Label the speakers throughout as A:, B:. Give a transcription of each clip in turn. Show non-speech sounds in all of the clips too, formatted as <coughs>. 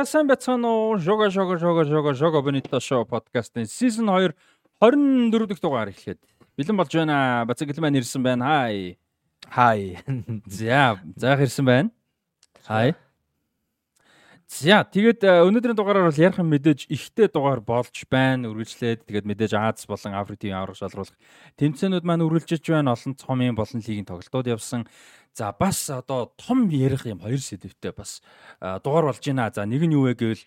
A: За сайн байцгаана уу? Жога жога жога жога жога Бенито шоу подкастын season 2 24 дахь дугаар эхлэхэд бэлэн болж байна. Бацаг гэлэн маань ирсэн байна. Хай. Хай. За, заах ирсэн байна. Хай. За, тэгээд э, өнөөдрийн дугаараар бол ярих мэдээж ихтэй дугаар болж байна. Үргэлжлээд тэгээд мэдээж Аз болон Африкийн аврах шалруулах тэмцээнүүд маань үргэлжиж байна. Олон цомын болон лигийн тоглолтууд явсан. За бас одоо том ярих юм хоёр сэдвтэй бас дугаар болж байна. За нэг нь юу вэ гэвэл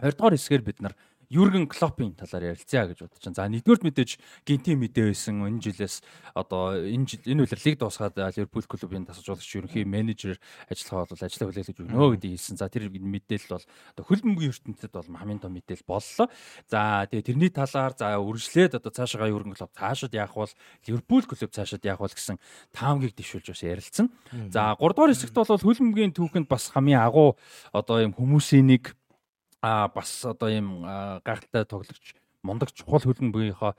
A: 20 дугаар хэсгээр бид нар Юрген Клоппын талаар ярилцъя гэж бодож байна. За нэгдүгээр мэдээж гинти мэдээ байсан энэ жилээс одоо энэ жил энэ үеэр лиг дуусгаад Ливерпул клубын тасалжуулагч ерөнхий менежер ажиллах бол ажиллаа хүлээлгэж өгнө гэдгийг хэлсэн. За тэр мэдээлэл бол одоо хөлбөмбөгийн ертөнцид бол хамгийн том мэдээлэл боллоо. За тэгээ тэрний талаар за үргэлжлээд одоо цаашаа Юрген Клоп цаашид яах бол Ливерпул клуб цаашид яах бол гэсэн таамгийг дэвшүүлж бас ярилцсан. За 3 дугаар хэсэгт бол хөлбөмбөгийн түүхэнд бас хамгийн агуу одоо юм хүмүүсийн нэг а бас одоо ийм гайхалтай тоглогч мундаг чухал хөлбөмбөгийнхөө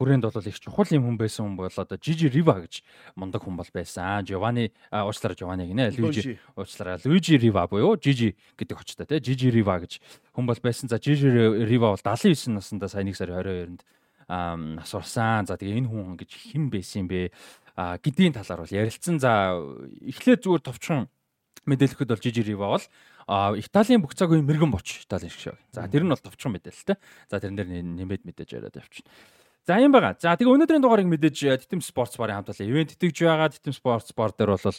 A: хүрээнд бол их чухал юм хүн байсан хүн бол одоо Жижи Рива гэж мундаг хүн бол байсан. Жовани уучлаарай Жовани гинэ. Луижи уучлаарай. Луижи Рива буюу Жижи гэдэг очтой те. Жижи Рива гэж хүн бол байсан. За Жижи Рива бол 79 наснда сая 1 сарын 22-нд нас урсан. За тэгээ энэ хүн гэж хэн байсан бэ? а гэдгийн талаар бол ярилцсан. За эхлээд зүгээр товчхон мэдээлэхэд бол Жижи Рива бол Италийн бүх цаг үеийн мэрэгэн боч Италийн шиг. За тэр нь бол товчхон мэдээлэлтэй. За тэрэн дээр нэмээд мэдээж яриад явчихна. За юм байгаа. За тэгээ өнөөдрийн дугаарыг мэдээж Титэм спортс барын хамтлаа ивент итгэж байгаа. Титэм спортс бар дээр бол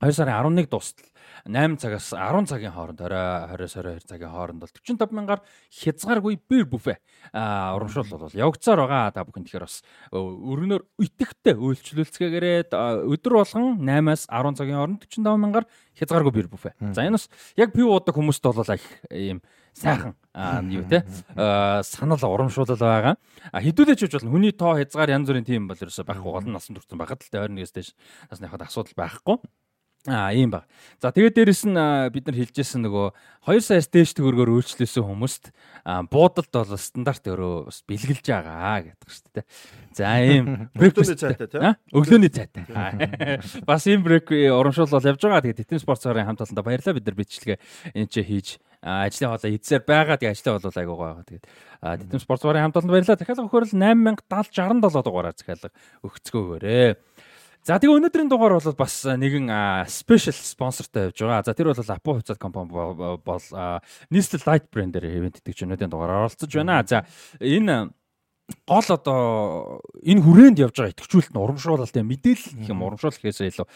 A: 2 сарын 11 дуустал 8 цагаас 10 цагийн хооронд орой 20-22 цагийн хооронд бол 45 мянгаар хязгааргүй бир бүфэ а урамшуул бол явагцаар байгаа та бүхэн тэгэхээр бас өргөнөөр итгэвтэй үйлчлүүлцгээгээрээ өдөр болгон 8-аас 10 цагийн хооронд 45 мянгаар хязгааргүй бир бүфэ. За энэ бас яг пив уудаг хүмүүст бол их ийм сайхан юу те санал урамшуулал байгаа. Хэдүүлээч гэж болно. Хүний тоо хязгаар янз бүрийн тийм бол ерөөсөй байхгүй олон насанд хүрсэн байхад л 21-с дээш насны хад асуудал байхгүй. Аа ийм баг. За тэгээд дээрэс нь бид нар хэлжсэн нөгөө 2 саяас дээш төгрөгөөр үйлчлүүлсэн хүмүүст буудалд бол стандарт өрөө бас бэлгэлж байгаа гэдэг шүү дээ. За ийм <laughs>
B: өглөөний цайтай тийм
A: өглөөний цайтай. <laughs> Бас ийм брейк урамшуул бол явж байгаа. Тэгээд Титэн спортсарын хамт олондоо баярлалаа бид нар бичлэгээ энэ ч хийж ажлын хоолой эзээр байгаа. Тэгээд ажлын хоолой айгуугаа байгаа. Тэгээд Титэн спортсарын хамт олонд баярлалаа. Дахиад өгөхөөр л 8070 67 дугаараар захиалга өгцгөөгөөрэй. За тэгээ өнөөдрийн дугаар бол бас нэгэн спешиал спонсортой явж байгаа. За тэр бол Апо хувьцаат компани бол Nestle Light брэндээр ивент итгэж өнөөдрийн дугаар оролцож байна. За энэ гол одоо энэ хүрээнд явж байгаа итгэжүүлэлт нь урамшруулалтай мэдээлэл гэх юм урамшуул гэхээс илүү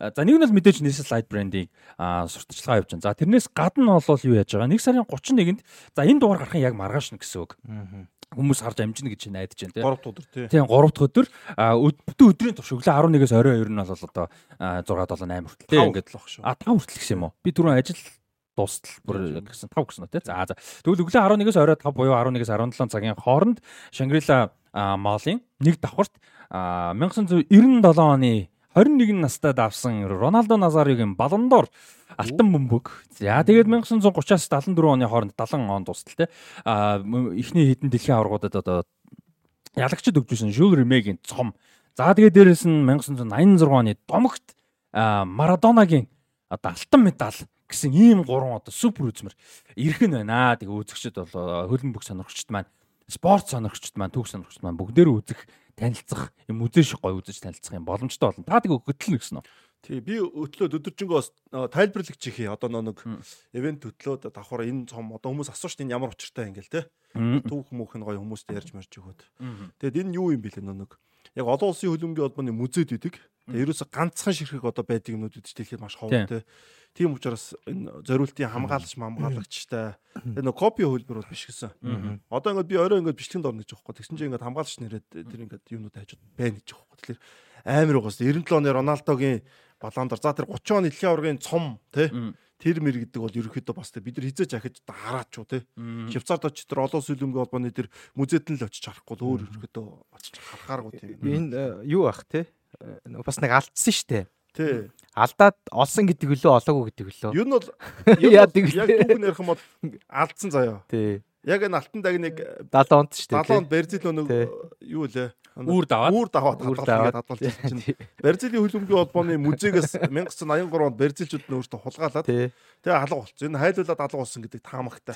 A: за нэг нь бол мэдээж Nestle Light брендийн сурталчилгаа явж байна. За тэрнээс гадна бол юу яаж байгаа? 1 сарын 31-нд за энэ дугаар гарах нь яг маргааш нь гэсэн үг хүмүүс харж амжина гэж найдаж байна тийм
B: 3 дахь өдөр тийм
A: тийм 3 дахь өдөр бүтэн өдрийн турш өглөө 11-ээс орой 2 нь бол одоо 6 7 8 хүртэл. Тийм
B: ингээд л баг шүү
A: а 5 хүртэл гэсэн юм уу? Би түрүүн ажил дуустал бүр гэсэн 5 гэсэн үү тийм за за. Тэгвэл өглөө 11-ээс орой 5 буюу 11-ээс 17 цагийн хооронд Шангрила малын нэг давхарт 1997 оны 21 настай давсан Роналдо Назаригийн балондор алтан бөмбөг. За тэгээд 1930-аас 74 оны хооронд 70 он тусдал те. А эхний хэдэн дэлхийн аваргуудад одоо ялагчд өгчсэн Жюл Ремегийн цом. За тэгээд дээрэс нь 1986 оны домогт Марадонагийн одоо алтан медаль гэсэн ийм гурван одоо супер үзмэр ирэх нь байна. Тэгээ үзэгчд бол хөлбөмбөг сонирхчд маань спорт сонирхчд маань түүх сонирхчд маань бүгдээр үзэх танилцах юм үзэж гой үзэж танилцах юм боломжтой болно. Та тэгээ хөтлөн гэсэн үү?
B: Тий би өтлөөд өдөржингөө тайлбарлагч ихий одоо нэг ивент хөтлөөд давхар энэ цом одоо хүмүүс асууж чинь ямар учиртай ингээл те түүх мөнх нь гоё хүмүүстэй ярьж марж өгöd. Тэгэд энэ юу юм бэлээ нэг яг олон улсын хөлбөмбөгийн холбооны музейд идэг. Тэгээ ерөөсө ганцхан ширхэг одоо байдаг юмнууд үдэж дэлхийд маш ховор те. Тийм учраас энэ зориултын хамгаалагч хамгаалагчтай тэгээ нэг копи хөлбөр бол биш гэсэн. Одоо ингээд би орой ингээд бичлэгэнд орно гэж байхгүй. Тэгсэн чинь ингээд хамгаалагч нэрэд тэр ингээд юмнууд хажууд байна гэж байхгүй. Тэгэхээр амар угаас 97 оны Роналдогийн баландор за тэр 30 оны дэлхийн аваргын цом тий тэр мэр гэдэг бол ерөнхийдөө бас бид нар хизээч ахиж хараач уу тий Швейцард очиж тэр олон сүлэмгийн холбооны тэр музейд л очиж харахгүй л өөр ерөнхийдөө очиж харахааргүй тий
C: энэ юу ах тий бас нэг алдсан штэ
B: тий.
C: Алдаад олсон гэдэг өлөө олоогүй гэдэг өлөө
B: юу нь бол <laughs> яг яг түүх нэрх юм бол алдсан заяа.
C: Тий
B: Яг энэ алтан дагныг
C: 70 онд шүү дээ.
B: 70 онд Берзил өнөг юу лээ?
A: Үүр даваад.
B: Үүр даваад
C: Үүр
B: хадгалж хадгалж чинь. Берзилийн хөлбөмбөгийн холбооны музейгээс 1983 онд Берзилчүүд нь өөртөө хулгайлаад
C: Тий.
B: тэгээ алга болсон. Энэ хайлуулаад алга болсон гэдэг таамагтай.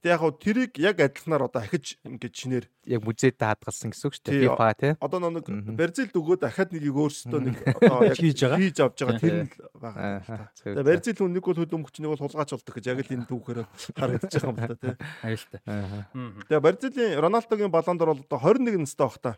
B: Тэгээ яг хав тэрийг яг адилханаар одоо ахиж ингээд шинээр
C: Яг музейд хадгалсан гэсэн үг шүү дээ. FIFA тий.
B: одоо нэг. Берзилд өгөөд дахиад нэгийг өөрсдөө нэг одоо <laughs> яг
A: Хийж байгаа.
B: хийж авч байгаа тэр л байгаа.
C: Аа.
B: Тэгээ Берзил хүн нэг бол хөлбөмбөгч нэг бол хулгайч болдог гэж яг л энэ түүхээр харагдаж байгаа юм байна тий.
A: Аюултай.
B: Тэгээ Бразилийн Роналдогийн баллон дор бол одоо 21 настай байх та.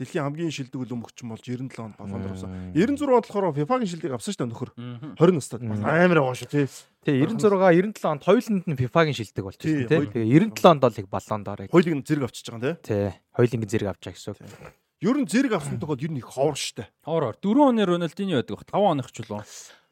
B: Дэлхийн хамгийн шилдэг хөлбөмбөгч болж 97 онд баллон дор авсан. 96 онд болохоор FIFA-гийн шилдэг авсан шүү дээ нөхөр.
A: Мгм.
B: 20 настай. Бас амар байгаа шүү тий.
C: Тий 96 97 онд хоёуланд нь FIFA-гийн шилдэг болчихсон тий. Тэгээ 97 онд бол их баллон доор.
B: Хоёулыг нь зэрэг авчиж байгаа юм тий.
C: Тий. Хоёулынгийн зэрэг авч байгаа гэсэн.
B: Ер нь зэрэг авсан тохиол ер нь их ховор шүү дээ.
A: Хоор 4 оны Рональдиньо байдаг бах 5 оных ч үлээ.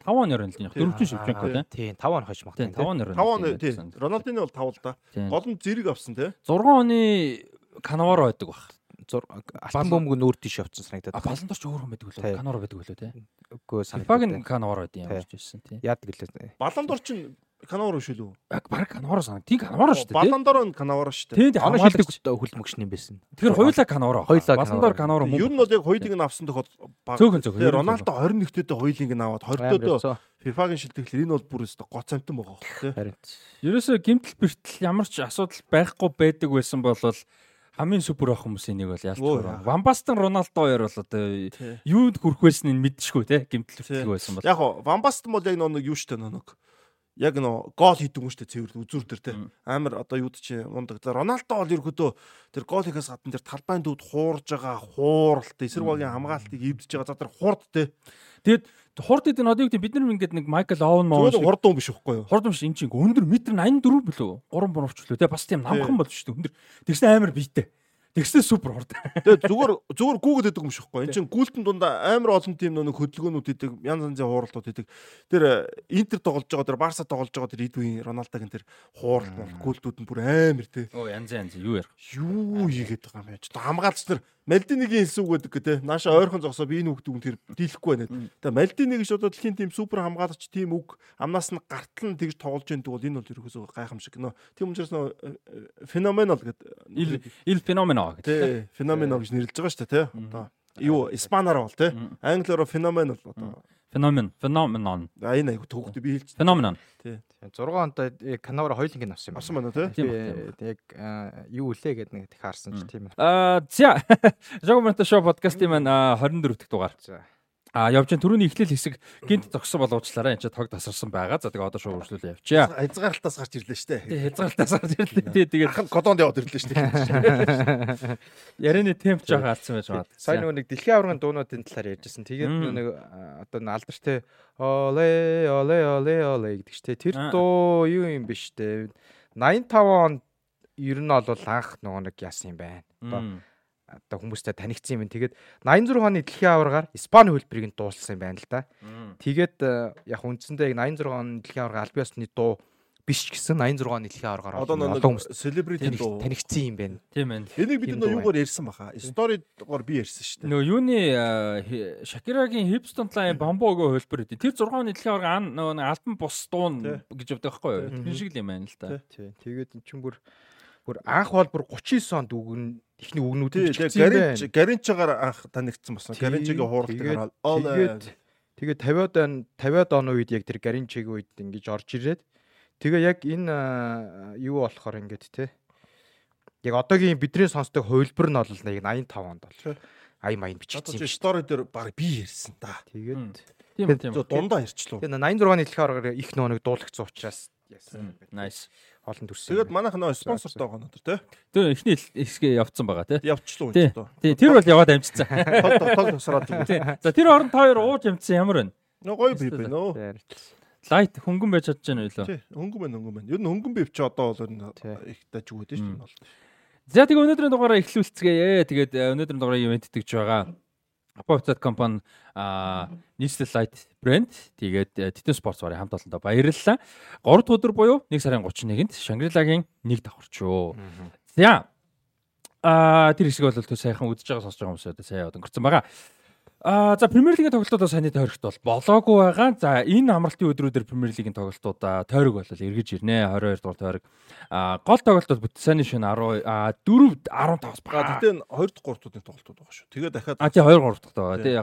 A: 5 оны Рональдиньо.
B: Тий.
A: Дөрөвчөн шивченко тий.
C: Тий 5 он хойш
A: Тий
C: магтана.
A: 5 оны
B: 5 он тий.
A: Рональдиньо.
B: Роналдины бол 5 л да. Гол нь зэрэг авсан тий.
A: 6 оны Канаваро байдаг бах.
C: Алтан бөмбөг нүүр тийш явцсан санагдаад.
A: А балан дор ч өөр хүн байдаг үлээ. Канаваро байдаг үлээ тий.
C: Үгүй санагдаад.
A: FIFA-гийн Канаваро байдаг юм
C: Тий.
A: болж байсан тий.
C: Яадаг лээ.
B: Баллон дор чинь Канавар шүү лүү.
A: Яг баг Канаваро санаг. Тий Канаваро шүү дээ.
B: Баллон дор нь Канавар шүү дээ.
A: Тий. Тий
C: Оноо
A: хамгаалагч.
C: шилдэг юм байсан.
A: Тэгэхээр хоёулаа Канаваро.
C: Хоёулаа
A: Балан дор
C: Канаваро.
A: Канаваро мөн.
B: Ер нь бол яг хоёулыг нь авсан тохиол баг.
A: Цөөхөн цөөхөн.
B: Тэгээ Роналдо 21-т хоёулыг нь аваад 20-т
C: Амар
B: FIFA-гийн шилдэглэр энэ бол бүр өстө гоц амтан байгаа хөх тий.
C: Харин.
A: Ерөөсө гимтэл бэртэл ямар ч асуудал байхгүй байдаг байсан бол хамгийн супер ах хүмүүсийн нэг бол байна. Вамбастан Роналдо хоёр бол одоо
B: Тий.
A: юуд хүрх байсан нь мэдчихгүй те гимтэл бэртэл байсан бол.
B: Яг хоо Вамбаст бол яг нэг юу штэ нэг яг нөө гол хийдэг юм штэ цэвэр үзүүр дээр те амар одоо юу ч мундаг. За, Роналдо бол ерөөдөө тэр гол хийхээс гадна тэр талбайн дүүд хуурж байгаа хууралт эсэргүүгийн хамгаалтыг эвдэж байгаа за тэр хурд те
A: Тэгээд хурд идэг нь одоо юу гэдэг бид нар ингээд нэг Майкл Оуэн маа
B: зүгээр хурд юм биш үхгүй юу?
A: Хурд юм шиг энэ чинь өндөр метр 84 билүү? 3 борвч лөө те бас тийм намхан болж шүү дээ. Өндөр. Тэгсэн амар биетэй тэгсэн супер хурд.
B: Тэгээ зүгээр зүгээр гүүгээд идэг юм биш үхгүй эн чин гүйлтэн дундаа амар олон тим нэг хөдөлгөөнүүд идэг янз янзын хууралтууд идэг. Тэр Интер тоглож байгаа тэр Барса тоглож байгаа тэр Эдвин Роналдогийн тэр хууралт бол гүйлтүүд нь бүр амар те
A: оо янз янз. Юу ярих?
B: Юу хийгээд байгаа юм бэ? Ч хамгаалч нар Мальдинигийн хэлсэн үг гэдэг те. Нааша ойрхон зогсоо би энэ үгдэг юм тэр дийлэхгүй байна. Тэгээ Мальдиниг ш одоо дэлхийн тим супер хамгаалагч тим үг амнаас нь гартал нь тэгж тоглож байдаг бол энэ бол ерөөсөө гайхамшиг нөө. Тийм учраас нөө феноменал гэдэг
A: ил ил феномено гэдэг
B: те феноменал гэж нэрлэж байгаа шүү дээ те. Одоо юу испанаар бол те. Англиараа феноменал одоо
A: феномен феноменон
B: а энэ айгу төгөлд би хэлж
A: феноменон
C: 6 онтой Канавара хоёулынгийн авсан юм.
B: авсан байна
C: Би яг юу үлээ гэдэг нэг их харсан ч тийм ээ.
A: аа за Жогомонто шоу подкастын маань аа, 24 дахь дугаар.
C: За.
A: А явж байгаа түрүүний эхлэл хэсэг гинт зогссон боловчлаараа энэ ч тог тасарсан байгаа. За тэгээ одоо шууд үргэлжлүүлээ явчихъя.
B: Хязгаарлалтаас гарч ирлээ шүү
A: Тэгээ
B: дээ.
A: хязгаарлалтаас гарч ирлээ. Тий тэгээд
B: Ахын кодонд яваад ирлээ шүү дээ. <laughs>
A: ярианы темп жоохон алдсан байж магадгүй.
C: Сайн нөгөө нэг дэлхийн аваргын дуунуудын талаар ярьжсэн. Тэгээд нэг одоо алдартай оле оле оле оле гэдэг чтэй. Тэр дуу юу юм биш үү? 85 онд ер нь бол анх нөгөө нэг яасан юм байна. Одоо. Одоо хүмүүстэй танигдсан юм. Тэгээд 86 оны дэлхийн аваргаар Испани хөлбөрийг нь дуулсан юм байна л да. Тэгээд э, яг үндсэндээ яг 86 оны дэлхийн аварга аль биесны дуу биш ч гэсэн 86 оны дэлхийн аваргаар олон таних-
B: дуу.
C: танигдсан юм байна.
A: Тийм ээ.
B: Энийг бид
C: Тийм
B: нөө юугаар ярьсан баха. Сторидгоор би ярьсан шүү дээ.
A: Нөгөө юуны аа, хи- Шакирагийн Hipston Line Bamboo-гийн хөлбөр өгдөө. Тэр 6 оны дэлхийн аварга ан нөгөө альбом бус дуун гэж явдаг байхгүй юу? Тэр шиг л юм байна л та.
C: Тий. Тэгээд эн чинь бүр бүр анх бол бүр 39 онд үгэн ихний үгнүүд юм
B: Гаринч
C: байна.
B: Гаринчагаар анх танигдсан болсон.
C: Тий,
B: Гаринчигийн хууралтыг
C: тэгээд-
B: хараад
C: Тэгээд тэгээд 50-аад он 50-аад оны үед яг тэр Гаринчигийн үед ингэж орж ирээд тэгээ яг энэ юу болохоор ингээд те яг одоогийн бидний сонсдог хувилбар нь бол нэг 85 онд бол
B: Тий.
C: ай маяг
B: одоо стори дээр баг би ярьсан.
A: Мм.
C: Тэгээд
A: Тийм тийм.
B: Дундаа ярьчлаа.
C: тэгээд 86 оны дэлхийн аваргаар их нөө нэг дуулагдсан учраас яасан.
A: Nice.
C: Олон төрсөн.
B: Тэгээд манайх нөө спонсортой байгаа нөтер тий.
A: Тэр эхний хэсгээ явцсан байгаа тий.
B: Үн ч одоо.
A: Тий, тэр бол яваад амжицсан.
B: Тог тог тог тусраад <laughs> юм.
A: Тий. За тэр оронд та хоёр ууж амжсан ямар вэ?
B: Нөө гоё би би нөө.
A: Лайт хөнгөн байж чадж байна уу лөө?
B: Тий, хөнгөн байна хөнгөн байна. Ер нь хөнгөн бив чи одоо бол их даж өгöd шүү дээ.
A: За тэгээ өнөөдрийн дугаараа эхлүүлцгээе. Тэгээд өнөөдрийн дугаараа ивент итгэж байгаа. Apophis компани нийслэл лайт брэнд тэгээд Титэн спортс барын хамт олондоо баярлалаа. 3 дахь өдөр буюу 1 сарын 31-нд Шангрилагийн нэг давхарчөө. За а тэр хэсэг бол төв сайхан үдэж байгаа сонсож байгаа одоо сайн өнгөрцөн байгаа. Аа за Премьер лигийн тоглолтууд саний тойрогт бол болоогүй байгаа. За энэ амралтын өдрүүдээр Премьер лигийн тоглолтууд тойрог бол эргэж ирнэ. 22 дугаар тойрог. Аа гол тоглолтод Бүтсаны шин 10 аа 4 15-аас
B: бага. Гэтэ 2 дахь 3 дахь тоглолтууд байгаа шүү. Тэгээ дахиад
A: Аа тий 2 3 дахь байгаа. Тий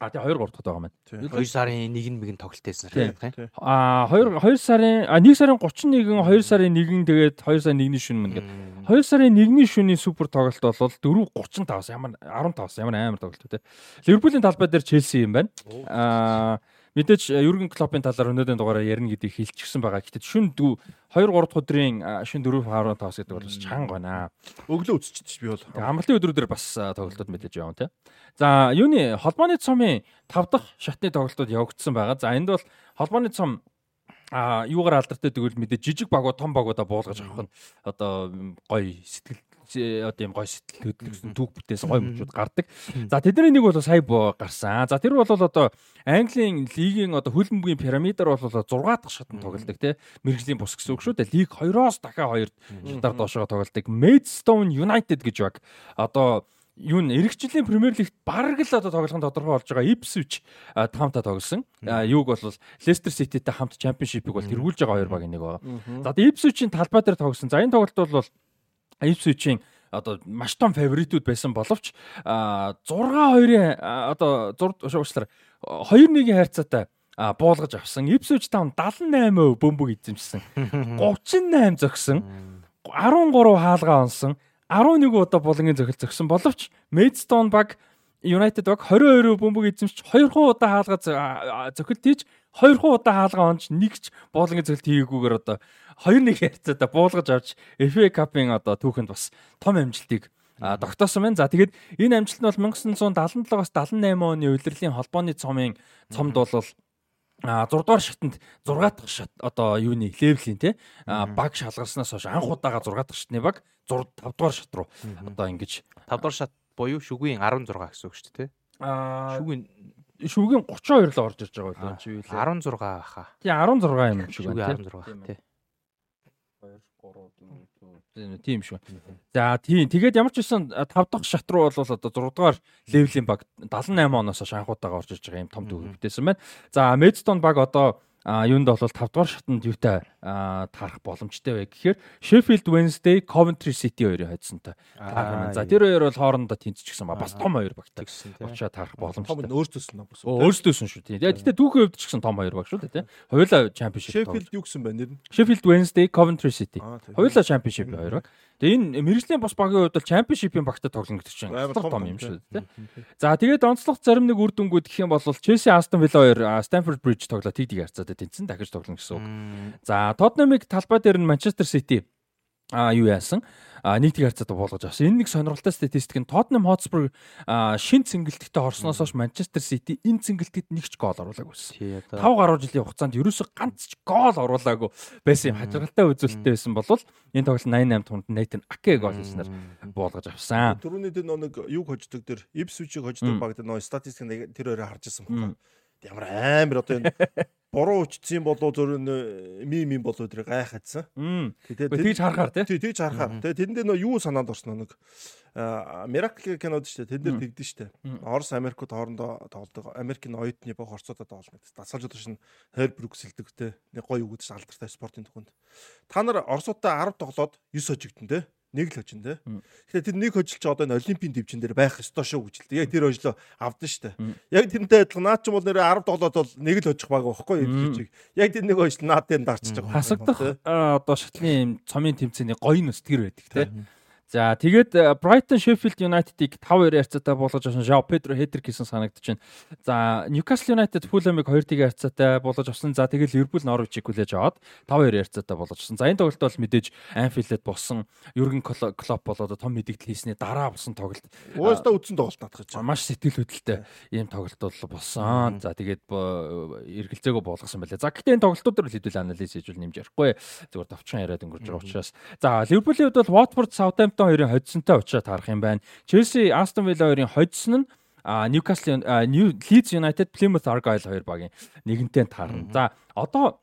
A: А тий 2 3 дахь байгаа маань.
C: 2 сарын 1-нд мэгэн тоглолтээсэн
A: тийм. А 2 2 сарын а 1 сарын 31 2 сарын 1 тэгээд 2 сарын 1-ний шөнө мэн гэдэг. 2 сарын 1-ний шөнийн супер тоглолт бол 4:35-аас ямар 15-аас ямар амар тоглолт үү те. Ливерпулийн талбай дээр Челси юм байна. А Мэдээж Юрген Клоппын талаар өнөөдрийн дугаараар ярина гэдгийг хэлчихсэн байгаа. Гэтэл шүн 2 3 дахь өдрийн шүн 4 5 5 гэдэг бол бас чанга байна.
B: Өглөө үсчихчих би бол.
A: Амралтын өдрүүдээр бас тоглолтууд мэдээж явна те. За юуны холбооны цомын 5 дахь шатны тоглолтууд явагдсан байгаа. За энд бол холбооны цом а юугаар алдартай тэгвэл мэдээ жижиг багуу том багуудаа буулгаж авах нь одоо гоё сэтгэл одоо юм гоё сэтгэл хөдлөсөн түүх бүтээсэн гоё мөчүүд гардаг. За тэдний нэг бол сая гарсан. За тэр бол одоо Английн лигийн одоо хөлбөмбөгийн пирамидаар бол 6 дахь шатанд тоглолдог тий. Мэргэжлийн бус гэсэн үг шүү дээ. Лиг 2-оос дахиад 2 шатаар доошоо тоглолдог. Maidstone United гэж баг. Одоо юу н эрэгчлийн Премьер Лигт бараг л одоо тоглох нь тодорхой болж байгаа Ipswich таамта тоглосон. Юуг бол Leicester City-тэй хамт Championship-ыг бол тэргүүлж байгаа хоёр баг нэг байгаа. За Ipswich-ийн талбай дээр тоглосон. За энэ тоглолт бол Ipswich-ийн одоо маш том фаворитууд байсан боловч 6-2-ын одоо 6 уучлаарай 2-1-ийн хайрцаатай буулгаж авсан. Ipswich Town 78% бөмбөг эзэмшсэн. <laughs> 38 зөгсөн. 13 хаалгаа онсон. 11 удаа булангийн зохил зөгсөн боловч Maidstone баг United баг 22 бөмбөг эзэмшиж 2 удаа хаалгаа зохилт хийж 2 удаа хаалгаа онж нэгч буулангийн зохилт хийгээгүйгээр одоо 2-1 ярцаада буулгаж авч FA Cup-ын одоо түүхэнд бас том амжилтыг тогтоосон байна. За тэгээд энэ амжилт нь бол 1977-аас 78 оны улирлын холбооны цомын цомд бол а 6 дугаар шатанд 6 дахь шат одоо юуны левлийн те? Баг шалгарснаас хойш анх удаага 6 дахь шатны баг 6 5 дугаар шат руу одоо ингэж
C: 5 дугаар шат буюу шүгүйн 16 гэсэн үг шүү дээ те?
A: А шүгүйн шүгүйн 32 л орж ирж байгаа
C: байлаа чи юу лээ 16 баха
A: тий 16 юм шиг
C: байна тий 16 тий
A: 2 3 4 тийм шүү. За тийм тэгээд ямар ч байсан 5 дахь шат руу бол одоо 6 дугаар левелийн баг 78 оноос хойш анхудаага орж иж байгаа юм том төвөөр бүтээсэн байна. За Медстон баг одоо а юунд бол 5 дугаар шатанд юутай таарах боломжтой вэ гэхээр Sheffield Wednesday, Coventry City хоёрын хоцсонтой таарах. За тэр хоёр бол хоорондоо тэнцчихсэн ба бас том хоёр багтай. Очоо таарах боломжтой.
B: Том өөртөөс нь бас.
A: Өөртөөс нь шүү тийм. Гэтэ түүхийн хувьд ч гэсэн том хоёр баг шүү дээ тийм. Хоёулаа championship.
B: Sheffield юу гэсэн бэ нэр нь?
A: Sheffield Wednesday, Coventry City. Хоёулаа championship хоёр баг. Тэгээ энэ мэрэгжлийн бос багийн хувьд бол championship-ийн багтад тоглоно гэдэг чинь том юм шүү дээ. За тэгээд онцлог зарим нэг үр дүнгууд гэх юм бол Chelsea Aston Villa хоёр Stamford Bridge тоглоо тэгдэг харцаад тэнцэн дахиж тоглоно гэсэн үг. За Tottenham-ыг талбай дээр нь Manchester City а юу яасан нийтийн харьцаатаа буулгаж авсан. Энэ нэг сонирхолтой статистик нь Tottenham Hotspur шин цэнгэлтэгтээ орсноос хойш Manchester City энэ цэнгэлтэд нэг ч гол оруулаагүй байсан. 5 гаруй жилийн хугацаанд ерөөсө ганц ч гол оруулаагүй байсан юм. Хажиргалтай үзүүлэлттэй байсан бол энэ тоглолт 88 тунд Nathan Ake гол хийснээр буулгаж авсан.
B: Түрүүний дээр нэг юу хождог дээр Ipswich-ийг хождог баг дээр нэг статистик тэр өөрөө харж ирсэн байна. Ямар амар одоо энэ <laughs> буруу өчсөн болоо зөв мим мим болоо тэр гайхацсан.
A: Тэгээд тэгж харахаар
B: тий. Тэгж харахаар. Тэгээд тэрэндээ нөө юу санаанд орсон нэг Miracle кинод шүү дээ. Тэн дээр тэгдэж шүү дээ. Орос Америкууд хоорондоо тоглодог. Америкийн оюутны баг орцоодоо тоглоно. Дасгалжууд шин хайр Брюкселдэг те. Нэг гоё гэж алдартай спортын түвхэнд. Та нар Оросуудаа 10 тоглоод 9 хожигдсон те нэг л хожин те. Тэгэхээр тэр нэг хожил чи одоо энэ олимпийн дэвжин дээр байх ёстой шүү гэж л. Яг тэр хожлоо авдан штэ. Яг тэрнтэй адилхан наад ч юм бол нэрээ 10 тоглоод бол нэг л хожих баг байхгүй юу? Яг тэр нэг хожил наад дээр дарчиж байгаа.
A: Хасагдах одоо шатлын цомын тэмцээний гоё нь тэр байдаг те. За тэгээд э, Brighton Sheffield United-ыг 5-2 ярцаатай болгож авсан Жао Педро хетрик хийсэн санагдаж байна. За Newcastle United Fulham-ыг 2-1 ярцаатай болгож авсан. За тэгээд Liverpool Norwich-ыг хүлээж аваад 5-2 ярцаатай болгож авсан. За энэ тоглолт бол мэдээж Anfield-д болсон Jurgen Klopp бол одоо том мэдээлэл хийсний дараа болсон тоглолт.
B: Уустаа үдсэн тоглолт татгаж
A: байгаа. Маш сэтгэл хөдлөлтэй ийм тоглолт бол болсон. За тэгээд эргэлзээгөө болгосон байлаа. За гэхдээ энэ тоглолтууд дээр хэдүүл анализ хийж үл нэмж ярихгүй. Зүгээр товчхон яриад өнгөрч байгаа учраас. За Liverpool-ийн хувьд бол Watford Southampton Southampton хоёрын хоцсонтой очиад харах юм байна. Chelsea Aston Villa хоёрын хоцсон нь а Newcastle Leeds United Plymouth Argyle хоёр багийн нэгэнтэй таарна. За одоо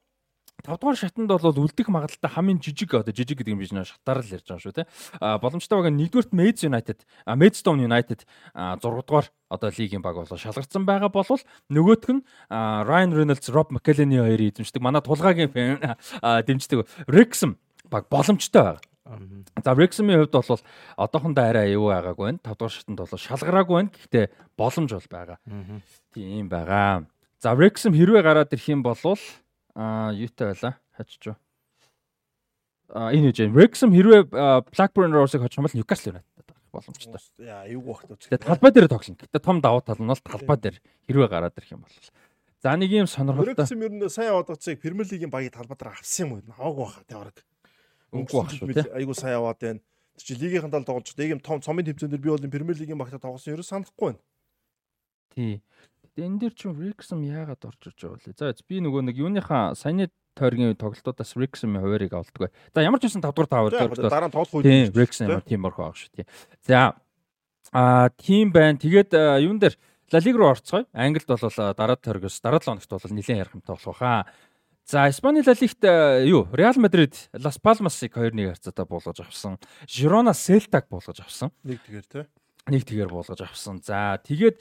A: 5 дугаар шатанд бол үлдэх магадлалтай хамгийн жижиг одоо жижиг гэдэг юм биш нэ шатаар л ярьж байгаа шүү тий. А боломжтой баг нэгдүгürt Meds United, Maidstone United 6 дугаар одоо лигийн баг болоо шалгартсан байгаа болвол нөгөөх нь Ryan Reynolds, Rob McElhenney хоёрын эзэмшдэг манай тулгаагийн дэмждэг Wrexham баг боломжтой байгаа. За Wrexham-ийн хувьд бол одоохондоо арай аюу байгаагүй байна. 5 дугаар шатанд бол шалгараагүй байна. Гэхдээ боломж бол байгаа. Тийм байгаа. За Wrexham хэрвээ гараад ирэх юм бол Аа юутай байла? Хачиж. Аа энэ үгүй. Wrexham хэрвээ Blackburn Rovers-ыг хоч юм бол Newcastle United боломжтой.
B: Яа, юу багт үү.
A: Тэгээ талбай дээр тоглоно. Гэтэ том давуу тал нь бол талбай дээр хэрвээ гараад ирэх юм бол. За нэг юм сонирхолтой.
B: Wrexham ер нь сайн одоцыг Premier League-ийн багийн талбай дээр авсан юм уу? Аваагүй баха тэ бараг.
A: Шүү тий.
B: Айгуу сайн яваад байна. Тэр чи лигийн тал тоглож байгаа. ийм том цомын тэмцээн дээр би бол Premier League-ийн багтаа тоглосон ерөө санахгүй байна.
A: Тий. Энэ дээр чи Wrexham яагаад орж иж байгаа вэ? За би нөгөө нэг юуныхаа саяны тойргийн тоглолтуудаас Wrexham-ийн хуваарийг авалдаг бай. За ямар ч байсан 5 дугаар 5
B: дугаар дараа нь тоглох үед
A: Wrexham ямар тийм орох байгаа шүү тий. За а тийм байна. Тэгээд юун дээр La Liga руу орцгоё. Англид бол дараа тойргоос дараа 7 хоногт бол нэлээд ярих юмтай болох хаа. За Испани La Ligт юу Real Madrid Las Palmas-ыг 2-1 харьцаатай буулгаж авсан. Girona Celta-г буулгаж авсан.
B: Нэг тэгэр тий
A: нэг тэгээр болгож авсан. За тэгээд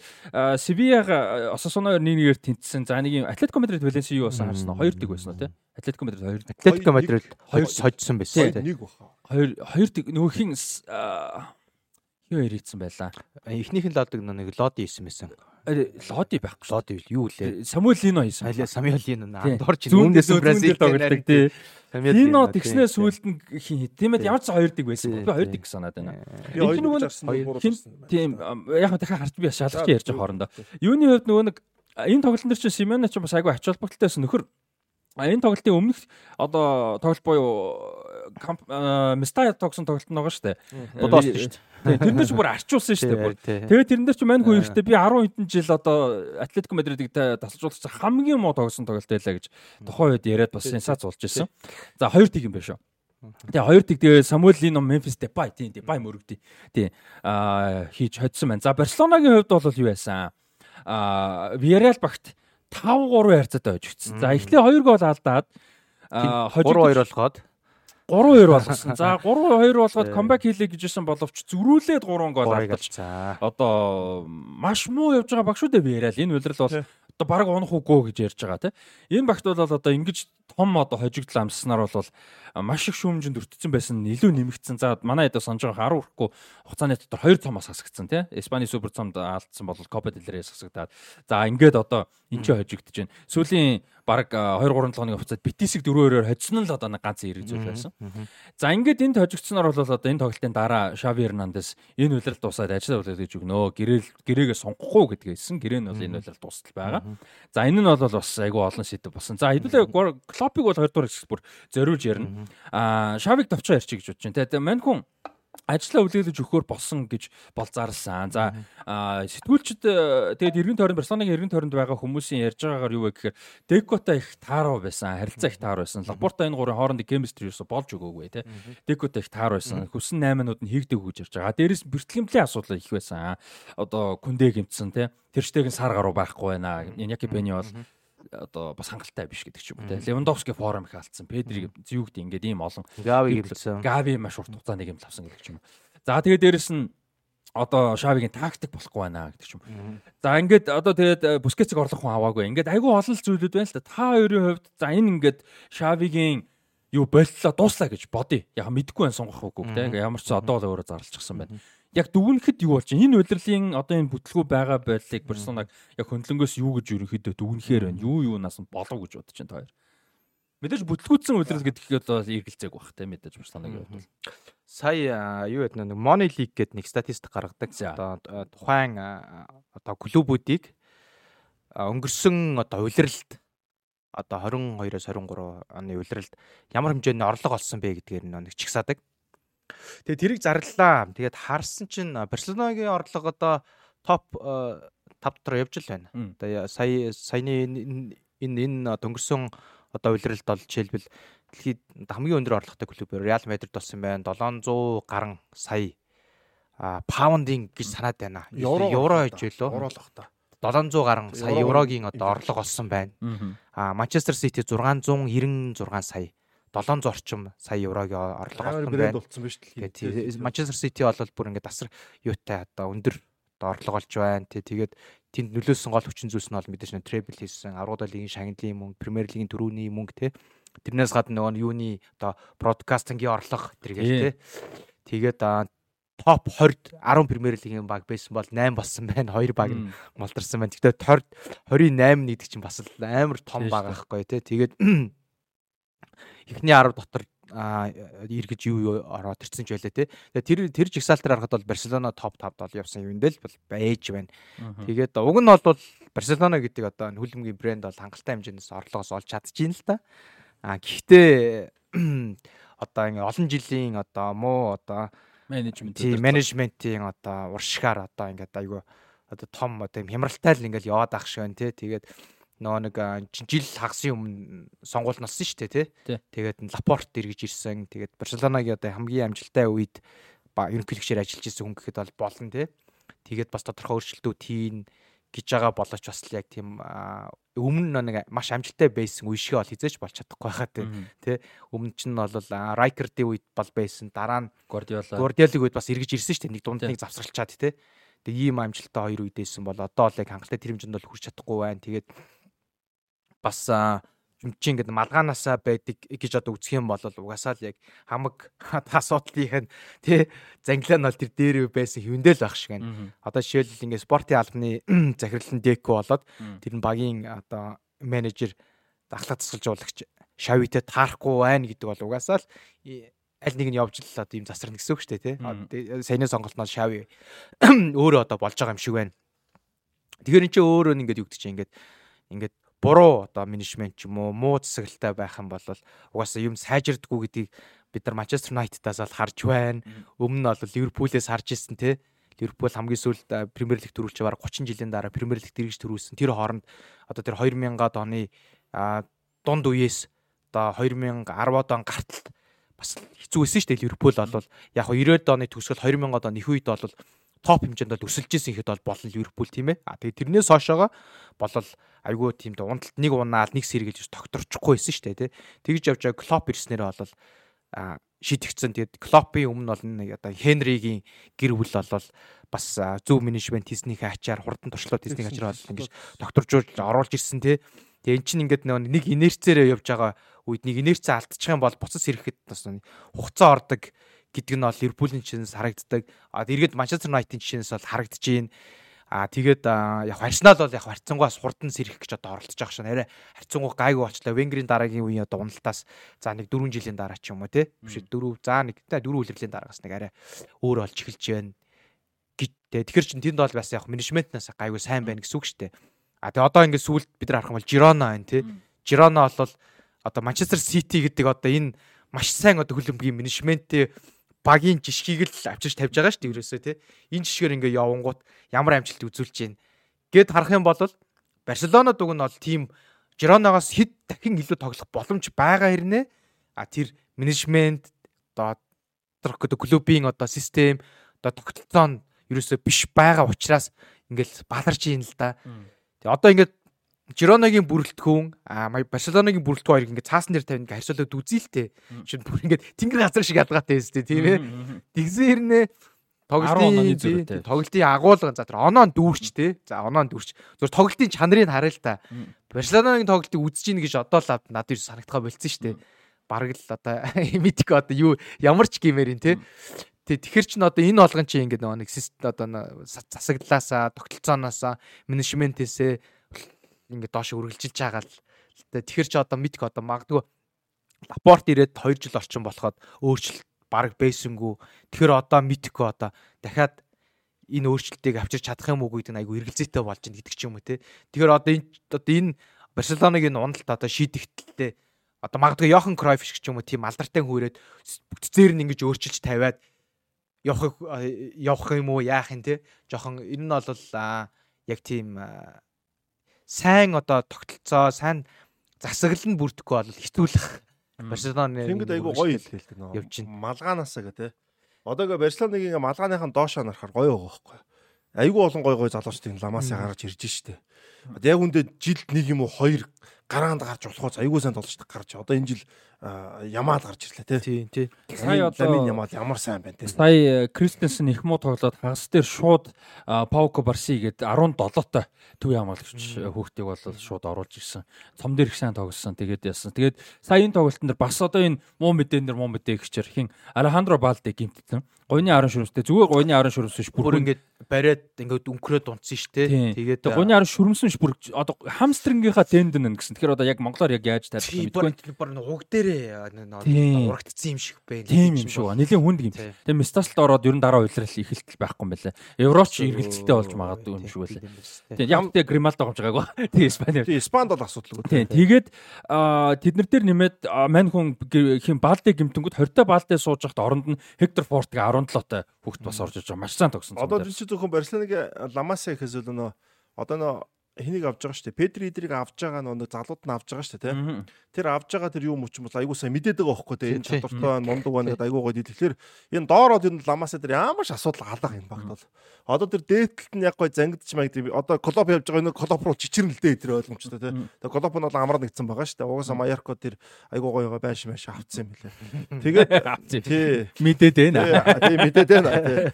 A: Севияга Осасуна 1-1-ээр тэнцсэн. За нэг юм Атлетико Мадрид Валенсиа юу болсон харсан уу? 2-1 байсан уу те? Атлетико Мадрид 2.
C: Атлетико Мадрид 2 сожсон байсан
B: те. Нэг баха.
A: 2 2 нөгөхийн юу ирээдсэн байлаа.
C: Эхнийх нь лодог нэг лоди хийсэн байсан.
A: Лоди байхгүй.
C: Лоди юу лээ?
A: Самуэль Лино хийсэн.
C: Алиа Самуэль Лино дорч үүнээс
A: Бразил тоглодог тий. Лино тэгснээ сүүлд нь хин тийм ээ ямар ч хоёр дэг байсан. Би хоёр дэг санаад байна.
B: Энэ нөгөө
A: тийм яг хаа дахиад харж би шалгах ярьж байгаа хоорондоо. Юуны хувьд нөгөө нэг энэ тоглолтын дээр чинь Симеоне ч бас айгүй ач холбогдолтой байсан нөхөр энэ тоглолтын өмнөх одоо тоглолт буюу Мистая тогсон тоглолт нь байгаа шүү дээ.
C: Бодоос шүү дээ.
A: Тэр нь ч бүр арчуулсан шүү дээ. Тэгээд тэрэн дээр ч мань хүү ихтэй би 10 хэдэн жил одоо Атлетико Мадридыг тасалжуулсан хамгийн муу тоглосон тоглолт байлаа гэж тухайн үед яриад бас сенсац болж ирсэн. За хоёр тийг юм байна шүү. Тэгээ хоёр тийг тэгээ Самуэль Лино Мемфис Депай тийм Депай мөрөгдөө. Тийм аа хийж хоцсон байна. За Барселонагийн хувьд бол юу байсан? Аа Villarreal багт 5-3 харьцаатай хожигдсон. За эхлээ 2 гол алдаад
C: 3-2 болгоод
A: 3-2 болгосон. За <laughs> 3-2 болгоод камбэк хийлээ гэжсэн боловч зөрүүлээд 3 гол алдаж. Одоо маш муу явж байгаа баг шүү дээ би яриад. Энэ үлрэл бол одоо баг унах үгүй гэж ярьж байгаа тийм. Энэ багт бол одоо ингэж том одоо хожигдол амснаар бол маш их шүүмжинд өртсөн байсан нь илүү нэмэгдсэн. За манай хэд санаж байгаа 10 хүрэхгүй хугацааны дотор 2 цомоос хасагдсан тийм. Испани супер цомд алдсан бол Копа дель Рейс хасагдаад. За ингээд одоо энэ ч хожигдож байна. Сүүлийн баг 2 3 7 хоногийн хугацаанд Битисийг 4-2-оор хоцсон л одоо нэг ганц эрэг зүйл байсан. За ингээд энд хожигдсноор бол одоо энэ тоглолтын дараа Шави Эрнандес энэ үйлрэл дуусаад ажил үйлрэл гэж өгнө. Гэрэл гэрээгээ сонгохгүй гэдгээ хэлсэн. Гэрээ нь бол энэ үйлрэл дуустал байгаа. За энэ нь бол бас айгүй олон сэдв болсон. За хэдүүлээ Клопыг бол 2 дугаар хэсэг бүр зориулж ярина. Аа Шавиг давчаа ярьчих гэж бодож байна. Тэгээд мань хүн ажлаа үлээлж өгөхөөр болсон гэж бол зарлсан. За сэтгүүлчд э, тэгээд эргэн тойронд Барселонагийн эргэн тойронд байгаа хүмүүсийн ярьж байгаагаар юу вэ гэхээр Декота их тааруу байсан, харилцаа их тааруу байсан. Лапорта энэ гурын хоорондын chemistry юусо болж өгөөгүй те. Декота их тааруу байсан. Хүссэн 8-нууд нь хийгдэг гэж ярьж байгаа. Дээрээс бэртлэмлийн асуудал их байсан. Одоо күндэ гимцсэн те. Тэр штег нь сар гаруй байхгүй байна. Яки Пени бол одоо бас хангалттай биш гэдэг ч юм уу те. Левандовски форум их алдсан. Педри юу гэдэг ингээд ийм олон
C: Гави гэвлсэн.
A: Гави маш урт хугацаанд нэг юм авсан гэдэг ч юм уу. За тэгээд дээрэс нь одоо Шавигийн тактик болохгүй байна гэдэг ч юм. За ингээд одоо тэгээд Бускетсыг орлох хүн аваагүй. Ингээд айгүй олон зүйлүүд байна л да. Та хоёрын хувьд за энэ ингээд Шавигийн юу боллоо дууслаа гэж бодъё. Яг мэдэхгүй байх сонгох үгүй те. Ямар ч одоо л өөрөө зарлчихсан байна яг дүгнэхэд юу болж байна? Энэ удирдлын одоо энэ бүтлгүү байгаа байдлыг персонаг яг хөндлөнгөөс юу гэж ерөнхийдөө дүгнэхээр байна? Юу юунаас нь болов гэж бодож байна та хоёр. Мэдээж бүтлгүүцсэн удирдал гэдэг одоо эргэлзээг бах те мэдээж персонагийн хувьд.
C: Сая юу гэдэг нэг Money League гэдэг нэг статистик гаргадаг. Одоо тухайн одоо клубүүдийг өнгөрсөн одоо улирлд одоо 22-оос 23 оны улирлд ямар хэмжээний орлого олсон бэ гэдгээр нэг чигсаадаг. Тэгээ тэрийг зарлаа. Тэгээд харсан чинь Барселонагийн орлого одоо топ 5 дотор явж л байна. Одоо сая саяны энэ энэ дөнгөрсөн одоо улиралд бол жишээлбэл дэлхийд хамгийн өндөр орлоготой клуб Реал Мадрид болсон байна. 700 гаруй сая паундын гэж санаад байна.
B: Евро
C: гэж
B: байлоо. Евро л бах та.
C: 700 гаруй сая еврогийн одоо орлого олсон байна. А Манчестер Сити 696 сая 700 орчим сая еврогийн орлого олсон байна. Тэгээд Манчестер Сити бол бүр ингээд асар юутай одоо өндөр орлого олж байна. Тэ тэгээд тэнд нөлөөсөн гол хүчин зүйлс нь бол мэдээж нэг требл хийсэн, аргуудаа лигийн шагналын мөнгө, Премьер лигийн төрүүний мөнгө тэ. Тэрнээс гадна нөгөө юуны одоо бродкастингийн орлого тэргээл тэ. Тэгээд топ 20 10 Премьер лигийн баг байсан бол 8 болсон байна. 2 баг нь молдорсон байна. Гэхдээ 20 28 гэдэг чинь бас амар том баг
A: шүү
C: байхгүй тий. Тэгээд эхний 10 дотор эргэж юу юу ороод ирсэн ч байлаа. Тэгээд тэр тэр жигсаалтаар харахад бол Барселона топ 5-д бол явсан юм дээр бол байж байна. Тэгээд уг нь бол Барселона гэдэг одоо хөлбөмбөгийн брэнд бол хангалттай хэмжээнээс орлогоос олж чадчихээн л та. А гэхдээ <clears throat> одоо ингээ олон жилийн одоо муу одоо
A: менежмент
C: тий
A: удирдлага.
C: менежментийн одоо уршигаар одоо ингээд айгүй одоо том одоо юм хямралтай л ингээд яваад ах шиг байна тий. Тэгээд нөгөө нэг жил хагасын өмнө сонгуул налсан шүү дээ тий. Тэгээд Лапорт эргэж ирсэн. Тэгээд Барселонагийн одоо хамгийн амжилттай үед ерөнхийлөгчээр ажиллаж исэн хүн гэхэд бол болно тий. Тэгээд бас тодорхой өөрчлөлтүүд хийн гэж байгаа боловч бас л яг тийм өмнө нэг маш амжилттай байсан үе шиг бол хизээч болж чадахгүй байхаа тий. Өмнө чинь бол Райкердийн үед бол байсан. Дараа нь
A: Гвардиола.
C: Гвардиолиг үед бас эргэж ирсэн шүү дээ. Нэг дунд нэг завсралчаад тий. Тэгээ ийм амжилттай хоёр үедээсэн бол одоо л яг хангалттай тэр хэмжээнд бол хүрч чадахгүй байна. Тэгээд бас а, юм чи ингээд малгаанаасаа байдаг гэж одоо үзэх юм бол угаасаа л яг хамаг <laughs> асуудлынх нь тий занглаа нь бол тэр дээр байсан хөвөндөл байх шиг байна. Одоо жишээлбэл ингээд спортын албаны <clears throat> захирлан Деко болоод тэр нь багийн одоо менежер дахлаа тасгалжуулагч шавитэй таарахгүй байна гэдэг бол угаасаа л аль нэг нь явж л одоо ийм засарна гэсэн үг шүү дээ тий. Одоо саяны сонголтноо шави <clears throat> өөрөө одоо болж байгаа юм шиг байна. Тэгэхээр эн чинь өөрөө ингээд чинь ингээд ингээд буруу одоо менежмент ч юм уу муу засаглалтай байх юм бол угаасаа юм сайжирдггүй гэдгийг бид нар Манчестер Юнайтедаас бол харж байна. Өмнө нь бол Ливерпулээс харж ирсэн тий. Ливерпул хамгийн сүүлд Премьер Лиг төрүүлж байгаа 30 жилийн дараа Премьер Лиг дэргэж төрүүлсэн. Тэр хооронд одоо тэр 2000-аад оны дунд үеэс одоо 2010-ад он гартал бас хэцүү байсан шүү дээ Ливерпул бол яг хөө 90-ад оны төгсгөл 2000-ад оны их үед бол топ хэмжээнд бол өсөлж исэн ихэд бол болно Ливерпул тийм ээ. А тэгээ тэрнээс хойшоогоо болол айгүй тийм дэ ундалт нэг унаал нэг сэргэлж тогтворчихгүй байсан шүү дээ тий. Тэгж явж байгаа Клоп ирснээр бол а шийдэгцэн тэгээд Клопын өмнө бол нэг одоо Хенригийн гэр бүл болол бас зөв менежмент хийснийхээ ачаар хурдан туршлууд хийснийхээ ачаар бол ингэж докторжуулж оруулж ирсэн тий. Тэгээ эн чинь ингээд нэг инерцээрээ явж байгаа үед нэг инерц алдчих юм бол буцаж сэрэхэд бас хугацаа ордог гэдэг нь бол Ливерпулийн чинээс харагддаг. А эргээд Манчестер Юнайтед чинээс бол харагдаж байна. А тэгээд яг Арсенал бол яг харьцангуйас хурдан сэрэх гэж одоо оролдож байгаа шээ. Арай харьцангуй гайгүй болчлаа. Венгерийн дараагийн үеийн одоо уналтаас за нэг 4 жилийн дараа ч юм уу те. Биш 4 за нэг та 4 үлрэлийн дараагаас нэг арай өөр болж эхэлж байна гэж те. Тэгэхээр чин тэнд бол бас яг менежментнаас гайгүй сайн байна гэсэн үг шүү дээ. А тэгээ одоо ингээд сүүлд бид нар харах юм бол Жирона байна те. Жирона бол одоо Манчестер Сити гэдэг одоо энэ маш сайн одоо хөлбөмбөгийн менежменттэй багийн жишгийг л авчирч тавьж байгаа шүү дээ ерөөсөө тий. Энэ жишгээр ингээ явангууд ямар амжилт үзүүлж байна. Гэт харах юм бол Барселона дуг нь бол тийм Жироногоос хэд дахин илүү тоглох боломж байгаа хэрнээ. А тэр менежмент одоо гэдэг клубийн одоо систем одоо тогтолцоо нь ерөөсөө биш байгаа учраас ингээл баларч ийн л да. Тэгээ одоо ингээд Жироногийн бүрэлдэхүүн а Барселонагийн бүрэлдэхүүн хоёрыг ингээд цаасан дээр тавина ингээ харьцуулаад үзье л тээ. Шин бүр ингээд тэнгэр газар шиг ялгаатай юм зү тийм ээ. Тэгсэн хэрнээ
A: 10 онооны
C: тоглолтын тоглолтын агуулга за тэр оноон дүүрч те. За оноон дүүрч. Зүгээр тоглолтын чанарыг харъя л та.
A: Мм.
C: Барселонагийн тоглолтыг үзэж ийн гэж одоо л надад юу санагдхаа болцсон шүү дээ. Бараг л одоо <laughs> мэдик одоо юу ямар ч гимээр ин те. Тэг тэгэхэр чин одоо энэ болгон чи ингээд нэг систем одоо засаглалаасаа тогтолцооноосаа менежментээсээ ингээд доош үргэлжилж байгаа л. Тэгэхэр чи одоо мэдик одоо магадгүй Лапорт ирээд 2 жил орчим болоход өөрчлөлт баг байсангүй. Тэгэхээр одоо мэдхгүй одоо дахиад энэ өөрчлөлтийг авчирч чадах юм уу гэдэг нь айгүй эргэлзээтэй болж байна гэдэг ч юм уу те. Тэгэхээр одоо энэ одоо энэ Барселонагийн уналт одоо шийдэгдэлтэй одоо магадгүй Йохан Кройф шиг ч юм уу тийм алдартай хүрээд бүтцээр нь ингэж өөрчилж тавиад явах явах юм уу яах юм те. Жохон энэ нь бол яг тийм сайн одоо тогтолцоо сайн засаглал нь бүрдэхгүй бол хэцүүлэх Барселоны
B: Тэнгүүд айгу гоё хэлдэг
C: явж
B: нөө.
C: байна.
B: Малгаанаасаа гэ тэ. Одоо ингээ Барселонагийн ингээ малгааныхаа доошоо нарахаар гоё байгаа байхгүй. айгүй олон гой гой залуучдын ламасаа гаргаж ирж штэ. Яг үндэ жилд нэг юм уу хоёр гараанд гарч болохоос айгүй сайн толчдаг гарч. Одоо энэ жил ямаал гарч ирлээ
C: тий. Тий.
B: Сая одоо ламин ямаал ямар сайн байна те.
A: Сая Кристенсен их муу тоглоод хагас дээр шууд Пауко Барси гээд 17-той төв ямаалагч хүүхдийг бол шууд оруулж ирсэн. Цом дээр их сайн тоглосон. Тэгээд яасан. Тэгээд сая энэ тоглолтын дээр бас одоо энэ муу мэдэн дээр муу мэдээ ихчээр хин Алехандро Балде гимтсэн. Гойны арын шүрмстэй зүгээр гойны арын шүрмс биш
C: бүр ингээд бариад ингээд өнкрөөд унтсан шүү дээ.
A: Тэгээд гойны арын шүрмсэн ш бүр одоо хамстрингийнхаа тендэн гэсэн. Тэгэхээр одоо яг монголоор яг яаж тайлбарлах
C: вэ? Бүр уг дээрээ урагдсан юм шиг байна.
A: Тийм юм шүү. Нилийн хүнд юм. Тэгээд Мистаслд ороод ер нь дараа уйлрал ихэлтэл байхгүй юм байлаа. Евроч эргэлцэлтэй болж магадгүй юм шиг байлаа. Тэгээд яг тэ Грималто гомж байгаагүй. Тэгээд Испани.
B: Тэгээд Испанд бол асуудалгүй.
A: Тийм. Тэгээд тэднэр дээр нэмээд мань хүн хин Балде гимтэнгүүд 20 та Балде сууж байхад оронд нь Хектор Фортыг 17-тай хүүхд бас орж иж байгаа. Маш сайн тогсон.
B: Одоо чи зөвхөн Барселоныг Ламасаа гэхээс өлөө нөө одоо нөө хэнийг авч байгаа шүү дээ. Педри эдрийг авч байгаа нэг залууд нь авч байгаа шүү дээ, тийм. Тэр авж байгаа тэр юм бол айгуу сайн мэдээд байгаа байхгүй тийм. Энэ чадвартай мундаг байна гэдэг айгуу гоё тэгэхээр энэ доороод энэ ламасаа тэр ямар ч асуудал алга юм багт бол. Одоо тэр дээдлэлт нь яг гоё зангидч маяг тийм. Одоо клоп явж байгаа нэг клоп руу чичирнэлтэй тэр ойлгомжтой тийм. Тэгээ клоп нь бол амар нэгдсэн байгаа шүү дээ. Угаасаа Маярко тэр айгуу гоё байш маш авцсан юм билээ. Тэгээд <laughs>
A: тий мэдээд байна.
B: Тий мэдээд байна.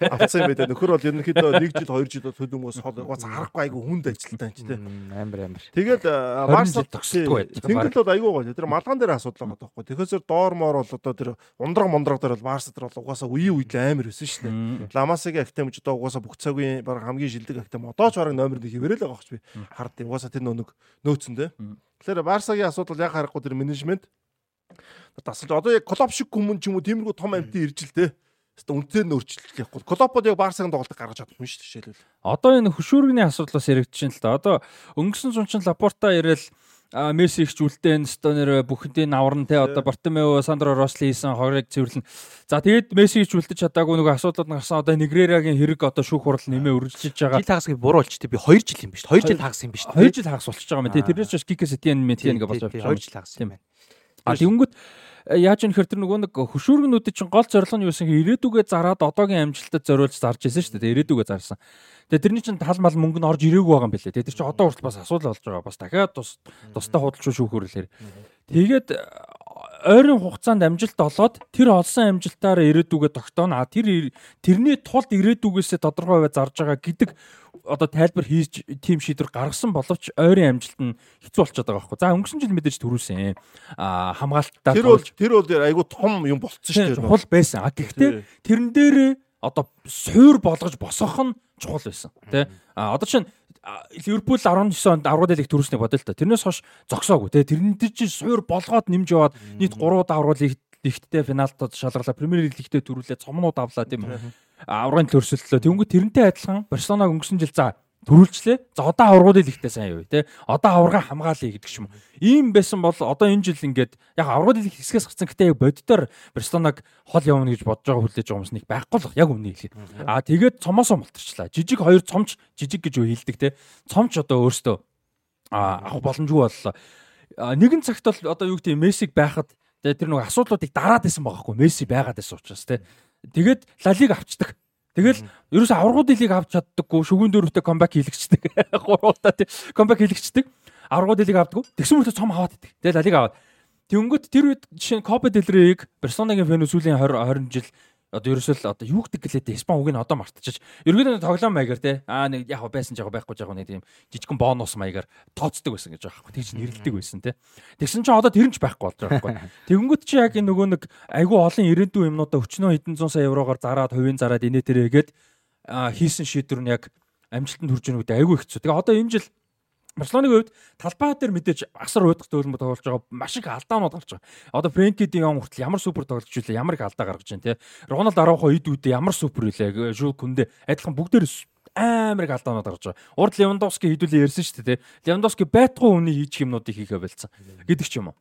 B: Авцсан юм бидээ. Нөхөр бол ерөнхийдөө 1 жил 2 жил төлөмөөс хол угаасаа харахгүй айгуу хүнд ажилтаа юм
C: Амар амар.
B: Тэгээд Марсал тогсдгүй байж. Тэнгэл бол айгүй гоё. Тэр малган дээр асуудал байгаа байхгүй. Тэгэхээр доор моор бол одоо тэр ундраг мондраг дээр бол Марс дээр бол угаасаа үеийн үеийн амар өсөн шүү дээ. Ламасагийн актемж одоо угаасаа бүх цагийн баг хамгийн шилдэг актем одоо ч бараг номер 1 хэвээрэл байгаа ч би хард. Угаасаа тэр нэг нөөцөн дээ. Тэгэхээр Барсагийн асуудал яг харахгүй тэр менежмент тасалж одоо яг клуб шиг хүмүүс ч юм уу тиймэрхүү том амтын ирж л дээ Хэвээ үнэхээр нь өөрчлөлт хийхгүй. Клопод яг Барсагийн тоглолтыг гаргаж чадахгүй шүү дээ жишээлбэл.
A: Одоо энэ хөшүүргний асуудлаас яригдчихээн л да. Одоо өнгөрсөн зунчин Лапорта ирээл а Месси их үлдээн стонер бүхэндээ наварн те одоо Бартомео Сандро Росли хийсэн хорыг цэвэрлэн. За тэгээд Месси их үлдэж чадаагүй нөгөө асуудлууд гарсан одоо Негрерагийн хэрэг одоо шүүх хурал нэмээ үржилж байгаа.
C: Жил хагас буруу болчтой би 2 жил юм биш 2 жил хагас юм биш
A: 2 жил хагас болчихж байгаа юм те тэрнээс ч Кикес Этиен Метиен гэж болж байгаа.
C: 2 жил хагас юм байна.
A: А тэгэнгүүт яаж юм хэр тэр нөгөө нэг хөшүүргнүүдэд чинь гол зорилго нь юу гэсэн ирээдүгээ зараад одоогийн амжилтад зориулж зарж ирсэн шүү дээ. Ирээдүгээ зарсан. Тэгээ тэрний чинь тал мал мөнгө нь орж ирээгүй байгаа юм билээ. Тэр чинь одоо хүртэл бас асуудал болж байгаа. Бас дахиад тус тустай худалч шүүхөрлөөр. Тэгээд ойрын хугацаанд амжилт олоод тэр олсон амжилтаараа ирээдүгээ тогтооно. А тэр тэрний тулд ирээдүгээсээ тодорхой байв зарж байгаа гэдэг одоо тайлбар хийж тим шийдвэр гаргасан боловч ойрын амжилт нь хэцүү болчиход байгаа байхгүй. За өнгөрсөн жил мэдээж төрүүлсэн. А хамгаалалтаа
B: Тэр бол тэр бол айгүй том юм болцсон шүү дээ.
A: Чухал байсан. А гэхдээ тэрэн дээр одоо суур болгож босгох нь чухал байсан. Тэ. А одоо чинь Ливерпул 19 онд аврагд лиг төрүүлснийг бодъё л та. Тэрнээс хойш зогсоогүй те. Тэрэн дээр чинь суур болгоод нэмж яваад нийт 3 даврагд лигтээ финалд шалгарлаа. Премьер лигтээ төрүүлээ. Цомнууд авлаа тийм. Аврагын төрсөлтлөө. Тэнгүү тэрнтэй адилхан Барселонаг өнгөрсөн жил за төрүүлчлээ. За одоо аврагуудыг ихтэй сайн юу те. Одоо аврагаа хамгаалъя гэдэг юм. Ийм байсан бол одоо энэ жил ингээд яг аврагуудыг хэсгээс гарсан гэтээ боддоор Барселонаг хол явна гэж бодож байгаа хүлээж байгаа юмс нэг байхгүй л яг өмнө хэлээ. Аа тэгээд цомоосоо мултарчлаа. Жижиг хоёр цомч жижиг гэж хэлдэг те. Цомч одоо өөртөө авах боломжгүй боллоо. Нэгэн цагт бол одоо юу гэдэг Мессиг байхад тэр нэг асуудлуудыг дараад исэн байгаа хгүй Месси байгаад байсан учраас те. Тэгээд Лалиг авчдаг. Тэгэл ерөөсө аврагууд лиг авч чаддаггүй шүгэн дөрөвтэй камбэк хийлэгчдэг. <laughs> Гурвуудаа тий камбэк хийлэгчдэг. Аврагууд лиг авдаггүй. Тэгсэн мөртөө цом аваад идэг. Тэгэл лиг аваад. Тэнгөт тэр үед жишээ нь Копа Делрийг Барселонагийн фэн сүүлийн 20 20 жил одоо ерөөсөө л одоо юу гэдэг гэлээ Испани үг нь одоо мартчихж. Ерөөдөө тоглоом маягаар те? Аа нэг яг байсан жаага байхгүй жаага нэг тийм жижигхэн бонус маягаар тооцдог байсан гэж байгаа. Байхгүй тэгж нэрлдэг байсан те? Тэгсэн чинь одоо тэр нь ч байхгүй болж байгаа байхгүй. <laughs> Тэгэнгүүт чи яг нөгөө нэг айгүй олон ирээдүйн юмнуудаа өчнөө хэдэн зуун сая еврогоор зараад хувийн зараад инээ тэрээгээд хийсэн шийдвэр нь яг амжилтанд хүрч байгаа гэдэг айгүй хэцүү. Тэгээ одоо энэ жил Барселоныг хувьд талбай дээр мэдээж асар уйдах төлөв тоглож байгаа маш их алдаанууд гарч байгаа. Одоо Фрэнки Дион хүртэл ямар супер тоглож илээ, ямар их алдаа гаргаж байна те. Рональд Араухо эд үдэ ямар супер илээ. Жул Күндэ адилхан бүгдээр амар их алдаанууд гарч байгаа. Урд Левандовски хэдүүлээ ярьсан шүү дээ те. Левандовски байтгүй үний хийчих юмнуудыг хийхэ байлцсан. Гэдэг ч юм уу.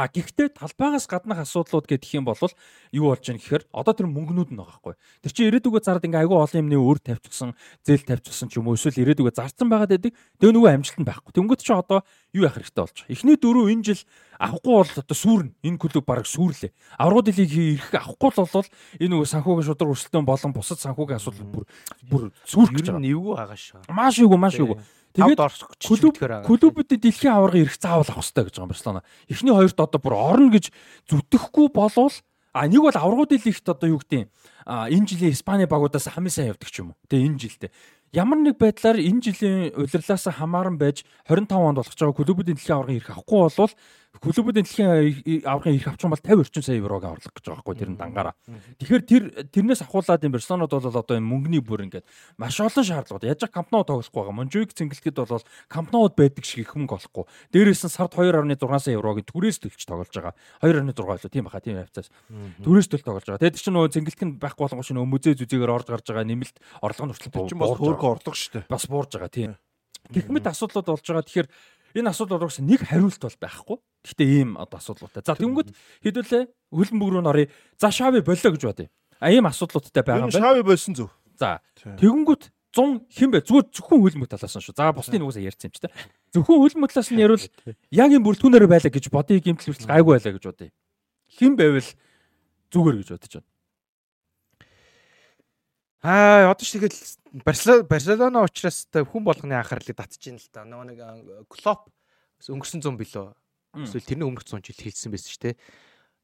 A: А гэхдээ талбайгаас гаднах асуудлууд гэдэг юм бол юу болж байна гэхээр одоо тэр мөнгнүүд нь байгаа хгүй. Тэр чинь ирээдүгөө зарад ингээ айгүй олон юмны өөр тавьчихсан, зээл тавьчихсан ч юм уу эсвэл ирээдүгөө зарцсан байгаад байдаг. Тэгээ нөгөө амжилт нь байхгүй. Тэнгүүд чи одоо юу яах хэрэгтэй болж байгаа. Эхний дөрөв энэ жил авахгүй бол одоо сүрнэ. Энэ клуб бараг сүрлээ. Аврагууд лиг ирэх авахгүй л бол энэ нөгөө санхүүгийн шудраг өрсөлдөөн болон бусад санхүүгийн асуудал бүр бүр сүрэх гэж байгаа.
C: Эвгүй байгаа шүү.
A: Маш эвгүй, маш эвгүй.
C: Тэгээд
A: клуб клубүүдэд дэлхийн аварга ирэх заавал авах хэрэгтэй гэж байгаа Барселона. Эхний хоёрт одоо бүр орно гэж зүтгэхгүй болвол а нэг бол аврагуудын лигт одоо юу гэдэг юм а энэ жилийн Испани багуудаас хамгийн сайн явдаг ч юм уу. Тэгээ энэ жилдээ ямар нэг байдлаар энэ жилийн удирлаас хамааран байж 25 онд болох ч байгаа клубүүдийн дэлхийн аваргын ирэх авахгүй болвол клубүүдийн дэлхийн аврагын авчих юм бол 50 орчим сая еврог аварлах гэж байгаа байхгүй тэр нь дангаараа. Тэгэхээр тэр тэрнээс ахуулаад юм Барселонод бол одоо энэ мөнгөний бүр ингээд маш олон шаардлагууд яаж кампноо тоглохгүй байгаа. Монжуиг цэнгэлтэд бол кампноод байдаг шиг их мөнгө олохгүй. Дээрээс нь сард 2.6 сая еврогийн түрээс төлж тоглож байгаа. 2.6 болоо тийм баха тийм хавцаас. Түрээс төлж тоглож байгаа. Тэгээд чинь нөгөө цэнгэлт нь байх болгон шинэ музей зүзээгээр орж гарч байгаа нэмэлт орлого нь хүртэл
B: буу. Бас хөөргө орлого шүү дээ.
A: Бас буурж байгаа тийм. Гэх мэт асуудлууд болж байгаа. Тэгэхээр энэ асуудал угсаа нэг хариулт бол байхгүй. Гэхдээ ийм одоо асуудлуутай. За тэнгүүд хэдүүлээ хөлбөмбөг рүү норё. За шави боллоо гэж бодъё. А ийм асуудлуудтай байгаа юм
B: байна. Шави болсон зөв.
A: За тэгэнгүүт 100 хэн бэ? Зүгээр зөвхөн хөлбөмбөг талаас нь шүү. За бусдын нугасаа ярьсан юм чи та. Зөвхөн хөлбөмбөг талаас нь ярил яг юм бүрэлдэхүүнээр байлаа гэж бодъё гэмтэл хүртэл гайгүй байлаа гэж бодъё. Хэн байвал зүгээр гэж бодож байна.
C: Аа одоо ч тэгэл Барселона учраас хүн болгоны анхаарлыг татж ийн л та. Нөгөө нэг Клоп өнгөрсөн 100 билүү. Эсвэл тэрний өмнөх 100 жил хэлсэн байсан шүү дээ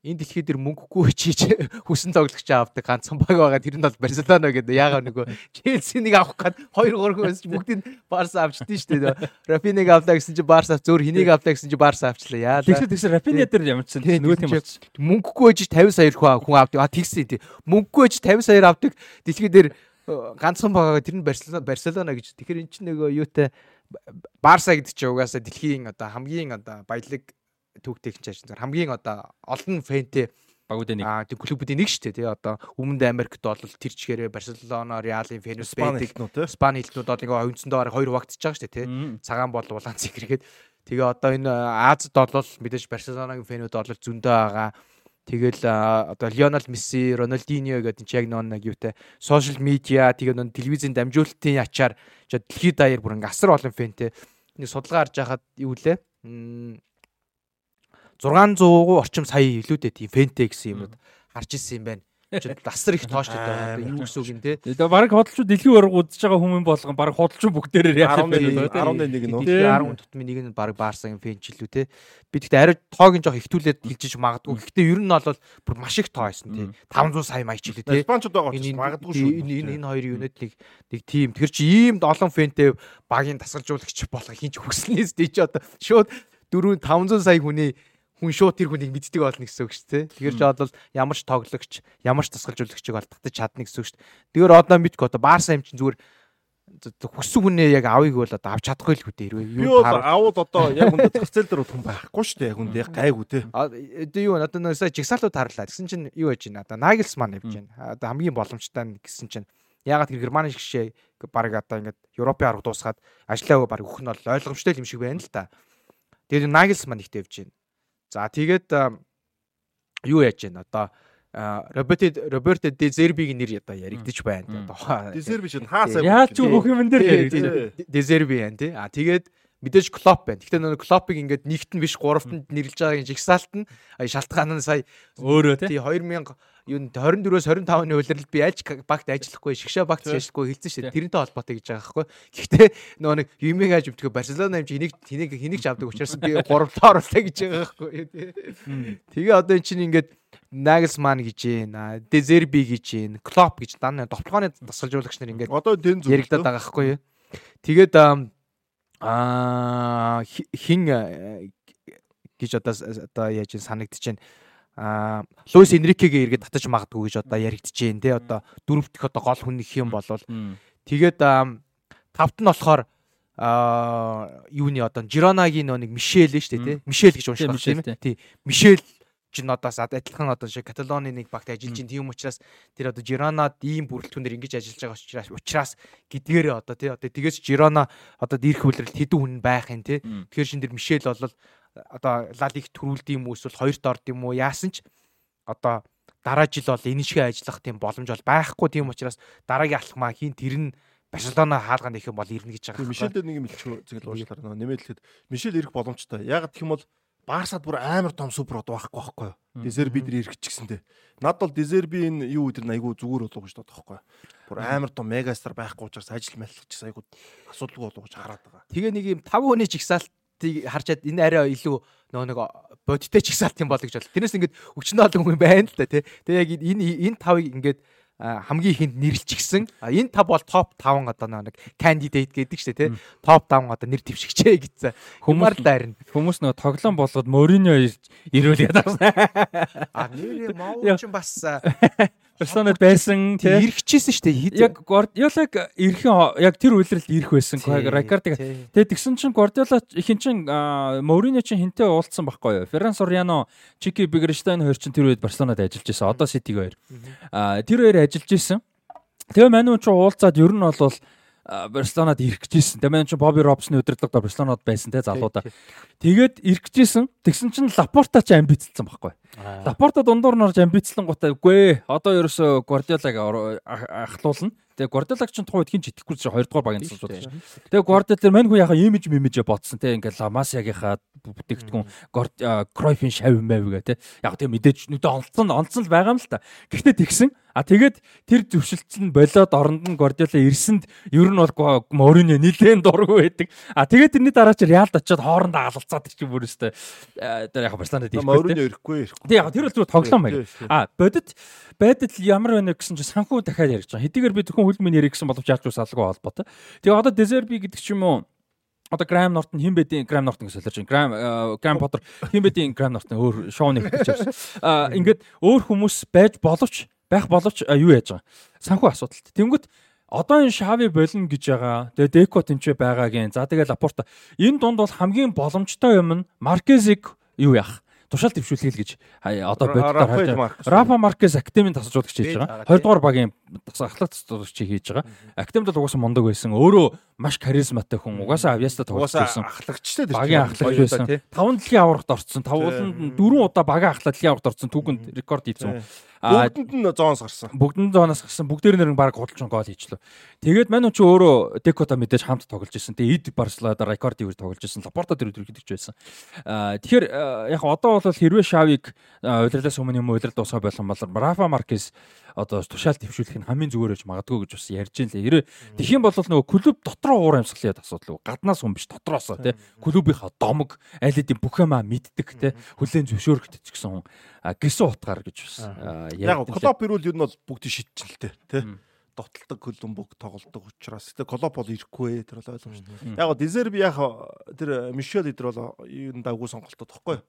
C: энэ дэлхий дээр мөнгөгүй <laughs> чийж хүсэн тоглогч авдаг ганцхан баг байгаа тэр нь бол Барселона гэдэг яагаад нөгөө Челси нэг авах гээд 2 3 хүнс бүгдийг Барса авчдээ шүү дээ. Рафиныг авлаа гэсэн чинь Барса зөөр хэнийг авлаа гэсэн чинь Барса авчлаа. Яа.
A: Тэгсэн тэгсэн Рафиня дээр ямар ч нөгөө тийм болчих.
C: Мөнгөгүй ээж 50 сая хүн авдаг. А тэгсэн тий. Мөнгөгүй ээж 50 саяар авдаг. Дэлхий дээр ганцхан байгаа тэр нь Барселона Барселона гэж. Тэгэхээр эн чинь нөгөө юутай Барса гэдэг чинь угаасаа дэлхийн одоо хамгийн одоо баялаг түүхтэй чинь зар хамгийн одоо олон фэнтэй
A: багуудын нэг.
C: Аа тэг клубүүдийн нэг шүү дээ тий одоо Өмнөд Америкт бол тэр чигээрээ Барселона, Реалын фэнүүд байдаг. Спани хэлтнүүд бол ингээ оюунцондоо бараг хоёр хуваагдчихж байгаа шүү дээ тий. Цагаан бол улаан цэг хэрэгэд. Тэгээ одоо энэ Азад бол мэдээж Барселонагийн фэнүүд бол зөндөө байгаа. Тэгэл одоо Лионел Месси, Роналдиньо гэдэг чинь яг нэг юутай сошиал медиа тэгээ нөө телевизийн дамжуулалтын ачаар дэлхийд даяар бүр ингээ асар олон фэнтэй нэг судалгаа харж байхад юу лээ 600 орчим сая илүүтэй тийм фэнтэй гэсэн юмуд харж ирсэн юм байна. Дасар их тооштой байна. Юу гэсэн үг юм те.
A: Тэгээ баг хөдөлчүүд дэлхийн ураг удаж байгаа хүмүүс болгон баг хөдөлчүн бүгдээрээ
B: яах юм бэ? 11 нь.
C: Тэгээ 10 тутмын нэг нь баг баарсан фэн ч илүү те. Би тэгтээ арай тоог нь жоох ихтүүлээд хэлжиж магадгүй. Гэхдээ ер нь бол бүр маш их тоо байсан те. 500 сая маяг ч илүү те.
B: Испанчууд байгаа ч магадгүй шүү.
C: Энэ энэ хоёрын юунэт нэг нэг тим. Тэр чи ийм олон фэнтэй багийн тасгалжуулагч болох хинч хүснээс чи одоо шууд 4 500 сая хүний хүн шууд тэр хүнийг мэддэг болно гэсэн үг шүү дээ. Тэгэхээр ч бол ямар ч тоглогч, ямар ч тасгалжуулагчийг бол татаж чадна гэсэн үг шүү. Дээ. Тэгэхээр одоо мэдгүй одоо Барса юм чинь зүгээр хүссэн хүнээ яг авъя бол одоо авч чадахгүй л үү дээ хэрвээ.
B: Юу таар авууд одоо <laughs> яг үндэ зах зээл дээр хүн байхгүй шүү дээ яг үндэ яг гайгүй те
C: одоо юу одоо нөөсөө жигсаалууд тарлаа. Гэсэн чинь юу яж байна? Одоо Нагелсман явж байна. Одоо хамгийн боломжтой гэсэн чинь ягаад тэр Германы жишээ баг одоо ингээд Европын арга дуусгаад ажиллаа баг өгөх нь бол ойлгомжтой юм шиг байна л да. Тэгээд Нагелсман ихтэй явж байна За тэгээд юу яаж байна одоо Роберт Роберт Де Зербигийн нэр одоо яригдчих байна.
B: Одоо Де Зерби шин хаасаа
A: яаж ч бүх юм дээр.
C: Де Зерби байна тий. А тэгээд мэдээж Клоп байна. Гэхдээ нөгөө Клопыг ингээд нэгт нь биш гуравтанд нэрлж байгаагийн жигсаалт нь шалтгаан нь сая
A: өөрөө тий
C: 2000 юу 24-өөс 25-ны улирлал би альч багт ажиллахгүй шгшээ багт ажиллахгүй хэлсэн шүү дээ. Тэрнтэй холбоотой гэж байгаа байхгүй. Гэхдээ нөгөө нэг юмыг аж өвтгөө Барселона юм чи энийг тэнийг хэнийг ч авдаг учраас би гуравтаа оруулаа гэж байгаа байхгүй. Тэгээ одоо эн чинь ингээд Nagelsmann гэж байна. Dezerbi гэж байна. Klopp гэж дан товтлооны дасгалжуулагч нар ингээд
B: одоо тэн
C: зүг яригадаад байгаа байхгүй. Тэгээд аа хин гэж одоо одоо яаж санагдчихэв а Луис Энрикегээ эргээд татаж магадгүй гэж одоо яригдчихэж байна те. Одоо дөрөв дэх одоо гол хүн их юм болвол. Тэгээд тавт нь болохоор а юуны одоо Жиронагийн нэг Мишель шүү дээ те. Мишель гэж уншдаг тийм ээ. тий. Мишель чинь одоо адилхан одоо шиг Каталоны нэг багт ажиллаж ин тийм учраас тэр одоо Жиронад ийм бүрэлдэхүүнээр ингэж ажиллаж байгаа учраас учраас гэдгээрээ одоо тий одоо тэгээс Жирона одоо ирэх хүлрэлт хэдэн хүн байх юм тий тэгэхээр шин тэр Мишель бол одоо лал их төрүүлд юм уу эсвэл хоёрт орд юм уу яасан ч одоо дараа жил бол энэ шиг ажиллах тийм боломж бол байхгүй тийм учраас дараагийн алхмаа хийн тэр нь Барселона хаалганд их юм бол ирнэ гэж байгаа.
B: Мишелд нэг юм илчүү зэгэл уучлаарай нөө нэмэлтэхэд Мишель ирэх боломжтой. Яг гэх юм бол Барсад бүр амар том супер од байхгүй байхгүй юу. Дезер бид нар ирэх ч гэсэндээ. Над бол Дезерби энэ юу өдр айгу зүгээр болов гэж юу. Бүр амар том мегастар байхгүй учраас ажил мэлчих айгу асуудалгүй болов гэж хараад байгаа.
C: Тэгээ нэг юм 5 хүний жигсаалтыг харчаад энэ арай илүү нөгөө нэг бодиттой чигсаалт юм болог гэж бол. Тэрнээс ингээд өчнөө олон хүн байна л да тий. Тэгээ яг энэ энэ тавыг ингээд хамгийн ихэнд нэрлчихсэн. Энэ тав бол топ 5 одоо нэг кандидат гэдэг шүү дээ тий. Топ 5 одоо нэр дэвшигчээ гэсэн. Хүмүүс л дайрна.
A: Хүмүүс нөгөө тоглоом болгоод Мориньо ирүүл ядаг.
C: А нэр Мауу <laughs> ч бас <laughs>
A: Барселонад байсан
C: тий ирэхчихсэн шүү дээ.
A: Яг Гвардиолаг ирэхэн яг тэр үйлрэлд ирэх байсан. Рикардыг. Тэгээд тэгсэн чинь Гвардиола ихэнх чинь Мориньо чинь хинтээ уулзсан байхгүй юу? Ферран Сориано, Чики Бигерштайн хоёр чинь тэр үед Барселонад ажиллаж байсан. Одоо Ситиг хоёр. А тэр хоёр ажиллаж байсан. Тэгээ манайд ч уулзаад ер нь бол Барселонад ирэх гэжсэн. Тэгээ маань чи Бобби Робсны удирдлага Барселонод байсан те залуудаа. Тэгээд ирэх гэжсэн. Тэгсэн чинь Лапорта ч амбицлсан байхгүй. Лапорта дундуур норж амбицлан гутаа үгүй ээ. Одоо ерөөсө Гвардиолаг ахлуулна. Тэгээ Гвардиолаг ч тухайд хин ч итгэхгүй ч 2 дугаар багийн байна шүү. Тэгээ Гвардиол тэр мань хүн яхаа имиж мимиж бодсон те ингээл Ламасиагийнхаа бүтээгдэхүүн Кройфын шав мэв гэ те. Яг тийм мэдээж нүдэ онцсон онцсон л байгаа юм л та. Гэхдээ тэгсэн А тэгээд тэр зөвшөлтсөн болоод оронд нь Гвардиола ирсэнд ер нь бол Мориньо нилээн дургүй байдаг. А тэгээд тэрний дараа чи Реалд очиод хоорондоо алалцаад чинь бүр өстэй тэр яг Барселонад
B: ирэхгүй. Мориньо ирэхгүй ирэхгүй.
A: Тэг яг тэр бол зүгээр тоглоом байг. А бодит байдал ямар байна гэсэн чинь санхүү дахиад ярьж байгаа. Хэдийгээр би зөвхөн хөлмийн ярих гэсэн боловч яаж ч салгүй холбоотой. Тэгээ одоо Дезерби гэдэг ч юм уу одоо Грам Нортон хин бэдийн Грам Нортон гэж солиорч Грам Грам Поттер хин бэдийн Грам Нортон өөр шоуны хэлж байсан. А ингээд өөр хүмүүс байж боловч байх боловч юу яаж байгаа. Санхүү асуудалт. Тэнгүүт одоо энэ Шави болно гэж байгаа. Тэгээ Деко тэнцвэ байгаагийн. За тэгээ Лапорта. Энэ дунд бол хамгийн боломжтой юм нь Маркезиг юу яах? Тушаал дэвшүүлгээл гэж одоо боддоор Рафа Маркес академийн тасалжуулагч хийж байгаа. Хоёрдугаар багийн ахлах тасалжуулагч хийж байгаа. Академид бол угаасаа мундаг байсан. Өөрөө маш харизматай хүн. Угаасаа авьяаста тоглосон.
B: Ахлагчтай
A: багийн ахлагч байсан. Таван дэлхийн аврагт орцсон. Тавууланд дөрвөн удаа багийн ахлах дэлхийн аврагт орцсон. Түүхэнд рекорд хийсэн.
B: Бүгдэнд нь зоонос гарсан.
A: Бүгдэнд зоонос гарсан. Бүгдээр нэр нь баг худалчин гол хийчлээ. Тэгээд мань чи өөрөө Декота мэдээж хамт тоглож ирсэн. Тэгээд Эд Барселонада рекорд ивэр тоглож ирсэн. Лапорта тэр өдөр хэдэгч байсан. Тэгэхээр яг одоо бол хэрвээ Шавиг удирлаас өмнө юм удирд дуусгах болох бол Рафа Маркес одоо тушаал төвшүүлэх нь хамгийн зүгээр гэж магадгүй гэж бас ярьж ин л. Хэрэг тэгэх юм бол нөгөө клуб дотроо уур амьсгалын асуудал уу? Гаднаас хүн биш дотроосоо тий. Клубийнхаа домог аль хэдийн бүх юмаа мэддэг тий. Хүлэн зөвшөөрөхтэй ч гэсэн хүн гэсэн утгаар гэж бас
B: яг клуб ирүүл юу нь бол бүгдийг шийдчихэлтэй тий дотолдог хөлбөмбөг тоглолдог учраас тэгээ колоп бол ирэхгүй тэр бол ойлгомжтой. Яг дезерби яг тэр Мишель идэр бол энэ дагуу сонголтод тоххой.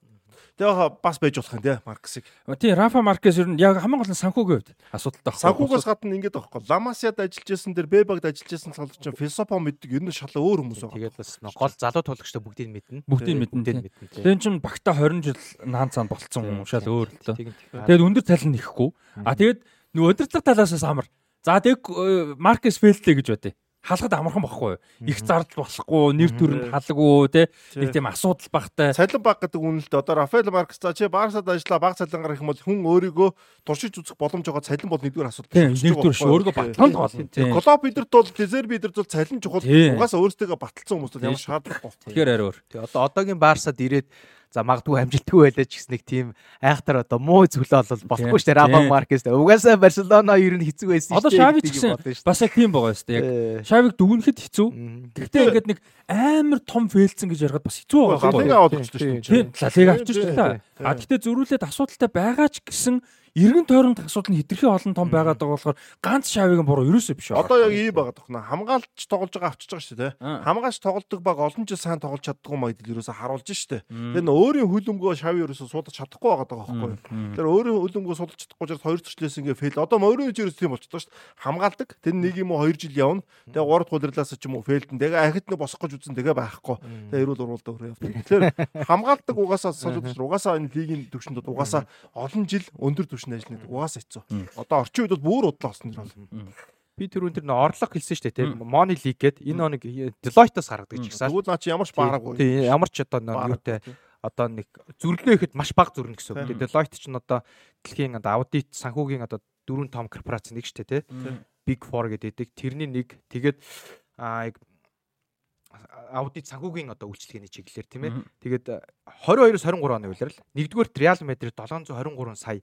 B: Тэгээ бас байж болох юм тий Марксыг.
A: Тий Рафа Маркес ер нь яг хамгийн гол нь санхүүгийн хувьд асуудалтай
B: байна. Санхүүгээс гадна ингэж байхгүй. Ламасиад ажиллаж байсан дэр Бебагд ажиллаж байсан салгч философо мэддэг ер нь шал өөр хүмүүс
C: байгаа. Тэгээд бас гол залуу туулагчтай бүгдийг мэднэ.
A: Бүгдийг мэднэ. Тэгээд чинь багта 20 жил наан цаанд болцсон хүн шал өөр л дөө. Тэгээд өндөр талын нэхгүй. А тэгээд нөгөө удирдлага талаас амар. За тэг Маркес Фелтэ гэж бодъё халахад амархан бохгүй юу? Их зардал болохгүй, нэр төрөнд халгүй те нэг тийм асуудал багтай.
B: Цалин баг гэдэг үнэлт одоо Рафаэл Маркс за чи Барсад ажиллаа баг цалингаар их юм бол хүн өөрийгөө туршиж үзэх боломж байгаа цалин бол нэгдүгээр асуудал.
A: Нэгдүгээр шүү өөрийгөө батлан гол.
B: Клуб бидэрт бол Дезерби бидэрт бол цалин чухал. Угаасаа өөрсдөө баталсан хүмүүс бол ямар шаардлагагүй.
A: Тэгэхээр арай өөр.
C: Тэгээ одоо одоогийн Барсад ирээд За магадгүй амжилтгүй байлаа ч гэсэн нэг тийм айхтар одоо муу зүйлээ бол болохгүй шүү дээ. Раба Маркес. Угаасаа Барселона ер нь хэцүү байсан
A: шүү дээ. Одоо Шави ч гэсэн бас яг тийм байгаа шүү дээ. Яг Шавиг дүгнэхэд хэцүү. Гэхдээ ингээд нэг амар том фейлцэн гэж ярихад бас хэцүү байгаа.
B: Дээ.
A: Тийм, лалига авчирч шүү дээ. А гэхдээ зөрүүлээд асуудалтай байгаа ч гэсэн эргэн тойронд асуудал нь хитрхи олон том байгаад байгаа болохоор ганц шавыг буруу ерөөсөө биш
B: байна. Одоо яг ийм байгаа тохно. Хамгаалч тоглож байгаа авчиж байгаа шүү дээ. Хамгаалч тоглодог баг олон жил сайн тоглож чаддгүй маягдл ерөөсөө харуулж шүү дээ. Тэр нь өөрийн хөлөмгөө шави ерөөсөө суудаж чадахгүй байгаа даа байхгүй. Тэр өөрийн хөлөмгөө суудаж чадахгүй учраас хоёр төчлөөс ингээ фейл. Одоо мөрийн ерөөс тийм болчихлоо шүү дээ. Хамгаалдаг. Тэр нэг юм уу 2 жил явна. Тэгээ 3 дахь удирлаас ч юм уу фейлдэн. Тэгээ ахид нэг босох гэж үзэн тэгээ байхгүй. Тэгээ эрүүл уруулдаа өрөө явдаг. Тэгэхээр <laughs> хамгаалдаг угаасаа сонсож угаасаа энэ лигийн төвшөнд угаасаа олон жил өндөр төвшөнд нь ажиллана угаасаа хэцүү. Одоо орчин үед бол бүр удлаа болсон юм бол.
C: Би түрүүн тэр орлого хэлсэн шүү дээ тийм Money League гээд энэ хоног Deloitte-аас гаргадаг ч гэсэн.
B: Тэгвэл наа чи ямар ч баараагүй.
C: Тийм ямар ч одоо юутай одоо нэг зүрлөө ихэд маш бага зүрнэ гэсэн үг. Deloitte ч нь одоо дэлхийн одоо аудит санхүүгийн одоо дөрвөн том корпорац нэг шүү дээ тий. Big 4 гэдэг. Тэрний нэг тэгээд аа аудит санхүүгийн одоо үйлчлэгээний чиглэлээр тийм ээ. Тэгээд 22-оос 23 оны үеэр л нэгдүгээр Real Madrid 723 сая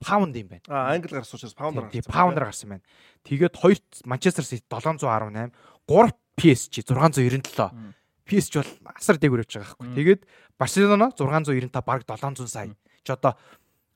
C: паунд юм байна.
B: Аа англи гарсан учраас паундаар
C: гарсан. Паундаар гарсан байна. Тэгээд хоёрт Манчестер Сити 718, 3 PSG 697. PSG бол асар дээгүүр явж байгаа байхгүй. Тэгээд Барселона 695 бараг 700 сая. Ч одоо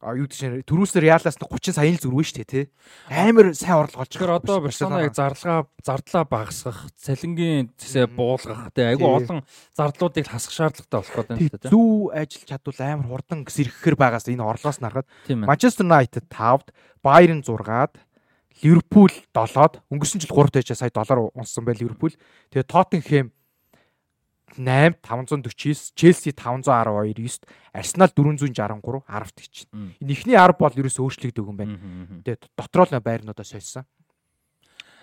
C: юу гэж төрүүлсээр яалаас нь 30 сая л зүрвэн шүү дээ тий. Амар сайн орлого олж
A: байгаа. Одоо Барселона яг зарлага зардлаа багасгах, цалингийн зэсээ буулгах тий айгүй олон зардлуудыг хасах шаардлагатай болох гэдэг
C: юм тий. Зөв ажил чадвал амар хурдан сэрхэхэр байгаас энэ орлоос нарахад Manchester United 5-д, Bayern 6-ад, Ливерпул 7-д өнгөрсөн жил 3 тайчаа сая доллар унсан байл Ливерпул. Тэгээ Тоттенхэм 8 549, Челси 512 9, Арсенал 463 10-т гэж байна. Энэ ихний 10 бол ерөөсөө өөрчлөгдөг юм байна. Тэгээд дотроо л байрнуудаа сольсон.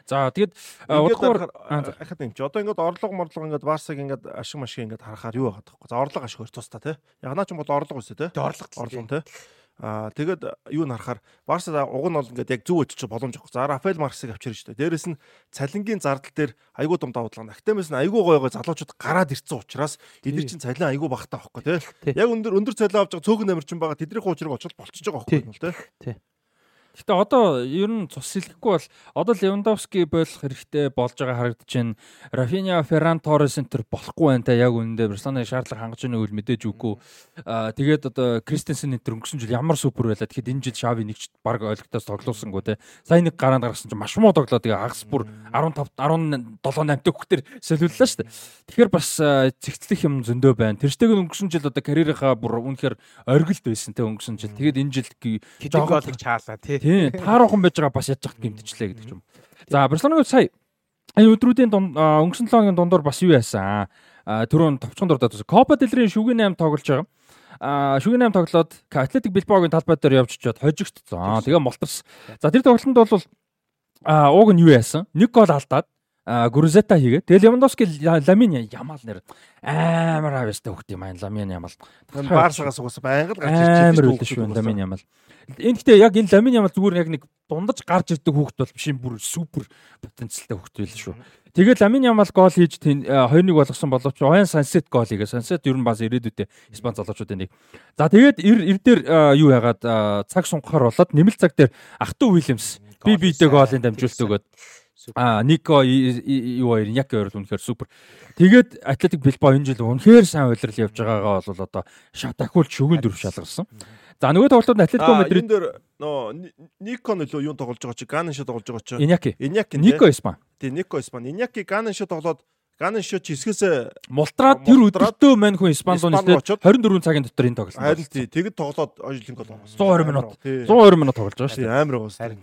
A: За тэгэд
B: удахгүй ахад юм чи одоо ингээд орлого морлого ингээд Барсаг ингээд ашиг машиг ингээд харахаар юу байгаа тахгүй. За орлого ашиг хоёр тустай тий. Яг наа ч юм бол орлого үсэ тий.
C: Орлого
B: орлого тий. Аа тэгэд юу нарахаар Барса уг нь бол ингээд яг зөв өччих боломж авах. За Рафаэл Марксыг авчирч штэ. Дээрэс нь цалингийн зардал дээр айгүй дум давдлага. Актемэс нь айгүй гой гой залуучууд гараад ирсэн учраас эдгээр чинь цалин айгүй багтаа байхгүй тий. Яг өндөр өндөр цалин авч байгаа цөөхөн амирчин байгаа тэдний хуучрыг очил болчихж байгаа юм л тий.
A: Гэтэ одоо ер нь цус сэлэхгүй бол одоо Левандовски болох хэрэгтэй болж байгаа харагдаж байна. Рафиня, Ферран Торрес энтер болохгүй байна та яг үнэндээ Барселоныг шаардлага хангаж байгааг үл мэдээж үгүй. Аа тэгээд одоо Кристенсен энтер өнгөрсөн жил ямар супер байлаа. Тэгэхэд энэ жил Шави нэг ч баг ойлгохтоос тоглоусангүй те. Сайн нэг гараанд гаргасан чинь маш муу тоглоо. Тэгээ агас бүр 15 17 8 дөхтөр солиуллаа шүү дээ. Тэгэхээр бас зэгцлэх юм зөндөө байна. Тэрстэйг өнгөрсөн жил одоо карьерийнхаа бүр үнэхээр оргилд байсан те өнгөрсөн жил. Тэгээд энэ жил
C: жоохон чаалаа тий
A: Тийм. Тааруухан байж байгаа бас яж хат гимтчлээ гэдэг юм. За Барселоныг сая энэ өдрүүдийн өнгөрсөн 7 хоногийн дундуур бас юу яасан? Түрүүн товчхон дурдаад байсан. Копа дэлрийн шүгэн 8 тоглож байгаа. А шүгэн 8 тоглоод Атлетик Билбаогийн талбай дээр явж чад хожигдсон. Тэгээ молторс. За тэр тоглолтод бол а ууг нь юу яасан? Нэг гол алдаад Гүрзета хийгээ. Тэгэл Левандовски Ламин Ямал нэр амар авьяастай хөхт юм аа Ламин Ямал.
B: Барсагаас угсаа байнга л
A: гарч ирж байгаа юм Ламин Ямал. Энэ гэхдээ яг энэ Ламин Ямал зүгээр яг нэг дундаж гарч ирдэг хөхт бол биш юм бүр супер потенциалтай хөхт байл шүү. Тэгээд Ламин Ямал гол хийж 2-1 болгосон боловч Оян Сансет гол хийгээ. Сансет ер нь бас ирээдүйдээ Испани залуучуудын нэг. За тэгээд эр дээр юу яагаад цаг сунгахаар болоод нэмэлт цаг дээр Ахтуу Уильямс би бидээ голын дамжуулт өгөөд А Нико юу хоёр яг хоёр үнэхээр супер. Тэгээд Атлетик Билбао энэ жил үнэхээр сайн удирдал явж байгаагаа бол одоо дахиулж шүгэн дөрв шалгарсан. За нөгөө тоглолтууд Атлетико Мадрид
B: энэ дээр нөө Нико нөлөө юу тоглож байгаа чи Ганан шо тоглож байгаа чи
A: Иньяки.
B: Иньяки.
A: Нико Испан.
B: Тий Нико Испан. Иньяки Ганан шо тоглоод Ганан шот хэсгээс
A: мултраад тэр өдөртөө мань хүн Испанд руу нэлээд 24 цагийн дотор энэ тоглосон.
B: Харин тий тэгэд тоглоод ожлын гол
A: 120 минут 120 минут тоглож байгаа шүү
B: дээ. Амар гоос тий.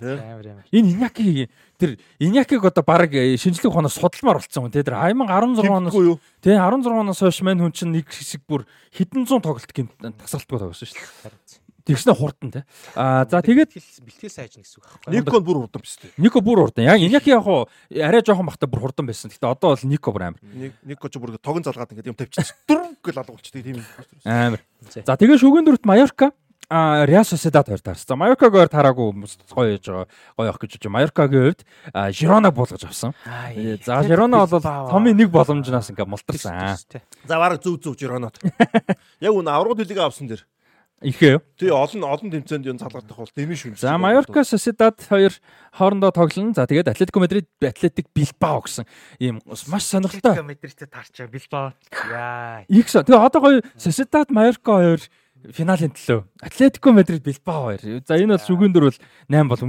A: Энэ Иньяки тэр Иньякиг одоо баг э, шинжлэх ухаанаас судалмаар болцсон хүн тий тэр 2016 оноос тий 16 оноос хойш мань хүн чинь нэг хэсэг бүр хэдэн зуун тоглолт гэмт тасралтгүй тоглосон шүү дээ. Тэгснэ хурдан те. Аа за тэгээд
C: бэлтгэл сайж нэг гэсэн үг
B: байхгүй. Нико бүр хурдан биш үү?
A: Нико бүр хурдан. Яг Иняки яг хуу арай жоохон бахта бүр хурдан байсан. Гэтэ одоо бол Нико бүр амар.
B: Нико ч бүр тогон залгаад ингээд юм тавьчихсан. Дүр гэл алгуулчихдаг тийм юм.
A: Амар. За тэгээд шүгэн дөрөвт Майорка а Реал Сосидад хоёр таарсан. За Майоркагаар таараагүй хүмүүс гоё яж байгаа. Гоё явах гэж байна. Майоркагийн хувьд Жиронаг буулгаж авсан. За Жирона бол томын нэг боломжнаас ингээ мултарсан.
B: За бараг зүв зүв Жиронод. <laughs> Яг үн аврагд хөлийг авсан дэр.
A: Ихээ юу?
B: Тий олон олон тэмцээнд юм залгардах бол дэмий шүү.
A: За Майорка Sociedad хоёр хоорондоо тоглоно. За тэгээд Атлетико Мадрид Атлетик Билбао гэсэн ийм маш сонирхолтой.
C: Атлетико Мадридтэй таарчаа Билбао. Яа.
A: Их сон. Тэгээ одоо гоё Sociedad Майорка хоёр финалийн төлөө Атлетико Мадрид Билбао хоёр. За энэ бол шүгэн дөр бол 8 бол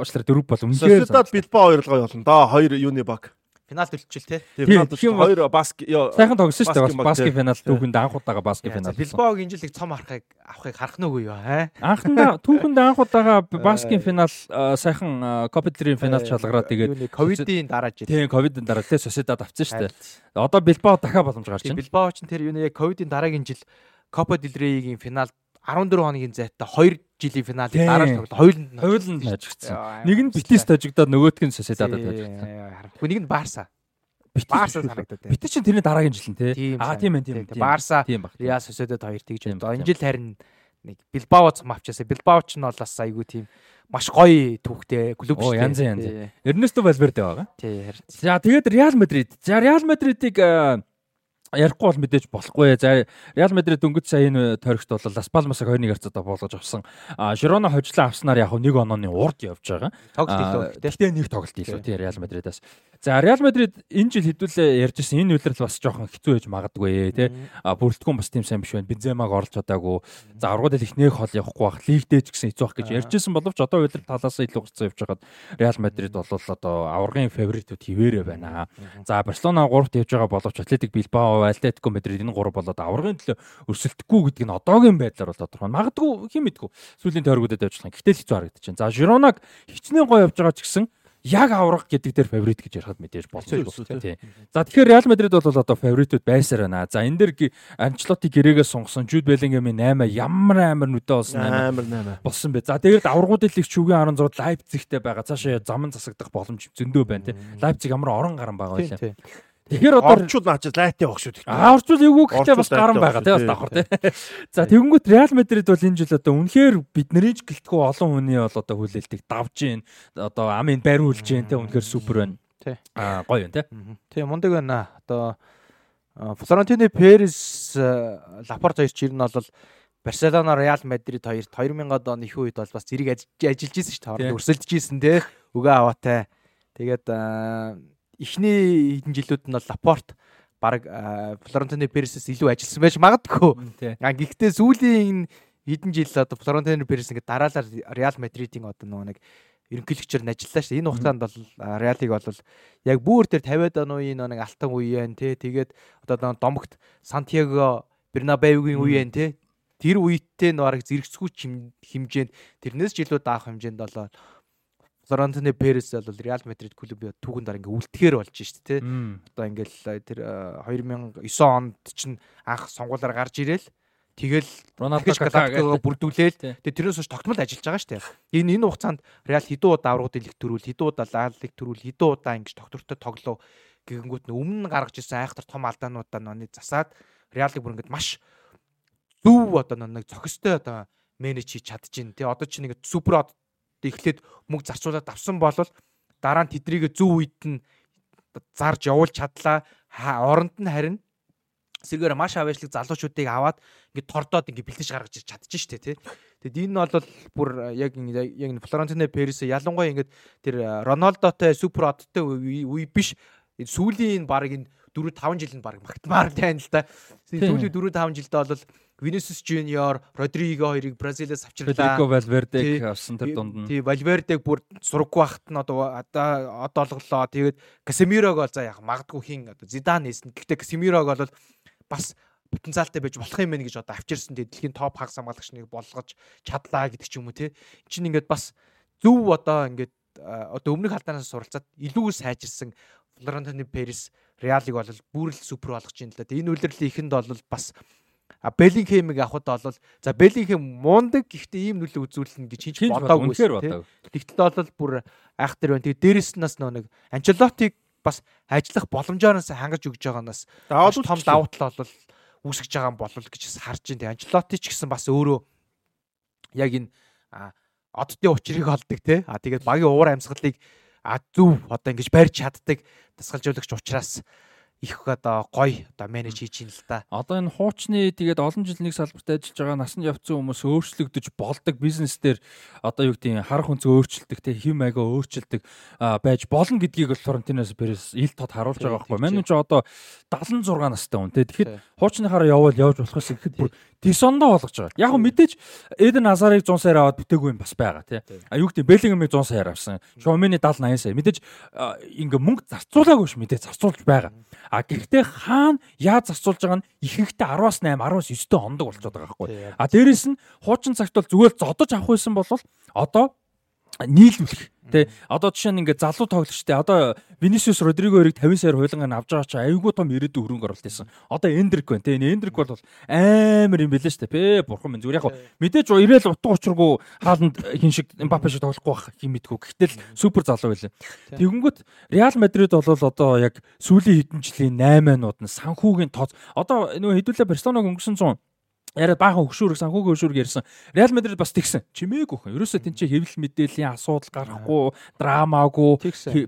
A: уучлаарай 4 бол
B: үнэхээр Sociedad Билбао хоёр л гоё болно. Да хоёр юуны баг
C: финал төлчихөл те.
B: Финал төлчих хоёр баск
A: сайхан тогсон шүү дээ. Баскийн финал түүхэнд анх удаага баскийн финал.
C: Билбаогийн жилиг цом харахыг авахыг харах нь үгүй юу аа.
A: Анхандаа <laughs> түүхэнд анх удаага баскийн финал сайхан Копедрийн финал шалгараад тэгээд
C: ковидын дараа жил.
A: Тийм ковидын дараа те Сосидад авсан шүү дээ. Одоо Билбао дахиад боломж гарч байна.
C: Билбао ч тэр юу нэ ковидын дараагийн жил Копа дел Рейгийн финал 14 хоногийн зайтай 2 жилийн финалыг дараа нь тоглоо. Хоёуланд
A: хоёуланд хажигдсан. Нэг нь Битис тажигдаад нөгөөтг нь Сосидадад хажигдсан.
C: Нэг нь Барса. Барса санагдаад байна.
A: Бит чинь тэрний дараагийн жил нь тий.
C: Тийм
A: Аа тийм ээ тийм.
C: Барса. Реал Сосиедад хоёр тэгж байна.
A: ба,
C: Энэ жил харин нэг Билбао цам авчаасаа. Билбао ч нь бол бас айгүй тийм маш гоё түүхтэй клуб шүү дээ.
A: янз янз. Эрнесто Валверде байгаа.
C: Тий харин.
A: За тэгээд Реал Мадрид. За Реал Мадридыг ярихгүй бол мэдээж болохгүй. За Реал Мадрид дөнгөж сая энэ тойрогт бол Лас Палмасыг 2-1 харцаа болгож авсан. А Жирона хожлоо авснаар яг нэг онооны урд явж байгаа.
C: Тоглолт илүү.
A: Гэхдээ нэг тоглолт илүү тий Реал Мадридаас. За Реал Мадрид энэ жил хэдүүлээ ярьжсэн энэ үйлрэл бас жоохон хэцүү байж магадгүй тий. А бүрэлдэхүүн бас тийм сайн биш байна. Бенземаг орлож чадаагүй. За аргуудад их нэг хол явахгүй бах. Лигдээ ч гэсэн хэцүү бах гэж ярьжсэн боловч одоо үйлрэл талаас илүү гарцсан явж байгаад Реал Мадрид бол одоо аваргын фаворитууд хിവэрэ байна. За Барселона 3-т явж байгаа боловч Атлетик Билбао, Атлетико Мадрид энэ гурав болоод аваргын төлөө өрсөлдөхгүй гэдг нь одоогийн байдлаар бол тодорхой. Магадгүй хэн мэдгүй. Сүүлийн тойргуудад байгаа. Гэтэл хэцүү харагдаж байна. За Жиронаг хичнээн гоё явж байгаа ч гэсэн яг аврах гэдэг дээр фаворит гэж ярихад мэдээж шүү дээ. За тэгэхээр Реал Мадрид бол одоо фаворитууд байсаар байна. За энэ дээр ги- Анчлоти гэрээгээ сунгасан Жуд Беллингемийн 8 ямар амар нүдэ болсон 8
B: амар 8.
A: болсон бэ. За тэгээд аврагуудын лиг чүгийн 16-д Лайпцигтэй байгаа. Цаашаа зам засагдах боломж зөндөө байна тий. Лайпциг ямар орон гарan байгаа
C: Тий,
A: байлаа.
C: Тий.
A: Тэгэхээр одоо
B: Орчууд наачаад лайтаа явах шүү дээ.
A: Аа орчвол эвгүй гэхдээ бас гарan байгаа тий бас
B: тий.
A: давхар тий. За тэгэнгүүт Реал Мадрид бол энэ жил одоо үнэхээр биднэрийн ч гэлтгүй олон хүний бол одоо хүлээлтийг давж гин одоо амын байр үлж гин тий үнэхээр супер байна.
C: Тий.
A: Аа гоё байна тий.
C: Тий мундаг байна. Одоо Флорентино Перес а, Лапорт хоёр ч ер нь бол Барселона, Реал Мадрид хоёрт 2000-ад оны их үед бол бас зэрэг ажиллаж исэн шүү дээ.
A: Тий.
C: Өрсөлдөж исэн те. Үгээ аваатай. Тэгээд эхний хэдэн жилүүд нь бол Лапорт баг Флорентино Пересээс илүү ажилласан байж магадгүй. Гэхдээ сүүлийн хэдэн жил одоо Флорентино Перес ингээд дараалал Реал Мадридын одоо нөгөө нэг ерөнхийлөгчөөр нь ажиллаа шүү. Энэ хугацаанд бол Реалыг бол яг бүр тэр 50-аад оны үеийн нэг алтан үеэн тий. Тэгээд одоо домогт Сантьяго Бернабеугийн үеэн тий. Тэр үедтэй нуарыг зэрэгцгүй хэмжээнд тэрнээс ч илүү даах хэмжээнд бол Флорентино Перес бол Реал Мадрид клубын түүхэнд дараа ингээ үлдэхээр болж шүү дээ тий одоо ингээл э, тэр э, 2009 онд чинь анх сонгуулаар гарч ирээл тэгэл
A: Роналдо
C: дахиж Галактикогоо бүрдүүлээл
A: Тий.
C: тэгээ тэрнээс хойш тогтмол ажиллаж байгаа шүү дээ. Энэ энэ хугацаанд Реал хэдэн удаа аврагууд илэг төрүүл, хэдэн удаа лаалыг төрүүл, хэдэн удаа ингэж доктортой тоглоо гэгэнгүүт нь өмнө нь гаргаж ирсэн айхтар том алдаануудаа нөний засаад Реалыг бүр ингэж маш зөв одоо нэг зохистой одоо менеж хийж чадчихээн. Тэгээ одоо чи нэг супер од эхлээд мөнгө зарцуулаад авсан бол дараа нь тэднийг зөв үед нь зарж явуулж чадлаа. Оронд нь харин сэргээр маш аваачлаг залуучуудыг аваад ингээд тордоод ингээд бэлдэж гаргаж ирч чадчих штэ тий. Тэгэд энэ бол бүр яг яг энэ Флорентино Перес ялангуяа ингээд тэр э, Роналдотой супер одтой үе биш энэ сүүлийн баг энэ 4 5 жилд баг магтмаар тань л да. Сүүлийн 4 5 жилдээ бол Vinicius Junior, Rodrigo хоёрыг Бразилиас авчирлаа.
A: Валвердег
C: Тий.
A: авсан тэр дунд нь.
C: Тий, Вальвердег бүр сураггүй байхад нь одоо одоо одоо олголоо. Тэгээд Касемирог бол за яг магадгүй хин одоо Зидан нээсэн. Гэхдээ Касемирог бол бас потенциалтай байж болох юм байна гэж одоо авчирсан. Дэлхийн топ хагас хамгаалагчныг болгож чадлаа гэдэг ч юм уу тий. Энд чинь ингээд бас зөв одоо ингээд а, одоо өмнөх алдаанаас суралцаад илүү сайжирсан Флорентино Перес Реалыг бол бүр л супер болгож юм л да. Энэ үлрэлийн ихэнд бол бас А Беллингхэмиг авахд бол за Беллингхэм мундаг гэхдээ ийм нөлөө үзүүлнэ гэж
A: бод
C: бодоогүй. Тэгтэл бол бүр айхтар байна. Тэгээ дээрэс нь бас нэг Анчелотиг бас ажиллах боломжоороос хангаж өгж байгаанаас том давуу тал бол үүсгэж байгаа юм болол гэж харж байна. Тэгээ Анчелоти ч гэсэн бас өөрөө яг энэ оддын учрыг олдог те. А тэгээд багийн уур амьсгалыг а зөв одоо ингэж барьж чаддаг дасгалжуулагч учраас их одоо гой одоо менеж хийж ийн л та.
A: Одоо энэ хуучны тэгээд олон жил нэг салбарт ажиллаж байгаа насанд явцсан хүмүүс өөрчлөгдөж болдог бизнес дээр одоо юу нь харах үнцээ өөрчлөлдөг те хэм маягаа өөрчлөлдөг а, байж болно гэдгийг бол Флорентиноос Перес ил тод харуулж байгаа байхгүй.
C: тий.
A: ч одоо 76 настай хүн те. Тэгэхэд
C: Тий.
A: хуучныхаараа явбал явж болохоос ихэд бүр Дисондоо болгож байгаа. Яг мэдээж Эден Азарыг 100 саяар аваад бүтээгүй юм бас байгаа тий. А юу гэдэг Беллингемийг 100 саяар авсан. Шомины 70 80 сая. Мэдээж ингээ мөнгө зарцуулаагүй ш мэдээж зарцуулж байгаа. А гэхдээ хаана яаж зарцуулж байгаа нь ихэнхдээ 10-аас 8, 19 9-тэй ондог болчиход байгаа байхгүй. А дээрэс нь хуучин цагт бол зүгээр зодож авах байсан бол одоо нийлүүлэх Тэ одоо жишээ нь ингээд залуу тоглогчтой одоо Vinicius Rodrigo хоёрыг 50 саяар хуйлангаар авч байгаа чи айгүй том ирээдүйн хөрөнгө оруулалт хийсэн. Одоо Endrick байна тэ. Endrick бол амар юм бэлээ штэ. Бэ бурхан минь зүгээр яг мэдээж ирээл утга учиргүй хааланд хин шиг Mbappe шиг тоглохгүй байх юм мэдгүй. Гэхдээ л супер залуу байлаа. Тэгэнгүүт Real Madrid бол одоо яг сүүлийн хэдэн жилийн 8-нууд нь санхүүгийн тооц одоо нөө хэдүүлээ Barcelona-г өнгөрсөн 100 яриад баахан хөшүүрэг санхүүгийн хөшүүрэг ярьсан. Реал Мадрид бас тэгсэн. Чимээгүй хөө. Ерөөсөө тэн чи хэвлэл мэдээллийн асуудал гарахгүй, драмаагүй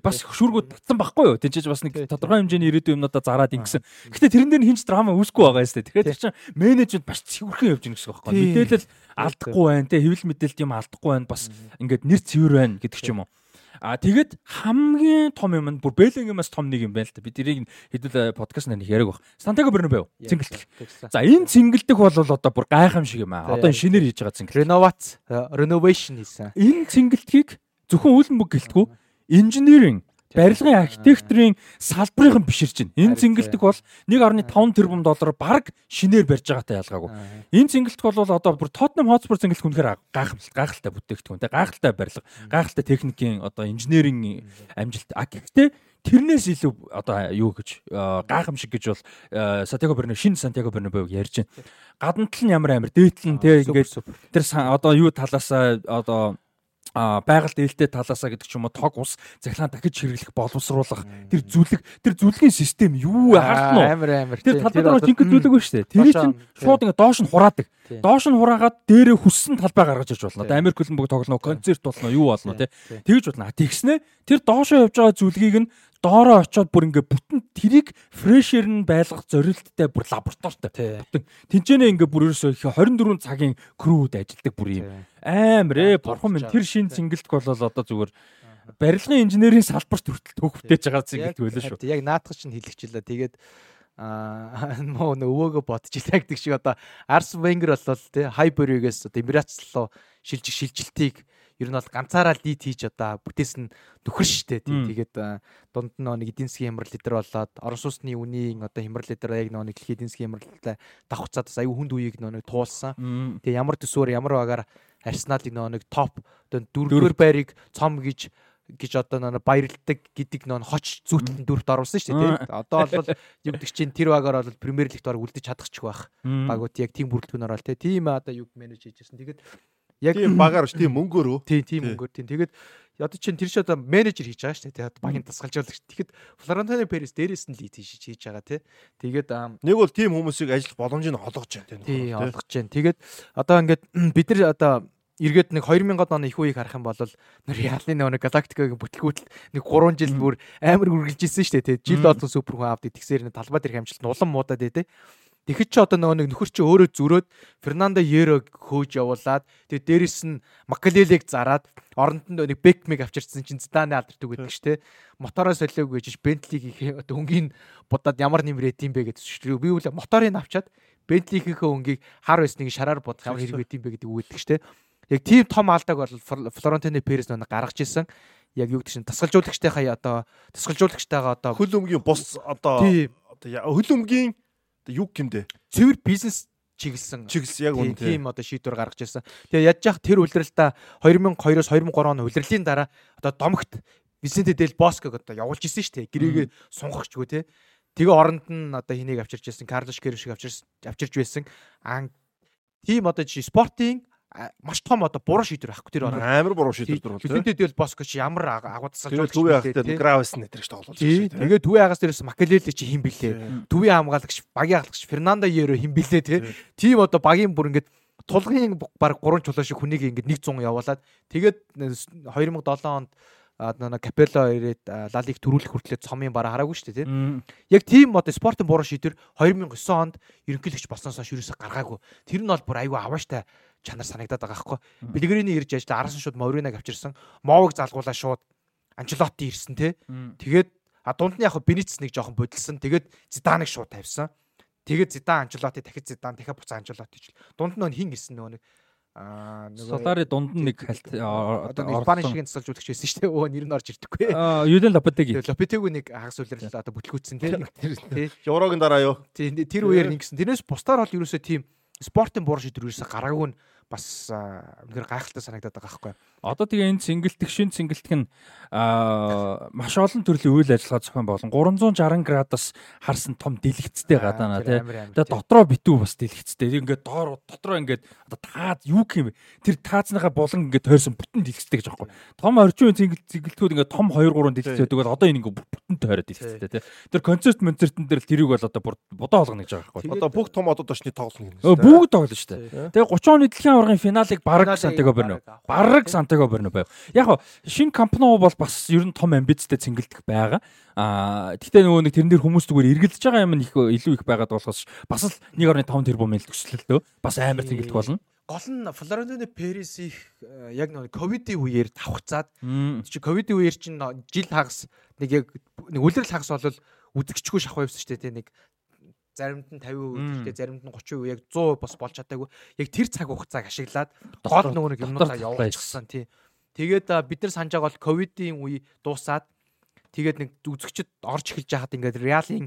A: бас хөшүүргүүд татсан байхгүй юу? Тэн чи бас нэг тодорхой хэмжээний ирээдүйн юмнуудаа зараад ингэсэн. Гэхдээ тэрэн дээр хинч драма үүсэхгүй байгаа юм тест. Тэгэхээр тэр чинь менежмент бас цэвэрхэн явж гэнэ гэсэн байхгүй. Мэдээлэл алдахгүй байна те хэвлэл мэдээлэлт юм алдахгүй байна бас ингээд нэр цэвэр байна гэдэг ч юм уу. А тэгэд хамгийн том юм нь бүр Беллингемаас том нэг юм байна л да. Бид тэрийг хэдүүл подкаст нэг яриаг баг. Сантьяго Бернабеу цэнгэлдэх. За энэ цэнгэлдэх бол одоо бүр гайхамшиг юм аа. Одоо энэ шинээр хийж байгаа цэнгэл.
C: Реновац, renovation хийсэн.
A: Энэ цэнгэлдэхийг зөвхөн үүлэн бүх гэлтгүү инженерийн барилгын архитекторын салбарынхан биширч байна. Энэ цэнгэлдэх бол 1.5 тэрбум доллар баг шинээр барьж байгаатай ялгаагүй. Энэ цэнгэлдэх бол одоо бүр Tottenham Hotspur цэнгэлдэх үнэхээр гайхамшил гайхалтай бүтээгдэхүүн те гайхалтай барилга, гайхалтай техникийн одоо инженерийн амжилт. А гэхдээ тэрнээс илүү одоо юу гэж гайхамшиг гэж бол Сантьяго Бернабеу шинэ Сантьяго Бернабеуг ярьж байна. Гаднад л ямар амар дээдлэн те ингээд тэр одоо юу талаасаа одоо а байгаль ээлтэй талаасаа гэдэг ч юм уу тог ус захлаан дахиж хэрэглэх боловсруулах тэр зүлэг тэр зүлгийн систем юу харах нь
C: амар амар.
A: Тэр талбай руу жинхэнэ зүлэг ба штэ тэр чинь шууд ингээ доош нь хураадаг доош нь хураагаад дээрээ хүссэн талбай гаргаж иж болно. Одоо Америк хөлбөмбөг тоглоно концерт болно юу болно те тэгж болно. Тэгснэ тэр доошоо явж байгаа зүлгийг нь доороо очиод бүр ингээ бүтэн тэрийг фрешер нь байлгах зорилттой бүр лабораторитой. Бүтэн. Тэнцэнэ ингээ бүр ерөөсөө 24 цагийн крүүд ажилладаг бүр юм. Амар ээ бурхан минь тэр шин цэнгэлдэх бол одоо зүгээр барилгын инженерийн салбарт хүртэл төгөвтэй байгаа цэнгэлдэх байлаа шүү.
C: Яг наадах чинь хэлчихлээ. Тэгээд аа муу өвөөгөө бодчих лайгдаг шиг одоо Арс Венгер болол тий Хайберигээс одоо Эмирацлоо шилжих шилжилтийг ер нь бол ганцаараа лид хийж одоо бүтээс нь нөхөр штэ тийм тэгээд дунд нь нэг эдийн засгийн хямрал лидер болоод орон сууцны үнийн одоо хямрал лидер яг нэг дэлхийн эдийн засгийн хямралтай давхцаад аюу хүнд үеийг нэг туулсан. Тэгээ ямар төсвөр ямар багаар Арсеналыг нэг топ одоо дөрөвдүгээр байрыг цом гэж гэж одоо нэг баярлдаг гэдэг нөө хоч зүйтлэн дөрөвт оруулсан шүү дээ тийм. Одоо бол юу гэдэг чинь тэр багаар бол премьер лигт баг үлдэж чадахчих байх. Багууд яг тийм бүрэлдэхүүн орол тийм одоо юу менеж хийжсэн. Тэгээд
B: Яг тийм багаар ш тийм мөнгөөрөө.
C: Тийм тийм мөнгөөр тийм. Тэгээд одоо чинь тэр шиг одоо менежер хийж байгаа шүү дээ. Тэгээд багийн тасгалжуулагч. Тэгэхэд Флорентино Перес дээрээс нь лид хийж хийж байгаа тий. Тэгээд
B: нэг бол тийм хүмүүсийг ажиллах боломжийг олгож байна
C: тий. Олгож байна. Тэгээд одоо ингээд бид нар одоо эргээд нэг 2000 оны их үеийг харах юм бол Реалны нэг Галактикагийн бүтлгүүтэл нэг 3 жил бүр амар үргэлжилж ирсэн шүү дээ тий. Жил олон супер хүн авдаг тэгсээр талбай дээр хамжилт улам муудаад дээ. Тэгэхэд ч одоо нөгөө нэг нөхөр чи өөрөө зүрөөд Фернандо Ерог хөөж явуулаад тэгээ дээрэс нь Макалелег зараад оронд нь нэг Бекмиг авчирсан чинь Зиданы алдардаг гэдэг ч те мотороо солиог гэж Бентлиг хөнгөний будаад ямар нэмрээд юм бэ гэдэг шүү. Би үл моторыг авчаад Бентлигийнхээ өнгийг хар байсныг шараар бодох ямар хэрэг байд юм бэ гэдэг үгүйдэг ч те. Яг тийм том алдааг бол Флорентино Перес нэг гаргаж исэн яг юу гэдэг чинь тасгалжуулагчтайхаа одоо тасгалжуулагчтайгаа одоо
B: хөл өмгийн бус одоо хөл өмгийн юу гэмдэ
C: цэвэр бизнес чиглэсэн
B: чиглэсэн яг үнэ
C: тийм одоо шийдвэр гаргаж ирсэн. Тэгээ яаж яах тэр үлрэлтэ 2002-оос 2003 оны үлрэлийн дараа одоо домогт Висенте Дел Боског одоо явуулж исэн шүү дээ. Гэрээгээ сунгахчгүй те. Тэгээ оронд нь одоо хэнийг авчирч ирсэн, Карлош Керш шиг авчирч авчирч байсан. Аа тийм одоо жи спортын маш том одоо буруу шийдвэр байхгүй тэр
B: амар буруу шийдвэр
C: бол тийм тэгэл Боскоч ямар агуу
B: тасалж төвийн хахтай Гравес нэтрэж тоглож
C: байгаа. Тэгээ төвийн хагас дээрээс Макалелли чи хин блэ? Төвийн хамгаалагч, багийн хамгаалагч Фернандо Еро хин блэ те. Тийм одоо багийн бүр ингээд тулгын баг 3 чулуу шиг хүнийг ингээд 100 явуулаад тэгээд 2007 онд нэг Капелло ирээд Лалиг төрүүлэх хүртлээр цомын бараа хараагүй шүү дээ тийм. Яг тийм одоо спортын буруу шийдвэр 2009 онд ерөнхийлөгч болсноос хойш юусаа гаргаагүй. Тэр нь бол бүр айгүй авааштай чанар санагдаад байгаа байхгүй. Пелегрини ирж ажилла араас шууд Моринаг авчирсан. Мовыг залгуулаа шууд Анчелоти ирсэн те. Тэгээд а дунд нь яг Бенитс нэг жоохон бодилсан. Тэгээд Зиданыг шууд тавьсан. Тэгээд Зидан Анчелоти дахид Зидан дахиад буцаа Анчелоти ч. Дунд нь хин ирсэн нөгөө нэг
A: Аа нөгөө Солари дунд нь нэг хальт
C: одоо Испани шиг цэцэлж үзэж байсан шүү дээ. Өө нэр нь орж ирдэггүй.
A: Аа Юлен Лопетеги.
C: Лопетеги нэг хагас үлрэл одоо бүтлгүүцсэн тий.
B: Еврогийн дараа юу?
C: Тий тэр үеэр нэгсэн. Тэрнээс бусдаар бол ерөөсөө тийм спортын буруу шийдвэр ерөөсөө гараагүй нь бас үнэхээр гайхалтай санагдаад байгаа байхгүй.
A: Одоо тэгээ энэ цэнгэлтэх шин цэнгэлтэх нь аа маш олон төрлийн үйл ажиллагаа зохион болон 360 градус харсан том дэлгэцтэй гадаана тий. Тэгээ дотроо битүү бас дэлгэцтэй. Ингээд доор дотроо ингээд одоо таад юу юм бэ? Тэр таацныхаа болон ингээд тойрсон бүтэн дэлгэцтэй гэж аахгүй. Том орчин үеийн цэнгэлт цэнгэлтгүүд ингээд том 2 3 дэлгэц байдаг бол одоо энэ ингээд бүтэн тойроод дэлгэцтэй тий. Тэр концерт концертын дээр тэрийг бол одоо бодоо болгоно гэж байгаа байхгүй.
B: Одоо бүх том одод очны тоглоно
A: гэнэ. Бүгд тоглоно шүү дээ. Тэгээ 30 оны дэлхийн аваргын финалыг бараг Сантьяго Бернабеу. Бараг Сантьяго Бернабеу. Яг хоо шинэ Кампноу бол бас ер нь том амбицтай цэнгэлдэх байгаа. Аа гэхдээ нөгөө нэг тэрэн дээр хүмүүс зүгээр эргэлдэж байгаа юм их илүү их байгаад болохоос бас л 1.5 тэрбум төгслөлтөө бас амар цэнгэлдэх болно.
C: Гол нь Флорентино Перес их яг нэг ковидын үеэр давхцаад. Чи ковидын үеэр чинь жил хагас нэг яг нэг үлрэл хагас бол үзэгчгүй шахав явсан шүү дээ нэг заримд нь 50% тэгээ заримд нь 30% яг 100% бас болж чадаагүй. Яг тэр цаг хугацааг ашиглаад гол нөгөө нэг юмнуудаа явуулчихсан тий. Тэгээд бид нар санаж байгаа бол ковидын үе дуусаад тэгээд нэг үзэгчд орж эхэлж байхад ингээд реалын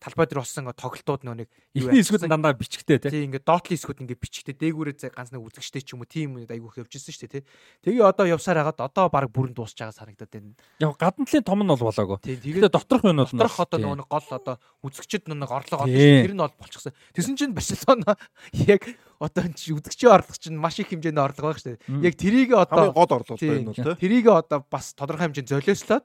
C: талбай дээр болсон тоглолтууд нөө нэг
A: ихний хэсгүүд дандаа бичгтэй
C: тий ингээд доотлын хэсгүүд ингээд бичгтэй дээгүүрээ ганц нэг үзэгчтэй ч юм уу тийм айгүйх явжсэн шүү дээ тий. Тэгээ одоо явсаар хагаад одоо баг бүрэн дуусч байгаа санагдаад байна.
A: Яг гадна талын том нь бол болоогүй. Тэгээд доторх нь бол
C: доторх одоо нөгөө гол одоо үзэгчд нэг орлого шүү тэр нь бол болчихсон. Тэсэн чинь Барселона <laughs> яг одоо үзэгчийн орлого чинь маш их хэмжээний орлого байх шүү дээ яг трийг одоо
B: гол орлого байна уу тий
C: трийг одоо бас тодорхой хэмжээнд золиослоод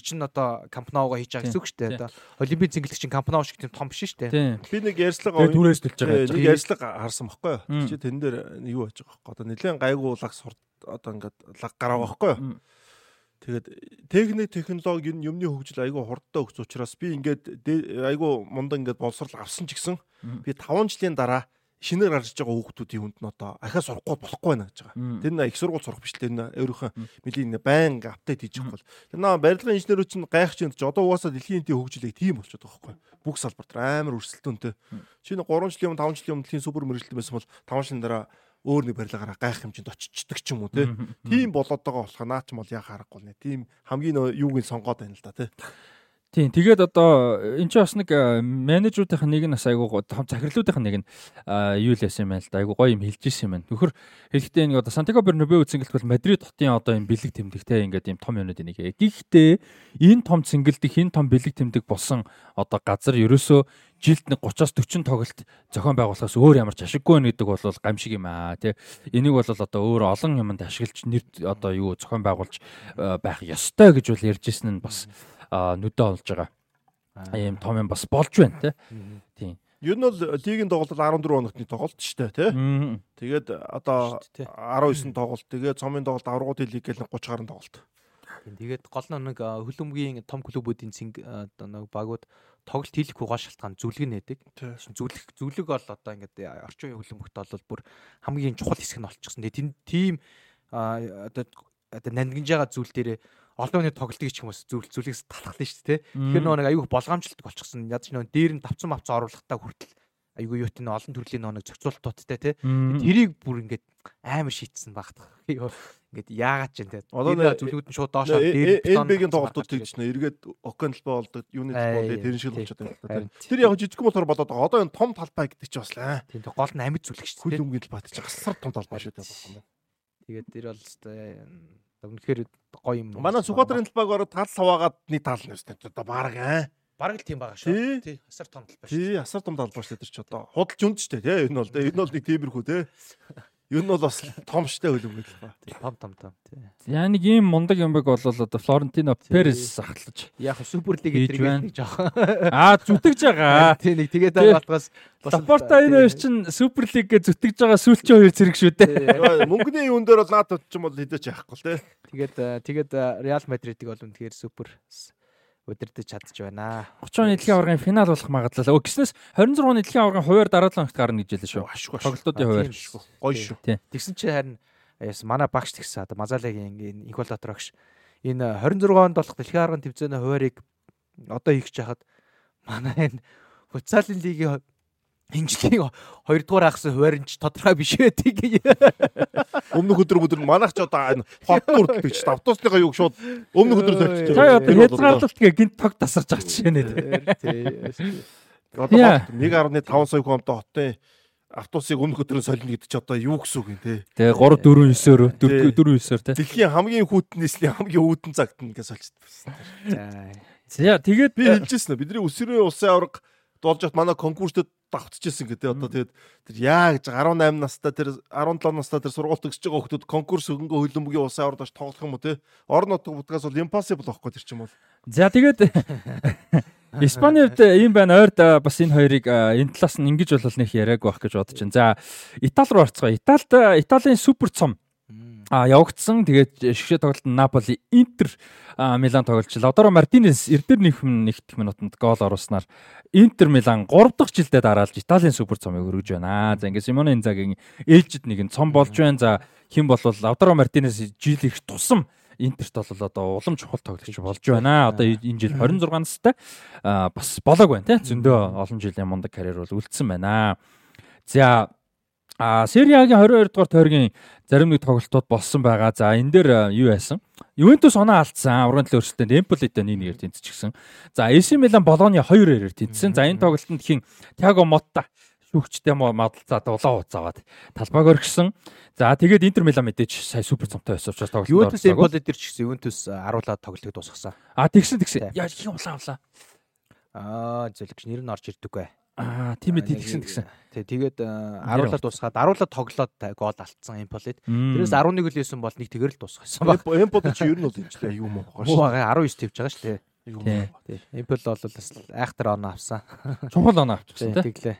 C: чинь одоо Кампноуга хийж байгаа гэсэн үг шүү дээ одоо олимпийн цэнгэлэгч Кампноу Кампнау шиг тийм том биш шүү дээ.
B: Би нэг ярьцлага
A: түрээс төлж байгаа.
B: Нэг ярьцлага харсан байхгүй юу? Чи тэн дээр юу байж байгаа байхгүй юу? Одоо нэлээд гайгуулаг сурд одоо ингээд лаг гараа байхгүй юу? Тэгээд техник технологи энэ юмны хөгжил айгүй хурдтай өгч учраас би ингээд айгүй мундаг ингээд боловсрал авсан ч гэсэн би 5 жилийн дараа шинээр гарч байгаа хүүхдүүдийн хүнд нь одоо ахаа сурахгүй болохгүй байна гэж байгаа. Тэр нэ их сургууль сурах биш л тэр нэ өөрийнхөө мэлийн байн апдейт хийж байгаа бол. Тэр нэ барилгын инженерүүд чинь гайхаж байна одоо угаасаа дэлхийн эдийн хөгжлийг тийм болчиход байгаа байхгүй. Бүх салбарт амар өрсөлдөөнтэй. Шинэ 3 жилийн өмнө 5 жилийн өмнө дэлхийн супер мэрэгчлэн байсан бол 5 жилийн дараа өөр нэг барилгаараа гайх хэмжээнд очичдаг ч юм уу тийм болоод байгаа болох наа ч юм бол яа харахгүй нэ. Тийм хамгийн юуг нь сонгоод байна л да тий.
A: Тийм. Тэгээд одоо эн чинь бас нэг менежерүүдийнх нэг нь бас айгуу том захирлуудынх нэг нь юу л яасан юм байна л да. Айгуу гоё юм хэлж ирсэн юм байна. Нөхөр хэлэхдээ нэг одоо Сантьяго Бернабеу цэнгэлт бол Мадрид хотын одоо юм бэлэг тэмдэгтэй ингээд юм том юмнууд нэг. Гэхдээ энэ том цэнгэлдэх энэ том бэлэг тэмдэг болсон одоо газар ерөөсөө жилд нэг 30-аас 40 тоглолт зохион байгуулахаас өөр ямар ч ашиггүй байна гэдэг бол гамшиг юм аа тий. Энийг бол одоо өөр олон юмд ашиглаж нэр одоо юу зохион байгуулж байх ёстой гэж бол ярьж ирсэн нь бас нүдэ олж байгаа. Ийм том юм бас болж байна
B: тийм. Ер нь бол лигийн тоглолт 14 хоногтны тоглолт шүү дээ тий. Тэгээд одоо 19 тоглолт тэгээд цомын тоглолт аврагуудын лиг гэл 30 гаруй тоглолт.
C: Тэгээд гол нэг хөлөмгийн том клубүүдийн цэнг одоо нэг багууд тоглолт хийхгүй гол шалтгаан зүлэг нээдэг. Зүлэг зүлэг бол одоо ингээд орчин үеийн хөлөмгт бол бүр хамгийн чухал хэсэг нь болчихсон. Тэгээд тийм одоо одоо нандинж байгаа зүйл дээрээ олон хүний тоглолтыг ч хүмүүс зүйл зүйлээс талхлаа шүү дээ. Тэгэхээр нөгөө нэг аюух болгоомжлолт болчихсон. Ядч нөгөө дээр нь давцсан мавцсан оруулахтаа хүртэл айгүй юу тийм олон төрлийн нэг зохицуултуудтай тий. Тэрийг бүр ингээд амар шийтсэн багтах. Ингээд яагаад ч юм те. Одоо зүлгүүд нь шууд доошоо
B: дээр NBA-гийн тоглолтууд тэгж нэ эргээд окон талбай болдог, юуны талбай болдог тэр шиг болчиход байна. Тэр яг жижиг болохоор болоод байгаа. Одоо энэ том талбай гэдэг чи бас аа.
C: Тийм гол нь амьд зүлэг шүү
B: дээ. Хүлэмгийн талбай гэж гасар том талбай шүү дээ.
C: Тэгээд тэр бол Үнэхээр гоё юм.
B: Манай Сүхбаатарын талбайг ороод тал саваагаад нэг тал нь өстэй. Одоо баг аа.
C: Бараг л тийм байгаа шүү. Тий. Асар том талбай
B: шүү. Тий, асар том талбай шүү тэр ч одоо. Худалч үнд ч тий. Энэ бол энэ бол нэг тиймэрхүү тий. Юу нь бол бас том штэ хөлбөмбөл ба.
C: Том том том тий.
A: Яа нэг ийм мундаг юм байг бол одоо Флорентино Перес ахлаж.
C: Яг супер лиг гэдэг нэг жоох.
A: Аа зүтгэж байгаа.
C: Тий нэг тэгээд байгаа болохоос
A: Лапорта энэ хоёр чинь супер лиг гэ зүтгэж байгаа сүүлчийн хоёр зэрэг шүү дээ.
B: Мөнгөний юун дээр бол наадад ч юм бол хэдэж яахгүй л тий.
C: Тэгээд тэгээд Реал Мадридыг бол үнэхээр супер удирдах чадчих байна.
A: 30 оны дэлхийн аваргын финал болох магадлал. Өө гиснээс 26 оны дэлхийн аваргын хуваар дараалал огт гарна гэж хэлсэн шүү. Тоглолтуудын хуваар.
B: Гоё шүү.
C: Тэгсэн чи харин яс манай багш тэгсэн одоо Мазалагийн энэ инквалатор багш энэ 26 онд болох дэлхийн аваргын тэмцээний хуваарийг одоо хийх гэж хахад манай энэ футсалын лигийн энэ жилийн 2 дугаар ахсан хувааринч тодорхой биш байдгийг.
B: Өмнөх өдөр өдөр манайх ч одоо энэ хот бүрддэг ч автобусныхаа юг шууд өмнөх өдөр зорчиж
A: байгаа. Одоо хязгаарлалт гээ гинт тог тасарч байгаа жишээ нэ.
B: Одоо 1.5 сая хүнтэй хотын автобусыг өмнөх өдрөө солино гэдэг чи одоо юу гэсэн үг юм те.
A: Тэгээ 3 4 9-өөр 4 4 9-өөр те.
B: Дэлхийн хамгийн хүүтэн нийслэлийн хамгийн үүдэн цагт нь гэж солилцсон.
A: За тэгээд
B: би хэлжсэн бидний өсвөрийн улсын авраг дуулж хат манай конкурстэд давтчихсэн гэдэг. Одоо тэгээд тэр яа гэж 18 настай тэр 17 настай тэр сургууль төгсөж байгаа хүмүүс конкурс хөнгө хөлбөмбөгийн улсын аврагт тоглох юм уу те. Орон нутаг будгаас бол impossible байхгүй тэр чинь бол.
A: За тэгээд <laughs> Испанид ийм байна ойрд бас энэ хоёрыг энэ талаас нь ингэж бол нэг яриаг байх гэж бодож байна. За Итали руу орцгоо. Италид Италийн супер цом а явагдсан. Тэгээд шгшээ тоглолт нь Наполи Интер Милан тоглож. Лодоро Мартинес эрдэр нэгэн нэгдэх минутанд гол оруулснаар Интер Милан 3 дахь жилдээ дараалж Италийн супер цомыг өргөж байна. За ингээд Симоне Инзагийн ээлжид нэг нь цом болж байна. За хэн болвол Лодоро Мартинес жил их тусам Интерт бол одоо улам чухал тоглогч болж байна. Одоо энэ жил 26 настай бас болоог байна тий. Зөндөө олон жилийн мундаг карьер бол үлдсэн байна. За А Сериагийн 22 дугаар тойргийн зарим нэг тоглолтууд болсон байгаа. За энэ дээр юу яасан? Ювентус оноо алдсан. Урган төлөө өрсөлдөнд Эмполитэй 1-1-ээр тэнцчихсэн. За AC Milan Болони 2-2-ээр тэнцсэн. За энэ тоглолтод хин Тиаго Мотта шүүгчтэй модалцаад улаан уцаагаад талбайг орхисон. За тэгээд Интер Милан мэдээж сая супер цомтой байсан учраас тоглолт.
C: Ювентус Эмполи дээр ч гэсэн Ювентус аруулаад тоглолтыг дуусгасан.
A: А тэгсэн тэгсэн. Яа хин улаан улаан.
C: Аа зөвлөгч нэр нь орж ирдэггүй.
A: Аа тийм ээ тэгсэн тэгсэн.
C: Тий тэгээд аруулаад дуусгаад аруулаад тоглоод гол алдсан Эмполид. Тэрээс 11 үл байсан бол нэг тэгэр л дуусгасан баг.
B: Эмполи чи ер нь бол энэ юу мөн
C: байгаа шүү. Муу 19 тавьж байгаа шүү дээ. Тий. Эмпол бол бас айхтар оноо авсан.
A: Чухал оноо авчихсан
C: тий. Тэглээ.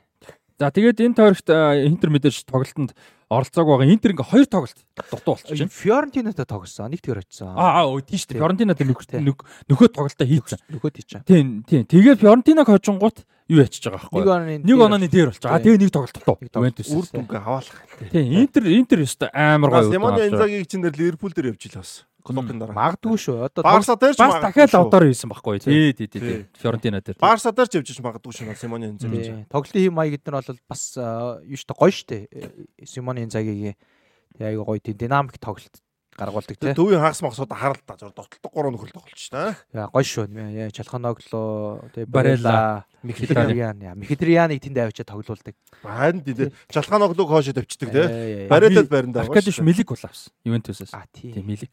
A: За тэгээд энэ тойрогт Интер мэдээж тоглолтод оролцоог байгаа. Интер ингээ хоёр тоглолт дутуу болчихсон.
C: Фиорентинатай тоглосон. Нэг тэгэр очсон.
A: Аа аа тийм шүү дээ. Фиорентина тэр нөхөө тоглолтоо хийсэн.
C: Нөхөд хийчихэ.
A: Тийм тийм. Тэгээд Фиорентинаг хожингууд юу ячиж байгаа байхгүй. Нэг онооны дээр болчих. Аа тэгээ нэг тоглолт дутуу.
B: Ювентус үр дүнгээ хаваалах.
A: Тийм. Интер Интер ёстой амар гоё.
B: Симоне Инзагийн чинь дээр Ливерпул дээр явж ил бас. Клубын дараа.
C: Магадгүй шүү. Одоо
B: Барса дээр ч
A: бас дахиад лавдаар хийсэн байхгүй тий. Тий тий тий. Фиорентина дээр.
B: Барса дээр ч явж иж магадгүй шүү. Симоне Инзаги.
C: Тоглолтын хэм маяг эднэр бол бас юу шүү дээ гоё шүү дээ. Симоне Инзагийн яг гоё тий динамик тоглолт гаргуулдаг
B: тий. Төвийн хагас махсууд харал та зур дотолдог гурван нөхөл тоглолч дээ.
C: Яа гоё шүү. Яа Чалханогло тий Барелла Михидриан яа Михидрианыг тэнд авчиад тоглуулдаг.
B: Харин тий Чалханоглог хоошо тавьчихдаг тий. Бареллад баринда.
A: Аркадиш Милик бол авсан. Ювентусээс. Тий Милик.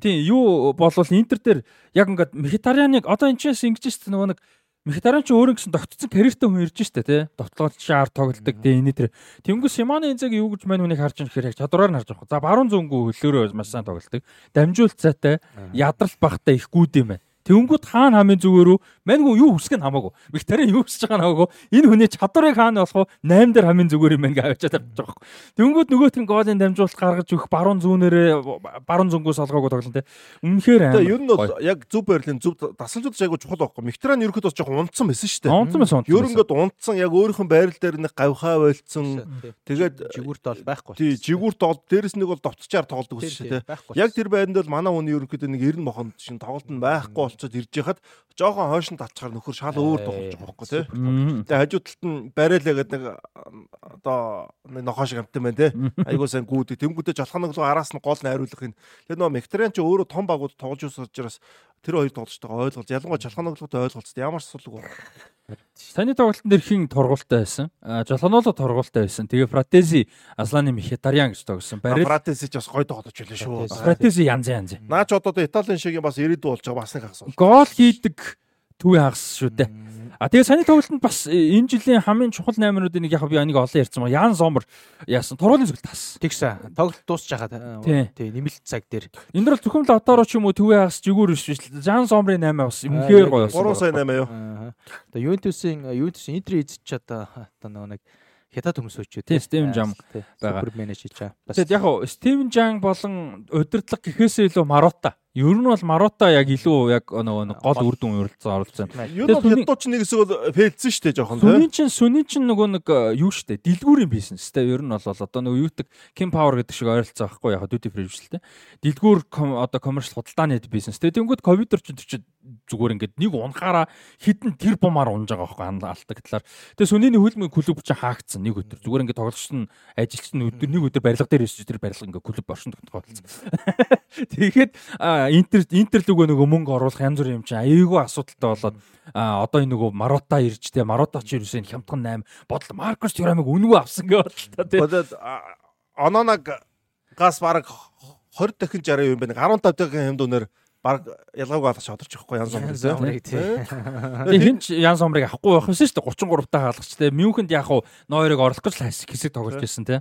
A: Тий юу болвол Интер дээр яг ингээд Михидрианыг одоо энэ ч ингэж шүү нөгөө нэг Мхитаран ч өөрөө гэсэн тогтцсон карьертэй хүн ирж штэ тий. Довтлогч шаар тоглолдог тий энэ тэр. Тэнгүү Симоны Инзаг юу гэж мань хүнийг харж ихээр яг чадвараар нь харж байгаа. За баруун зөнгөө хөлөөрөө маш сайн тоглолдог. Дамжуулцаатай ядрал багтай их гүд юм байна. Тэнгүүд хаана хамын зүгээр үү? Маньгүй юу хүсэх нь хамаагүй. Викторийн юу хүсэж байгаа нь хамаагүй. Энэ хүний чадварыг хаана болох вэ? 8 дээр хамын зүгээр юм ингээ авчиад авч байгаа байхгүй. Тэнгүүд нөгөөт нь голын дамжуулалт гаргаж өгөх баруун зүүнээрээ баруун зөнгөөс олгоогүй тоглоно те. Үнэхээр
B: аа. Тэгээ ер нь бол яг зөв байрлалын зөв дасгалжууд айгу чухал байхгүй. Викторийн ерөөд бас жоохон унтсан байсан шүү дээ.
A: Унтсан байсан.
B: Ер нь ингээд унтсан яг өөрийнх нь байрал дээр нэг гавхаа болцсон. Тэгээд
C: жигүүрт бол байхгүй.
B: Тий, жигүүрт бол дээрэс нэг бол довтчаар тоглодог байсан шүү дээ. Яг тэр байранд бол манай хүний ерөнхийдөө нэг 90 мохонд шин тоглолт нь байхгүй болцоод ирж яхад жоохон хойш нь татчихаар нөхөр шал өөр тоглож байгаа байхгүй тий. Тэгээ хажуу талд нь бариалаа гэдэг нэг одоо нэг нохоо шиг амтан байна тий. <laughs> Айгуу сайн гүйдэг. Тэнгүүдээ жолхоног руу араас нь гол найруулах юм. Тэгээ нөө Мектрен ч өөрөө том багууд тоглож усаж учраас тэр хоёр тоглолтойгоо ойлголц. Ялангуяа жолхоноглогтой ойлголцод ямар ч асуудалгүй.
A: Таны тоглолтын дээр хин тургуултай байсан. Жолхоноло тургуултай байсан. Тэгээ Фратези Асланы Мхитарян гэж тоглосон.
B: Барил Фратези ч бас гоё тоглож байлаа шүү.
A: Фратези янз янз.
B: Наач одоо Италийн шиг бас ирээдүй болж байгаа бас нэг асуулт.
A: Гол хийдэг төвийн хагас шүү дээ. А тэгээ саний тоглолтод бас э, энэ жилийн хамгийн чухал наймруудын нэг яг би энийг олон ярьсан байна. Ян Сомер яасан тургуулын зүгт тас.
C: Тэгсэн. Тоглолт дуусчихад э, тий нэмэлт цаг дээр.
A: Энэ дөр зөвхөн л одоороо ч юм уу төвийн хагас жигүүр биш биш. Жан Сомерын 8 бас үнэхээр гоё
B: болсон. 3 сая 8 юу.
C: Одоо Ювентусын Ювентусын Интер эзэж одоо одоо нэг хятад хүмүүс өчөө
A: тий Стивен Жам
C: байгаа. Супер менеж хийж байгаа.
A: Тэгэд яг Стивен Жан болон удирдлага гэхээсээ илүү Марота Ер нь бол Марута яг илүү яг нөгөө гол үр дүн уралцсан оролцсон.
B: Ер нь бол хятадууд ч нэг хэсэг фейлдсэн шүү дээ жоохон тийм.
A: Сүний чин сүний чин нөгөө нэг э, юу шүү дээ. Дэлгүүрийн бизнес тийм. Ер нь бол одоо нөгөө юутаг Kim Power гэдэг шиг ойролцоо байхгүй яг duty free шүү дээ. Дэлгүүр одоо commercial худалдааны бизнес. Тэнгүүд ковид орчин төрчид зүгээр ингээд нэг унахаараа хідэн тэр бумаар унж байгаа байхгүй алдаг талаар. Тэгээ сүнийний хөлбөмбөгийн клуб чинь хаагдсан нэг өдөр. Зүгээр ингээд тоглогч нь ажилч нь өдөр нэг өдөр барилга дээр ирсэн тэр барилга ингээд клуб оршин тогтоолцсон. <laughs> Тэгээд интер интер лүгөө нөгөө мөнгө оруулах янз бүрийн юм чинь аяйгуу асуудалтай болоод одоо энэ нөгөө Марота ирж тэ Марота ч ирсэн хямдхан 8 бодол Маркус Тюрамыг үнгүй авсан гэж бодлоо тэ.
B: Бодоод ононог газ баг 20 дахин 60 юм байна. 15 дахин хэмд өнөр баг ялгаагүй алгаж шодорч байхгүй ян сомрыг
A: тий. Тэгээ хин ч ян сомрыг авахгүй байх юмсан шүү дээ 33 таа хаалгач тий. Мюнхенд яг хуу нойрыг орлох гэж хэсэг тоглож байсан тий.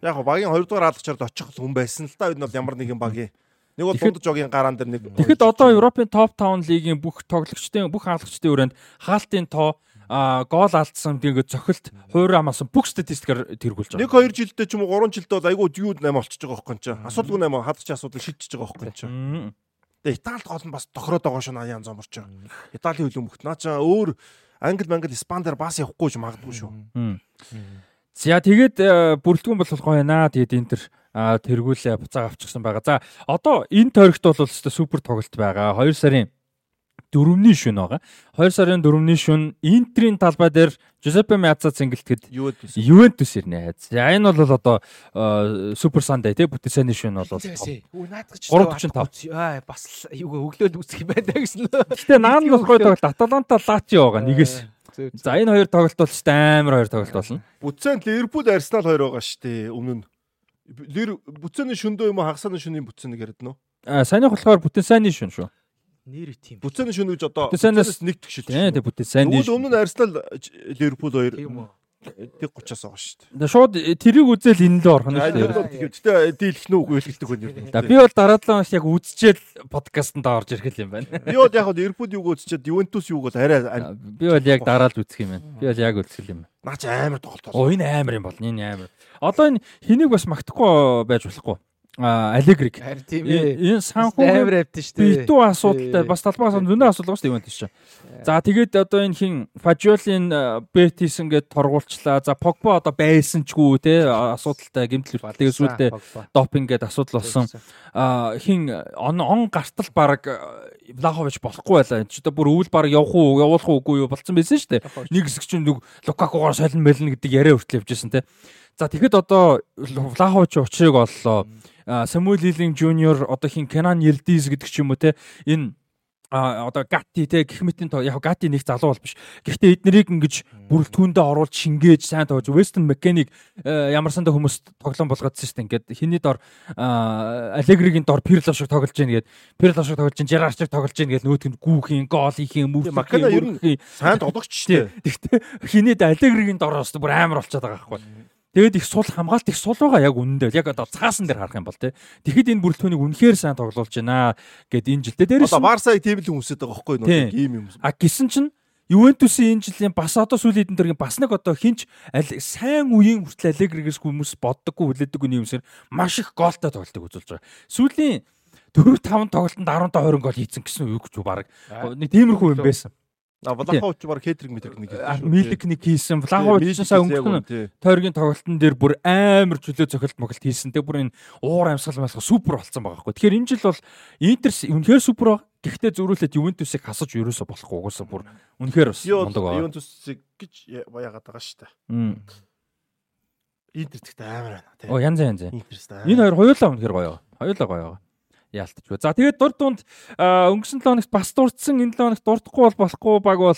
B: Яг хуу багийн 2 дугаар хаалгачаар очих хүн байсан л та энэ бол ямар нэгэн багийн Нэг бол дунд жогийн гараан дээр нэг
A: Тэгэхэд одоо Европын топ 5 лигийн бүх тоглогчдын бүх хаалгачдын өрөөнд хаалтын тоо а гол алдсан тэгээд цохилт хуур амаасан бүх статистикаар тэргүүлж
B: байгаа. Нэг хоёр жилдээ ч юм уу 3 жилдээ бол айгүй юу 8 болчихж байгаа байхгүй чинь. Асуудалгүй 8 хадч асуудал шийдчихэж байгаа байхгүй чинь. Тэгээ Италид гол нь бас тохироод байгаа шүү аян зам орч байгаа. Италийн хөлөө мөхт наа чаа өөр англи мангли испан дээр бас явахгүй ч магадгүй шүү.
A: За тэгээд э, бүрэлдэхүүн бол болох байна. Тэгээд энэ төр тэргүүлээ буцаага авчихсан байгаа. За одоо энэ тойрогт бол супер тоглолт байгаа. 2 сарын 4-ний шүн байгаа. 2 сарын 4-ний шүн Интерийн талбай дээр Жозепе Мяза цэнгэлтгэд Ювентус ирнэ. За энэ бол одоо Супер Сандей тий бүтээсэний шүн бол 345.
C: Аа бас юу өглөөл үүсэх юм байна гэсэн.
A: Гэтэ наан нь гой тоглолт Аталанта Лачио байгаа нэгээс. За энэ хоёр тоглолт бол ч амар хоёр тоглолт болно.
B: Бүтцэн Ливерпул Арсенал хоёр байгаа шүү дээ өмнө нь. Бүтцэний шөндөө юм уу хагасны шөнийн бүтцэн нэг яриад нөө.
A: Аа саяных болохоор бүтээсэний шүн шүү
C: нэр тийм.
B: Бүцэний шөнө гэж одоо
A: бүцэнээс нэг тэгшил. Тийм тийм бүтээ сайн.
B: Тэгвэл өмнө нь Арсенал Ливерпул хоёр тэг 30-аас байгаа шүү дээ.
A: Шууд тэрийг үзэл энэ лөө орох нь
B: шүү дээ. Гэтэ дийлэх нь үгүй хэлдэг хүн юм.
A: Би бол дараа 7 хоног яг үзчихэл подкастт орж ирэх юм байна.
B: Би бол яг Ливерпул юуг үзчихээд Ювентус юуг бол арай
A: би бол яг дараа л үзэх юм байна. Би бол яг үзэх юм.
B: Наа чи амар тоглолт.
A: Оо энэ амар юм бол. Энэ амар. Одоо энэ хэнийг бас магтахгүй байж болохгүй. Алегриг. Энэ санхүү
C: амар авт шүү дээ.
A: Битүү асуудалтай бас талбайгаас зөндөө асуудал байгаа шүү дээ Ювентус чинь. За тэгээд одоо энэ хин Фажиолин Бетис ингээд торгуулчлаа. За Погба одоо байсан чгүй те асуудалтай гэмтэл тэгээд сүүлдээ допинг гэдэг асуудал болсон. А хин он гартал баг Влахович болохгүй байлаа. Энд ч одоо бүр өвөл баг явах уу, явуулах уугүй юу болцсон байсан шүү дээ. Нэг хэсэг чинь Лукакугаар солин мэлнэ гэдэг яриа хүртэл явжсэн те. За тэгэхэд одоо Влахович учрыг оллоо. Самуэль Лилинг Жуниор одоо хин Кенан Йелдис гэдэг ч юм уу те энэ одоо гати те гэх мэтийн яг гати нэг залуу бол биш. Гэхдээ эднэрийг ингэж бүрэлдэхүүндээ оруулж шингээж сайн тоож Weston McKennie ямар сандаа хүмүүс тоглоом болгоодсон шүү дээ. Ингээд хиний дор Алегригийн дор Пирло шиг тоглож гин гээд Пирло шиг тоглож гин Жерар шиг тоглож гин гээд нөөтөнд гүүхийн гол хийхин мөв
B: хийхин сайн тоглогч шүү
A: дээ. <laughs> Гэхдээ хиний Алегригийн дор бас бүр амар болчиход байгаа байхгүй. Тэгээд их сул хамгаалт их сул байгаа яг үнэндээ. Яг одоо цаасан дээр харах юм бол тий. Тэгэхэд энэ бүрэлдэхүүнийг үнэхээр сайн тоглуулж байна гэд энэ жилдээ дээрээс
B: Одоо Барсаг тийм л хүмүүсэд байгаа байхгүй юу?
A: Ийм юм. А гисэн чинь Ювентусын энэ жилийн бас одоо сүүлийн хэдэн дөргийн бас нэг одоо хинч сайн үеийн хүртэл Алегригээс хүмүүс боддоггүй хүлээдэггүй юмсэр маш их гоолтой тоглолтыг үзүүлж байгаа. Сүүлийн 4 5 тоглолтод 10 20 гол хийцэн гэсэн үг ч баг. Нэг тиймэрхүү юм байсан.
B: А Влахович баг хетрик мэтрик нэг
A: хийсэн. Милик нэг хийсэн. Влахович сая өнгөрсөн тойргийн тоглолтын дээр бүр амар чөлөө цохилт моголт хийсэн. Тэг бүр энэ уур амьсгал масах супер болцсон байгаа хгүй. Тэгэхээр энэ жил бол Интер үнэхээр супер баг. Гэхдээ зөрүүлээд Ювентусыг хасаж ерөөсө болохгүй угаасаа бүр үнэхээр бас
B: мундаг байна. Ювентусыг гэж яагаад байгаа шүү дээ. Интер тэгтээ амар байна.
A: Оо янз янз. Энэ хоёр хоёулаа үнэхээр гоё. Хоёулаа гоё яалтчгүй. За тэгээд дурд дунд өнгөрсөн 7 хоногт бас дурдсан энэ 7 хоногт дурдахгүй бол болохгүй баг бол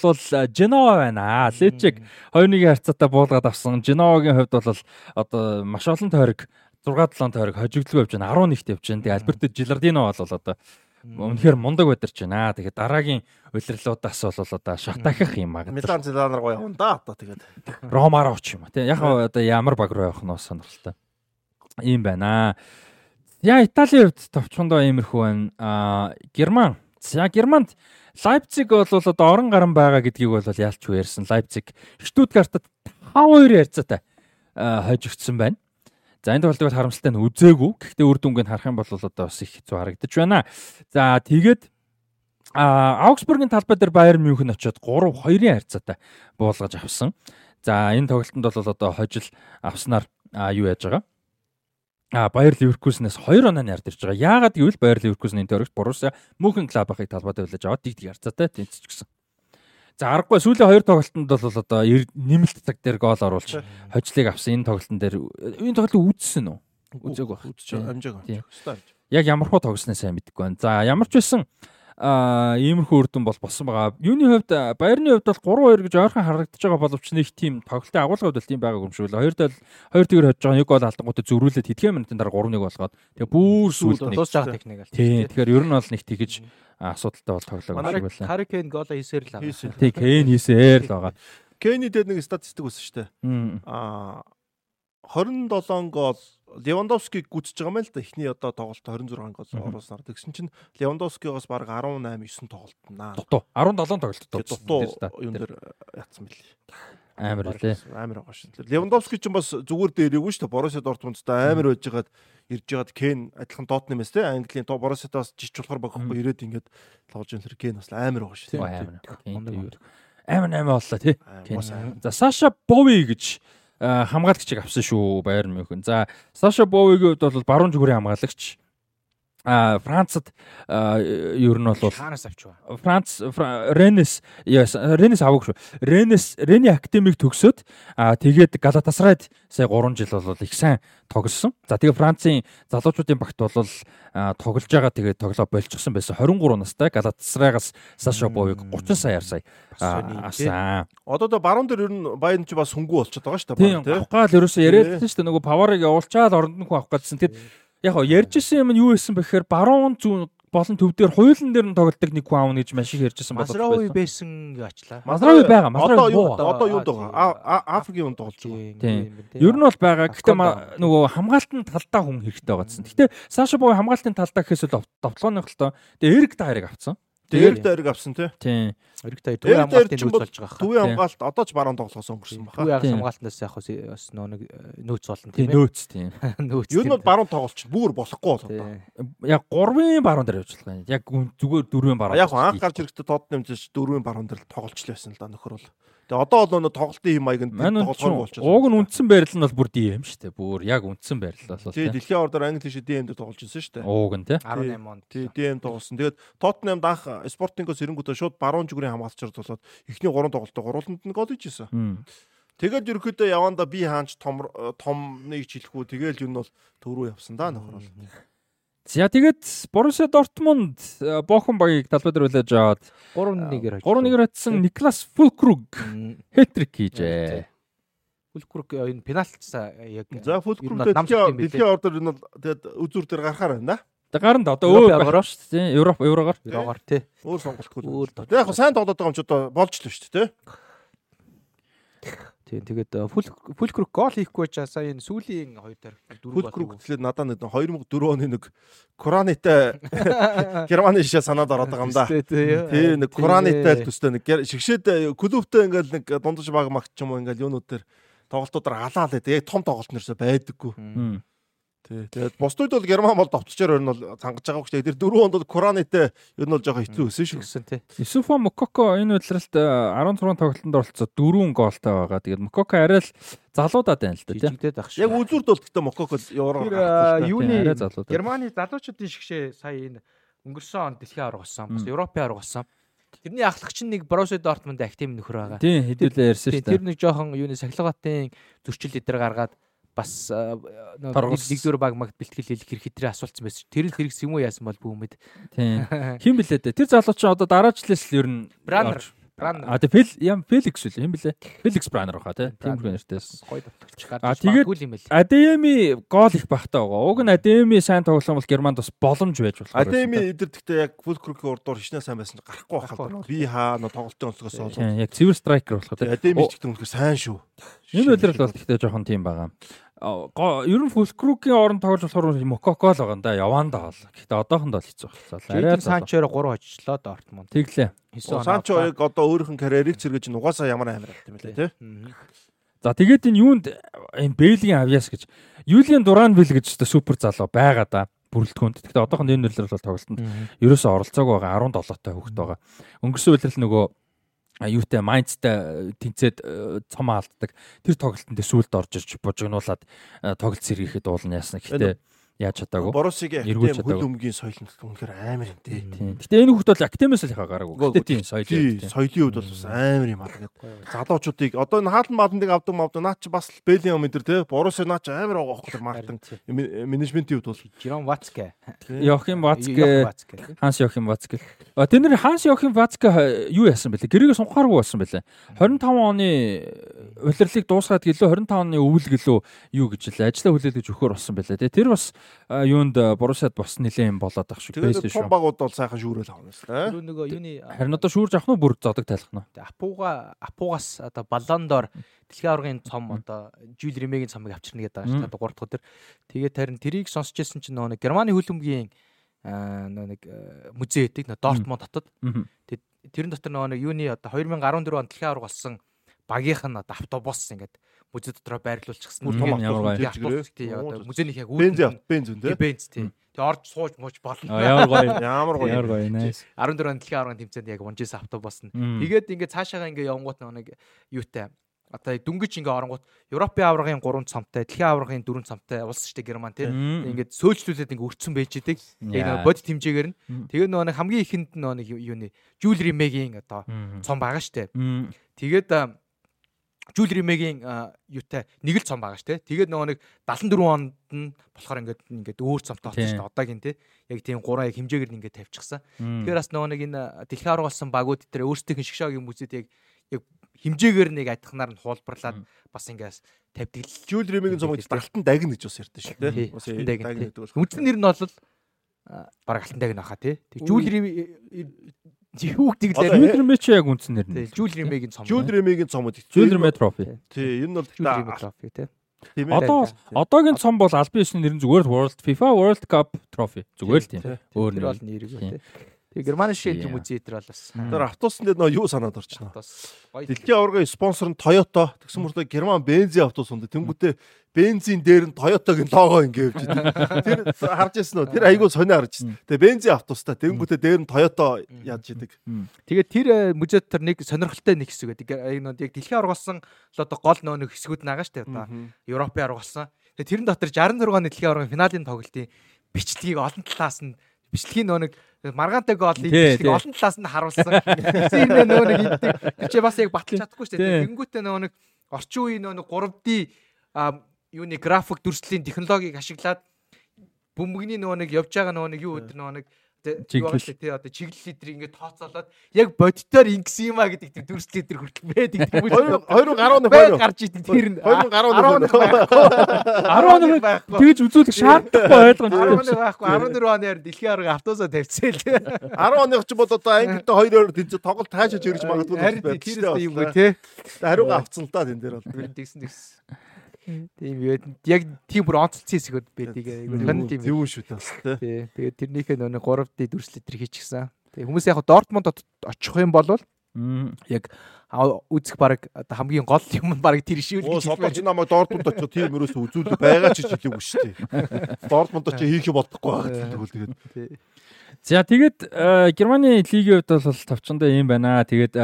A: Женова байна. Лечек 2-1-ийн харьцаатай буулгаад авсан. Женовагийн хувьд бол одоо маш олон тойрог 6 7 тойрог хожигдлгүй явж байна. 11-т явж байна. Тэгээд Альберто Жилардино бол одоо Үнэхээр мундаг байдарч байна. Тэгээд дараагийн улирлуудаас бол одоо шатахих юм аа.
B: Милан Зеланар гоё явна да одоо тэгээд.
A: Ромаар оч юм. Тэг яг одоо ямар баг руу явах нь сонирхолтой. Ийм байна. Яа Италийн хувьд товчхондоо иймэрхүү байна. Аа Герман. За Германд Лайпциг бол одоо орон гарan байгаа гэдгийг бол яалчгүй ярьсан. Лайпциг Штутгартад 5-2 ярьцаатай хожигдсан байна. За энэ тохиолдолд харамсалтай нь үзээгүй. Гэхдээ үр дүнгийн харах юм бол одоо бас их хэцүү харагдаж байна. За тэгээд а Аугсбургийн талбай дээр Баерн Мюнхен очиод 3-2-ын харьцаатай буулгаж авсан. За энэ тоглолтод бол одоо хожил авснаар юу яаж байгаа? А Баер Ливеркузенээс 2 оноо нард ирж байгаа. Яагаад гэвэл Баер Ливеркузений төрөгч Боруссия Мөнхен Глабахыг талбайд авлаж аваад дигдэг харцаатай тэнцэж гисэн. За аргагүй сүүлийн хоёр тоглолтод бол одоо нэмэлт цаг дээр гол оруулж хожлыг авсан энэ тоглолтын дээр энэ тоглолтыг үзсэн үү?
B: Үзег баг. Үзэж амжааг.
A: Яг ямар хуу тогсноо сайн мэдэхгүй байна. За ямар ч байсан иймэрхүү үрдэн бол болсон байгаа. Юуны хувьд Баярны хувьд бол 3-2 гэж ойрхон харагдаж байгаа боловч нэг тийм тоглолтын агуулгад бол тийм байгаа юм шиг л. Хоёр дэл хоёр тэгэр хожиж байгаа нэг гол алдангуудад зөрүүлээд хэдхэн минутын дараа 3-1 болгоод тэгээ бүр сүүлд
C: нэг дуусах техник л.
A: Тийм. Тэгэхээр ер нь бол нэг тэгэж асуудалтай бол тоглоог
C: шиг байлаа. Харрикен гол хийсээр л
A: байгаа. Тийм, Кен хийсээр л байгаа.
B: Кенни дээр нэг статистик үүсэн шүү дээ. Аа 27 гол Левандовскиг гүцэж байгаа юм л да. Эхний одоо тоглолт 26 гол оруулснаар. Тэгсэн чинь Левандовскигоос баг 18 9 тоглолтнаа.
A: Дутуу 17 тоглолт
B: дутуу юун дээр ятсан бэл.
A: Амар үлээ.
B: Амар байгаа шин. Левандовски ч бас зүгээр дээрээгүй шүү дээ. Боруссия Дортмундтай амар байж байгаад ирж байгаад Кен адилхан Дотнемээс те Английн Боруссиатаас жиж болохоор багхгүй ирээд ингээд юм тэр Кен бас амар байгаа шүү.
A: Амар. Амар амар боллоо тий. За Саша Бови гэж хамгаалагчийг авсан шүү Байер Мюнхен. За Саша Бовигийн хувьд бол баруун зүгүүрийн хамгаалагч. А Францад ер нь бол
C: Франц авчваа.
A: Франц Ренес Ренес авах шүү. Ренес Рени академиг төгсөөд тэгээд Галатасарайд сая 3 жил бол их сайн тоглосон. За тэгээ Францын залуучуудын багт бол тоглож байгаа тэгээд тоглоо болчихсон байсан. 23 настай Галатасарайгаас Саша Бовиг 30 саяар сая авсан.
B: Одоо до баруун дээр ер нь Баян ч бас хөнгүү болчиход байгаа шүү
A: дээ. Тийм. Авахгаал ерөөсөө яриад байсан шүү дээ. Нөгөө Паварыг явуулчаад оронд нь хүн авах гэсэн. Тэгээд яг ярьжсэн юм нь юу байсан бэхээр баруун зүүн болон төв дээр хуулийн дээр нь тоглолтог нэг хүн аавна гэж маш их ярьжсэн
C: болов. Масрави байсан ачлаа.
A: Масрави байгаа. Масрави
B: одоо юунд байгаа? Африкийн хүнд тоглож байгаа.
A: Тийм. Ер нь бол байгаа. Гэхдээ нөгөө хамгаалтын талдаа хүн хэрэгтэй байгаа гэсэн. Гэхдээ Саша Бой хамгаалтын талдаа гэхээс л довтлооных л тоо. Тэгээ Эрик Дайрыг авсан.
B: Тэгээд дайрыг авсан тий.
A: Тийм.
C: Эрэгтэй төвийн хамгаалтын нөөц болж байгаа.
B: Төвийн хамгаалт одоо ч баруун тоглохоос өнгөрсөн
C: баха. Төвийн хамгаалтнаас яг бас нэг нөөц болно
A: тийм ээ. Нөөц тийм.
C: Нөөц.
B: Юу нь баруун тоглолч бүр болохгүй болоо.
A: Яг 3-ын баруун дээр явж байгаа юм. Яг зүгээр 4-ын баруун.
B: Яг анх гарч ирэхдээ тод нэмж 4-ын баруун дээр тоглолч л байсан л да нөхөр бол. Тэгээ одоо бол нөгөө тоглолтын юм маягт
A: тоглохоор болчихсон. Ууг нь үндсэн байрал нь бол бүр DM шүү дээ. Бүр яг үндсэн байрал бол
B: тий. Дэлхийн ордоор англи шиг DM дээр тоглож байсан шүү дээ.
A: Ууг нь тий.
C: 18 онд.
B: Тий DM тоглосон. Тэгээд Tottenham анх Спортингоос эрэнгүүтээ шууд баруун зүгрийн хамгаалагчаар болоод эхний 3 тоглолтоо гурууланд нь гол хийжсэн. Тэгээд ерөөхдөө яванда би хаанч том томныг хэлэхгүй тэгээл юу нь бол төв рүү явсан да нөхөр бол.
A: За тэгээд Боруссия Дортмунд э, Бохон багийг талбай дээр үлээж аваад
C: 3-1-ээр
A: 3-1-ээр атсан Никлас Фулкруг хэтрик хийжээ.
C: Фулкруг энэ пенальтсаа яг
B: За Фулкруг дэлхийн дэлхийн ордор энэ бол тэгээд үзүр дээр гарахаар байна да.
A: Тэг гарна да одоо өөр гараа шүү дээ. Европ еврогоор.
C: Еврогоор тий.
B: Өөр сонголтгүй. Тэг яг сайн тоглоод байгаа юм ч одоо болж л шүү дээ тий.
C: Тийм тэгээд Фулкрук гол хийхгүй ч сая энэ сүүлийн хоёр тарих
B: дөрөв Фулкрук төлөө надад нэг 2004 оны нэг Куранитай <laughs> Германы шишээ санаад ороод байгаа юм да. Тийм нэг Куранитай төстэй нэг шигшээд клубтэй ингээл нэг дундаж баг магч юм уу ингээл юунууд дээр тоглолтуудаар алаа л яг том тоглолт нэрсээ байдаггүй. Тий. Тэгээд бусдууд бол герман бол довтчоор ер нь бол цангаж байгаа хөштэй. Тэр дөрөв хонд бол Куранитэй ер нь бол жоохон хэцүү өсөн шүү.
C: Гэсэн тий.
A: Исуфа Мококо энэ удиралт 16 тоглолтод оролцоод дөрвөн гоолтай байгаа. Тэгээд Мококо арай л залуудаад байна л да тий.
C: Жигдээд ах шүү.
B: Яг үзүүрд бол гэхдээ Мококо
C: евро юуны Германы залуучуудын шигшээ сая энэ өнгөрсөн онд дэлхийн авраг болсон. Бас Европын авраг болсон. Тэрний ахлагч нэг Боруссия Дортмунд актив нөхөр байгаа.
A: Тийм хэдүүлээ ярьсан шүү
C: дээ. Тэр нэг жоохон юуны сахилгаатын зөрчил эдэр гаргаад бас нэгдүгээр баг магт бэлтгэл хийх хэрэг хэтрээ асуулцсан байсан. Тэр л хэрэгс юм уу яасан бол бүүмэд.
A: Тийм. <laughs> Хин блэ дээ. Тэр залуу чинь одоо дараачлаас л ер нь
C: Бранер
A: А тэг Фэл ям Феликс үл юм блэ? Феликс Бранер баха тий. Тийм хүн нэртэйс.
C: Гой давтагч гарч магадгүй юм байл.
A: Адеми гол их багтаа байгаа. Уг нь Адеми сайн тоглоом бол Германд бас боломж байж болох.
B: Адеми эдэр гэхдээ яг Фулкругийн урдуур хичнээн сайн байсан гарахгүй байхад би хаа нөө тоглолтын онцгоос
A: олоо. Яг цэвэр страйкер болох тий.
B: Адеми ч гэдэг нь сайн шүү.
A: Энэ үйлрэл бол гэхдээ жоохон тийм байгаа ер нь Фулкругийн оронд тоглож болохоор Мококо л байгаа юм да. Яванда бол. Гэхдээ одоохондоо л хэцүү болчихлоо.
C: Арай Санчоро 3 очлоо Дортмунд.
A: Тэглээ.
B: Санчо яг одоо өөрийнх нь карьерийг цэргэж нугасаа ямар амар байт юм лээ тий.
A: За тэгээд энэ юунд энэ Бэйлийн авьяас гэж Юлиан Дуранвил гэж одоо супер залуу байгаа да бүрэлдэхүүнд. Гэхдээ одоохонд энэ нөлөөлөл бол тоглолтод ерөөсөө оролцоог байгаа 17 таа хүүхэд байгаа. Өнгөрсөн үеэрл нөгөө юутай майндтай тэнцээд цом алддаг. Тэр тоглолтод сүүлд орж ирж бужигнуулаад тоглолт сэргийхэд уулна ясна. Гэхдээ яаж чадаагүй.
B: Борусигийн актем хөл өмгийн соёл нь үнэхээр амар юм тий.
A: Гэтэ энэ хүмүүс бол актемээс л хагаараагүй. Гэтэ тийм соёл.
B: Тий, соёлын хувьд бол бас амар юм аа. Залуучуудыг одоо энэ хаалт маалныг авдаг мавд наа чи бас бэлэн юм энэ тий. Боруси наа чи амар байгаа хөх мартан менежментийн хувьд бол
C: Жирон Вацке.
A: Йохим Вацке. Ханс Йохим Вацке. А тэр нэр Ханс Йохим Вацке юу яасан бэлээ? Гэрээгээ сунхааргүй болсон бэлээ. 25 оны улирлыг дуусгаад гэлөө 25 оны өвөл гэлөө юу гэж л ажлаа хүлээлгэж өгөхөр болсон бэлээ тий. Тэр бас юунд Борусад бас нэлээд юм болоод ах шиг
B: байсан шүү. Багууд бол сайхан шүүрэл авна
C: шүү. Нөгөө юуны
A: харин одоо шүүрж авах нь бүр зодог тайлах нь.
C: Апуга Апугаас одоо баллондор дэлхийн аваргын цом одоо Жюл Ремегийн цомыг авчирна гэдэг байгаа шүү. 3 дахь өдөр. Тэгээд харин тэрийг сонсч байсан чинь нөгөө Германы хөлбөмбөгийн нөгөө нэг музей гэдэг нөгөө Дортмунд хотод. Тэгээд тэрэн дотор нөгөө юуны одоо 2014 он дэлхийн аварга болсон багийнх нь одоо автобус ингээд музей дотроо байрлуулчихсан.
A: Бүр том автобус
C: тий одоо музейных яг
B: бенз бенз үү
C: бенз тий. Тэгээ орж сууж мууж болно.
A: Ямар гоё. <laughs>
B: Ямар гоё.
A: Ямар гоё. Nice.
C: 14 дэлхийн аврагын тэмцээнд яг унжсэн автобус нь. Тэгээд ингээд цаашаага ингээд явангууд нэг юутай одоо дүнгиж ингээ оронгууд Европын аваргын 3 цамтай, дэлхийн аваргын 4 цамтай улс штэ Герман тий. Ингээд сөөлжлүүлээд ингээ өрцөн байж идэг. Яг нэг бод хэмжээгээр нь. Тэгээ нөгөө нэг хамгийн ихэнд нөгөө нэг юуны Жюл Римегийн одоо цом байгаа штэ. Тэгээд Жул Римегийн юутай нэг л цом байгаа ш тэ. Тэгээд нөгөө нэг 74 онд нь болохоор ингээд ингээд өөр цомтой болсон ш тэ. Одоогийн тэ. Яг тийм гурван яг хэмжээгээр нь ингээд тавьчихсан. Тэгэхээр бас нөгөө нэг энэ дэлхийн болсон багууд дээр өөрсдийнх нь шгшаагийн мүзэд яг яг хэмжээгээр нэг адихнаар нь хуулбарлаад бас ингээс тавьдаг.
B: Жул Римегийн цомыг алтан дагна гэж бас ярьдэн ш тэ.
C: Бас дагна. Үндсэн нэр нь бол баг алтан дагна хаа тий. Жул Рим юу гэдэг лээ.
A: Жулрэмэ чи яг үндсэн нэр нь.
C: Жулрэмэгийн цом.
B: Жулрэмэгийн цомод.
A: Жулрэмэ трофи.
B: Тий, энэ бол
C: Жулрэмэ трофи тий.
A: Одоо одоогийн цом бол албан ёсны нэр нь зүгээр World FIFA World Cup trophy. Зүгээр л тийм.
C: Өөр нэр бол нэрийг тий. Тэгээ Германы шийдэл музей дээр бол бас.
B: Тэр автобусны дээр нөө юу санаад орчихно. Дэлхийн аваргын спонсор нь Toyota. Тэгсэн мөртөө Герман бензин автобус ундаг. Тэнгүүтээ бензин дээр нь Toyota-гийн лого ингэ явж идэг. Тэр харж ирсэн үү? Тэр айгүй сонио харж ирсэн. Тэгээ бензин автобустай. Тэнгүүтээ дээр нь Toyota яаж идэг.
C: Тэгээ тэр музейд тэр нэг сонирхолтой нэг хэсэг байдаг. Яг дэлхийн аваргалсан л одоо гол нөө нэг хэсгүүд нагаа штэ одоо Европын аваргалсан. Тэгээ тэрэн дотор 66 оны дэлхийн аваргын финалийн тоглолтын бичлэгийг олон талаас нь бичлэгийн нөө нэг маргаантай гол бичлэг олон талаас нь харуулсан. Тэгсэн нөө нэг иддэг. Тэр чи бас яг баталж чадахгүй шүү дээ. Тэнгүүтээ нөө нэг орчин үеийн нэг 3D юуны график дүрслэлийн технологиг ашиглаад бөмбөгний нөгөө нэг явж байгаа нөгөө нэг юу өдр нөгөө нэг чиглэл. тий одоо чиглэл лидер ингээд тооцоолоод яг бодитоор ингэсэн юм а гэдэг тэр дүрс лидер хүртэл байдаг
B: юм уу 2010 20
C: гарч идэг тэр нь.
B: 2010
A: 10 10 тэгж үзүүлэх шаардлагагүй ойлгомжтой.
C: 10 байхгүй. 14 оны харин дэлхийн арга автосоо тавьцээ л.
B: 10 оных ч бол одоо ангид 2-2 тэнцээ тоглолт таашааж ирж магадгүй
C: байх. тийм юм тий
B: хариуга авцсан л та тэн дээр бол.
C: Тэгсэн тэгсэн Тийм яг тийм бүр онцлцсон хэсгүүд байдаг. Айгуу
B: тийм. Зөв шүү дээ бас
C: тий. Тэгээд тэрнийхээ нөгөө 3D дүрслэл төр хийчихсэн. Тэгээ хүмүүс яг Дортмунд очих юм бол яг үзэх баг хамгийн гол юм баг тэр
B: гэж байна. Солоч намайг Дортмунд очиж тийм ерөөсө үзүүлэх байгаа ч хэлээгүй шүү дээ. Дортмунд очиж хийх юм бодохгүй байгаа тэгвэл тэгээд.
A: За тэгээд Германы лигийн хувьд бол тавчандаа юм байна. Тэгээд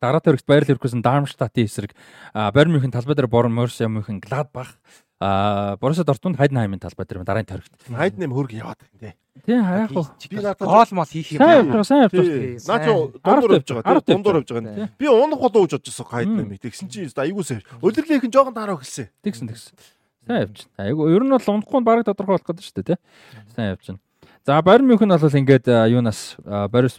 A: Дараатай өргөт Байер Ливеркузен Дармштадтын эсрэг Байер Мюнхен талбай дээр Борн Морсиа Мюнхен Гладбах а Боруссия Дортмунд Хайденхаймын талбай дээр дараагийн тойрогт.
B: Хайденхайм хөрг яваад байна тий.
A: Тий яг хөө.
C: Би надад гол мол хийх юм.
A: Сайн явж сайн явж байна.
B: Наа чи дундуур явж байгаа тий. Дундуур явж байгаа нь. Би унах болоо гэж бодчихсон Хайденхайм. Тэгсэн чи айгуу сайн. Өдөрлийнх нь жоохон дараа өгсөн.
A: Тэгсэн тэгсэн. Сайн явж байна. Айгуу ер нь бол унахгүй баг тодорхой болох гэдэг шүү дээ тий. Сайн явж байна. За Байер Мюнхен бол ингээд юунаас Байер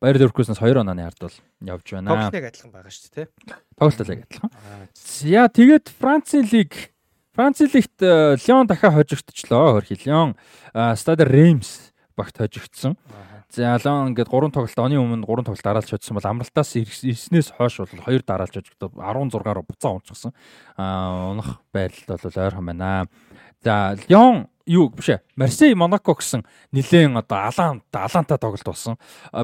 A: Байер Ливеркуснаас 2 онооны ард бол явж байна.
C: Тоглолтыг адилхан байгаа шүү дээ, тий.
A: Тоглолтыг адилхан. Яа тэгээд Францын лиг Францын лигт Лион дахиад хожигдчихлоо. Хөрхи Лион Стад Реймс багт хожигдсон. За Лион ингээд 3 тоглолт оны өмнө 3 тоглолт дараалж хоцсон бол амралтаас ирснээс хойш бол 2 дараалж хожигдоод 16-аар буцаа унцсан. Аа унах байдал бол ойрхон байна. За Лион юу биш ээ. Марсей Монако гэсэн нилээн одоо алаан алаантай тоглолт болсон.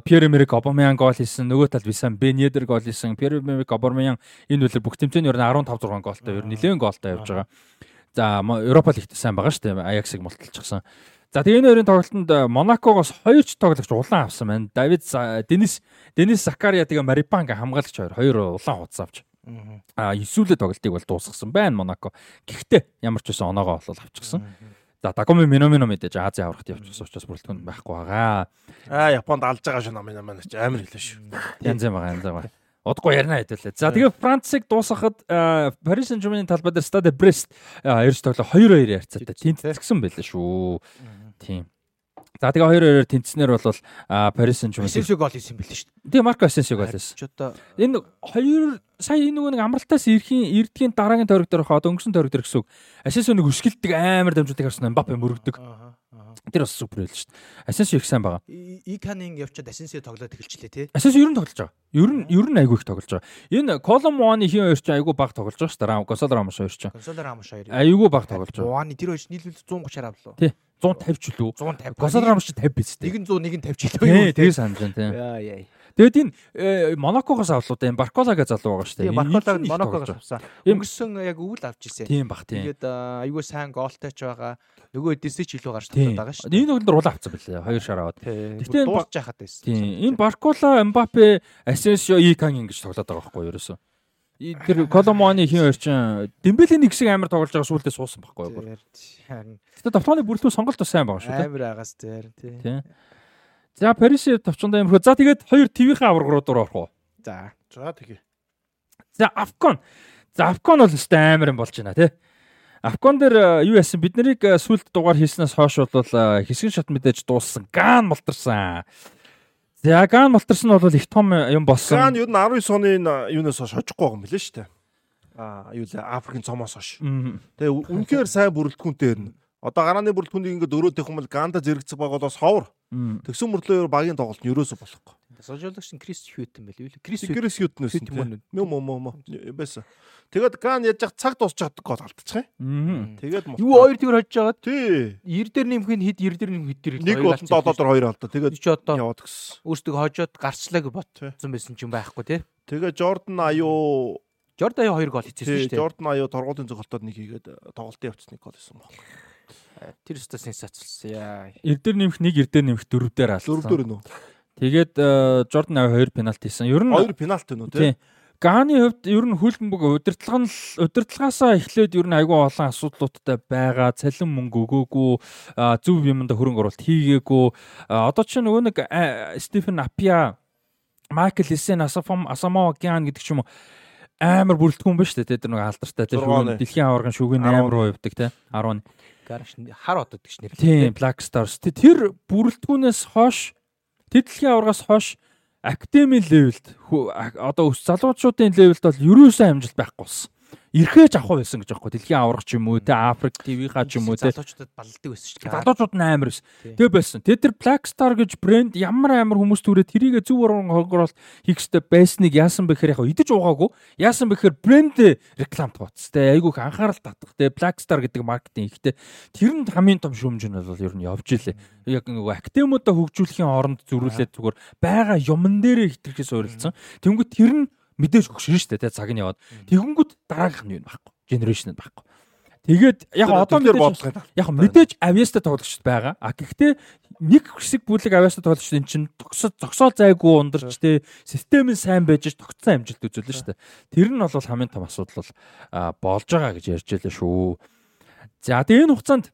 A: Пьер Эмерик Обамян гол хийсэн, нөгөө талд Висан Бенедер гол хийсэн. Пьер Эмерик Обамян энэ үлэр бүх тэмцээний ер нь 15 6 голтой ер нь нилээн голтой явж байгаа. За Европа лигт сайн байгаа шүү дээ. Аяксыг мулталчихсан. За тэгээ энэ хоёрын тоглолтод Монакогоос хоёрч тоглогч улаан авсан байна. Давид Денис Денис Закария тэгээ Марипанга хамгаалагч хоёр хоёр улаан хуудас авч. Аа эсвэл тоглолтыг бол дуусгасан байна Монако. Гэхдээ ямар ч байсан оноогоо бол авчихсан. За Дагоми Миномино мэдээж Азийн аврагт явчихсан учраас бүрэлдэхүүн байхгүй байгаа.
B: Аа Японд алж байгаа шүү намын намаа ч амар хэлээ шүү.
A: Янз юм байгаа янз байгаа. Удахгүй ярина хэдүүлээ. За тэгээ Францыг дуусгахад Paris Saint-Germain талбай дээр Stade Brest эрж тоглоо 2-2 ярцаатай тэнцсэн байлаа шүү. Тийм. За тэгээ 2-2-оор тэнцснээр бол Paris Saint-Germain
C: Asensio гол хийсэн байлээ шүү.
A: Тэгээ Марко Asensio гол хийсэн. Энэ хоёр сая энэ нөгөө нэг амралтаас ирэхийн эрдгийн дараагийн тойрог дээр хаа өнгөрсөн тойрог дээр гэсэн үг. Asensio нэг өшгөлтөг амар дамжуудыг харсан Mbappe мөрөгдөг. Тэр бас супер байл шүү дээ. Asensio их сайн байгаа.
C: Иканин явчаад Asensio тоглоод эхэлчлээ тий.
A: Asensio ер нь тоглож байгаа. Ер нь ер нь айгүй их тоглож байгаа. Энэ Column 1-ы хин хоёр ч айгүй баг тоглож байгаа шүү дээ. Рам Гонсало Рамош хоёр ч.
C: Консолер Рамош хоёр.
A: Айгүй баг тоглож байгаа.
C: Буаны тэр хоёр нийлбэл 130 авлаа.
A: Тий. 150 ч үлээ.
C: 150.
A: Гонсало Рамош 50 биз дээ.
C: Нэг нь 100 нэг нь 50 ч илүү.
A: Тий, тэгээ санаж байна тий.
C: Яа яа.
A: Тэгэд энэ э, Монакогоос авлаа энэ Барколагаа залуу байгаа шүү дээ.
C: Барколаг Монакогоос авсан. Өнгөрсөн яг өвөл авч ирсэн.
A: Тийм бах тийм.
C: Тэгээд аюу сайн гоолтай ч байгаа. Нөгөө эдээсээ ч илүү гарч тоглоод байгаа шүү.
A: Энэ өдөр уул авцсан байлээ. Хоёр шар аваад. Ба-
C: дуусч яхад байсан.
A: Тийм. Энэ Баркола, Мбаппе, Асенсио, Икан ингэж тоглоод байгаа байхгүй юу ерөөсөө. Тэр Коломоны хин хоёр чинь Дембелийн нэг хэсэг амар тоглож байгаа сүултээ суусан байхгүй юу. Гэтэ давтгааны бүрэлдэхүүн сонголт бас сайн байгаа шүү дээ.
C: Амар агаас дээр тий.
A: За Парис товчондоо юмрхөө. За тэгээд хоёр ТV-ийн авраг руу орох уу.
C: За.
B: За тэгээ.
A: За Афкон. За Афкон бол өстой амар юм болж байна тий. Афкон дээр э, юу яасан бид нарыг э, сүлд дугаар хийснээс хойш бол э, хэсгэн шат мэдээж дууссан. Ган мултарсан. За ган мултарсан нь бол их том юм болсон.
B: Ган юу н 19 оны юунаас хойш хожихгүй байгаа юм билээ шүү дээ. Аа юу лээ Африкийн цомоос хойш. Тэгээ үнэхээр сайн бүрэлдэхүүнтэй ирнэ. Одоо гарааны бүрэлдэхүүнийг ингээд өрөөдөх юм бол Ганда зэрэгцэх байгаа бол бас ховор. Тэгсэн мөрлөө багийн тоглолт нь ерөөсө болохгүй.
C: Сожиологч нь Крис Хьютон байл юу? Крис
B: Гэрээс ютнээс
C: Хьют юм
B: мөн мөн байсан. Тэгээд Ган яж яг цаг дуусчих гол алдчих юм. Тэгээд
C: Юу хоёр тэгэр хожиж байгаа.
B: Тий.
C: 90 дээр нэмэх нь хэд 90 дээр нэмэх хэд дээр
B: Нэг болон долоодор хоёр алдаа. Тэгээд яваад гисэн.
C: өөртөө хожоод гарчлааг
B: Тий.
C: ботсон байсан ч юм байхгүй тий.
B: Тэгээ Jordan аюу
C: Жордан аяа хоёр гол хийчихсэн шүү дээ.
B: Jordan аюу торгуулийн зохиолтод нэг хийгээд тоглолтын явцсан нэг гол хийсэн баг.
C: Тэр өстө сенсацлсан. Яа.
A: Эрдэр нэмэх нэг эрдэр нэмэх дөрөв дээр алсан.
B: Дөрөв дөрөв нөө.
A: Тэгээд Jordan аваа хоёр пенальти хийсэн. Ер нь
B: Хоёр пенальти нөө тий.
A: Ганы хувьд ер нь хөлбөмбөг удирдлага нь удирдлагаасаа эхлээд ер нь айгүй олон асуудлуудтай байгаа. Цалин мөнгө өгөөгүй, зөв юмда хөрөнгө оруулалт хийгээгүй. Одоо ч нөгөө нэг Стефен Апиа, Майкл Лисен, Асафам, Асамоо Гян гэдэг ч юм уу амар бүрэлдэхүүн ба штэ тэр нэг алдартай тэр шүүгэн дэлхийн аваргын шүүгийн 8 руу явдаг те 10
C: Гарш хар одод гэж нэр.
A: Тийм, Black Stars. Тэ- Тэр бүрэлдэхүүнээс хойш тэд дэлхийн аваргаас хойш академи левелд одоо өс залуучуудын левелд бол ерөөсөө амжилт байхгүй болсон. Ирхээж авах байсан гэж аахгүй. Дэлхийн аварга ч юм уу, тэ Африк ТV-ха ч юм уу, тэ
C: залуучуудад балдаг байсан шүү дээ.
A: залуучууд нь амар байсан. Тэгээ байсан. Тэгээ тэр Black Star гэж брэнд ямар амар хүмүүс түрээ тэрийг зөв уран хогрол хийх хэрэгтэй байсныг яасан бэ гэхээр яг идэж уугаагүй. Яасан бэ гэхээр брэнд рекламт бац. Тэ айгүйх анхаарал татах. Тэ Black Star гэдэг маркетинг ихтэй. Тэр нь хамгийн том шүүмж нь бол ер нь явж илээ. Яг нөгөө актемуудаа хөгжүүлэхийн оронд зөрүүлээд зүгээр байгаа юмн дээрээ хитрхээс ойрлцсон. Тэнгүү тэр нь мэдээж өгшин шүү дээ. Цаг нь яваад. Тэгэнгүүт дараагийнх нь юу байхгүй. Generation нь байхгүй. Тэгээд яг одоо мэдээж
B: бодлого нь
A: Яг мэдээж авьяастай тоглогчд байгаа. А гэхдээ нэг хэсэг бүлэг авьяастай тоглогчд эн чинь тогсоо зогсоол зайгүй ундарч те систем нь сайн байж ш тогтсон амжилт үзүүлнэ дээ. Тэр нь бол хамгийн том асуудал бол болж байгаа гэж ярьж байлаа шүү. За тэгээ энэ хугацаанд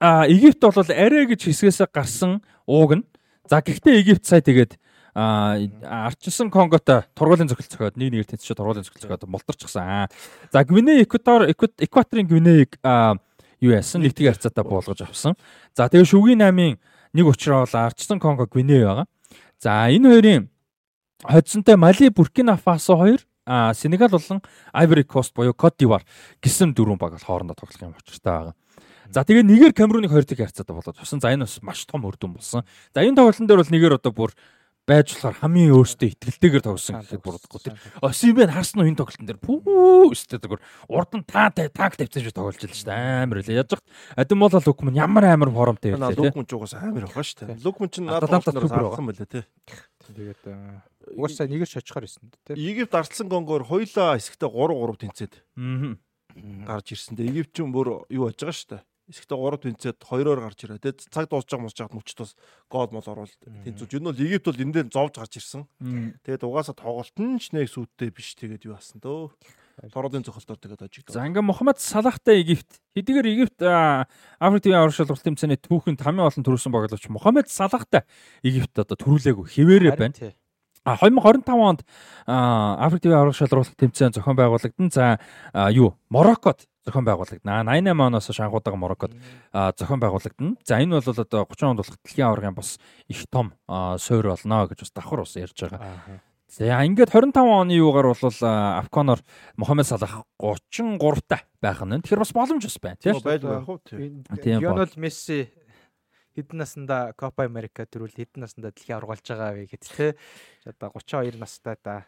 A: а Египт бол арай гэж хэсгээсээ гарсан ууг нь. За гэхдээ Египт сая тэгээд арчилсан Конготой тургуулийн зохиол зохиод нэг нэгээр тэнцэж тургуулийн зохиол зохиод мултарчихсан. За Гвиней Экватор Экват- Экваторын Гвинеийг а юу яасан нэгтгэн харьцаатай буулгаж авсан. За тэгээ шүгийн 8-ын нэг учраа бол арчсан Конго Гвиней байгаа. За энэ хоёрын хоцсонтой Мали Буркина Фасо хоёр а Сенегал болон Ivory Coast буюу Cote d'Ivoire гэсэн дөрвөн баг бол хоорондоо тоглох юм учиртай байгаа. За тэгээ нэгэр Камеруныг хоёр дахь харьцаатай болгож авсан. За энэ бас маш том үр дүн болсон. За энэ тоглолтын дээр бол нэгэр одоо бүр байж болохоор хамгийн өөртөө ихтгэлтэйгээр тоглосон гэхэд буруудахгүй тэр Осибен харсан уу энэ тоглолтын дээр пүү өстэй зүгээр урд нь таа танк шиг тоглож байлаа шүү дээ амар үлээ яаж хат адим бол лукман ямар амар формтой байлаа тий
B: Лукмун ч угаас амар байгаа шүү дээ. Лукмун ч
A: супер
B: алсан байлаа тий.
C: Тэгээд угаасаа нэгээр шочхоор ирсэн дээ.
B: Египт ардсан Конгоор хоёлаа хэсэгтээ 3 3 тэнцээд
A: Аа.
B: гарч ирсэн дээ. Египт ч бүр юу болж байгаа шүү дээ. Эсэгтээ 3 тэнцээд 2-оор гарч ирээ. Тэгээд цаг дуусч байгаа мус чад мөчт бас гол мол оруулалт тэнцүүлж. Энэ бол Египт бол эндээ зовж гарч ирсэн. Тэгээд угаасаа тоглолт нь ч нэг сүттэй биш тэгээд юу басан дөө. Тородын цохолтоор тэгээд ажиг.
A: За ингээ Мухаммад Салахтай Египт. Хэдийгээр Египт Африк ТV аврал шалралт тэмцээний түүхэнд хамгийн олон төрүүлсэн баглаач Мухаммад Салахтай Египт одоо төрүүлээгүй хിവэрэ байна. А 2025 онд Африк ТV аврал шалралт тэмцээн зохион байгуулагдсан. За юу Мороккод зохион байгуулагдана. 88 оноос анхудаага Мороккод зохион байгуулагдана. За энэ бол одоо 30 онд болох дэлхийн аваргын бас их том суур болно гэж бас давхар ус ярьж байгаа. За ингээд 25 оны юугаар бол Афконоор Мохаммед Салах 33 та байх нь. Тэгэхээр бас боломж бас байна тийм
B: үү? Тийм.
C: Лионел Месси хэдэн наснда Копа Америка төрүүл хэдэн наснда дэлхийн аварга болж байгаа вэ гэхэд те. Одоо 32 настай та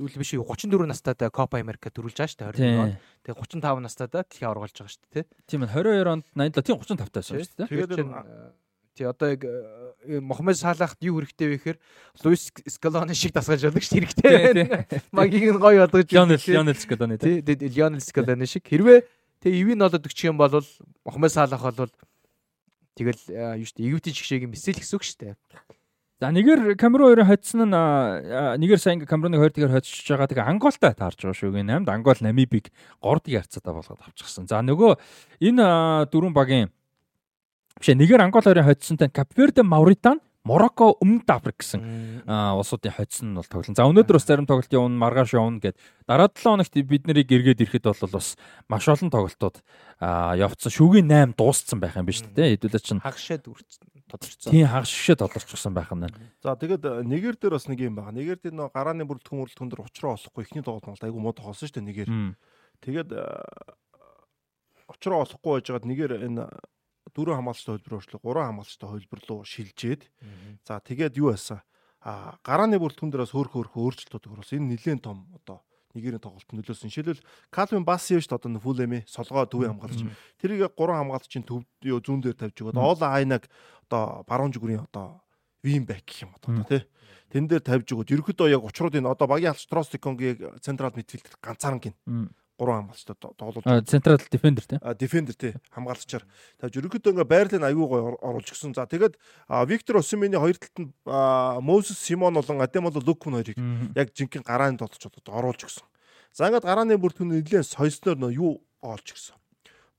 C: Үл биш 34 настай да Копа Америка төрүүлж байгаа шүү дээ 21 он. Тэгээ 35 настай да дэлхийн аварга болж байгаа шүү дээ тий.
A: Тийм ээ 22 онд 87 тийм 35 тайсан шүү дээ.
C: Тэгээд Тий одоо яг э, Мохаммед Салахт юу хэрэгтэй вэ гэхээр Луис Скалоны шиг дасгаж явдаг ш хэрэгтэй. Магийг нь гоё болгож
A: Лионел Лионел Скалоны
C: тий. Лионел Скалоны шиг хэрвээ тэгээ ивэн олоод өгчих юм бол Мохаммед Салах бол тэгэл э, юу штэ Египтийн жигшээг мессел гэсэн үг штэ.
A: За нэгээр Камерун хоёрын хоцсон нь нэгээр сайн Камеруныг 2 дэгээр хоцсож байгаа. Тэгээ Анголтай таарж байгаа шүү. 8-д Ангол Намибиг 3 дэг харьцаатай болгоод авчихсан. За нөгөө энэ дөрвөн багийн Бишээ нэгээр Ангол хоёрын хоцсонтой Капверде, Мавритан, Морокко, Өмнөд Африк гэсэн улсуудын хоцсон нь бол тоглоно. За өнөөдөр бас зарим тоглолт явна, маргааш явна гэд дараа 7 хоногт бид нарыг эргээд ирэхэд бол бас маш олон тоглолтууд явцсан. Шүүгийн 8 дууссан байх юм биш үү? Хэдүүлээ чинь
C: хагшаад тодорчсон.
A: Тийм хагшаа тодорчсон байх юм байна.
B: За тэгээд нэгэр дээр бас нэг юм байгаа. Нэгэр дээр нөө гарааны бүрэлдэхүүн мөрөлдөхөн дээр уучраа олохгүй ихний тоглолт бол айгүй муу тоглосон шүү дээ нэгээр. Тэгээд уучраа олохгүй байжгаад нэгээр энэ дөрөв хамгаалалттай хөлбөр өөрчлөлт, гурван хамгаалалттай хөлбөр рүү шилжээд за тэгээд юу байсан? А гарааны бүрэлдэхүүн дээр бас хөөх хөөх өөрчлөлтүүд өгөрөөс энэ нэлээд том одоо нэгэрийн тоглолтод нөлөөсөн. Жишээлбэл Калвин дээ одоо Фулэми солгоо төвийн хамгаалагч. Тэрийг гурван хамгаалагчийн төв зүүн дээр тавьж өгөөд Ола Айнаг одоо баруун зүгүрийн одоо вин бэк гэх юм одоо тий. Тэн дээр тавьж өгөөд ерөөхдөө яг учруудын одоо багийн алч Тростиконгийн централ мидфилдер ганцаараа гин гурван хамгаалагчтай тоглуулж
A: централ дефендер тий.
B: Дефендер тий хамгаалагчаар тавьж ерөөхдөө ингээ байрлалын аюу гой оруулж гисэн. За тэгээд Виктор Осимени хоёр талд нь Мосес Симон болон Адемол Лукман хоёрыг яг жинхэнэ гарааны толч одоо оруулж гисэн. За ингээд гарааны бүртгэн нэлээд сойсноор нөө юу олж гисэн.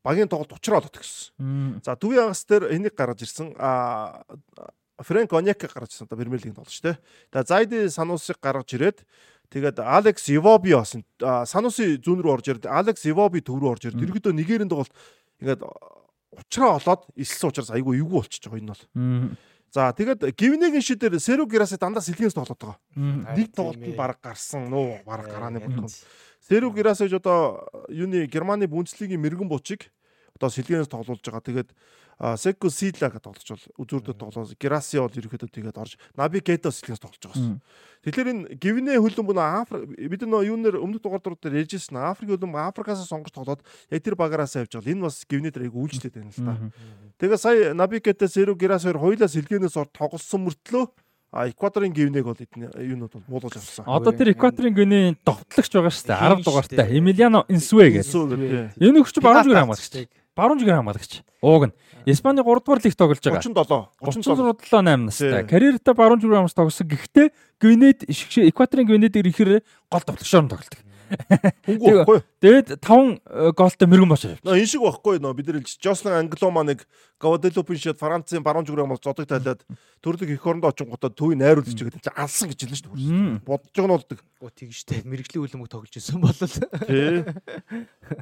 B: Багийн тоглолт учраа олоод гисэн. За дүүийн ангас дээр энийг гаргаж ирсэн. А Фрэнк Оняк гаргаж ирсэн. Одоо Премьер тоглолт шүү дээ. Тэгээ Зайди Санусыг гаргаж ирээд Тэгээд Алекс Ивоби бас Сануси зүүн рүү орж ирд. Алекс Ивоби төв рүү орж ирд. Ерөөдөө нэгээрэн тоглолт ингээд уучраа олоод эсэлсэн учраас айгүй эвгүй болчихж байгаа энэ бол. За тэгээд Гивнегийн шидээр Серу Гераси дандаа сэлгээс тоглоод байгаа. Нэг тоглолтод баг гарсан нуу баг гарааны бүтгэн. Серу Гераси ч одоо юуны Германы Бундслигийн мэрэгэн бучиг одоо сэлгээс тоглуулж байгаа. Тэгээд Секо Сидла гэдэг тоглож бол үзүүрдэд тоглоос Граси бол ерөөхдөө тэгээд орж Наби Кейто сэлгээс тоглож байгаа. Тэгэхээр энэ гівнэ хөлбөмбө нөө Африк бид нөө юунээр өмнөх дугаар дээр ярьжсэн Африк хөлбөмбө Африкаас сонгож тоглоод яг тэр багаараас авч байгаа. Энэ бас гівнэ дээр айгу үйлчлээд байна л да. Тэгээ сая Наби Кейто Серу Граси хоёр хоёулаа сэлгэнээс ор тоглосон мөртлөө А Эквадорын гівнэг бол юунууд бол муулж авсан.
A: Одоо тэр Эквадорын гівний довтлогч байгаа шүү дээ. 10 дугаартай Эмилиано Инсвэ гэдэг. Энэ өгч баруун зүгэр хамгаалагч. Баруун зүгэр хамгаалагч. Ууг нь Испани 3 дугаар лиг тоглож байгаа.
B: 37.
A: 37 8 настай. Карьертаа баруун зүгэр хамгаалагч тоглосон. Гэхдээ Гвинед Эквадорын Гвинед ирэхээр гол довтлогчоор нь тоглолдог.
B: Хөнгөө байхгүй.
A: Тэгээд 5 голтой мэрэгэн боч авчих.
B: Энэ шиг байхгүй нөө бид нар Жослин Англома нэг Гаваделопын шид Францын баруун зүгрээ мал зодог тайлаад төрлөг их орондоо очингуудаа төвийг найруулж чигээд чи алсан гэж хэлнэ шүү дээ. Бодож байгаа нь болдог.
C: Оо тэгжтэй мэрэгжлийн үлэмэг тоглож исэн болол.
B: Тий.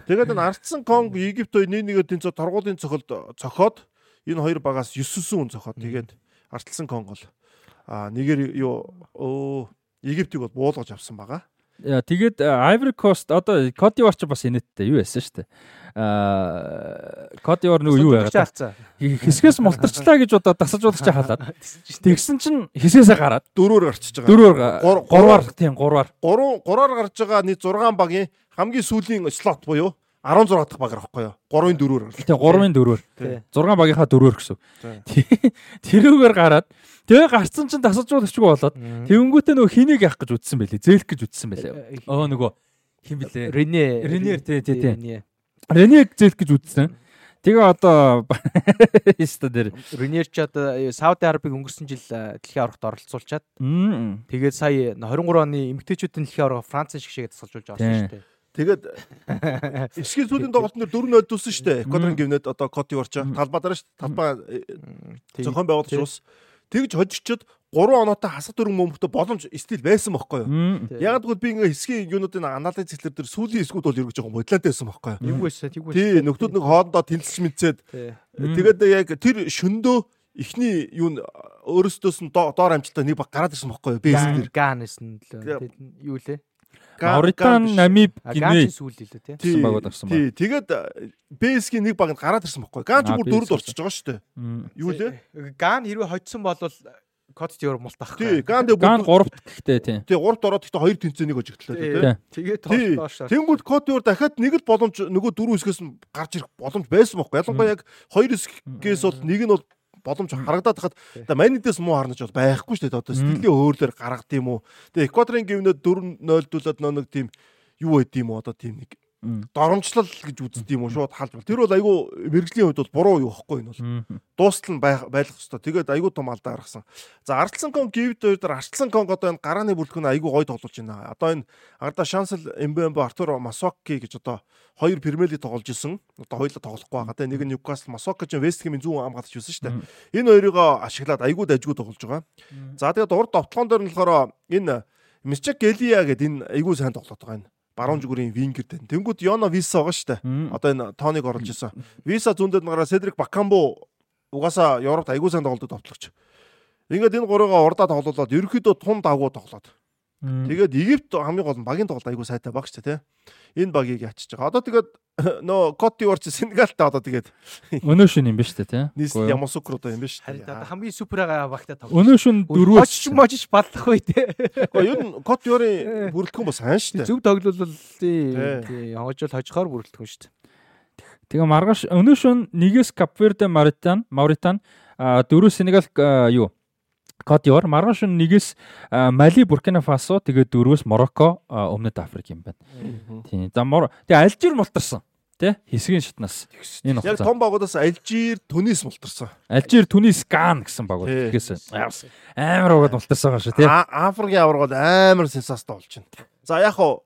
B: Тэгээд энэ ардсан Конг Египт хоёр нэг нэгэ тэнцээ торгуулийн цохолд цохоод энэ хоёр багаас 9 хүн цохоод тэгээд ардсан Конг бол а нэгээр юу өө Египтийг бол буулгаж авсан байгаа.
A: Тэгээд Ivory Coast одоо Cote d'Ivoire ч бас инээдтэй юу байсан шүү дээ. Аа Cote d'Ivoire нөгөө юу байгаад хэсгээс мултарчлаа гэж одоо дасаж удаж хаалаад. Тэгсэн чинь хэсгээсээ гараад
B: дөрөөр гарчиж байгаа.
A: Дөрөөр гурваар тийм гурваар.
B: Гурван гураар гарч байгаа нийт 6 багийн хамгийн сүүлийн слот буюу 16 дахь баг байхгүй юу? 3-ын 4-өөр.
A: Тийм 3-ын 4-өөр. 6 багийнхаа 4-өөр гэсэн. Тэрүүгээр гараад тэгээ гарцсан чинь тасалжуулагчгүй болоод тэгэнгүүтээ нөгөө хэнийг яах гэж үтсэн бэлээ. Зээлх гэж үтсэн бэлээ. Өө нөгөө хин бэлээ?
C: Рене.
A: Ренер тий тий тий. Ренег зээлх гэж үтсэн. Тэгээ одоо <laughs> Иста дээр
C: Ренер ч одоо э, Сауди Арабыг өнгөрсөн жил э, дэлхийн аврагт оролцуулчаад тэгээд сая 23 оны эмэгтэйчүүдийн дэлхийн аврага Францын шгшээгээ тасалжуулж авсан шүү дээ.
B: Тэгээд <laughs> эсгийн сүүлийн тоглолтын дээр 4-0 дүүсэн шүү дээ. Эквадорын гівнэд одоо Коти орч талбай дараа шүү дээ. Талбай э, зохион байгуулагч ус. Тэгж хожигчод 3 оноотой хасах дөрөв мөмхтө боломж стил байсан байхгүй юу? Яг тэгвэл би ингээ хэсгийн юунуудын анализ цэцлэр дээр сүүлийн хэсгүүд бол ерөөж жоохон бодлоотой байсан байхгүй юу?
C: Эвгүй байсан, тэггүй.
B: Тий, нөхдүүд нэг хоорондоо тэнцэж мэдсээд
A: Мм.
B: тэгээд яг тэр шөндөө ихний юу н- өөрөөсдөөс нь доо- доор амжилтаа нэг баг гараад ирсэн байхгүй юу? Би
C: Ган
B: хэсгээр.
C: ган нэсэн лөө. Юу лээ?
A: Мавритан, Намиб, Гинэ
C: ганчын сүүл лээ тий.
B: Тий,
A: гэсэн багууд авсан
B: Тий, тэгээд БС-гийн нэг баг нь гараад ирсэн байхгүй юу? Гаан ч
A: Аа,
B: бүр дөрөд орчиж байгаа шүү дээ. Юу лээ?
C: Ган хэрвээ хоцсон бол код төр мулт ах.
B: Тий, гаан дээр
A: Ган
B: бүр
A: 3-т гэхдээ тийм.
B: тий 3-т ороод гэхдээ 2 тэнцэнийг хожигдлаа тий.
A: Тий.
C: Тэгээд
B: Тий.
C: тоош.
B: Тэнгүүд Котиор дахиад нэг л боломж нөгөө дөрөв хэсгээс нь гарч ирэх боломж байсан байхгүй. Ялангуяа яг хоёр хэсгээс бол нэг нь бол боломж харагдаад хахад манидээс муу харнаж бол байхгүй шүү дээ. Одоо стилийн өөрлөөр гаргад юм уу. Тэгээ Эквадорын гівнөд 4-0 дүүлээд нэг тийм юу байд юм уу одоо тийм нэг. Доромжлол гэж үздэг юм уу шууд халж бол. Тэр бол айгүй мэрэгжлийн хувьд бол буруу юу байхгүй энэ бол. Дуустал нь байх- байлгах хэрэгтэй. Тэгээд айгүй том алдаа гаргасан. За Арслан Конг гівд хоёр дээр Арслан Конг одоо энэ гарааны бүрэлдэхүүн айгүй гоё тоглож байна. Одоо энэ Арда Шансел Эмбембо Артур Масоки гэж одоо хоёр Премьер лиг тоглож исэн. Одоо хоёулаа тоглохгүй байгаа. Нэг нь Ньюкасл Масоки ч Вест Хэмийн зүүн ам гадч байсан шүү дээ. Энэ хоёрыг ашиглаад айгүй дажгүй тоглож байгаа. За тэгээд урд товтлогон дээр нь болохоор энэ Мичак Гэлия гэдэг энэ айгүй сайн тоглоод байгаа энэ. Баруун зүгүрийн вингер дээр. Тэнгүүд Йоно Виса байгаа.
A: Мм.
B: Одоо энэ Тониг оруулж исэн. Виса зүүндэд нагараа Седрик Бакамбо угаасаа Европт аягүй сайн тоглолтод товтлогч. Ингээд энэ гурыгаа урдаа тоглуулад ерөөхдөө тун давгуу тоглоод. Тэгээд Египт хамгийн гол нь багийн тоглолт аягүй сайтай баг шүү дээ, тий. Энэ багийг ячиж байгаа. Одоо тэгээд <coughs> нөө Коти орч Сенегалтай одоо тэгээд <laughs>
A: Өнөө шин юм ба шүү дээ тийм.
B: нийслэл Ямасукр одоо юм биш
C: Харин
B: үү?
C: одоо хамгийн суперага багтаа тоглож.
A: Өнөө шин дөрвөөс
C: Очч можч баллах бай тий.
B: Гэхдээ ер нь Котиорын бүрэлдэхүүн бас сайн шүү дээ.
C: Зөв тоглолол тий. Хожил хожихоор бүрэлдэхүүн шүү дээ.
A: Тэгээ маргааш өнөө шин нэгээс Капверде Маритан, Мавритан, а дөрөв Сенегал юу? Кодиор маргааш нь нэгээс Мали, Буркина Фасо, тэгээ дөрөвөөс Марокко, а, Өмнөд Африк юм байна. Тийм. За мор тэгээ Алжир мултарсан. Тэ? Хэсгийн шатнаас. Энэ
B: Яг
A: хугацаа.
B: том багуудаас Алжир, Тунис мултарсан.
A: Алжир, Тунис, Ган гэсэн багууд. Тэгээс амар угаад мултарсан шүү тий.
B: А- Африкийн аварга бол амар сенсацтай болж байна. За яг хуу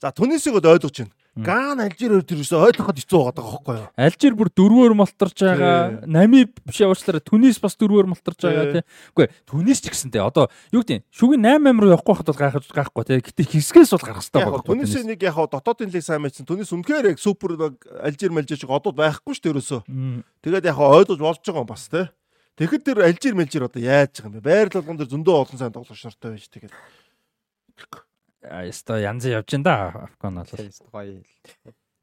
B: за бол ойлгож байна. Ган Алжир хоёр төрөөсөө ойлгоход хэцүү байгаа байхгүй юу?
A: Алжир бүр дөрвөөр мултарч байгаа. Намиб биш уучлаарай. Тунис бас дөрвөөр мултарч байгаа
B: Тий.
A: тий. Үгүй Тунис ч гэсэнтэй одоо юу гэдэг шүгэн 8 8 руу явахгүй хахад бол гайхаж гайхгүй тий. Гэтэ хэсгээс бол гарах хэрэгтэй
B: Яг
A: баг.
B: Тунисийн нэг яг дотоодын лиг сайн мэдсэн. Тунис үнэхээр яг супер Алжир мэлжиж одод байхгүй шүү дээ ерөөсөө. Тэгээд яг ойлгож болж байгаа юм бас те. Тэгэхэд тэр Алжир мэлжир одоо яаж байгаа юм бэ? Байр толгон дээр зөндөө олон сайн тоглож нартай байж тэгээд.
A: Яста янз явж ин да Афган бол.
C: Гоё.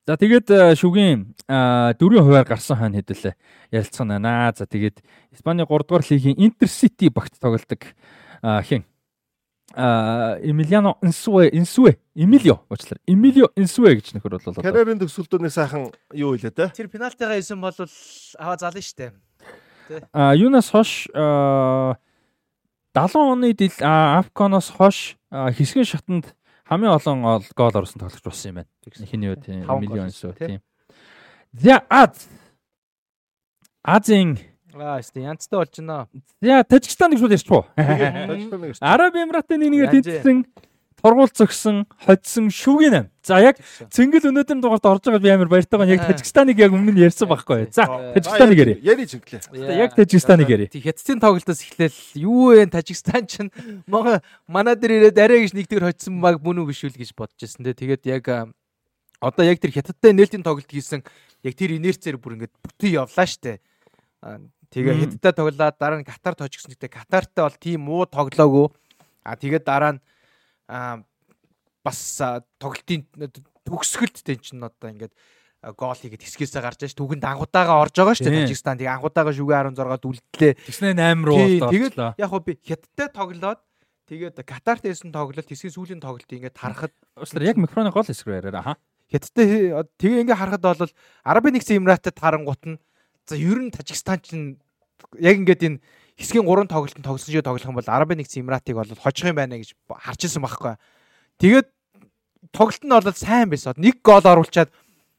A: За тэгээд э, шүгэн а, дөрвийн хуваар гарсан хань хэдүүлээ ярилцсан байна. За тэгээд Испани 3 дугаар лигийн Интерсити багт тоглодог а, хин Эмилиано Инсуэ Инсуэ Эмилио уучлаарай. Эмилио Инсуэ гэж нөхөр бол одоо
B: Карьерийн төгсөлтөө нэг сайхан юу илээ те.
C: Тэр пенальтигаа хийсэн бол аваа зална штэ.
A: а юунаас хойш а, 70 оны Афконоос хойш хэсгийн шатанд хамгийн олон ол гол оруулсан тоглогч болсон юм байна. Хиний юу тийм миллион
C: тий.
A: тийм. За Аз Азийн
C: Аа штэ янцтай болж байна.
A: за Тажикстан гэж шууд ярьчихв.
B: Тэгээд
A: Араб Эмиратын нэг нэгээр
C: Янз.
A: тэтсэн тургуул зөксөн, хоцсон шүүгэн. За яг Цэнгэл өнөөдрийн дугаарт орж байгаад би амар баяртай байгаа. Яг
C: Аа.
A: Тажикстаныг яг өмнө нь ярьсан байхгүй. За
C: Аа.
A: Тажикстаныг ярив.
B: Яри чиглээ.
A: Яг Тажикстаныг ярив.
C: Тэг хятадын тоглолтоос эхлээл юу вэ Тажикстан ч мага манай дээр ирээд арай гэж нэгдүгээр хоцсон баг бүнүү биш үл гэж бодож байсан. Тэгээд яг одоо яг тэр хятадтай нээлтийн тоглолт хийсэн яг тэр инерцээр бүр ингээд бүтэн явлаа штэ. Тэгээ хятадтай тоглоод дараа нь Катар тожигсон гэдэг Катартай бол тийм муу тоглоогүй. А тэгээд дараа нь а, бас тоглолтын төгсгөлд тэн чинь одоо ингээд гол хийгээд хэсгээсээ гарч яаж түүхэнд анхудаага орж байгаа дээ Тажикстан. Тэгээ анхудаага шүгэ 16-д үлдлээ.
A: Тэгснэ 8 руу
C: Тий,
A: болдог.
C: Тэгээд яг хөө би хятадтай тоглоод тэгээд Катарт байсан тоглолт хэсгийн сүүлийн тоглолтыг ингээд харахад
A: Уучлаарай яг микроны гол хэсэг рүү яриараа.
C: Хятадтай тэгээ ингээд харахад бол Арабын нэгдсэн Эмиратад харангуут нь за ер нь Тажикстан ч нь яг ингээд энэ хэсгийн 3 тоглолтод тоглосон шиг тоглох юм бол Арабын нэгдсэн Эмиратыг бол хожих юм байна гэж харж ирсэн байхгүй. Тэгээд тоглолт нь бол сайн байсан. Нэг гол оруулчаад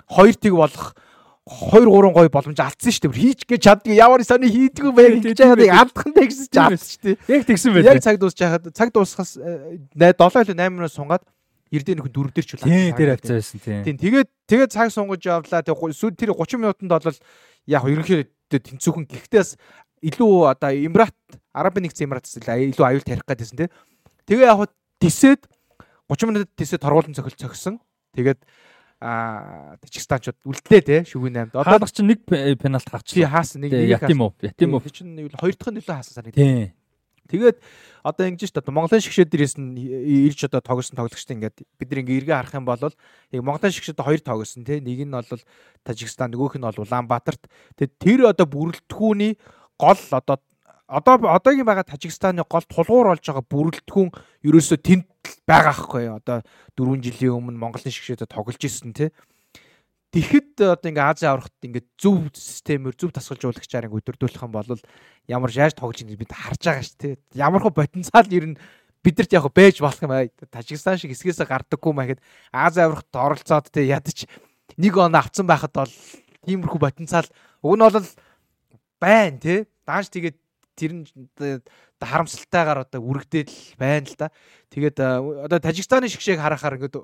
C: хоёр тэг болох 2 3 гой боломж алдсан шүү дээ. Хийж гэж чаддгүй ямар сони хийдгүй байх гэж байгааг алдах нь тэгсэн чи алдсан шүү дээ.
A: Яг тэгсэн байлээ.
C: Яг цаг дуусч яхад цаг дуусахаас 7 или 8 минут сунгаад эрдээ нөхөн дөрөв дээр ч
A: үлээ. Тийм тэр хавцаа байсан тийм.
C: Тийм тэгээд тэгээд цаг сунгаж явлаа. Тэр 30 минутанд бол яг ерөнхийдөө тэнцүүхэн гэхдээ илүү одоо Эмират Арабын нэгдсэн Эмиратс илүү аюул тарих гэдсэн тий. Тэгээ яг тисэд 30 минут тисэд торгуулсан цохил цогсон. Тэгээд а Тажикстанчууд үлдлээ те шүгэн 8-д.
A: Одоо чинь нэг пенальт хаачихсан.
C: Тий хаасан нэг
A: нэг Ятимов. Ятимов.
C: Тэр чинь хоёр дахь нь нөлөө хаасан санагдав.
A: Тий.
C: Тэгээд одоо ингэж шүү дээ. Монголын шгшээ дээрээс нь ирж одоо тоглосон тоглогчтой ингээд бид нэг эргээ харах юм бол яг Монголын шгшээд хоёр тоглосон те. Нэг нь бол Тажикстан, нөгөөх нь бол Улаанбаатарт. Тэгээд тэр одоо бүрэлдэхүүний гол одоо одоо одоогийн байгаа Тажикстаны гол тулгуур болж байгаа бүрэлдэхүүн ерөөсөө тэнд байгаа хгүй одоо 4 жилийн өмнө Монголын шгшээдэ тоглож исэн тий. Тэгэхэд одоо ингээ Азийн аврагт ингээ зөв системээр зөв тасгалжуулагчаар ингээ өдөрдүүлэх юм бол ямар яаж тоглож байгааг бид харж байгаа шүү тий. Ямар хөө потенциал ер нь бидэрт яг бэж болох юм аа. Тажикстан шиг эсгээсээ гардаггүй маяг Азийн аврагт оролцоод тий ядаж нэг он авцсан байхад бол тиймэрхүү потенциал уг нь бол байна тий. Дааш тэгээд тэр нь харамсалтайгаар одоо үргэлдээд л байна л да. Тэгээд одоо Тажикстаны шгшээг харахаар ингээд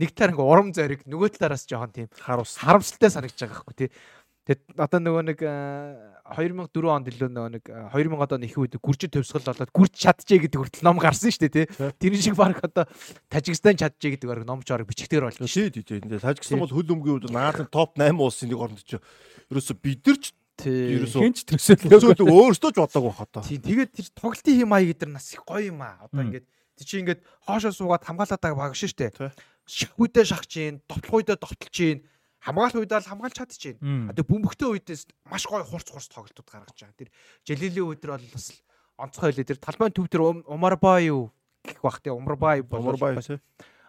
C: нэг талаар ингээд урам зориг нөгөө талаараас жоохон тийм харамсалтай санагдаж байгаа хгүй тий. Тэгээд одоо нөгөө нэг 2004 онд илүү нөгөө нэг 2000 одоо их үед гүржид төвсгөл болоод гүрж чадчихъя гэдэг хүртэл ном гарсан шүү дээ тий. Тэр шиг баг одоо Тажикстан чадчихъя гэдэг баг ном чорог бичгтэр болж.
B: Тий тий тий. Тажикстан бол хөл өмгийн үед наадын топ 8 улсын нэг оронд ч ерөөсө бидэрч
A: Хинч төсөөлөө
B: өөрсдөө ч бодлого байх одоо.
C: Тийм тэгээд тэр тоглолтын хэм маяг гэдэр нас их гоё юм аа. Одоо ингээд тий чи ингээд хоошоо суугаад хамгаалаад байгаа баг шүү дээ. Шахүйдээ шахаж гин, довтлохүйдээ довтолж гин, хамгаалах үедээ л хамгаалж чадчих гин. Одоо бөмбөгтэй үедээс маш гоё хурц хурц тоглолтууд гаргаж байгаа. Тэр Желилийн өдөр бол бас онцгой хэлээ. Тэр талбайн төв тэр Умарбаа юу гэх бах тий Умарбаа
B: тий.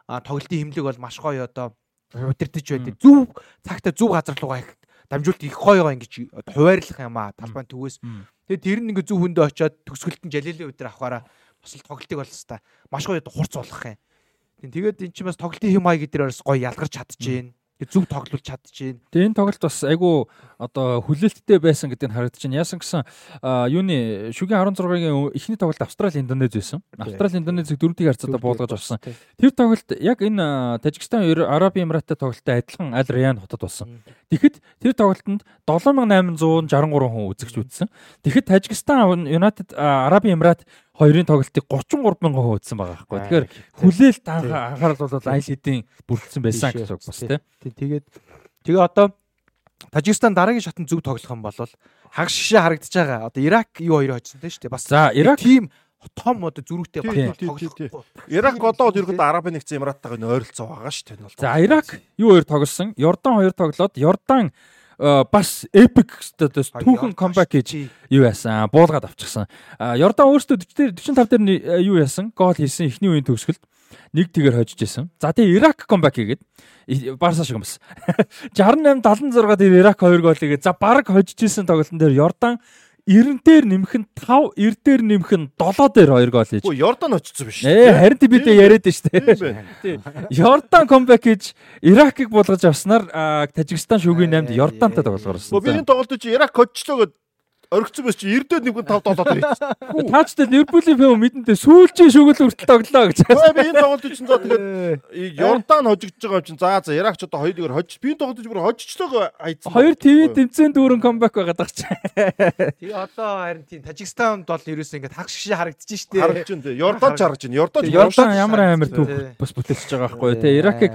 C: А тоглолтын хэмлэг бол маш гоё одоо удирдах байдаг. Зөв цагта зөв газар руугаа их дамжуулт их гоё ингэж хуваарлах юм аа талбай төвөөс. Тэгээд тэр нь ингээ зөв хөндөө очиод төгсгөлтөн жалилийн өдөр авахаараа бас л тоглолтыг бол хэвээр маш гоё хурц болох юм. Тэгээд эн чинь бас тоглолтын хэм маяг гэдэр бас гоё ялгарч чадчихээн зөв тоглож чадчихээн.
A: Тэгээ энэ тоглолт бас айгүй одоо хүлээлттэй байсан гэдэг нь харагдаж байна. Яасан гэсэн юуны шүгийн 16-гийн эхний тоглолт Австрали Индонез байсан. Австрали Индонезийг дөрөвдүгээр харьцаатаа буулгаж авсан. Тэр тоглолт яг энэ Тажикстан Араби Эмиратын тоглолттой адилхан Аль Раян хотод болсон. Тэгэхэд тэр тоглолтод 7863 хүн үзэгч үзсэн. Тэгэхэд Тажикстан United Араби Эмират хоёрын тоглолтыг 33 мянган хүн үзсэн байгаа байхгүй. Тэгэхээр хүлээлт анхаарал бол аль хэдийн бүрдсэн байсан гэж бас тийм.
C: Тэгээд тэгээ одоо Тажикстан дараагийн шатнд зөв тоглох юм бол хагас шишээ харагдаж байгаа. Одоо Ирак юу хоёр хоцсон тийм шүү дээ. Бас
A: за Ирак
C: тийм том одоо зөрүүтэй тоглохгүй.
B: Ирак одоо ерөөд Арабын нэгдсэн Эмираттайгаа ойролцоо байгаа шүү дээ.
A: За Ирак юу хоёр тоглосон? Йордан хоёр тоглоод Йордан бас epic одоо түүхэн comeback гэж юу яасан буулгаад авчихсан. Йордан өөртөө 40 45 дээр э, юу яасан? Гол хийсэн эхний үеийн төгсгөлд нэг тэгэр хожиж исэн. За тэгээ Ирак comeback хийгээд Барса шиг юм бас. 68 76 дээр Ирак 2 гол хийгээд за баг хожиж исэн тоглолтын дээр Йордан 90 дээр нэмэх нь 5, 90 дээр нэмэх нь 7 дээр 2 гол хийж.
B: Үгүй Йордан очсон биш.
A: Ээ харин би дэ яриад нь штэ. Йордан комбек хийж Иракийг булгаж авснаар Тажикстан шүүгийн 8-д Йордантай тоглоорсон.
B: Би энэ тоглолтод чи Ирак хоцчлоо гэд оргицсан байж чи 90-д нэг 5 долоод
A: ирсэн. Таачтай Ливерпулийн фэм мэдэнтэй сүүлчийн шүгэл хүртэл тоглоо гэж.
B: Би энэ тоглолтод чинь за тэгээд Йордан хожигдж байгаа юм чинь за за Ирак ч одоо хоёулыгаар хожиж би энэ тоглолтод бүр хожижлоо айцсан.
A: Хоёр ТV тэмцээн дүүрэн камбэк байгаад байгаа чинь.
C: Тэгээ одоо харин тийм Тажикстанд бол ерөөсөө ингээд хагас шишээ харагдаж штэ.
B: Харагдаж байна. Йордан ч харагдаж байна. Йордан
A: Йордан ямар амар түүх бас бүтээлж байгаа байхгүй тий. Иракийг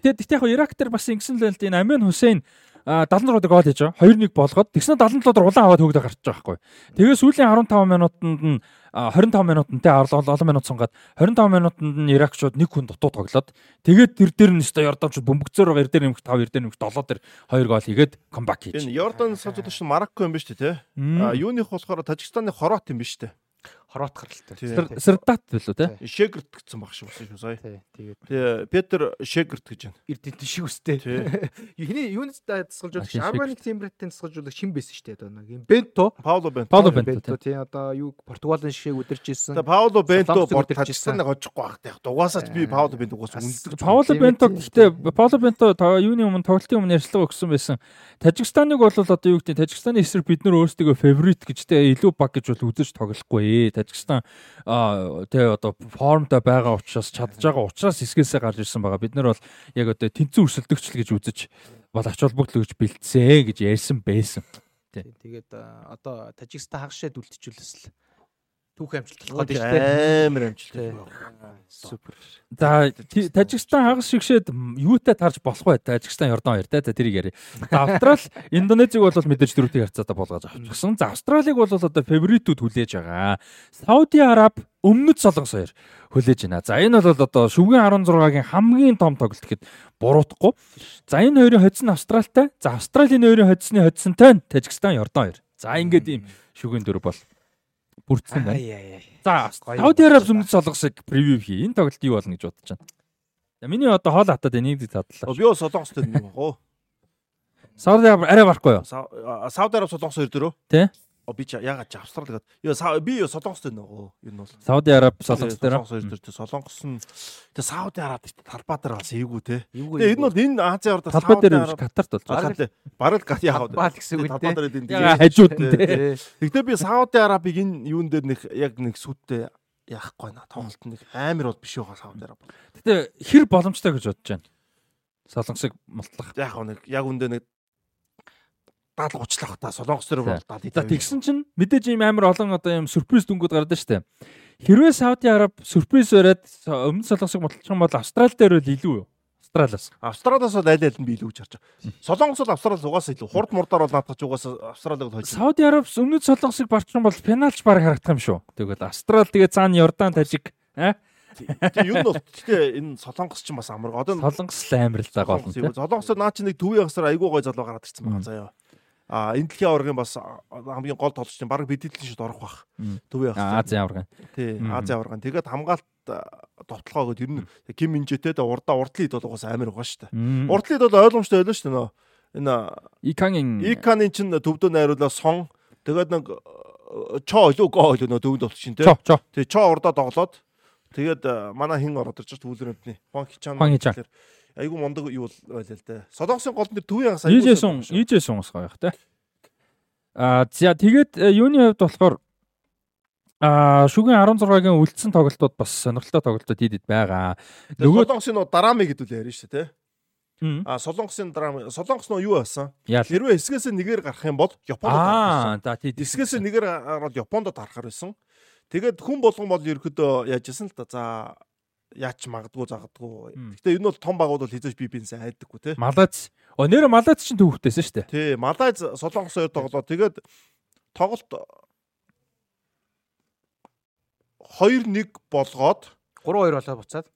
A: тэгээд яг Ирак дээр бас ингэсэн л энэ Амен Хусейн 76 руу гол хийж байгаа. 2-1 болгоод тэгснэ 77 дор улаан аваад хөөгдө гарч байгаа байхгүй. Тэгээ сүүлийн 15 минутанд нь 25 минутанд те олон минут сунгаад 25 минутанд нь Иракчууд нэг хүн дутуу тоглоод тэгээд тэр дээр нь өстой Йорданчууд бөмбөгцөөр байгаа 9 дээр нэмэх 5 9 дээр нэмэх 7 дээр 2 гол хийгээд камбак хийж.
B: Энэ Йордан сажууд чинь Марокко юм биш үү те? А юуных болохоор Тажикстаны хорот юм биш үү?
C: хорват гаралтай.
B: Тий.
A: Сэр- Сэрдат билүү те?
B: Шегерт гэсэн баг шиг болсон шүү сая.
C: Тэгээд
B: Тэгээ Петр Шегерт гэж байна.
C: эрдэнэ шиг өстэй.
B: Тий. <laughs>
C: Эхний юунд тасгалжуулагч
A: Машин шиг.
C: Арманик Тембрэтийн тасгалжуулагч хин байсан шүү дээ одоо нэг юм Бенто.
B: Пауло Бенто.
A: Пауло Бенто
C: тий одоо юу өдөрч ирсэн.
B: Тэгээ Пауло Бенто
C: өдөрч
B: Тажикстан хожихгүй байх тах. Дугаасаач би Пауло Бенто угаас үнэлдэг.
A: Пауло Бенто
C: ээ,
A: гэхдээ. Пауло Бенто та юуны өмнө тоглолтын өмнө ярьцлага өгсөн байсан. Тажикстаныг бол одоо юу гэдэг Тажикстаны эсрэг бид нар өөрсдөө фаворит гэжтэй илүү баг гэж бол үзэж тоглохгүй. Аа тэгээ одоо формтой байгаа учраас чадж байгаа учраас эсгээсээ гарч ирсэн байгаа. Бид нар бол яг одоо тэнцэн өрсөлдөгчл гэж үзэж бол ач холбогдол гэж бэлдсэн гэж ярьсан байсан.
C: Тэгээд одоо Тажикстан хагашаад үлдчихүүлсэн л түүх амжилт болох шүү
B: Амар амжилт.
C: Супер.
A: За Тажикстан хагас шигшээд юутай тарж болох вэ? Тажикстан Йордан хоёр та тэрийг яри. За Австрал <laughs> Индонезиг бол мэдээж дөрөвтэй харьцаатай болгож авчихсан. За Австралиг бол одоо фаворитууд хүлээж байгаа. Сауди Араб өмнөд солонгос хоёр хүлээж байна. За энэ бол одоо шүгэн 16-гийн хамгийн том тоглолт гэхэд буруутахгүй. За энэ хоёрын хоцсон Австралтай. За Австралийн хоёрын хоцсны хоцсонтой нь Тажикстан Йордан хоёр. За ингээд ийм шүгэн дөрв бол бүрдсэн байна.
C: Ай ай ай.
A: За, Сауди
C: юм
A: Араб өмнөд солонгосыг превью хий. Энэ тоглолт юу болно гэж бодож байна. За миний одоо хоол хатаад энийг задлаа.
B: Би бас солонгостой нэг баг.
A: Сауди Араб арай барахгүй юу?
B: Сауди Араб солонгос хоёр дөрөө.
A: Тий.
B: Би ягаад ч Австрал гэдэг. Сау- би ёо солонгостой нэг гоо. Юу нь бол.
A: Сауди Араб солонгос дээр.
B: Солонгос хоёр дөрөө. Солонгос нь тэгээ Сауди Араб гэдэг талбай дээр бас.
C: Эвгүй.
B: Тэгээ энэ бол энэ Азийн ордоо
A: Талбай дээр биш Катарт болж байгаа.
B: Бараг гат вэ?
C: Талбай гэсэн үг
B: Талбай
C: те.
B: дээр энэ
A: Яга хажууд нь те.
C: Тий.
B: Тэгтээ би Сауди Арабыг энэ юун дээр нэг яг нэг сүттэй яахгүй наа тоглолт нэг амар бол биш байгаа Сауди Араб.
A: Гэтэ хэр боломжтой гэж бодож байна. Солонгосыг мултлах.
B: Яг нэг яг үндэ нэг 70 30 лах та солонгос төр бол 70.
A: За тэгсэн чинь мэдээж ийм амар олон одоо ийм сюрприз дүнгууд гардаг штэ. Хэрвээ Сауди Араб сюрприз со- өмнөд солонгосыг мултлах юм бол Австрал дээр бол илүү юу? Австралиас.
B: Австралиас бол аль аль нь би илүү гэж харж байгаа. Солонгос бол Австрал угаасаа илүү хурд мурдаар бол наадах ч угаасаа Австралиг бол хожиж.
A: Сауди Араб өмнөд солонгосыг барчих юм бол пеналч баг харагдах юм шүү. Тэгвэл Австрал тэгээ цаана Йордан, Тажик аа
B: Тэгээ юу нь бол гэхдээ энэ солонгос ч бас амар. Одоо
A: солонгос л амар л байгаа болно тийм.
B: солонгосоор наа чи нэг төвийн хасаар айгуу гой залуу гараад ирсэн байгаа заяа. А энэ дэлхийн аваргын бас хамгийн гол тоглогч нь баг бидэдлийн шид орох бах.
A: Аа,
B: хасаар.
A: Азийн аварга.
B: Тий. Азийн аваргын. Тэгээд хамгаалт товтлогоо гээд ер нь Ким Минжэтэй да урдаа урдлын хэд бол угаас амар байгаа шүү дээ. Урдлын хэд бол ойлгомжтой байлаа шүү дээ. Энэ
A: Икангийн
B: Иканы чинь төвдөө найруулаа сон. Тэгээд нэг чоо илүү гоо илүү нөө төвд болчих шин тий.
A: чо чо
B: Тэгээ чоо урдаа тоглоод тэгээд манай хин ороод ирж түүлрэмтний. Хуан Хичан.
A: Хуан Хичан.
B: Айгу мундаг юу байлаа л дээ. Солонгосын голд нэр төвийн хагас
A: Ижэсэн ижэсэн ус гоёх те. Аа за тэгээд э, юуны хувьд болохоор аа шүгэн 16-гийн үлдсэн тоглолтууд бас сонирхолтой тоглолтууд хэд байгаа.
B: Нөгөө солонгосын нөө дараами гэдүүл ярина шүү дээ тий.
A: Мм.
B: А солонгосын драма солонгос нөө юу басан?
A: яа.
B: Хэрвээ эсгээс нэгээр гарах юм бол Японд
A: Аа за тий
B: эсгээс нэгээр гараад Японд тарахаар байсан. Тэгээд хүн болгон бол ерөөдөө яаж яасан л да. За яач магадгүй загадгүй. Гэтэ энэ бол том багууд бол хийж би бинсээ хайдаггүй тий.
A: Малайз. О нэр Малайз чинь төвхтэйсэн шүү дээ.
B: Тий, Малайз солонгос хоёр тоглоо. Тэгээд тоглолт 2-1 болгоод
C: 3-2 болоо буцаад.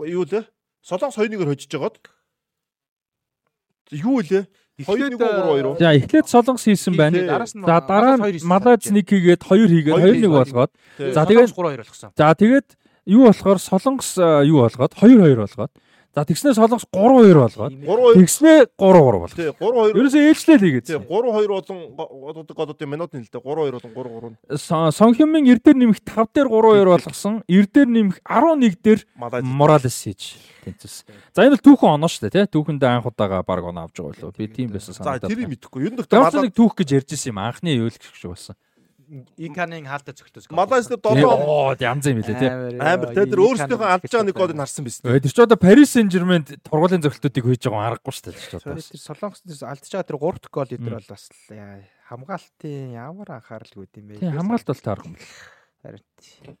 B: юу лээ? Солонгос 2-1-ээр хожиж жагаад юу лээ? 2-1 3-2 уу?
A: За эхлээд солонгос хийсэн байна. За дараа нь Малайз
C: байна.
A: нэг хийгээд хоёр хийгээд
B: Хоёр
A: 2-1
B: хийгээд.
A: болгоод. За, тэгээд-
C: 3-2 болгосон.
A: За тэгээд юу болохоор солонгос юу болгоод 2-2 болгоод. За тэгснээр солонгос 3-2 болгоод.
B: 3-2
A: Тэгснээ 3-3 болгоод.
B: тий 3-2
A: Ерөөсөө ээлжлээ л
B: тий
A: хийгээд.
B: 3-2 болон одоо годод минутын л дээ 3-2 болон 3-3
A: Сонхимын эрдээр нэмэх 5 дээр 3-2 болгосон. Эрдээр нэмэх 11 дээр Моралес хийж тэнцсэн. За энэ бол түүхэн оноо шүү дээ, тий? Түүхэндээ анх удаага баг оноо авч байгаа болов. Би тийм байсан
B: За
A: санагдаад.
B: тэрийг мэдэхгүй. Ер нь дэхтэй
A: нэг түүх гэж ярьж исэн юм анхны юу л гэх шиг байсан.
C: Иканын хаалтаа цогтос.
B: Малайз дээр
A: Тий,
B: 7
A: Оо янз юм билээ тий.
B: амар те тэр өөрсдийнхөө алдж байгаа нэг голыг харсан биз дээ.
A: Тэр ч одоо Paris Saint-Germain тургуулын зөрөлтүүдийг хөөж байгаа аргагүй шүү дээ.
C: Тэр солонгос дээр алдаж байгаа тэр 3 гол идэр бол бас л яа, хамгаалтын ямар анхааралгүй юм бэ?
A: Тийм хамгаалт бол таарах юм байна.
C: Харин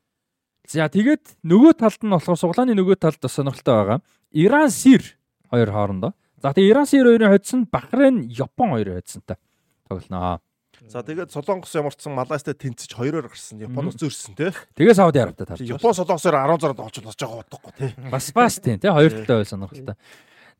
A: За тэгээд нөгөө талд нь болохоор суглааны нөгөө талд бас сонирхолтой байгаа. Иран Сир хоёр хоорондоо. За тэгээд Иран Сир хоёрын хоцсон Бахрейн Япон хоёрын хоцсонтой тоглоно.
B: За тэгээд Солонгос ямарчсан Малайзтай тэнцэж хоёроор гарсан. Япон уц өрсөн те.
A: Тэгээ Сауди Арабтай таарч.
B: Япон Солонгосоор 16-д олж болж байгаа бодохгүй те.
A: Бас бас тийм тий хоёр талтай бай сонирхолтой.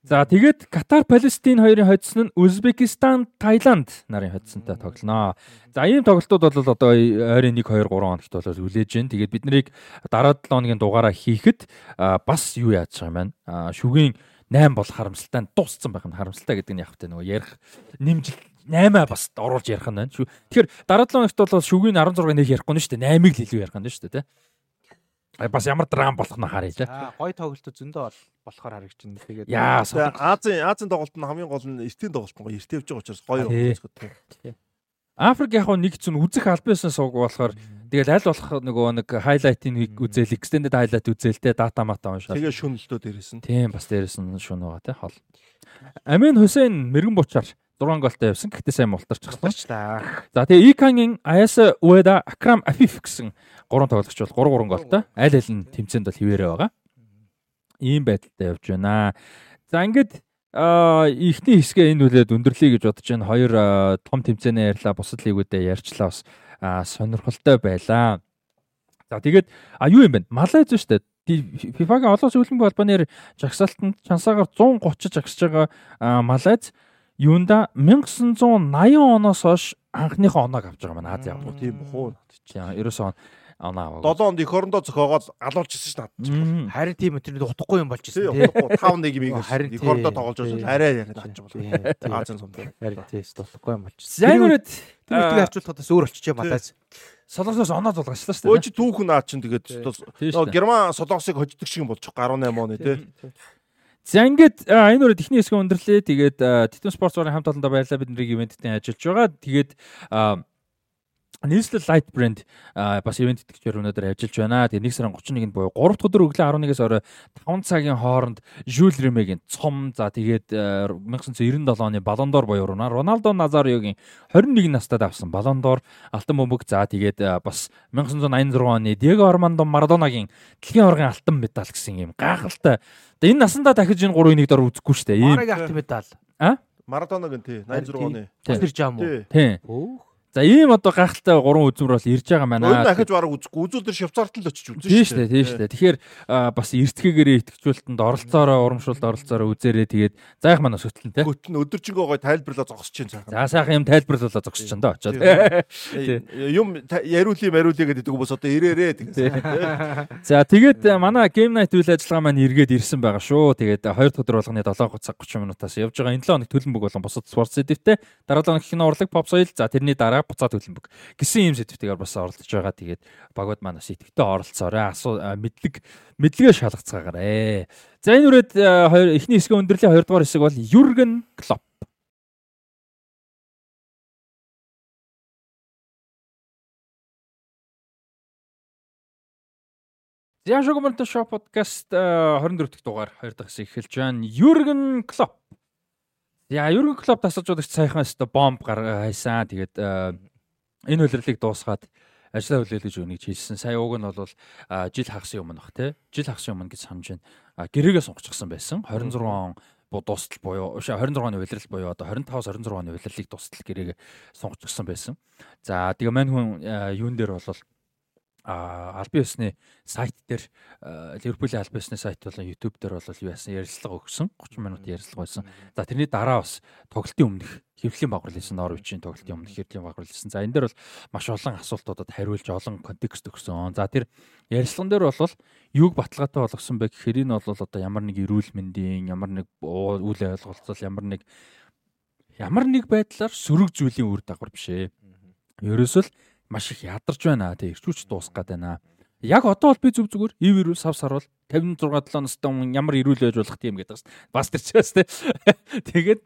A: За тэгээд Катар Палестин хоёрын хоцсон нь Узбекистан Таиланд нарын хоцсонтой тоглоно. За ийм тоглолтууд бол одоо ойрын 1 2 3 хоногт бол үлээж байна. Тэгээд бид нарыг дараа 7 хоногийн дугаараа хийхэд бас юу яаж байгаа юм байна. Шүгийн 8 бол харамсалтай дууссан байх нь харамсалтай гэдэг нь яг хөтэ нөгөө ярих нэмжил 8 бас оруулж ярих нь байна шүү. Тэгэхээр дараа 7 хоногт бол шүгийн 16 нэг ярихгүй нь шүү дээ. 8-ыг л илүү ярих нь шүү дээ, тэ. Бас ямар драм болох нь харъя лээ.
C: Аа, гой тоглолт зөндөө болохоор харагдчихна.
A: Тэгээд яа,
B: Азийн Азийн тоглолт нь хамгийн гол нь эртийн тоглолт нь гоё эртээвж байгаа учраас гоё
A: юм. Африк яг нэг зүн үзэх албаасан сууг болохоор тэгэл аль болох нөгөө нэг хайлайтыг үзэл extended highlight үзэлтэй дата мата уншаад.
B: Тэгээ шүнэлтөө дээрээс нь.
A: Тийм бас дээрээс нь шүн байгаа те хол. Амин Хусейн мэрэгэн бучаар 6 голтой явсан. Гэхдээ сайн мултарчихсан та. За тэгээ Икангийн Аяса Уэда Акрам Афиф гэсэн гурван тоглогч бол 3 3 голтой. Аль аль нь тэмцээнд бол хിവэрэ байгаа. Ийм байдалтай явж байна. За ингээд Аа ихний хэсгээ энэ үлээд өндөрлөе гэж бодож байна. Хоёр том тэмцээнээ ярьлаа, бусад лигүүдэд ярьчлаа бас сонирхолтой байлаа. За тэгээд а юу юм бэ? Малайз шүү дээ. FIFA-гийн олон улсын хөлбөмбөгийн холбооны жагсаалтанд чансаагаар 130 жагсаж байгаа Малайз юунда 1980 оноос хойш анхныхоо оноог авч байгаа маань Аз явах.
B: Тийм бохоо.
A: Ерөөсөө оноо аваа.
B: 7 онд эх орондоо зохиогоод алуулж ирсэн шүү
C: дээ. Харин тийм тэр утгагүй юм болж ирсэн
B: тийм. Утгагүй 5 1 юм ийм эх орондоо тоглож байгаа арай яриад хааж байгаа. Азийн сум.
C: Харин тийм утгагүй юм болж ирсэн.
A: Зайнурад
C: тэмүүлтгийг харьцуулахад бас өөр болчихжээ Малайз.
A: Солонгосоос оноо зулгачлаа шүү дээ.
B: Өө чи түүхэн наа чин тэгээд Герман Солонгосыг хождог шиг юм болчих 18 оны тий.
A: За ингээд энэ үрэ техник хэсэг өндөрлөө. Тэгээд Титэн спорт зургийн хамт олондоо баярлалаа бид нарыг ивэнттэй ажиллаж байгаа. Тэгээд Нийслэл Light Brand бас ивент итгэгчээр өнөөдөр ажиллаж байна. Тэгээ 1 сарын 31-нд буюу 3 дахь өдөр өглөө 11-ээс орой 5 цагийн хооронд Jules Rimet-ийн цом за тэгээд 1997 оны Ballon d'Or буюу Роналдо Назариогийн 21 настайд авсан Ballon d'Or алтан бөмбөг за тэгээд бас 1986 оны Диего Армандо Марадонагийн дэлхийн аваргын алтан медаль гэсэн юм гайхалтай. Тэгээ энэ насандаа дахиж энэ 3-1 дор үзэхгүй шүү дээ.
C: Ийм алтан медаль.
A: А?
B: Марадонагийн тий 86 оны.
C: Байгаа юм уу?
A: Тий. За ийм одоо гайхалтай гурван үзмөр бол ирж байгаа маань.
B: Өөр дахиж бараг үзэхгүй. Үзүүл дээр Швейцарт л очиж үзэн
A: шүү дээ. Тийм шүү дээ. Тэгэхээр бас эртгэгээрээ итгэжүүлэлтэнд оролцоороо урамшуулд оролцоороо үзээрээ тэгээд заах маань өсөтлөн те.
B: Хөтөн өдөржингөө гой тайлбарлаа зогсож чинь цаахан.
A: За сайхан юм тайлбарлуулаа зогсож чинь доо очоод. <laughs>
B: Юм яриулъя мариулъя гэдэг хүмүүс одоо ирээрээ
A: тэгээд. За тэгээд манай Game Night үйл ажиллагаа маань эргээд ирсэн байгаа шүү. Тэгээд 2 дахь өдөр болгоны 7 цаг 30 минутаас явж байгаа. Энэ 7 хоног төлбөмбөг болон бусад спорт сэдвтэй. Дараа 7 хоног кино урлаг, pop soil. За тэрний дараа буцаад төлөмбөг гэсэн юм сэдвтэйгээр бас оролцож байгаа. Тэгээд багууд маань бас итгэвтэй оролцоорой. Асуу мэдлэг мэдлэгээ шалгацгаагаарэ. За энэ үрээд хоёр эхний хэсгийн өндөрлөлийн хоёрдугаар хэсэг бол Юрген Клоп. За шогомонто шоу подкаст 24 дахь дугаар 2 дахь хэсэг эхэлж байна. Юрген Клоп Яа, Юрген Клоп тасалж удагч саяхан өстө бомб хайсан. Тэгээд э, энэ хөлрлийг дуусгаад ажлаа хүлээл гэж өгнө гэж хэлсэн. Сая уг нь бол жил хагасан юм бах тий. Жил хагасан юм гэж санаж байна. Гэрээгээ сонгочихсон байсан. 26 он дуустал буюу 26 оны улирал буюу одоо 25-аас 26 оны улирлыг дуустал гэрээгээ сонгочихсон байсан. За тэгээ мань хүн э, юун дээр бол албан ёсны сайт дээр Ливерпулийн албан ёсны сайт болон YouTube дээр бол юу яасан ярилцлага өгсөн 30 минут ярилцлага байсан. За тэрний дараа бас тоглолтын өмнөх хэвлэлийн багвар хийсэн Норвичийн тоглолтын өмнөх хэвлэлийн багвар хийсэн. За энэ дээр бол маш олон асуултуудад хариулж олон контекст өгсөн. За тэр ярилцлаган дээр бол юуг баталгаатай болгосон бэ гэхээр энэ бол одоо ямар нэг эрүүл мэндийн ямар нэг үйл ойлголцол ямар нэг ямар нэг байдлаар сөрөг зүйлийн үр дагавар биш ээ. Ерөөсөл маш их ядарч байна. Тэг ирчүүч дуусах гээд байна. Яг одоо бол би зүг зүгээр ив ирүүл сав сар бол 56 7 настай хүн ямар ирүүл байж болох тийм гэдэг бас бас тэрчээс те. <laughs> Тэгээд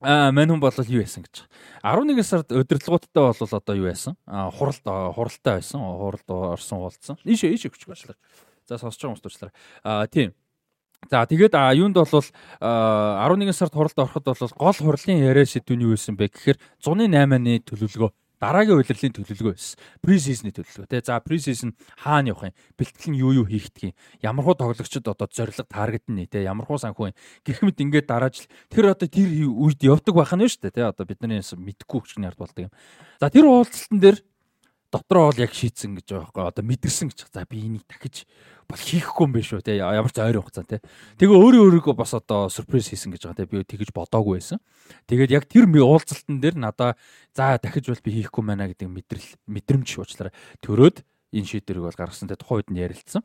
A: А мань хүн бол юу яасан гэж. 11 сард өдөрлгуудтай бол одоо юу яасан? А хуралд хуралтай байсан. Хуралд орсон уулзсан. Ийш ийш өгч гоочлаа. За сонсож байгаа хүмүүс тучлаа. А тийм. За тэгээд юунд бол 11 сард хуралд ороход бол гол хурлын яриа сэдвүүний юу байсан бэ гэхээр 108-ны төлөвлөгөө дараагийн удирлын төлөвлөгөө. Pre-season-ы төлөвлөгөө тий. За pre-season хаана явах юм? Бэлтгэл нь юу юу хийгдэх юм? Ямар хуу тоглогчид одоо зорилго таргет нь тий. Ямар хуу санхүү юм? Гэх мэт ингээд дарааж тэр одоо тэр үед явдаг байх нь шүү дээ тий. Одоо бидний мэдхгүй хүчний ард болдог юм. За тэр уулзалтан дээр дотроо бол яг шийдсэн гэж байгаа байхгүй. Одоо мэдэрсэн гэж за би энийг дахиж бол хийхгүй юм биш үү те. Ямар ч ойрын хугацаа те. Тэгээ өөрөө өөрийгөө бас одоо сюрприз хийсэн гэж байгаа те. Би тэгэж бодоагүй байсан. Тэгээд яг тэр уулзалтан дээр надаа за дахиж бол би хийхгүй байна гэдэг мэдрэл мэдрэмж уучлаарай. Төрөөд энэ шийдвэрийг бол гаргасан те. Тухайн үед нь ярилцсан.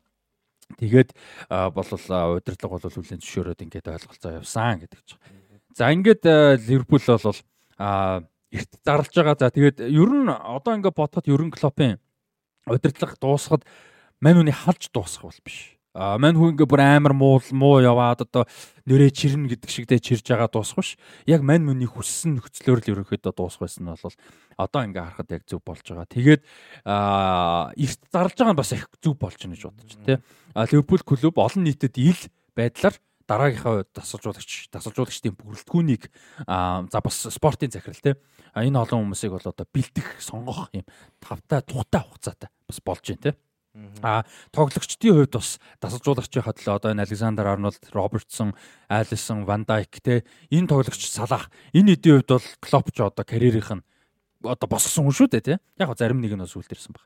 A: Тэгээд бол удирдлага бол хүлэн зөвшөөрөөд ингээд ойлголцоо явсан гэдэг ч. За ингээд Ливерпул бол а эрт зарлж байгаа. За тэгээд ер нь одоо ингээд бодоход ерөн клопын удирдлага дуусахад мань үний халж дуусах бол биш. А мань хүн ингээ бүр амар муу муу яваад одоо нэрээ чирнэ гэдэг шигдээ чирж байгаа дуусах биш. Яг мань мөний хүссэн нөхцлөөр л ерөнхийдөө дуусах байсан нь бол одоо ингээ харахад яг зөв болж байгаа. Тэгээд а эрт зарлж байгаа нь бас их зөв болж байна гэж бодож тий. А Ливерпул клуб олон нийтэд ил байдлаар дараагийнхаа тасалжуулагч тасалжуулагчдын бүрэлдэхүүнийг за бас спортын захирал те энэ олон хүмүүсийг бол одоо бэлдэх сонгох юм тавтай тухтай хугацаатай бас болж байна те А тоглогчдын хувьд бас дасалжуулагчийн хадлаа одоо энэ Александр Арнольд, Робертсон, Алисон, Ван Дайк те энэ тоглогч Салах энэ хэдийн хувьд бол Клоп ч одоо карьерийнх нь одоо босгосон хүн шүү дээ те. Яг зарим нэг нь бас үлдэрсэн баг.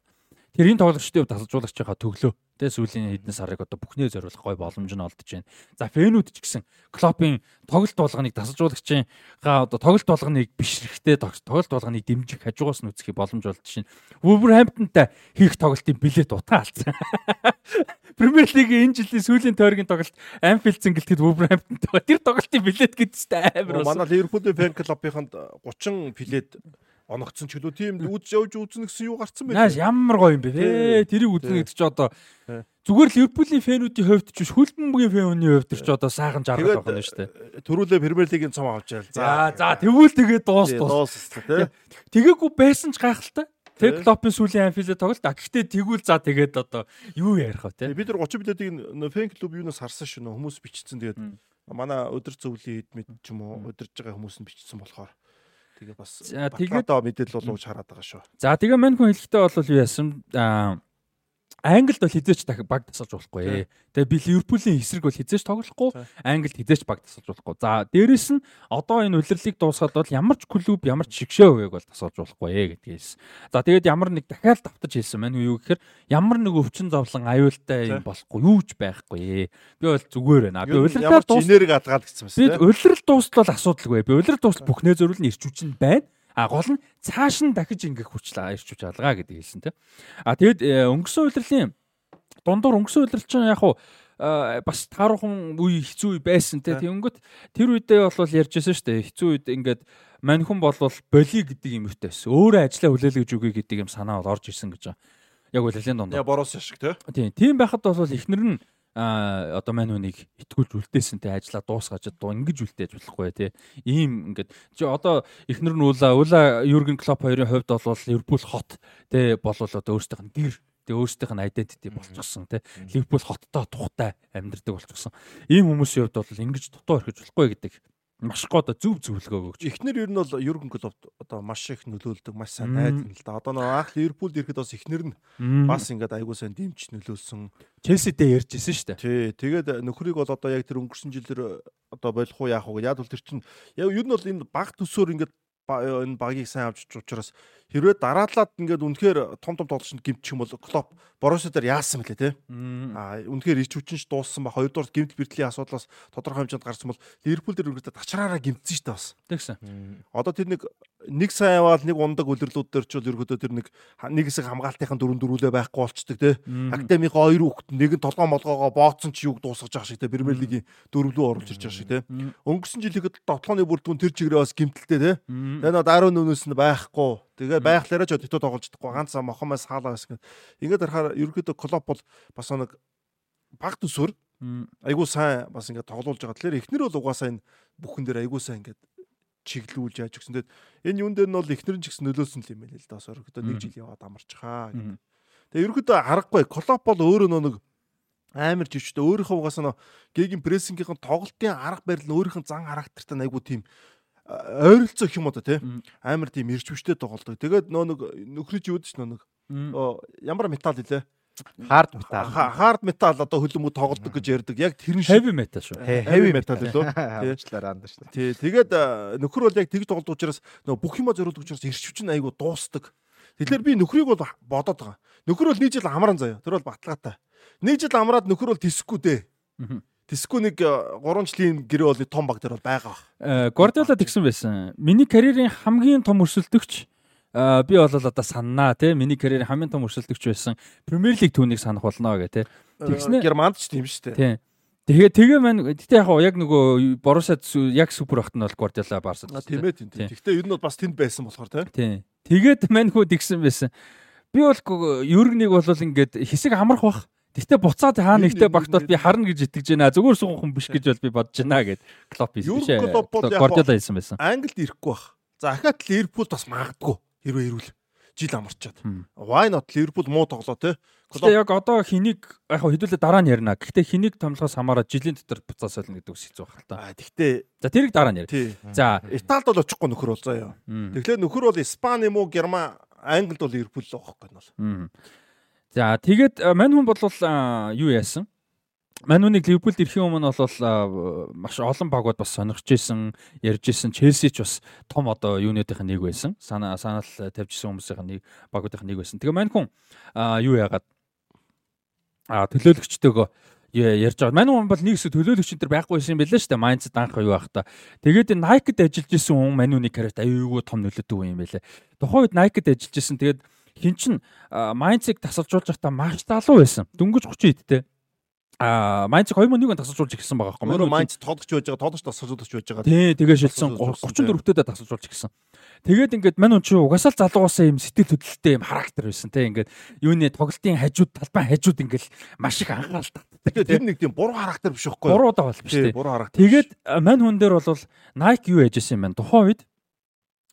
A: Тэр энэ тоглогчдын хувьд тасалжуулагчийнхаа төглөө тэ сүүлийн хэдэн сарыг одоо бүхнээ зориулах гой боломж нь олдож байна. За фэнүүд ч гэсэн Клопын тоглолт болгоныг тасалжуулагчийнхаа одоо тоглолт болгоныг бишрэхтэй тоглолт болгоныг дэмжих хажуугаас нь үзэх боломж олдож байна. Wolverhamptonтай хийх тоглолтын билет утаа алдсан. <laughs> Премьер лигийн энэ жилийн сүүлийн тойргийн тоглолт Anfield зингэлтэд Wolverhamptonтай тэр тоглолтын билет гэдэгтэй амар.
B: Манай Liverpool-ийн фэн клубынханд 30 билет оногцсон ч гэлөө тийм үз явж үзнэ гэсэн юу гарцсан
A: байх. Нааш ямар гоё юм бэ те. Тэрийг үзнэ гэдэг чи одоо зүгээр Ливерпулийн фэнүүдийн хувьд ч хөлбөмбөгийн фэнүүний хувьд ч одоо сайхан жаргал байгаа юм шүү дээ.
B: Төрүүлээ Премьер лигийн цом авч яал.
A: За за тэгвэл тэгээ дуус дуус. Тэгээгүй байсан ч гайхалтай. Тэг Клопын сүүлийн Анфилд тоглолт. Гэхдээ тэгвэл за тэгээд одоо юу ярих вэ те.
B: Бид нар 30 билетийг фэн клуб юунаас харсан шүү нөө хүмүүс бичсэн тэгээд манай өдөр зөвлийн хэд мэд ч юм уу өдөрж байгаа хүмүүс нь бичсэн болохоор Тэгээ бас тэгээд мэдээлэл болооч хараад байгаа шүү.
A: За тэгээ мань хүн хэлэхдээ бол юу яасан аа Англид бол хизээч дахин баг тасалж болохгүй. Тэгээ би Ливерпулийн эсрэг бол хизээч тоглохгүй. Англид хизээч баг тасалж болохгүй. За дээрэс нь одоо энэ улирлыг дуусгаад бол ямар ч клуб ямар ч шигшээ үеиг бол тасалж болохгүй гэдгээс. За тэгээд ямар нэг дахиад давтаж хэлсэн маань юу гэхээр ямар нэг өвчин зовлон аюултай юм болохгүй юу ч байхгүй. Би бол зүгээр байна. Би
B: улирлаа дуус энерги адгаад гэсэн юм
A: байна. Би улирал дуустал асуудалгүй. Би улирал дуустал бүхнээ нь ирч үчин байна. А гол нь цааш нь дахиж ингээх хүчлээ ирч хүч алгаа гэдэг хэлсэн тийм. А тэгэд э, өнгөрсөн удирлын дундуур өнгөрсөн удирал чинь яг хуу э, бас таархан үе хэцүү байсан те тэгэнгөт тэр үедээ бол ярьжсэн шүү дээ. Хэцүү үед ингээд мань хүн бол боли гэдэг юм ихтэй байсан. Өөрөө ажиллаа хүлээлгэж үгүй гэдэг юм санаа бол орж ирсэн гэж байгаа. Яг үлэлийн дунд
B: яа борос шиг те
A: тийм тийм байхад бол эхнэр нь а одоо мань хүнийг итгүүлж үлдээсэнтэй ажиллаа дуусгаж дуу ингэж үлдээж болохгүй тий ийм ингээд чи одоо эхнэр нь уула уула Юрген Клоп хоёрын хувьд бол Ливерпул хот тий болол одоо өөрсдийнх нь гэр тий өөрсдийнх нь identity болчихсон тий Ливерпул хоттой тухтай амьдардаг болчихсон. Ийм хүмүүсийн хувьд бол ингэж дутуу орхиж болохгүй гэдэг маш гоо одоо зөв зөвлөгөө өгч.
B: Эхнэр ер нь бол Юрген Клопт одоо маш их нөлөөлдөг, маш сайн найз юм л да. Одоо нөгөө анх Ливерпулд ирэхэд бас эхнэр нь бас ингээд айгуу сайн дэмж нөлөөлсөн.
A: Челсидээ ярьжсэн шүү дээ.
B: Тий, тэгээд нөхрийг бол одоо яг тэр өнгөрсөн жилээр одоо болох уу яах вэ? Яг бол тэр чинь яг ер нь бол энэ баг төсөөр ингээд энэ багийг сайн авч учраас хэрвээ дараалаад ингээд үнэхээр том том тоглолтод гимтчих юм бол Клоп Боруссия дээр яасан мөлий те. Аа үнэхээр ирч хүчинч дууссан ба хоёрдугаар гимт бэртлийн асуудлаас тодорхой хэмжээнд гарсан бол Ливерпул дээр үргэлжлээд тачраараа гимтсэн шүү дээ бас.
A: Тэгсэн.
B: Одоо тэр нэг нэг сайн яваал нэг ундаг үлрэлүүд дээр ч бол ерөөдөө тэр нэг нэг хэсэг хамгаалтынхаа дөрөв дөрүлээ байхгүй болчдөг те. Академийн хоёр хүүхэд нэг нь толгоо молгоогоо бооцсон ч юуг дуусгаж байгаа шиг те. Премьер лигийн дөрвөлөө оруулж ирж байгаа шиг те. Өнгөрсөн жил ихэд тоглооны бүрдгүүн тэр чигээрээ бас гимтэлтэй те. Тэгээ нөө даруй нүнээс нь байхгүй Тэгээ байхлаараа ч өдөртөө тоглож чадахгүй ганц мохомоос хаалаа гэсэн. Ингээд харахаар ерөөдөө клуб бол бас нэг баг төсвөр айгуу сайн бас ингээд тоглуулж байгаа. Тэгэхээр эхнэр бол угаасаа энэ бүхэн дээр айгуу сайн ингээд чиглүүлж яаж өгсөн. Тэгэд энэ юун дээр нь бол эхнэр нь ч гэсэн нөлөөсөн юм байл л да. Ерөөдөө нэг жил яваад амарч хаа. Тэгээ ерөөдөө харахгүй. Клуб бол өөрөө нэг амар живчтэй өөрийнхөө угаасаа гэгийн прессингийнхэн тоглолтын арга барил нь өөрийнх нь зан характертай айгуу тийм ойролцоо их юм уу та тий амар тийм ирчвчтэй тоглолдог. Тэгээд нөө нэг нөхрөж юу гэж нөө нэг ямар металл илээ
C: Хард металл.
B: Хард металл одоо хөлбөмбөг тоглодог гэж ярьдаг. Яг тэр нь
A: шиг heavy metal шүү.
B: Heavy metal лөө.
C: Аачлаар анд шүү.
B: Тий. Тэгээд нөхөр бол яг тэгж тоглодог учраас нөгөө бүх юма зориулдаг учраас ирчвч нь айгу дуустдаг. Тэгэхээр би нөхрийг бол бодоод байгаа. Нөхөр бол нэг жил амран заяа. Тэр бол баталгаатай. Нэг жил амраад нөхөр бол тисэхгүй дээ. Тисэхгүй нэг 3 жилийн гэрээ бол том баг дээр бол байгаа.
A: Гвардиола тэгсэн байсан. Миний карьерийн хамгийн том өрсөлдөгч би бол одоо саннаа тий миний карьерийн хамгийн том өрсөлдөгч байсан. Премьер лиг түүнийг санах болно гэх тий.
B: Тэгснэ Германд ч тийм шүү дээ.
A: Тэгээ тэгээ маань гэтээ яг яг нөгөө Боруссия яг супер багт нь бол Гвардиола Барса.
B: Тийм ээ тийм. Гэхдээ ер нь бол бас тэнд байсан болохоор
A: тий. Тэгээд мань хүү тэгсэн байсан. Би бол Юргнийг бол ингээд хэсэг амрах бах. Гэтэ буцаад хаа нэгтэй багт бол би харна гэж итгэж байна. Зүгээр суухан биш гэж бол би бодож байна гэд Клоп хийсэн шээ. Гвардиола хийсэн байсан.
B: Англид ирэхгүй бах. За ахаад Ливерпул бас магадгүй хэрвээ ирвэл жил амарчаад. Why not Ливерпул муу тоглоо те.
A: Гэхдээ яг одоо хэнийг яг хэдүүлээ дараа нь ярина. Гэхдээ хэнийг томлохоос хамаараад жилийн дотор буцаа солино гэдэг үс хэцүү байна л та.
B: Аа тэгтээ
A: за тэрийг дараа нь ярь.
B: За Италид бол очихгүй нөхөр бол заяа. Тэгэхээр нөхөр бол Испани муу Герман Англид бол Ливерпул л байгаа юм бол.
A: За тэгээд мань хүн бол юу яасан? Мануник Ливерпулд ирэхийн өмнө бол маш олон багууд бас сонирхож исэн, ярьж исэн. Челси ч бас том одоо юунуудынх нэг байсан. Санаа санаал тавьжсэн хүмүүсийн нэг багуудынх нэг байсан. Тэгээ мань хүн юу яагаад төлөөлөгчтэйгөө ярьж байгаа. Мань хүн бол нэг хэсэг төлөөлөгч энэ төр байхгүй байсан юм байлаа шүү дээ. Майнцд анх юу байх та. Тэгээд Nike-д ажиллаж исэн хүн Мануник карьерт аюулгүй том нөлөөтэй юм байлаа. Тухайн үед Nike-д ажиллаж исэн. Тэгээд хин чин Майнцыг тасалжуулж байхдаа маш залуу байсан. Дөнгөж 30 эдтэй А Майнц 2001 онд тасалжуулж ирсэн байгаа байхгүй
B: юу? Майнц тоглож байж байгаа, тоглож тасалжуулж байж байгаа.
A: Тий, тэгээ шилсэн 34-тэдэ тасалжуулж ирсэн. Тэгээд ингээд мань хүн чи угасаал залуугаасаа юм сэтгэл хөдлөлтэй юм характер байсан те ингээд юуны тоглолтын хажууд талбай хажууд ингээд маш их анхаарал татдаг.
B: Тэгээд тэр нэг тийм буруу характер биш байхгүй юу?
A: Буруу даа бол биш те.
B: Буруу характер.
A: Тэгээд мань хүн дээр бол Nike юу яжсэн юм байна. Тухайн үед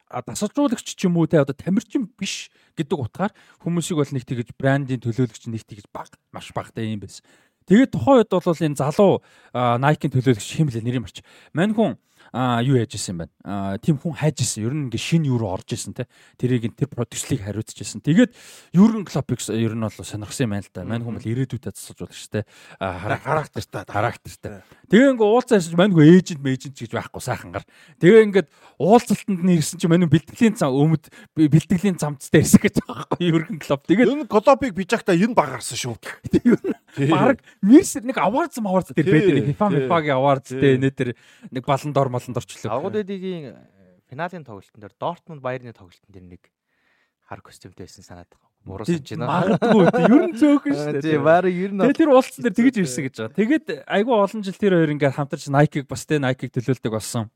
A: а тасалжуулагч ч юм уу те одоо тамирчин биш гэдэг утгаар хүмүүсийг бол нэг тэгж брендийн төлөөлөгч нэг тэгж баг маш багтай юм байсан. Тэгээд тухайн үед бол энэ залуу Nike-ийн төлөөлөгч хэм лээ нэрийн марч. Мань хүн юу яаж исэн юм байна. Тим хүн хайж исэн. Ер нь ингээ шин юу руу орж исэн те. Тэрийг тэр продюслийг хариуцж исэн. Тэгээд Юрген Клопыг ер нь бол сонирхсан юм байна л да. Мань бол ирээдүйдээ засалж болох шүү те.
B: Характертай,
A: характертай. Тэгээ ингээ уулзаа ирсэн чинь мань хүн эйжент мэйжент гэж байхгүй сайхангаар. Тэгээ ингээд уулзалтанд нь ирсэн чинь хүн бэлтгэлийн зам өмд бэлтгэлийн замцтай ирсэн гэж байгаа байхгүй Юрген Клоп. Тэгээд
B: энэ Клопыг bijagта энэ баг гарсан шүү.
A: Баг Мерсер нэг аварц аварц тэр байдаг. FIFA FIFA-гийн аварц тэ нэ тэр нэг балан дор молонд орчлоо.
C: Агуудын финалийн тоглолтын дээр Дортмунд Баярны тоглолтын дээр нэг хар костюмтэй байсан санаад байгаа. Муруу санаж
A: байна. Магадгүй ер нь цөөхөн шүү дээ.
C: Тийм баары ер нь.
A: Тэгээ тэр уулцсан дээр тэгэж ирсэн гэж байгаа. Тэгээд айгүй олон жил тэр хоёр ингээд хамтарч Nike-г бас тэ Nike-г төлөөлдөг болсон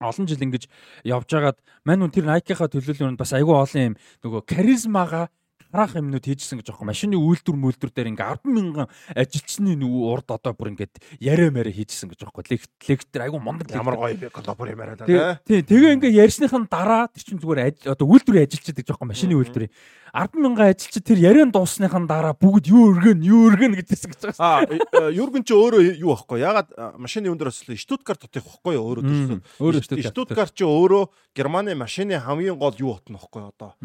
A: олон жил ингэж явж байгаад мань үн тэр Nike-ха төлөөлөл нь бас айгүй олон юм нөгөө каризмага харах юмнууд хийжсэн гэж байгаа. Машины үйлдвэр мүлдвэр дээр ингээ 10 мянган ажилчны урд одоо бүр ингээд яриа мэрэ хийжсэн гэж байгаа. Лектор айгу мундаг
B: ямар гоё би коллабор юмараа
A: да. Тий, тэгээ ингээ ярьсныхын дараа тэр чинь зүгээр одоо үйлдвэрийн ажилчид гэж байгаа. Машины үйлдвэрийн 10 мянган ажилчид тэр яриан дуусныхын дараа бүгд юу өргөн юу өргөн гэдэгсэн гэж байгаа.
B: Аа, э, Юрген ч өөрөө юу байхгүй. Ягаад машины өндөр өсөлөө Штутгарт хотыг байхгүй өөрөө төрсөн.
A: Өөрөө
B: Штутгарт ч өөрөө Германы машины хамгийн гол юу хот нь байхгүй одоо.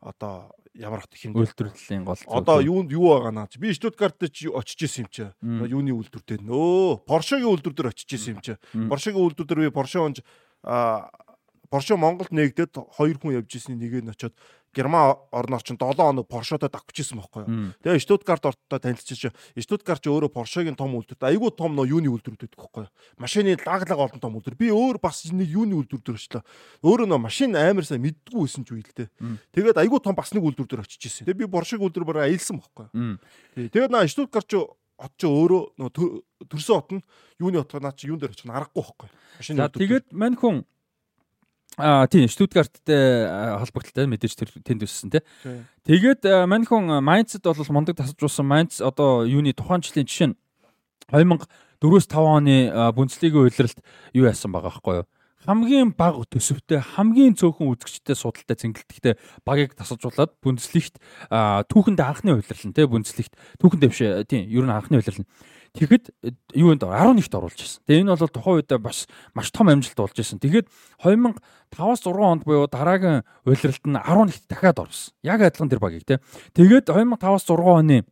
B: Одоо ямар хат хин
A: үйлдвэрлэлийн гол
B: одоо юу юу байгаа наа би Штутгарт ч очиж исэн юм чи. Юуны үйлдвэр дээр нөө Поршегийн үйлдвэр дээр очиж исэн юм чи. Поршегийн үйлдвэр дээр би Порше онж Порше Монголд нэгдээд хоёр хүн явж исэн нэгэ нь очиод Герман орноор чинь 7 хоног Поршотод авчихсан байхгүй юу. Тэгээ Штутгарт ортоо танилцчих. Штутгарт ч өөрөө Поршегийн том үйлдвэрт айгүй том нөө юуны үйлдвэрүүд байдаг байхгүй юу. Машины лаглаг олон том үйлдвэр. Би өөр бас нэг юуны үйлдвэр дээр очлоо. Өөрөө нөө машин амар сайн мэддгүү байсан ч үйл тээ. Тэгээд айгүй том бас нэг үйлдвэр дээр очиж исэн. Тэгээ би Поршегийн үйлдвэр бараа аялсан байхгүй юу. Тэгээд наа Штутгарт ч хот ч өөрөө нөө төрсөн хот нь юуны хот наа чи юун дээр очих нь аргагүй байхгүй юу.
A: Тэгээд мань хүн Аа тийм Штутгарттай холбогдлолтой мэдээж тэр тэнд өссөн тий. Тэгээд мань хүн Майнцд бол мундаг тасалжуулсан Майнц одоо юуны тухайн жилийн жишээ нь 2004-5 оны Бундслигийн үйлрэлт юу яасан байгаа байхгүй юу? хамгийн бага төсөвтэй хамгийн цөөхөн үзэгчтэй судалтай цэнгэлтгтэй багийг тасалжуулаад Бундслигт түүхэнд анхны хувьларлан тий Бундслигт түүхэнд биш тийм ер нь анхны хувьларлан Тэгэхэд э, юунд 11-т оруулж ирсэн. Тэгээ энэ бол тухайн үед бас маш том амжилт болж ирсэн. Тэгээд 2005-аас 6 онд буюу дараагийн улиралд нь 11-т дахиад орсон. Яг адилхан тэр багийг те. Тэгээд 2005-аас 6 оны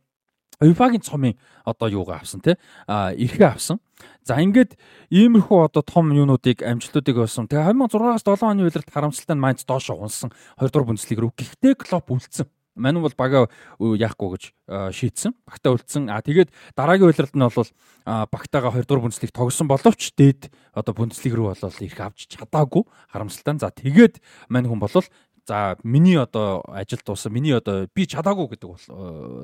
A: UEFA-гийн цомын одоо юугаа авсан те а эрхээ авсан. За ингээд иймэрхүү одоо том юунуудыг амжилтуудыг болсон. Тэгээ 2006-аас 7 оны үеэрт харамсалтай нь Майнц доош унсан 2 дугаар бүнцлиг рүү. Гэхдээ Клоп үлдсэн. Мань бол бага яахгүй гэж шийдсэн. Багтаа үлдсэн. А тэгээд дараагийн үйлрэлд нь бол багтаага 2 дугаар бүнцлиг тогсон боловч дээд одоо бүнцлиг рүү болол ирэх авч чадаагүй харамсалтай. За тэгээд мань хүн болол За миний одоо ажил дууссан. Миний одоо би чадаагүй гэдэг бол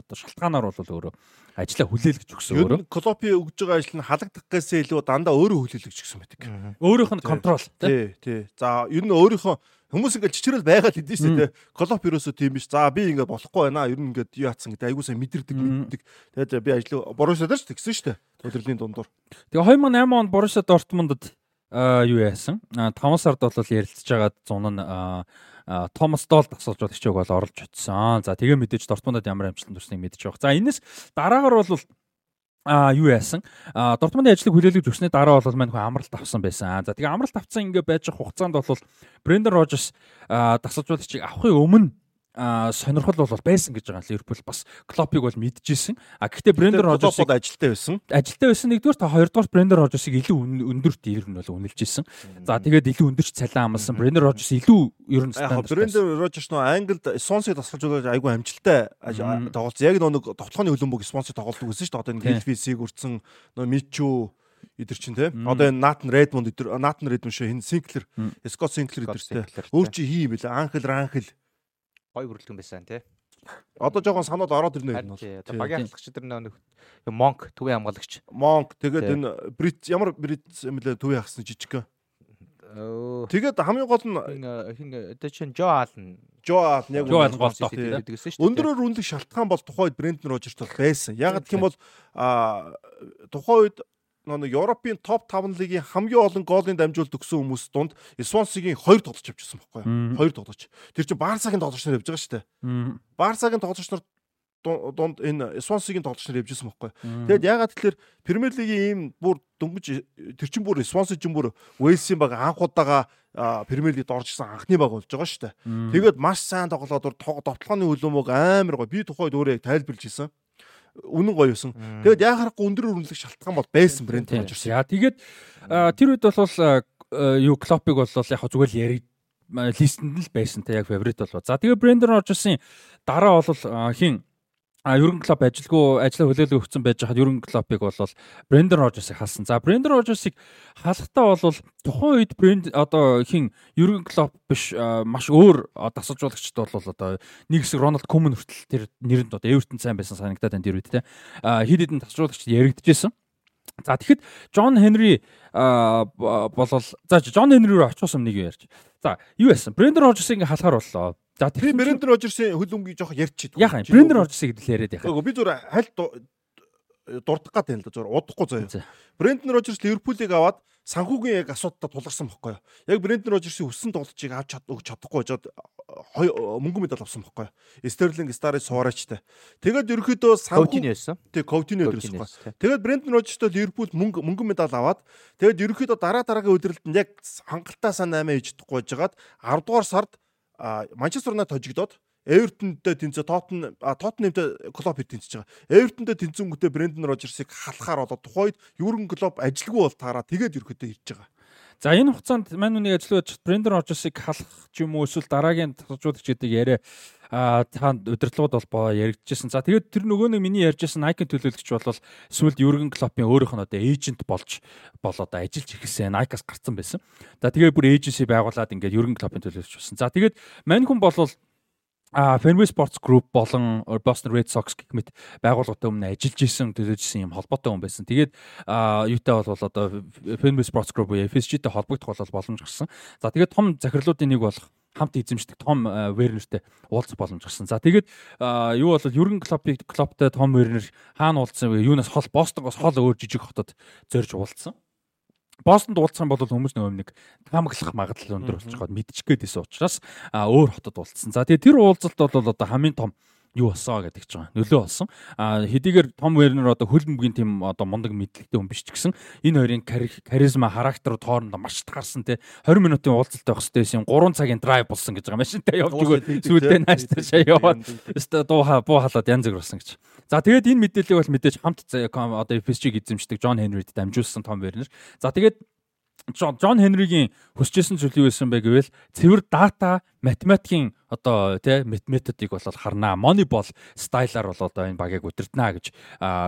A: одоо шалтгаанаар бол өөрөө ажлаа хүлээлгэж өгсөн
B: өөрөө. Клопи өгж байгаа ажил нь халагдах гэсээ илүү дандаа өөрөө хүлээлгэж өгсөн байдаг.
A: Өөрийнх нь контрол
B: тий. Тий. За ер нь өөрийнхөө хүмүүс ингээд чичрэл байгаа л хэдэж шүү дээ. Клоп ерөөсөө тийм биш. За би ингээд болохгүй байна. Ер нь ингээд юу яатсан гэдэг айгуусаа мэдэрдэг мэддэг. Тэгээд би ажил Боруссия дээр ч тэгсэн шүү дээ. Өдрлийн дундуур.
A: Тэгээ 2008 онд Боруссия Дортмундд юу яасан? 5 сард бол ярилцж байгаа зун нь Томас Дол тасалжуулагчийг бол оруулж утсан. За тэгээ мэдээж Дортмундад ямар амжилт төрсныг мэдэж байгаа. За энэс дараагаар бол а юу яасан а Дортмундын ажлыг хүлээлгэж өгснээр дараа бол мань хүн амралт авсан байсан. За тэгээ амралт авсан ингээ байж хугацаанд бол Брендон Рожерс тасалжуулагчийг авахын өмнө сонирхол бол байсан гэж байгаа. Ливерпул бас Клопыг бол мэдчихсэн. А гэхдээ Брендер Рожерсыг
B: ажилтаа байсан.
A: Ажилтаа байсан нэгдүгээр та хоёрдугаар Брендер Рожерсыг илүү өндөрт ер нь бол үнэлж исэн. За тэгээд илүү өндөрч цалин амлсан Брендер Рожерс илүү ер нь
B: стандарт. Брендер Рожерс нөө Англид Сонсыг тасгалж байгаа айгүй амжилттай тоглолцсон. Яг нэг тоглохны хөлбөмбөг Сонсыг тоглолдог гэсэн шүү дээ. Одоо энэ Хилфисийг үрцэн нөө Мичүү идэр чинь те. Одоо энэ Натан Редмонд идэр Натан Редмонд шүү хин Синклер, Скот Синклер идэр те. Өөр чи хий юм бэлээ. Анхел Ранхел
C: гой хүрэлтэн байсан тий.
B: Одоо жоохон санууд ороод ирнэ юм
C: бол. Одоо багийн хамгаалагч нар нэг Монк төвийн хамгаалагч.
B: Монк тэгээд энэ Брит ямар Брит юм лээ төвийн хагасны жижиг. Тэгээд хамгийн гол нь
C: хин одоо чинь Жо Аллен.
B: Жо Аллен яг
A: Жо Аллен голдоо
B: гэдэгсэн шүү дээ. Өндрөөр үнэлэх шалтгаан бол тухайд Брендон Рожерс бол байсан. Яг гэх юм бол тухайн үед нэг Европын топ 5 лигийн хамгийн олон гоолын дамжуулалт өгсөн хүмүүс дунд Свонсигийн 2 тоглож авчихсан байхгүй юу? 2 тоглож. Тэр чинь Барсагийн тоглогч нар явж байгаа шүү дээ. Барсагийн тоглогч нар дунд энэ Свонсигийн тоглогч нар явжсэн байхгүй. Тэгэд ягаад тэгэхээр Премьер лигийн ийм бүр дөнгөж тэр чин бүр Свонси чин бүр Уэлсийн баг анх удаага Премьер лигт орж ирсэн анхны баг болж байгаа шүү дээ. Тэгээд маш сайн тоглоод довтлооны хөлбөмбөг амар гоё. Би тухайд өөрөө тайлбарлаж ирсэн үнэн гоё юусан. Тэгээд яхахгүй өндөр өрнөлөх шалтгаан бол байсан брэнд
A: болж ирсэн. Яа тэгээд тэр үед бол юу Клопыг бол яг зүгээр л яриг листэнд л байсан те яг фаворит болоо. За тэгээ Брендон Рожерсын дараа бол хин А Юрген Клоп ажилгүй ажлаа хүлээлгээ өгсөн байж хаад Юрген Клопыг бол Брендон Рожерсыг халсан. За Брендон Рожерсыг халахтаа бол тухайн үед Бренд одоо хин Юрген Клоп биш маш өөр дасалжуулагчд бол одоо нэг хэсэг Рональд Кумен хүртэл тэр нэрэнд одоо Эвертон сайн байсан санагдаад байна тэр үед те. А хэд хэдэн дасалжуулагчд яригдчихсэн. За тэгэхэд Джон Хенри болол за Джон Хенри рүү нэг юм ярьж. За юу яасан? Брендон Рожерсыг ингээ халахаар боллоо.
B: За тэр Брендон Рожерсын хөлбөмбөгийг жоох ярьчих.
A: Яхаа Брендон Рожерсыг л яриад яхаа.
B: Би зүгээр хальт дурдах гад юм л зүгээр удахгүй заяа. Брендон Рожерс Ливерпулийг аваад санхүүгийн яг асуудалтай тулгарсан байхгүй юу. Яг Брендон Рожерсын өссөн тоглолчийг авч чад өгч чадахгүй жоод мөнгө медаль авсан байхгүй юу. Стерлинг Стари Суарачтай. Тэгээд ерөөхдөө
C: санхүүгийн яасан.
B: Тэг Коутино өдрөсөн байхгүй. Тэгээд Брендон Рожерстой Ливерпул мөнгө мөнгө медаль аваад тэгээд ерөөхдөө дараа дараагийн үедрэлд яг хангалттай сан 8 хийж чадахгүй жагаад 10 дугаар сард Манчестер Юнайтед хожигдоод Эвертонтэй тэнцээ Тоттен Тоттенхэмтэй Клоп хэд тэнцэж байгаа. Эвертонтэй тэнцэнгүүтээ Брендон Рожерсыг халахаар болоод тухайд Юрген Клоп ажилгүй бол таараа тэгээд ерөөхдөө ирж байгаа.
A: За энэ хугацаанд мань үнийг ажиллаж Брендон Рожерсыг халах ч юм уу эсвэл дараагийн тасалжуулагч гэдэг яриа а таанд удирдлагууд бол яригдчихсэн. За тэгээд тэр нөгөө нэг миний ярьжсэн Nike төлөөлөгч бол сүүлд Юрген Клопын өөрийнх нь одоо эйжент болж болоод ажиллаж ирсэн Nike-аас гарцсан байсан. За тэгээд бүр эйженси байгуулад ингээд Юрген Клопын төлөөлөгч болсон. За тэгээд мань хүн бол а Fenway Sports Group болон Boston Red Sox гэх мэт байгууллагатай өмнө ажиллаж исэн төлөөжсэн юм холбоотой хүн байсан. Тэгээд юутай бол одоо Fenway Sports Group буюу FSG-тэй холбогдох бол боломж гарсан. За тэгээд том захирлуудын нэг болох хамт эзэмшдэг Том Вернертэй уулзах боломж гарсан. За тэгээд юу бол Юрген Клопыг Клоптой Том Вернер хаана уулзсан вэ? Юунаас хол Бостонгоос хол өөр жижиг хотод зорж уулзсан. Бостонд уулзсан бол хүмүүс нөгөө нэг таамаглах магадлал өндөр болчиход мэдчих гээд байсан учраас өөр хотод уулзсан. За тэгээ тэр уулзалт бол одоо хамгийн том юу болсон гэдэг ч байгаа. Нөлөө болсон. А хэдийгээр Том Вернер одоо хөлбөмбөгийн тим одоо мундаг мэдлэгтэй хүн биш ч гэсэн энэ хоёрын харизма характерууд хоорондоо маш таарсан те 20 минутын уулзалт байх хэвчээс юм 3 цагийн драйв болсон гэж байгаа. Машинтай явж өгөө сүйдээ нааш таашаа яваад өстө дуу буу халаад янз бүр болсон гэж. За тэгээд энэ мэдээллийг бол мэдээж хамт одоо FSG-г эзэмшдэг Джон Хенрид дамжуулсан Том Вернер. За тэгээд Джон Хенригийн хүсчээсэн зүйл юу байсан бэ гэвэл цэвэр дата математикийн одоо тий методыг бол харнаа. Moneyball стайлаар бол одоо энэ багийг удирднаа гэж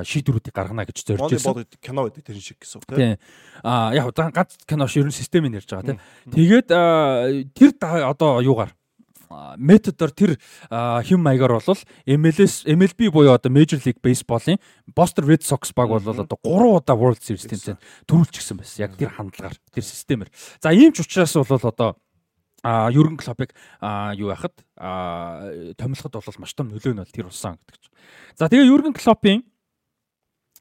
A: шийдвэрүүдийг гаргана гэж зорж байсан.
B: Moneyball кино байдаг тэр шиг гэсэн үг
A: тий. А яг ганц кино ширэн системийг ярьж байгаа тий. Тэгээд тэр одоо юугаар методоор тэр хэм маягаар бол MLS MLB буюу одоо Major League Baseball-ын Boston Red Sox баг бол одоо 3 удаа World Series тэмцээнд төрүүлчихсэн байсан. Яг тэр хандлагаар, тэр системээр. За ийм ч учраас бол одоо а Юрген Клопыг юу яхад томилоход бол маш том нөлөө нь бол тэр болсон гэдэг чинь. За тэгээ Юрген Клопын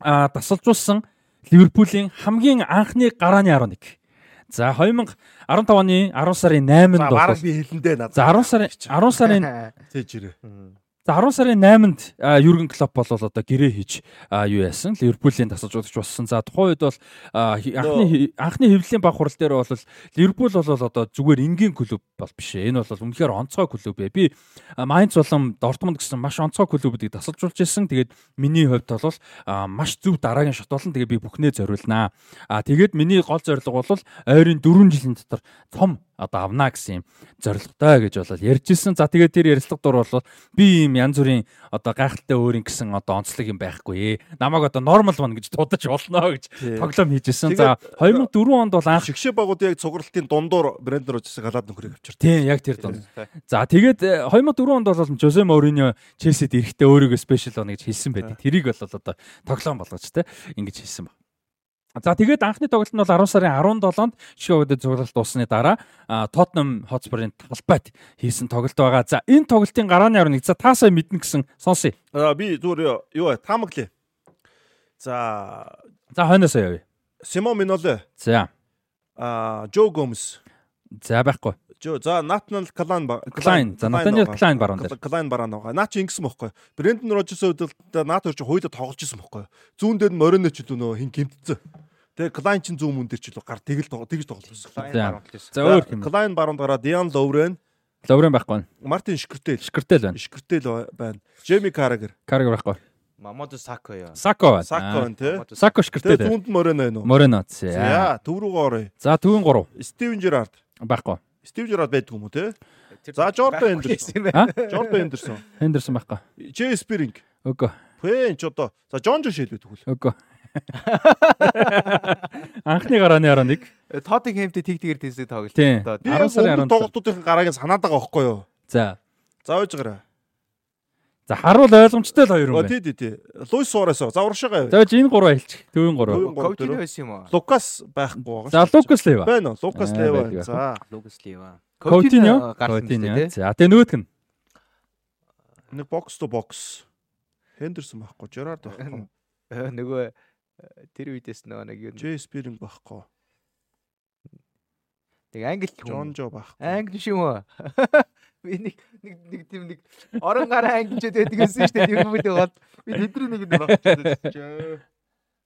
A: дасалжуулсан Ливерпулийн хамгийн анхны гарааны 11 За 2015 оны 10 сарын 8-нд
B: бол баг би хэлэндээ надад.
A: За 10 сарын 10 сарын <laughs>
B: цээж ирээ.
A: За 10 сарын 8-нд Юрген Клоп бол одоо гэрээ хийж юу яасан? Ливерпулийн тасалж удаж болсон. За тухайн үед бол анхны анхны хэвлэлийн баг хурал дээр бол Ливерпул бол одоо зүгээр энгийн клуб бол биш. Энэ бол үнэхээр онцгой клуб ээ. Би Майнц болон Дортмунд гэсэн маш онцгой клубүүдийг тасалжуулж ирсэн. Тэгээд миний хувьд бол маш зөв дараагийн шат болон тэгээд би бүхнээ зориулнаа. А тэгээд миний гол зорилго бол ойрын 4 жилийн дотор том одоо авна гэсэн юм зорилготой гэж болол ярьж ирсэн. За тэгээд тэр ярилцлага дур бол би ийм янз бүрийн одоо гайхалтай өөрийн гэсэн одоо онцлог юм байхгүй ээ. Намайг одоо нормал ман гэж дуудаж болно гэж тоглоом хийж ирсэн. За 2004 онд бол анх
B: шигшээ багууд яг цугралтын дундуур брендер уужсан галаад нөхрийг авчирсан.
A: Тийм яг тэр дунд. За тэгээд 2004 онд бол Жозе Мориньо Челсид эрэхтэй өөрийгөө спешиал байна гэж хэлсэн байдаг. Тэрийг бол одоо тоглоом болгож те ингэж хэлсэн баг. За тэгээд анхны тоглолт нь бол 10 сарын 17-нд Шиогод цуглалт дуусны дараа Tottenham Hotspur-ын талбайд хийсэн тоглолт байгаа. За энэ тоглолтын гарааны 11 за таасаа мэднэ гэсэн сонсъё.
B: Би зүгээр юу таамаглая. За
A: за хойноос явъя.
B: Симо Миноле.
A: За.
B: А Жо Гомс.
A: За байхгүй.
B: Жо за Натнал Клайн
A: Клайн. За Натаниэл Клайн баруун дээр.
B: Клайн баруун байгаа. Наа чи ингэсэн бохгүй. Рожерсын үед л Нат орч хоёулаа тоглож исэн бохгүй. Зүүн дээр нь Морино ч илүү нөө хин гимтцэн. Тэгээ Клайн чин зүүн мөн дээр ч илүү гар тэгэл тэгж тоглосон.
A: За өөр юм.
B: Клайн баруунд гараа Диан Ловрен.
A: Ловрен байхгүй.
B: Мартин Шкртэл.
A: Шкртэл байна.
B: Шкртэл байна. Жеми Карагер.
A: Карагер байхгүй.
C: Мамодо Сако яа.
A: Сако байна.
B: Сако байна тий.
A: Сако Шкртэл.
B: Тэгээ зүүнд Морено байна уу?
A: Морено.
B: За төв рүүгээ оръё.
A: За төвийн 3.
B: Стивен Жерард.
A: Байхгүй.
B: Стив Жерард байдаг юм уу те? За Жордан Эндерсон. Жордан Эндерсон.
A: Эндерсон байхгүй.
B: Джей Спиринг.
A: Үгүй.
B: Пен ч одоо за Жон Жош хэлбэ тэгвэл.
A: Үгүй. Анхны гарааны 11.
C: Тоттен хэмтэй тэг тэгэр тийсэг тоглолт.
B: 10 сарын 10 тоглолтуудын гарааг нь санаад байгаа байхгүй юу?
A: За.
B: За ойж гараа.
A: За харуул ойлгомжтой л хоёр юм байна.
B: Тий, тий, тий. Луис Суарес. За урагшаага.
A: За энэ гурав хэлчих. Төвийн гурав.
C: Коутино байсан юм уу?
B: Лукас байхгүй байгаа.
A: За Лукас Лева.
B: Байна уу? Лукас Лева. За
C: Лукас Лева.
A: Коутино. Коутино. За тэгээ нөгөөх нь.
B: Нэг бокс то бокс. Хендерсон байхгүй. Жерард байхгүй.
C: Нөгөө тэр үедээс нөгөө нэг юу
B: Джей Спиринг байхгүй.
C: Тэг англи
B: Жон Жо байхгүй.
C: Англи шүү. Би нэг нэг нэг тийм нэг орон гараа англичд байдаг гэсэн шүү дээ. Тэр бүлээ гол. Би тэдний нэг нь багчаа.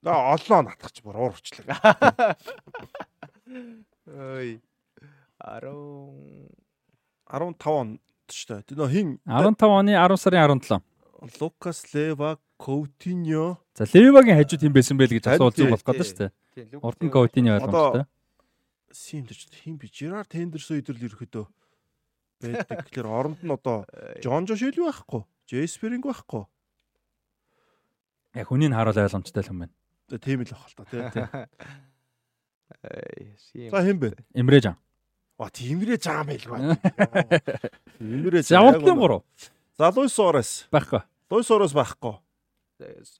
B: Да олоо натгч бүр уурчлаа.
C: Ой. 10
B: 15 он шүү дээ. Нөө хин
A: 15 оны 10 сарын 17.
B: Лукас Лева, Коутиньо.
A: За Левагийн хажууд юм байсан байл гэж асуулт зүг болох гэдэг шүү дээ. Урд нь Коутиньо ойлгомжтой.
B: Сим дэж хин би Жерар Тендерс өдрөл ирэхэд байдаг. Тэгэхээр оронд нь одоо Жон Жош ил байхгүй. Джейсперинг байхгүй.
A: Яг хүнийг харуул ойлгомжтой л юм байна.
B: Тийм л байх л та тий.
C: Ай,
B: За хэн бэ?
A: Эмрэ жан.
B: Ва тиймрээ жаам байлгүй. Тиймрээ
A: Завуултын 3.
B: За Луис Суарес.
A: Байхгүй.
B: Луис Суарес байхгүй.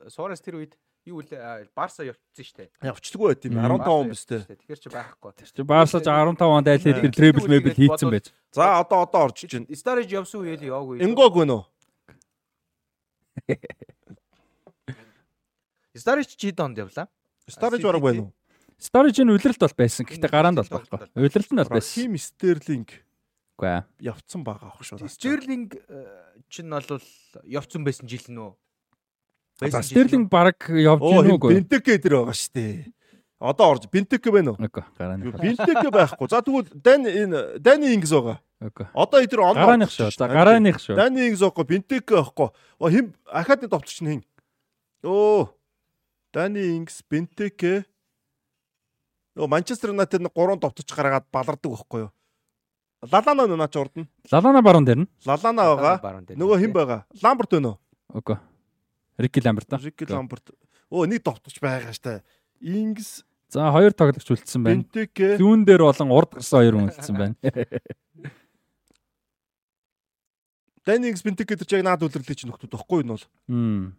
C: Суарес тэр үед юу вэ? Барса явчихсан шүү дээ.
B: Явцдаггүй байт юм 15 он биз дээ.
C: Тэгэхээр чи байхгүй.
A: Тэр чи Барса 15 онд айл хэлбэр требл мебл хийцэн байж.
B: За одоо одоо орж байна.
C: Стариж явсан үеэл яваагүй.
B: Энгог гэнэ үү? <laughs>
C: Стариж чи донд явлаа.
B: Стариж бараг байна уу?
A: Storage нь үлрэлт бол байсан. Гэхдээ гараанд бол байхгүй. Үлрэлт нь бол байсан.
B: Хим Стерлинг.
A: Үгүй ээ.
B: явцсан байгаа ах шүү.
C: Стерлинг чинь бол явцсан байсан жил нөө.
A: За Стерлинг баг явж гин үгүй.
B: Бентеке дээр байгаа шүү дээ. Одоо орж Бентеке байна уу?
A: Үгүй гарааны.
B: Бентеке байхгүй. За тэгвэл Дани энэ Дани Ингс байгаа.
A: Үгүй.
B: Одоо эдгээр он
A: Гарааных шүү. За гарааных шүү.
B: Дани Ингс байхгүй, Бентеке байхгүй. Оо хим Ахадны товтлогч нь хин. Оо. Дани Ингс, Бентеке. Оо Манчестер Юнайтед нэг гурван товтолч гаргаад балардаг байхгүй юу? Лалана нөө наач урд нь.
A: Лалана баруун дээр нь.
B: Лалана байгаа. Нөгөө хэн байгаа? Ламберт байна уу?
A: Үгүй. Рики Ламберт.
B: Рики Ламберт. Оо нэг товтолч байгаа штэ. Ингс,
A: За хоёр тоглогч үлдсэн байна. Зүүн дээр болон урд гарсан хоёр хүн үлдсэн байна. <laughs>
B: Дани Ингс, Бентеке дээр ч яг наад үлрэлээ чи нөхдүүд байхгүй юу энэ бол.
A: Мм.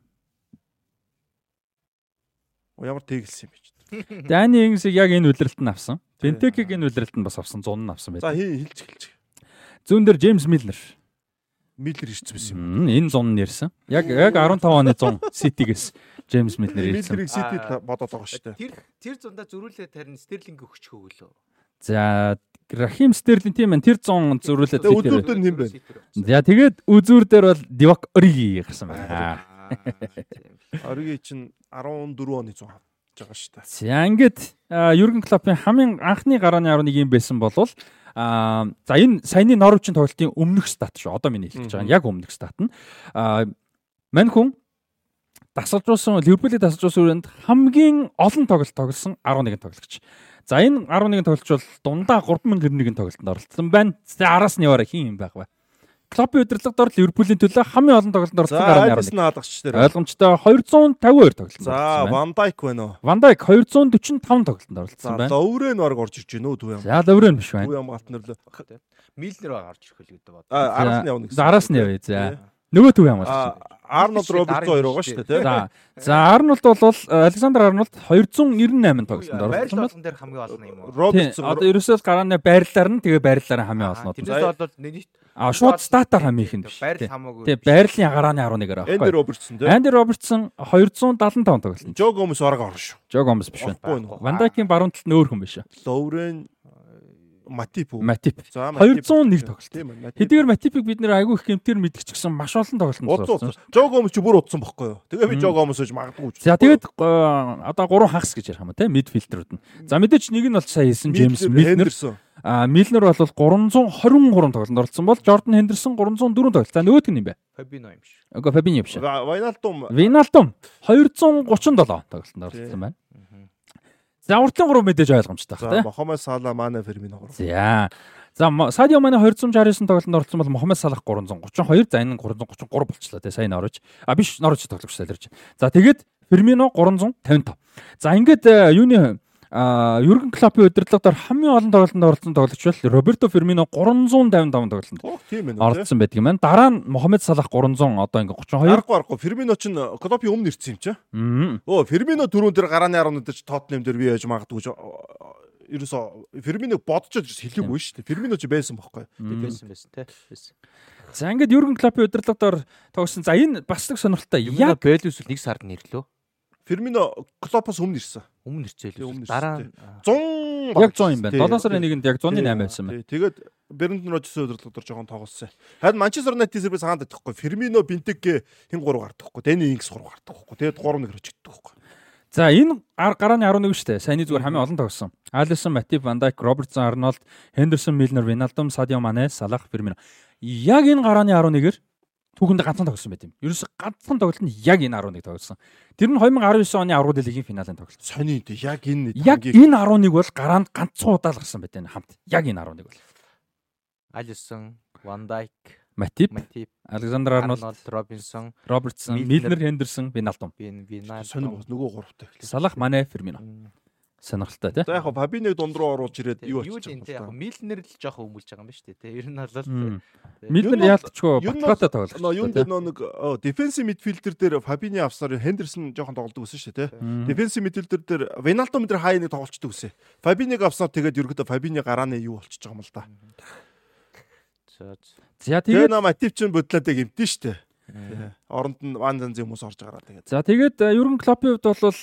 B: Оо, Ямар тэгэлсэн юм бэ? чи. <laughs>
A: Дани Ингсийг яг энэ үлрэлт нь авсан. Бентекиг энэ үлрэлт нь бас авсан 100 нь авсан
B: За
A: байдаг.
B: хий хэлж хэлж.
A: Зүүн дээр Джеймс Миллер.
B: Миллер ирсэн байсан юм.
A: Энэ 100 нь нэрсэн. Яг яг 15 оны 100 <laughs> Ситигээс Джеймс Миллер ирсэн.
B: Миллерийг Сити бодоод байгаа шүү дээ.
C: Тэр тэр зундаа зөрүүлээд харин Стерлинг өгчих өглөө.
A: За Рахим Стерлинг тийм байна. Тэр 100 зөрүүлээд
B: Тэгээ
A: Ситигэр.
B: өдөртөө нь хэн бэ?
A: За тэгээд үзүүр дээр бол Дивак Ориги гарсан байна.
B: Ориги чинь 14 оны 100 авч байгаа шүү дээ.
A: За ингээд Юрген Клоппын хамгийн анхны гарааны 11 юм байсан болвол а за энэ саяны Норвичийн тоглолтын өмнөх стат шүү. Одоо миний хэлж байгаа нь яг өмнөх стат нь а мань хүн дасалжуулсан Ливерпулийг дасалжуулсан үрээнд хамгийн олон тоглолт тоглосон 11 тоглогч. За энэ 11 тоглогч бол дундаа 3091 тоглолтод оролцсон байна. За араас нь яваараа хин юм байх вэ? Клоппын удирдлагадор Ливерпулийн төлөө хамгийн олон тоглолтод оролцсон
B: За
A: 11.
B: нь хаалгач дээр.
A: Ойлгомжтой 252 тоглолтод
B: За
A: байна.
B: Ван Дайк байна уу?
A: Ван Дайк 245 тоглолтод оролцсон
B: За
A: байна.
B: Ловрен баг орж ирж байна уу юм.
A: За лөврөн биш байна.
B: Дүү юм галтнэр лөө.
C: Милнер баг орж ирэх л гэдэг бод.
B: А араас нь явна гэсэн.
A: За араас нь явъя. За. Нөгөө төв юм бол.
B: А Арнольд Робертсон хоёр байгаа шүү дээ.
A: За. За Арнольд бол Александр Арнольд 298 тоглолтод оролцсон байна.
C: болгон дээр хамгийн олон юм уу?
A: Тийм.
B: Робертсон
A: Одоо ерөөсөө л гарааны байрлалаар нь тэгээ байрлалаар хамгийн олон.
C: Тэрнээс болоод нийт
A: А шууд статаар хамгийн их юм биш.
C: байрал
A: Тийм.
C: хамаагүй.
A: Тэгээ байрлалын гарааны 11-аар
B: Энди
A: авахгүй.
B: Робертсон тий.
A: Анди Робертсон 275 тоглолт.
B: Жо Гомес орог орно шүү.
A: Жог Гомес биш байна.
B: Орохгүй нөө.
A: Ван Дайкийн баруун талд нь өөр хүн биш.
B: Ловрен Матип үү?
A: Матип.
B: За
A: 201 тоглолт. Хэдийгээр Матипыг бид нэр айгүй их гэмтэр мэдгч гэсэн маш олон тоглолтод
B: Удсан
A: орсон.
B: удсан. Жо Гомес ч бүр удсан бохгүй юу? Тэгээ би
A: Мм.
B: Жо Гомес гэж магадгүй.
A: За тэгээд э, одоо гурван хагас гэж ярих юм те мидфилтерүүд нь. За мэдээч нэг нь бол сая хэлсэн Джеймс Милнер. А Милнер бол 323 тоглолтод оролцсон бол Jordan Henderson 304 тоглолт. За нөгөөх нь юм бэ?
C: Фабино юм шиг.
A: Үгүй Фабиньо биш.
B: Вайналдум
A: Виналдум 237 тоглолтод оролцсон байна. За уртлын 3 мэдээж ойлгомжтой баг те.
B: Мохамед Сала Мане Фермино гурав.
A: За. За Садио Мане 269 тоглолтод оролцсон бол Мохамед Салах 332, за энэ нь 333 болчлоо те. Сайн орж. А биш Норвич тоглогч сайларч. За тэгээд Фермино 355. За ингээд э, юуны Юрген Клоппын удирдлагаар хамгийн олон тоглолтод оролцсон тоглогч бол Роберто Фермино 355 тоглолтод
B: Оо тийм ээ.
A: оролцсон байдаг юм байна. Дараа нь Мохамед Салах 300 одоо ингээ 32.
B: Аргагүй аргагүй. Фермино ч Клопи өмнө ирсэн юм чи. Өө Фермино дөрөв дээр гарааны 11 дээр Тоттенхэм дээр би яаж магадгүй ч ерөөсө Ферминог бодчод хэлээгүй шүү дээ. Фермино ч байсан бохгүй.
A: Мм.
C: Байсан байсан тий. Байсан.
A: За ингээд Юрген Клоппын удирдлагаар тоглосон. За энэ бас нэг сонирхолтой.
C: Яг л нэг сард нэрлөө.
B: Фермино Клопоос өмнө ирсэн.
C: Өмнө ирцээ
B: Тий, өмнө
C: л.
B: ирсэн,
C: Дараа
B: тий.
C: нь
B: 100
A: яг 100 юм байна. 7 сарын 1-нд яг 108 байсан байна.
B: Тэгээд Бернтон Роджерс удирдлагаар жоохон тоглосон. Харин Манчестер Юнайтед сервис хаанд байхгүй. Фермино, Бинтеге хин 3 гардаг байхгүй. Дэни Инкс 3 гардаг байхгүй. Тэгээд 3 1 өчгдөг байхгүй.
A: За энэ ар- гарааны 11 шүү дээ. Саяны зүгээр хамгийн олон тоглосон. Алисон, Матип, Ван Дайк, Робертсон, Арнольд, Хендерсон, Милнер, Виналдум, Садио Мане, Салах, Фермино. Яг энэ гарааны 11-ээр түүхэнд ганцхан тоглосон байт юм. Ерөөсө ганцхан тоглолт нь яг энэ 11 тоглосон. Тэр нь 2019 оны Аврал лигийн финалийн тоглолт.
B: Сони дээ. Яг энэ
A: Яг энэ 11 бол гараанд ганцхан удаа л гарсан байт энэ хамт. Яг энэ 11 бол.
C: Алисон, Ван Дайк,
A: Матип,
C: Матип,
A: Александр Арнольд,
C: Робинсон,
A: Робертсон,
C: Милнер.
A: Хендерсон, Виналдум,
C: Вин Винал.
B: сони нөгөө гуравтай эхлэв.
A: Салах, Мане, Фермино. Сонирхолтой тий.
B: За яг Фабиныг дунд руу оруулж ирээд юу
C: Юу
B: болчих
C: энэ яг? Милнер л жоохон өмүүлж байгаа юм ба шүү дээ. Ер нь бол
A: Мм.
C: тий.
A: Милнер
B: Ер нь бол-
A: яалтчгүй
B: ер нь бол-
A: батгатай тоглолт.
B: Нөө юун дээр нөө нэг дефенсив мидфилдер дээр Фабини авснаар Хендерсон жоохон тоглодог гэсэн шүү дээ. Дефенсив мидфилдер дээр Виналдум дээр хай нэг тоглолцдог гэсэн. Фабиныг авснаар тэгээд ерөөдөө Фабини гарааны юу болчихж байгаа юм л да.
C: За,
A: За
B: Тэгээ
A: тэгээд
B: нам Матив ч бодлоодаг юмтэн шүү дээ. Оронд нь Ван Занзи хүмүүс орж гараад тэгээд.
A: За тэгээд Юрген Клоппийн хувьд бол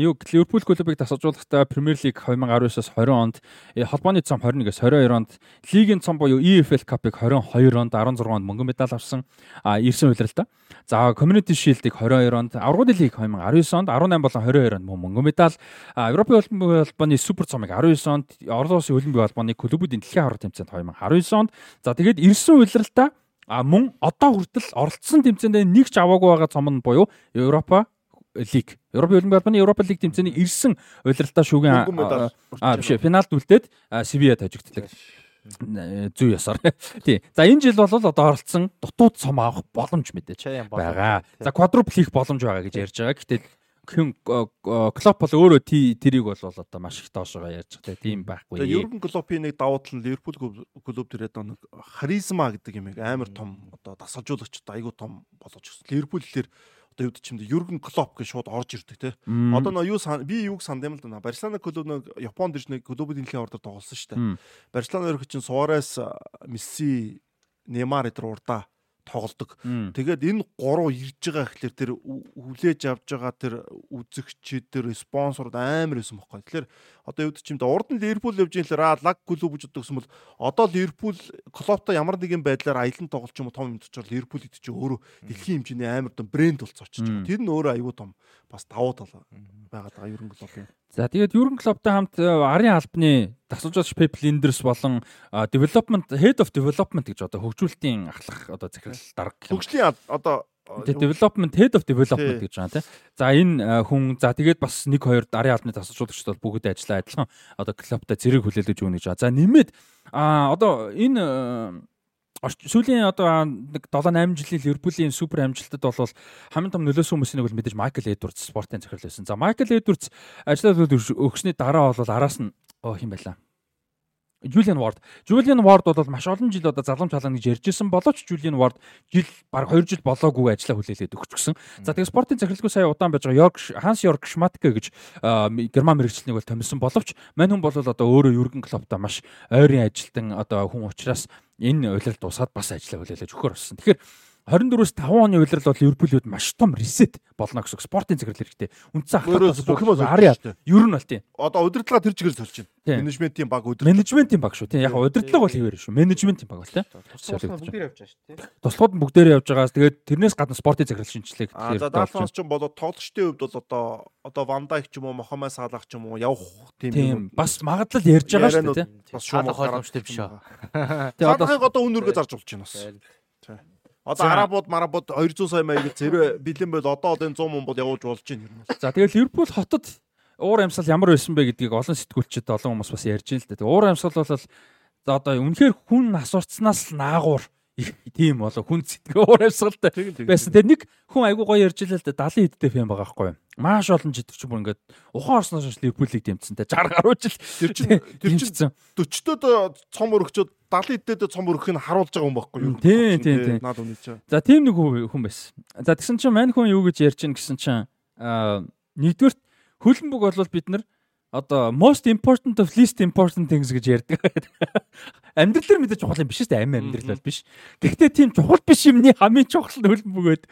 A: юу Ливерпул клубыг тасалжуулахдаа Премьер Лиг 2019-оос 20 онд холбооны цом 21-с 22 онд лигийн цом буюу EFL Cup-ыг 22 онд 16 онд мөнгөн медаль авсан а ирсэн үйлрэлтэй. За Community Shield-ыг 22 онд, Аврагын лиг 2019 онд 18 болон 22 онд мөнгөн медаль, Европын Олимпийн холбооны Супер цомыг 19 онд, Орос Олимпийн холбооны клубүүдийн дэлхийн авраг тэмцээнд 2019 онд. За тэгээд ирсэн үйлрэлтэй А мөн одоо хүртэл оролцсон тэмцээндээ нэг ч аваагүй байгаа цом нь буюу Европа лиг. Европын хөлбөмбөгийн албаны Европа лиг тэмцээний ирсэн удирдалтаа шүүгэн аа биш финалд үлдээд Севиа тажигддаг. Зүү ясаар. <laughs> Тий. За энэ жил бол одоо оролцсон дутууд цом авах боломж мэдээж байгаа. За квадруп хийх боломж байгаа гэж ярьж байгаа. Гэтэл хэн Клоп бол өөрөө тэрийг бол одоо маш их доошоо ярьж байгаа тийм байхгүй.
B: Тэгээ Юрген Клопийн нэг давуу тал нь Ливерпул клуб дээр одоо нэг харизма гэдэг юм амар том одоо дасгалжуулагч айгуу том болгож өгсөн. Ливерпул хэлээр одоо юу ч юм Юрген Клоп гэж шууд орж ирдэг те. Одоо нөө юу би юуг санд юм л да. Барселона клуб нэг Японд ирж нэг клубын дэлхийн ордоор тоглосон шүү дээ. Барселона ерөнхий чинь Суарес, Месси, Неймар эдэр урдаа тоглодог. Тэгээд энэ гурав ирж байгаа гэхэлэр тэр хүлээж авж байгаа тэр үзэгчид тэр спонсорд амар байсан байхгүй. Тэгэхээр одоо юу ч юм да урд нь Ливерпул явж ихээр аа лаг клуб гэж боддог юм бол одоо Ливерпул Клоптой ямар нэгэн байдлаар аялан тоглолч юм том юм точрол Ливерпул хэд ч өөрөө дэлхийн хэмжээний амар том брэнд болцоо очиж байгаа. Тэр нь өөрөө аюу том бас давуу тал байгаад байгаа ерөн клубын.
A: За тэгээд Юрген Клоптой хамт арын албаны тасалжуулагч Pep Linders болон development head of development гэж одоо хөгжүүлэлтийн ахлах одоо захирал дарга
B: гэх юм. Хөгжлийн одоо
A: Тэгээд development head of development гэж байгаа тийм. За энэ хүн за тэгээд бас 1 2 арын албаны тасалжуулагчд бол бүгд ажиллаа адилхан одоо клубтай зэрэг хүлээлгэж өгнө гэж байгаа. За нэмээд а одоо энэ сүүлийн одоо нэг 7 8 жилийн Ливерпулийн супер амжилтад бол хамгийн том нөлөөсөн хүмүүсийн нэг бол мэдээж Майкл Эдвардс спортын захирал байсан. За Майкл Эдвардс ажиллаад өгсөний дараа бол араас нь оо хэм байлаа. Julian Ward. Julian Ward бол маш олон жил одоо залгамж халаана гэж ярьж исэн боловч Julian Ward жил баг 2 жил болоогүй ажиллаа хүлээлээд өгчихсөн. За тэгээ спортын захиралгүй сая удаан байж байгаа York Hans York Schmatke гэж герман мэрэгчлэнийг бол томилсон боловч мань хүн бол одоо өөрөө Jurgen Klopp-та маш ойрын ажилтан одоо хүн учраас энэ уйлал дуусаад бас ажиллаа хүлээлж өгөхөр болсон. Тэгэхээр 24-өөс 5 оны уйлрал бол Ливерпулүүд маш том ресет болно гэсэн спортын захирал хэрэгтэй. Үндсэн
B: ахлах бүх юм
A: харъя. Ер нь бол тийм.
B: Одоо удирдлага тэр чигээр сольж байна. Менежментийн баг
A: удирдлага. Менежментийн баг шүү тийм. Яг удирдлага бол хэвээр шүү. Менежментийн баг бол тийм.
C: Туслахууд бүгдээр явж байгаа шүү тийм.
A: Туслахууд бүгдээр явж байгаас тэгээд тэрнээс гадна спортын захирал шинжилгээ
B: юм. За Далфанс ч болоод тоглогчдын хувьд бол одоо одоо Вандайк ч юм уу Мохамед Салах ч юм уу явах
A: тийм юм. Бас магадлал ярьж байгаа шүү тийм.
C: Бас шууд ойлгомжтой биш аа.
B: Тэгээд одоо үнэргээ зарж болж байна бас. Одоо арабууд марабууд 200 сая маяг зэрэг бэлэн байл одоо одоо энэ 100 мөн бол явуулж болж байна юм.
A: За тэгэл Ливерпул хотод уур амьсгал ямар байсан бэ гэдгийг олон сэтгүүлчид олон хүмүүс бас ярьж байна л да. Уур амьсгал бол за одоо үнэхээр хүн асуурцнаас наагур <laughs> тийм болоо хүн сэтгэл уур амьсгалтай байсан. Тэгээ нэг хүн айгуу гоё ярьж илээ л да 70 хэдтэй фэм байгаа байхгүй юу? Маш олон жидвч бүр ингээд ухаан орсноос ш Ливерпулийг дэмцэнтэй 60 гаруй жил
B: тэр чинь тэр чинь 40-тод цом өргөчөд 70 хэдтэд цом өргөх нь харуулж байгаа юм байхгүй юу?
A: Тийм тийм тийм. Наад чинь. За тийм нэг хүн байсан. За тэгсэн чинь мань хүн юу гэж ярьж гин гэсэн чинь аа нэгдүгürt хөлбөмбөг бол бид нар одоо most important of least important things гэж ярьдаг. <laughs> Амьдралаар мэдээж чухал юм биш үү? Амин амьдрал бол биш. Гэхдээ тийм чухал биш юмны хамгийн чухал нь хөлн бөгөөд.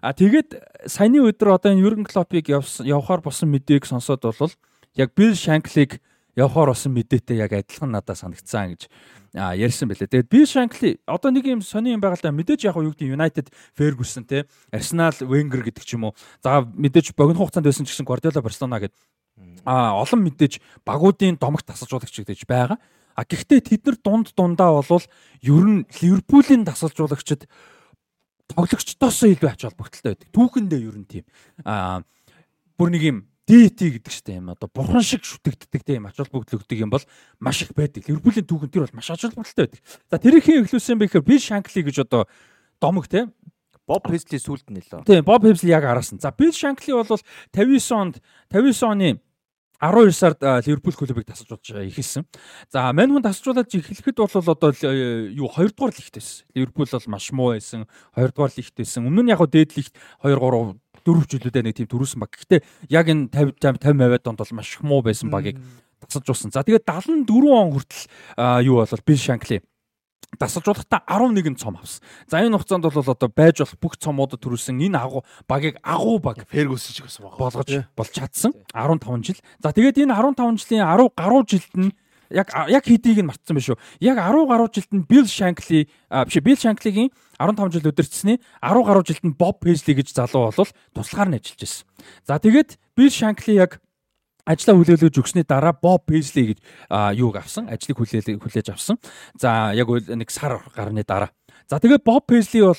A: А тэгээд саяны өдөр одоо энэ Юрген Клопыг явахаар болсон мэдээг сонсоод бол яг Билл Шанклиг явахаар болсон мэдээтэй яг адилхан надад санагдсан гэж ярьсан байлээ. Тэгээд Билл Шанкли одоо нэг юм сони юм байгаа л да мэдээж яг юу гэдэг United Ferguson те Arsenal Wenger гэдэг ч юм уу. За мэдээж богино хугацаанд байсан ч гэсэн Guardiola Barcelona гэдэг а олон мэдээж багуудын домогт тасалжуулагч гэж байгаа. А гэхдээ тэд нар дунд дундаа болвол ер нь Ливерпулийн тасалжуулагчид тоглогчдоос илүү ач холбогдолтой байдаг. Түүхэндээ ер нь тийм. А бүр нэг юм DT гэдэг чинь юм одоо бурхан шиг шүтэгддэг тийм ач холбогдол өгдөг юм бол маш их байдаг. Ливерпулийн түүхэн тэр бол маш ач холбогдолтой байдаг. За тэрийг хэн эхлүүлсэн бэ гэхээр би Шанкли гэж одоо домог тийм
C: Боб Песли сүлд нь лөө.
A: Тийм, Боб Песли яг араас нь. За, Билл Шанкли бол 59 онд 59 оны 12 сард Ливерпул клубыг тасалжуулж эхэлсэн. За, мань хүн тасалжуулаад эхлэхэд бол одоо юу 2 дугаар лигт байсан. Ливерпул бол маш муу байсан. 2 дугаар лигт байсан. Өмнө нь яг дээд лигт 2 3 4 жилүүдээ нэг тийм төрүүлсэн баг. Гэхдээ яг энэ 50 50 50 донд бол маш муу байсан багийг тасалжуулсан. За, тэгээд 74 он хүртэл юу болол Билл Шанкли дасалжуулахдаа 11 цом авсан. За энэ хугацаанд бол одоо байж болох бүх цомуудад төрүүлсэн энэ агуу багийг агуу баг
B: Фергюсон шиг баг.
A: болгож болж чадсан 15 жил. За тэгээд энэ 15 жилийн 10 гаруй жилд нь яг яг хэдийг нь мартсан байх шүү. Яг 10 гаруй жилд нь Bill Shankly биш Bill Shankly-гийн 15 жил өдөрцсөний 10 гаруй жилд нь Bob Paisley гэж залуу бол туслахаар нь ажиллаж байсан. За тэгээд Bill Shankly яг ажлаа хүлээлгэж өгсөний дараа Боб Пейсли гэж юуг авсан, ажлыг хүлээл хүлээж авсан. За яг нэг сар гарны дараа. За тэгээ Боб Пейсли бол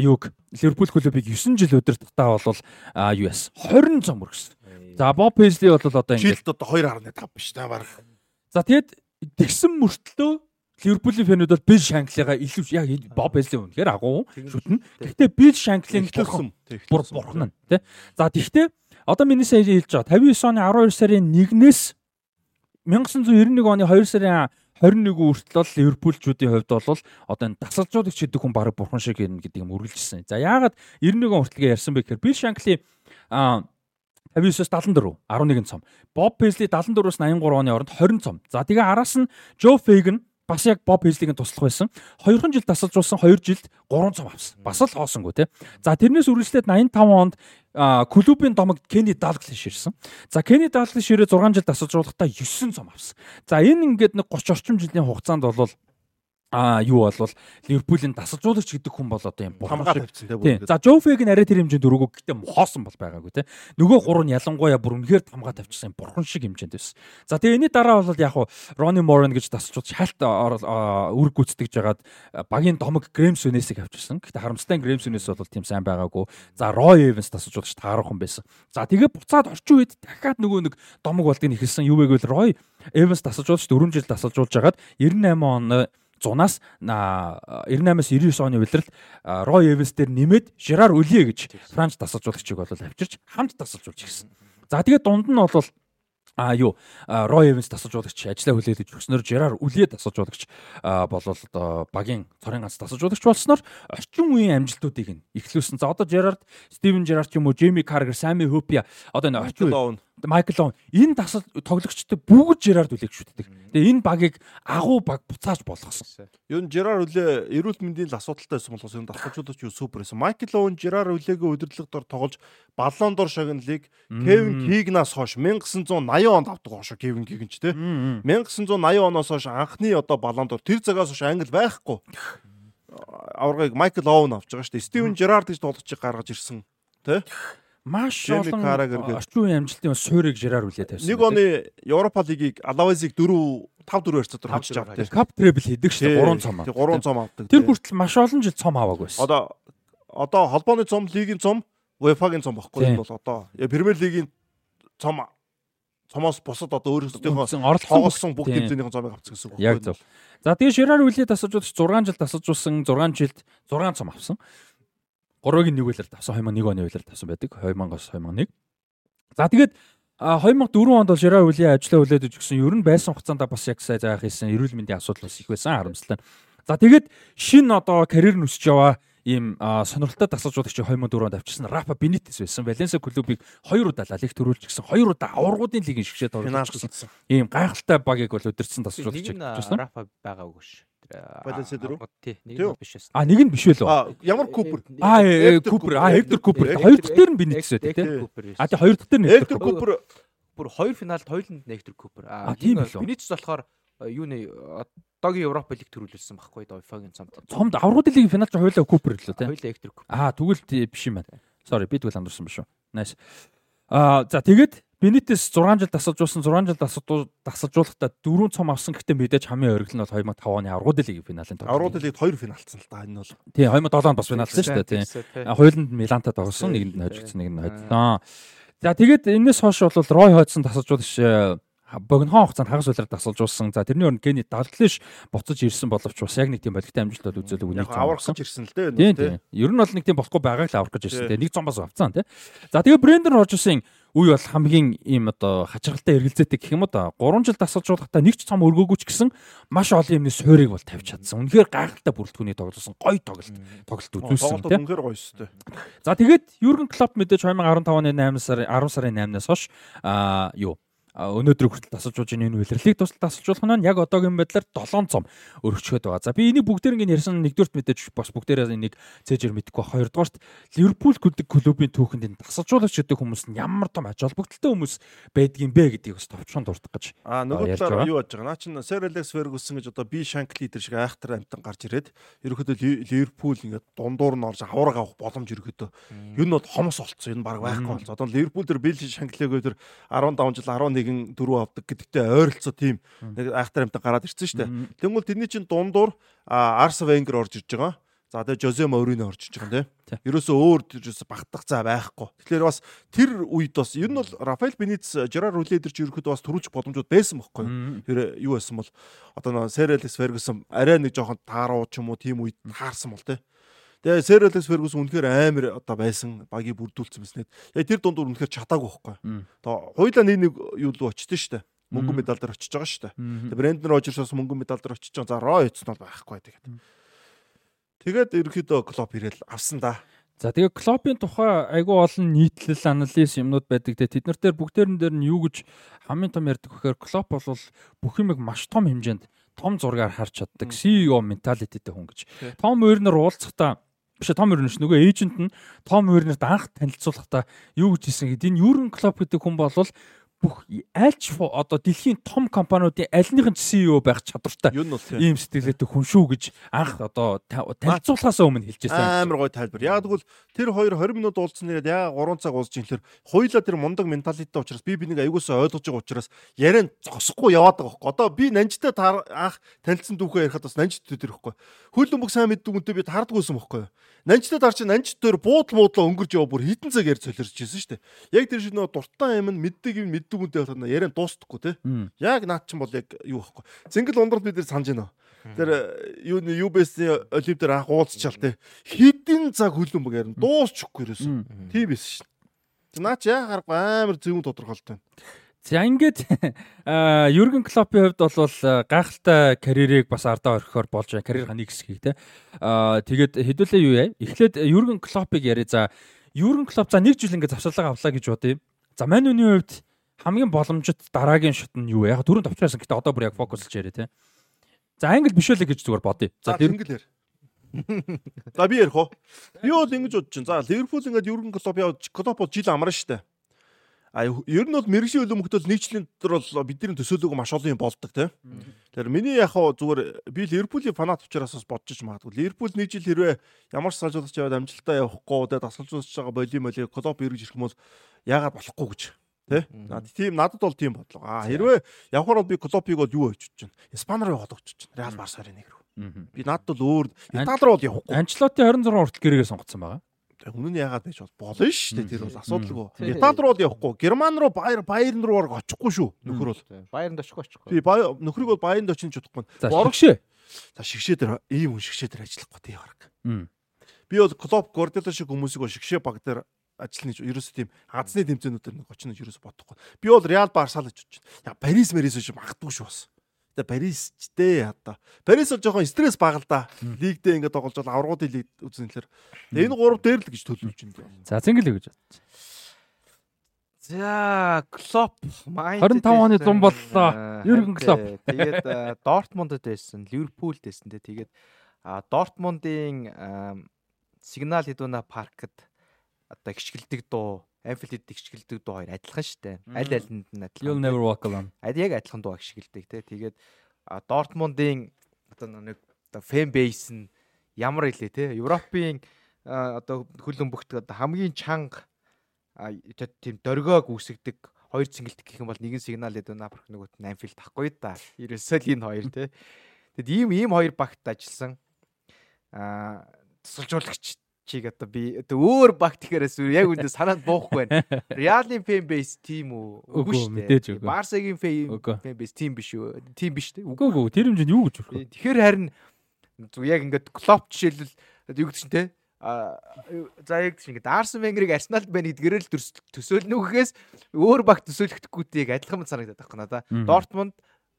A: юуг Ливерпул клубыг 9 жил удирдахдаа бол юу яасан? 20 цом өргөсөн. За Боб Пейсли бол одоо
B: ингээд жилд одоо 2.5 биш та баг.
A: За тэгээд тэгсэн мөртлөө Ливерпулийн фэнүүд бол Бил Шанклига илүү яг Боб Пейсли үнэхээр агуу шүтэн. Гэхдээ Бил Шанклиг
B: төлсөн.
A: Бурхан нь тий. За тэгвэл Одоо миний сая хэлж байгаа 59 оны 12 сарын 1-ээс 1991 оны 2 сарын 21 хүртэл бол Ливерпулчүүдийн хувьд бол одоо энэ дасалжуулагч гэдэг хүн баг бурхан шиг юм гэдэг юм үргэлжилсэн. За яагаад 91 он хүртэлгээ ярьсан бэ гэхээр Бил Шанкли а 59-аас 74 11 цом. Боб Пейсли 74-аас 83 оны оронд 20 цом. За тэгээ араас нь Жо Фейгн бас яг Боб Хейслигийн туслах байсан. 2 жил тасалжуулсан 2 жилд 3 цом авсан. Бас л хоосонгүй те. За тэрнээс үргэлжлээд 85 онд клубын домог Кенни Далглиш ирсэн. За Кенни Далглиш ирээ 6 жил тасалжуулахдаа 9 цом авсан. За энэ ингээд нэг 30 орчим жилийн хугацаанд бол а юу болвол Ливерпулийн дасалжуулагч гэдэг хүн бол одоо юм
B: хамгаа тавьчихсан тийм.
A: За Жоуфег нь арай тэр хэмжээнд өрөөгөө гэтээ хоосон бол байгаагүй тийм. Нөгөө гурав нь ялангуяа бүр үнэхээр хамгаа тавьчихсан бурхан шиг хэмжээнд байсан. За тэгээ энэний дараа бол яг хуу Рони Морен гэж дасалжуулагч шалт үр гүйцэтгэж жагаад багийн домог Грэмс Үнэсийг авчихсан. Гэтээ харамстай Грэмс Үнэс бол тийм сайн байгаагүй. За Рой Эвенс дасалжуулагч таархан байсан. За тэгээ буцаад орчин үед дахиад нөгөө нэг домог болдгийг ихэлсэн юу вэ гэвэл Рой Эвенс дасалжуулагч 4 жил дасалжуулж жагаад 98 он 100-аас 98-аас 99 оны улиралд Рой Эвенс дээр нэмээд Жирар Үлье гэж Франц дасалжуулагчийг бол авчирч хамт дасалжуулж ирсэн. За тэгээд дунд нь бол а юу Рой Эвенс тасалжуулагч ажлаа хүлээлгэж өгснөөр Жерар Үлье тасалжуулагч болол одоо багийн цорын ганц тасалжуулагч болсноор орчин үеийн амжилтуудыг нь эхлүүлсэн. За одоо Жерард, Стивен Жерард юм уу, Джейми Каргер, Сами Хупия одоо энэ орчин Майкл Оун энэ тасал тоглогчтой бүгд Жерард үлээг шүтдэг. Тэгээ энэ багийг агуу баг буцааж болгосон.
B: Юу н Жерар үлээ эрүүл мэндийн л асуудалтай байсан болохоос энэ дасгалжуулагч юу супер байсан. Майкл Оун Жерар үлээгээ удирдлага дор тоглож баллон дор шагналыг Кевин Кигнаас хойш 1980 онд авдаг гоошо Кевин Кигн ч те. 1980 оноос хойш анхны одоо баллон дор тэр цагаас хойш англи байхгүй. <sighs> Аваргыг Майкл Оун авч байгаа шүү дээ. Стивен Жерард гэж тоглогчийг гаргаж ирсэн. Тэ?
A: Маш олон орчин үеийн амжилтын суурийг жираар үлээ тавьсан.
B: Нэг оны Европа лигийг Алавазыг 4 5 4 харьцаар хожиж авдаг.
A: Кап требл хийдэг шүү дээ 3 цом
B: авдаг. 3 цом авдаг.
A: Тэр хүртэл маш олон жил цом аваагүй байсан.
B: Одоо одоо холбооны цом, лигийн цом, UEFA-гийн цом багхгүй бол одоо Премьер лигийн цом цомоос бусад одоо өөрөөсөө
A: орлогосон
B: бүх тэмцээнийхэн цомыг авчихсан гэсэн үг.
A: Яг зөв. За тэгээ Ширар үлээ тасалжуулагч 6 жил тасалжуулсан 6 жилд 6 цом авсан. 3-гийн 1 үйлээр тавсан 2001 оны үйлээр тавсан байдаг 2000-аас 2001. За тэгээд 2004 онд бол Жира үлийн ажлаа хүлээдэж өгсөн. Ер нь байсан хугацаанд бас яг сая заах хийсэн эрүүл мэндийн асуудал бас их байсан харамсалтай. За тэгээд шин одоо карьер нь өсөж яваа ийм сонирхолтой дасгалжуулагч 2004 онд авчирсан Рафа Бенитес байсан. Валенсиа клубыг хоёр удаа лалиг төрүүлж гисэн. Хоёр удаа аваргуудын лигийн шигшээд
B: орж ирсэн.
A: Ийм гайхалтай багийг бол удирдсан дасгалжуулагч
C: авчирсан. Рафа байгаагүй ш.
B: Дөрөв.
C: Тий, нэг нь биш байсан.
A: А нэг нь биш байлоо.
B: А ямар Купер?
A: А Купер, а Хектор Купер. Хоёр дахь дээр нь Бенитс үү тий. А тий хоёр дахь дээр нь
B: Хектор Купер
C: бүр хоёр финалд хоёуланд Хектор Купер.
A: А тийм билүү.
C: Бенитс болохоор юуны одоогийн Европа лиг төрүүлсэн байхгүй да UEFA-гийн цомд.
A: Цомд аврагууд лигийн финалч хоёулаа Купер лөө тий.
C: Хоёулаа Хектор Купер.
A: А тэгвэл биш юм байна. Sorry, би тэгвэл андуурсан биш үү. Nice. А за тэгээд Бенитес 6 жил дасалжуулсан 6 жил дасалжуулахдаа 4 цом авсан гэхдээ мэдээж хамгийн оргил нь бол 2005 оны Аврагууд лигийн финалийн
B: тоглолт. Аврагууд лигт 2 финалцсан л да энэ бол.
A: Тий 2007 онд бас финалцсан шүү дээ тий. Хоёуланд Миланта тоглосон нэгэнд нь хожигдсан нэгэнд нь хожигдсон. За тэгээд энэс хойш бол Рой хойдсон тасалжуулагч э, богинохон хугацаанд хагас улирал дасалжуулсан. За тэрний өрн Кенни Далглиш буцаж ирсэн боловч бас яг нэг тийм болигтой амжилтууд үзэл үнийг
B: аврах гэж ирсэн л дээ.
A: Тийм. Ер нь бол нэг тийм болохгүй байгааг л аврах гэж ирсэн. Нэг зам бас авцсан тий. За тэгээ Брендон Рожерсын үе бол хамгийн ийм одоо хачиргалтай эргэлзээтэй гэх юм уу да 3 жил дасгалжуулахдаа нэг ч цом өргөөгүй ч гэсэн маш олон юмны суурийг бол тавьж чадсан. Үнэхээр гайхалтай бүрэлдэхүүний тоглосон гоё тоглолт тоглолт үзүүлсэн
B: тийм. Үнэхээр гоё шүү дээ.
A: За тэгээд Юрген Клоп мэдээж 2015 оны 8 сарын 10 сарын 8-наас хойш аа юу өнөөдөр хүртэл тасалж болж энэ үйлрэлийг тусал тасалжуулах нь яг одоогийн байдлаар 7 цом өргөчгöd байгаа. За би энийг бүгдээр ингэ ярьсан нэгдүгürt мэдээж бас бүгдээрээ энийг цээжэр мэдэхгүй ба хоёрдугаарт Ливерпул гэдэг клубын түүхэнд энэ тасалжуулагч гэдэг хүмүүс нь ямар том ач холбогдолтой хүмүүс байдгийн бэ гэдгийг бас товчхон дурдах гэж.
B: Аа нөгөө талаар юу болж байгаа. Наа чин Sir Alex Ferguson гэж одоо би Shankly дээр шиг айхтар амтан гарч ирээд ерөөхдөө Ливерпул ингээд дундуур нь орж авраг авах боломж ерөөхдөө ер нь бол хомос болцсон. Энэ баг байхгүй болцсон. Одоо Ливерпул дээр Bill Shankly-гөө тэр 15 жил 11 дөрөв авдаг гэдэгтэй ойролцоо тийм нэг айхтар амтан гараад ирсэн шүү дээ. Тэнгүүл тэрний чин дундуур Арс Венгер орж ирж байгаа. За тэгээ Жозе Мориньо орж иж байгаа тийм. Ерөөсөө өөр тэрээс багтах цаа байхгүй. Тэгэхээр бас тэр үед бас ер нь бол Рафаэл Бенитс, Жерар Руле дээр ч ерөөхдөө бас төрүүлчих боломжууд байсан байхгүй. Тэр юу байсан бол одоо нөө Сэрэлс Фергюсон арай нэг жоохон тааруу ч юм уу тийм үед таарсан бол тийм. Тэгээ Сэрэлс Фергюсон үнэхээр амар одоо байсан багийг бүрдүүлсэн мэснэ. Яг тэр дундуур үнэхээр чадаагүй байхгүй. Одоо хоёлаа нэг нэг юу л очтөн штэ мөнгөн медаль дээр очиж байгаа шүү дээ. Тэгээ Брэндон Рожерсоос мөнгөн медаль дээр очиж байгаа. За Рой эцэн бол байхгүй тэгээд. Тэгээд ерөөхдөө Клоп ирээл авсан да.
A: За тэгээ Клопын тухай айгүй олон нийтлэл анализ юмнууд байдаг. Тэгээ тэд нар дээр бүгдээрэн дээр нь юу гэж хамгийн том ярьдаг вэхээр Клоп бол бүх юмыг маш том хэмжээнд том зургаар харж чаддаг CEO менталититэй хүн гэж. Том Werner уулзахдаа биш Том Werner ш. Нөгөө эйжент нь Том Werner-д анх танилцуулахдаа юу гэж хэлсэн гэдэг энэ Юрген Клоп гэдэг хүн бол бүх альч одоо дэлхийн том компаниудын альныхын CEO байх чадвартай ийм сэтгэлгээтэй хүн шүү гэж анх одоо танилцуулахаас өмнө хэлжсэн.
B: Амар гоё тайлбар. Яг тэгвэл тэр хоёр 20 минут уулзсан нэгэд яа 3 цаг уулзж инхээр хоёулаа тэр мундаг менталитет учраас би бинийг аягуулсаа ойлгож байгаа учраас яриан зогсохгүй яваад байгаа хөөхгүй. Одоо би нанжтай анх танилцсан дүүхээ ярихад бас нанжт тэр ихгүй. Хөл өмг сайн мэддэг үнтэй би таардаггүйсэн бохгүй. Нанжтай тар чи нанжт дээр буудал муудлаа өнгөрж яваа бүр хитэн цаг ярьж солирч ирсэн шүү дээ. Яг тэр шиг нөө дуртай юм мэддэг юм мэддэг үнтэй байхад яриа дуустахгүй те. Яг наад чинь бол яг юу байхгүй. Зингэл ундрал бид нар санаж байна. Тэр э, юу UBS-ийн олив дээр анх уулзчаал те. Хитэн цаг хөлөн баг ярина. Дуусчихгүй ерөөсөн. Тийм байсан шин. Наа чи яа харахгүй амар зөвүүн тодорхойлт байна.
A: За ингээд <laughs> Юрген Клоппийн хувьд бол гайхалтай карьерийг бас ардаа орхихоор болж байна. Карьер ханий хэсгийг те. Аа тэгээд хэдүүлээ юу яа. Эхлээд Юрген Клоппыг яриа. За Юрген Клоп за нэг жил ингээд завсарлага авлаа гэж бодъё. За Манюны хувьд хамгийн боломжит дараагийн шот нь юу вэ? Яг дөрөв товчроос гэхдээ одоо бүр яг фокуслж яриа те. За англ биш үлээ гэж зүгээр бодъё.
B: За яар. За би ярих уу? Би бол ингэж бодож чинь. За Ливерпул ингээд Юрген Клоп явж Клоп бол жил амраа штэ. А ер нь бол мэрэгжлийн хөлөө мөхтөл нэг жилийн дотор бол бидний төсөөлөг маш олон юм болдог тийм. Тэгэхээр миний яг хаа зүгээр би Ливерпулийн фанат учраас бас бодож магадгүй. Ливерпул нэг жил хэрвээ ямар ч салжуулагч яваад амжилтаа явахгүй тэгээ тасгалжуулж байгаа боли моли клуб эргэж ирэх юм бол яагаад болохгүй гэж тий. Тийм надад бол тийм бодлого. А хэрвээ явхаар бол би клубыг бол юу очиж чинь. Испани руу яваад очиж чинь. Реал Барсарын нэг рүү. Би надад бол өөр Итали руу бол явахгүй.
A: Анчлоти 26 хүртэл гэрээгээ сонгоцсон байгаа.
B: Өмнө нь яагаад байж болно шүү дээ. Тэр бол асуудалгүй. Итали руу явахгүй. Герман руу Баер Баерн руу орох очихгүй шүү. Нөхөр бол.
C: Баернд очихгүй очихгүй.
B: Би нөхрийг бол Баернд очих чадахгүй.
A: Боргшээ.
B: За шигшээ дээр ийм хүн шигшээ дээр ажиллахгүй тий хараг. Би бол Клоп Гордела шиг хүмүүсийг бол шигшээ баг дээр ажиллана гэж ерөөсөө тийм хазны тэмцээнүүдээр нэг очно гэж ерөөсөө бодохгүй. Би бол Реал Барсал гэж бодож байна. Яг Парис Мэрис шиг магадгүй шүү бас. Тэгээ Парис ч дээ одоо. Парис бол жоохон стресс бага л да. Лигдээ ингээд тоглож бол аврагуудын лиг үзэн тэлэр. Энэ гурав дээр л гэж төлөвлөж байна.
A: За зингэл гэж бодчих.
C: За Клоп
A: 25 оны зам боллоо. Юрген Клоп. <laughs>
C: Тэгээд Дортмундд байсан, Ливерпулд байсан те. Тэгээд Дортмундын Сигнал Идуна паркт одоо гიშгэлдэг дуу Amphitheater гიშгэлдэг дуу хоёр адилхан шүү дээ. Аль алинд нь адилхан.
A: You'll never walk alone.
C: Ад яг адилхан дуу гიშгэлдэг те. Тэгээд Дортмундын одоо нэг одоо фэн бейс нь ямар илээ те. Европын одоо хөл өмбөгт хамгийн чанга тийм дөргөөг үсгдэг хоёр цэнгэлт гэх юм бол нэгэн сигнал эдвэн апрах нөгөөт нь Amphield тахгүй да. Ерөөсөө л энэ хоёр те. Тэгэд ийм ийм хоёр багт ажилласан а тусалжуулагч чиг одоо би өөр багт ихээрээс яг үндэ санаад буухгүй байна. <laughs> Реалын фэн бейс тим үү?
A: Үгүй шүү дээ.
C: Барсагийн фэн бейс тим биш үү? Тим биш дээ.
A: Үгүй үгүй тэр хэмжээнд юу гэж
C: вэ? Тэгэхээр харин яг ингээд клоп жишээлбэл юу гэж чинь те а за яг тийм ингээд Арсен Венгерийг Арсеналд байна гэдгээр л төсөөлнө үхэхээс өөр баг төсөөлөхдөггүйтэй яг адилхан санагдаад байна надаа. Дортмунд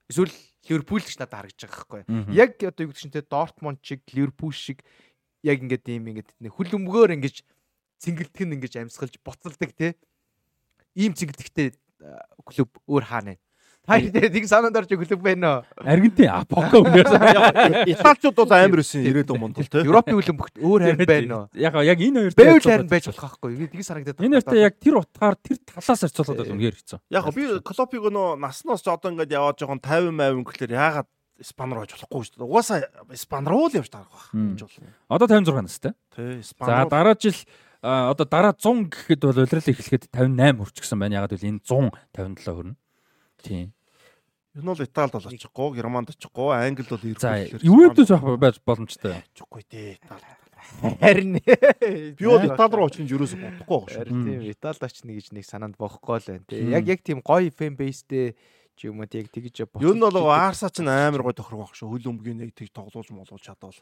C: эсвэл Ливерпул гэж надад харагдаж байгаа байхгүй. Яг одоо юу гэж чинь те Дортмунд шиг Ливерпул шиг яг ингээд ийм ингээд хүл өмгөөр ингэж цэнгэлтэх нь ингэж амьсгалж боцолдог те ийм цэнгэлтэхтэй клуб өөр хаана вэ? Та нэг санаанд орж клуб байна уу?
A: Аргентин а Поко өнөөс
B: Италичууд бол амар өсөн ирээд юм бол тий.
C: Европын хөлбөмб өгт өөр харин байна уу?
A: яг яг энэ хоёр
C: Бэвэл харин байж болох байхгүй. Тийг санагдаад.
A: Энэ хоёртой яг тэр утгаар тэр талаас харьцуулахад бол үнээр хэцүү.
B: Яг би Клопыг нөө наснаас ч одоо ингээд яваад жоохон 50 50 гэхэлэр яагаад Испани руу явж болохгүй шүү дээ. Угаасаа Испани руу л явж таарах байх. Энд жол.
A: Одоо 56 настай.
B: Тий,
A: За
B: Испани руу.
A: дараа жил одоо дараа 100 гэхэд бол улирал эхлэхэд 58 хүрчихсэн байна. Ягаад гэвэл энэ 157 хүрнэ. Тийм.
B: Энэ бол Италид бол очихгүй, Германд очихгүй, Англид бол ирэх.
A: За Ювентус авах байж боломжтой.
B: очихгүй дээ.
C: Харин
B: Би бол Итали руу очих нь юусоо бодохгүй байгаа шүү.
C: Харин тийм Италид очно гэж нэг санаанд бохгүй л байна. Яг яг тийм гоё фэн бейстэй ч юм уу яг тэгж боцож.
B: Ер нь бол Арса ч амар гой тохирох байх шүү. Хөл өмгийн нэг тэг тоглуулж молуулж чадвал.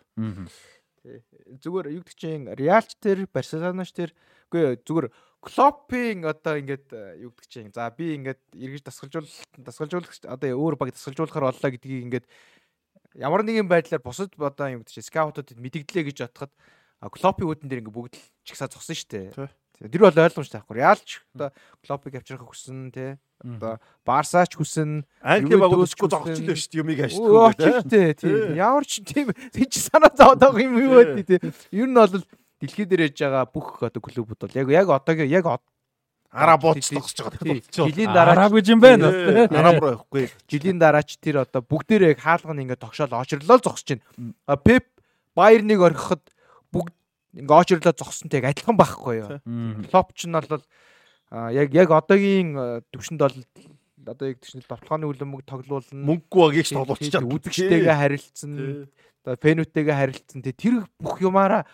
C: Зүгээр юу гэдэг чинь Реалч тэр Барселонач тэр үгүй зүгээр Клоппing одоо ингээд э, юу гэдэг чинь за би ингээд эргэж дасгалжуул дасгалжуулагч одоо өөр баг дасгалжуулахар боллоо гэдгийг ингээд ямар нэгэн байдлаар бусад одоо юу гэдэг чинь скаутуудад мэдгдлээ гэж бодоход Клоппи үүдэн дээр ингээд бүгд л чигсаа зогсон шүү дээ. Тэр бол ойлгомжтой байхгүй. Реалч одоо Клоппиг авчрах хүссэн тий. Одоо Барсаач хүссэн
B: Англи баг
C: Ювентус
B: өсөхгүй
C: ч
B: зогсож
C: үсэн.
B: л шүү дээ. Юмыг ашиглахгүй.
C: тий.
B: Тий.
C: Тий. Ямар ч тийм тий чи санаа зовоод байгаа юм юу вэ тий. Ер нь бол дэлхий дээр яж байгаа бүх одоо клубүүд бол яг яг одоогийн яг
B: Араб бууч
C: Тий,
B: зогсож байгаа.
C: жилийн дараа
A: Араб гэж юм байна.
B: Араб руу явахгүй.
C: жилийн дараач тэр одоо бүгдээрээ яг хаалганы ингээд тогшоол очрлоо зогсож байна. Пеп Байерныг орхиход бүгд ингээд очрлоо зогсонтой яг адилхан байхгүй юу. Клоп ч нь бол яг яг одоогийн төвшөнд бол одоо яг тийш товтлооны үлэмэг тоглуулна.
B: Мөнгөгүй багийг ч тоглуулчих
C: үзэгчтэйгээ харилцсан. Одоо фэнүүтэйгээ харилцсан. Тэ тэр бүх юмараа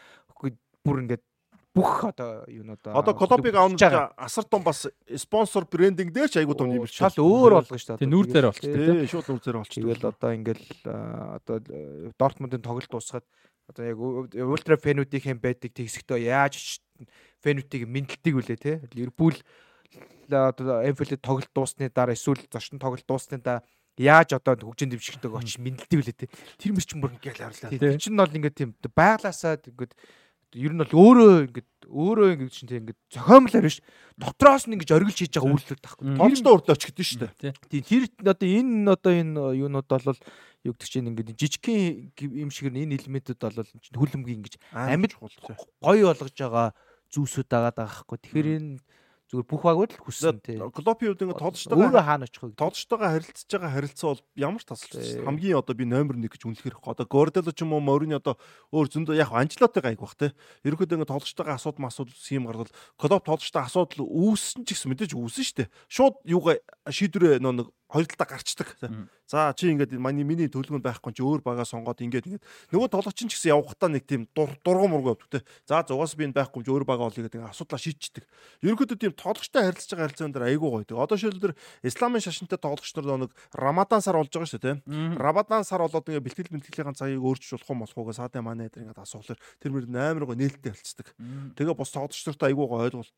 C: бүр ингээд бүх одоо юунуудаа
B: Одоо Колопиг аавн
C: хийж байгаа.
B: асар том бас спонсор брендинг дээр ч айгуу том нэмэрч.
C: шал өөр болгоо шүү дээ.
A: Нүүр дээр болчих.
B: Тий, шууд нүр зэрэг болчих.
C: Тэгэл одоо ингээл одоо э, Дортмундын тоглолт дуусгаад одоо яг ультра фэнүүдийнхэн байдаг тэгсэхдээ яаж ч фэнүүдийг мэдлдэг үлээ те. Ливерпул одоо Энфилд тоглолт дуусны дараа эсвэл зочдын тоглолт дуусны дараа яаж одоо хөгжин дэвшигдэг очиж мэдлдэг үлээ те. Тэр мөр чинь бүр ингээл.
A: Тий.
C: Тэр чинь бол ингээд тийм байглаасаа ингээд ер нь бол өөрөө ингээд өөрөө ингээд чинь тийм ингээд зохиомлоор биш дотроос нь ингэж оргилж хийж байгаа үйлдэл тахгүй.
A: Мм.
B: Томчтой урд очигдсон шүү дээ.
A: Тий.
C: Тийм тэр одоо энэ одоо энэ юунууд бол юу гэдэг чинь ингээд жижигхэн юм шиг энэ элементүүд бол чинь хүлэмгийн ингэж Амьд гоё болгож байгаа зүйлсүүд байгаа даахгүй. Тэгэхээр энэ зүгээр бүх багууд л хүссэн тий.
B: Клопийн хувьд ингээд
C: Өөрөө
B: тодорчтойгоо
C: хаана очих вэ?
B: тодорчтойгоо харилцаж байгаа харилцаа бол ямар тасалж
C: Тий.
B: хамгийн одоо би номер 1 гэж үнэлэхээр ихгүй. Одоо Гордело ч юм уу Морини одоо өөр зөндөө яг Анчлотой гайг бах те. Ерөнхийдөө ингээд тодорчтойгоо асуудал масууд юм гардал Клоп тодорчтой асуудал үүссэн ч гэсэн мэдээж үүсэн дээ. Шууд юугаа шийдвэрээ нөө нэг хоёр талдаа гарчдаг. За чи ингээд миний миний төлөвөнд байхгүй чи өөр багаа сонгоод ингээд ингээд нөгөө тоглогч ч гэсэн явахтаа нэг тийм дур- дургуун мургуу явдаг те. За зугаас би энэ байхгүй чи өөр багаа олъё гэдэг ингээд асуудлаа шийдчихдэг. Ерөнхийдөө тийм тоглогчтой харилцаж байгаа харилцаан дээр айгүй гоё. Одоо шилбэл исламын шашинтай тоглогч нар нэг Рамадан сар болж байгаа шүү те. Рамадан сар болоод ингээ бэлтгэл бэлтгэлийн цагийг өөрчилж болох юм болох уу саадаа манай эдэр ингээ асуулаар тэр мөр амар гоо нээлттэй болцдог. Тэгээ бос тоглогч нартай айгүй гоо ойлгуул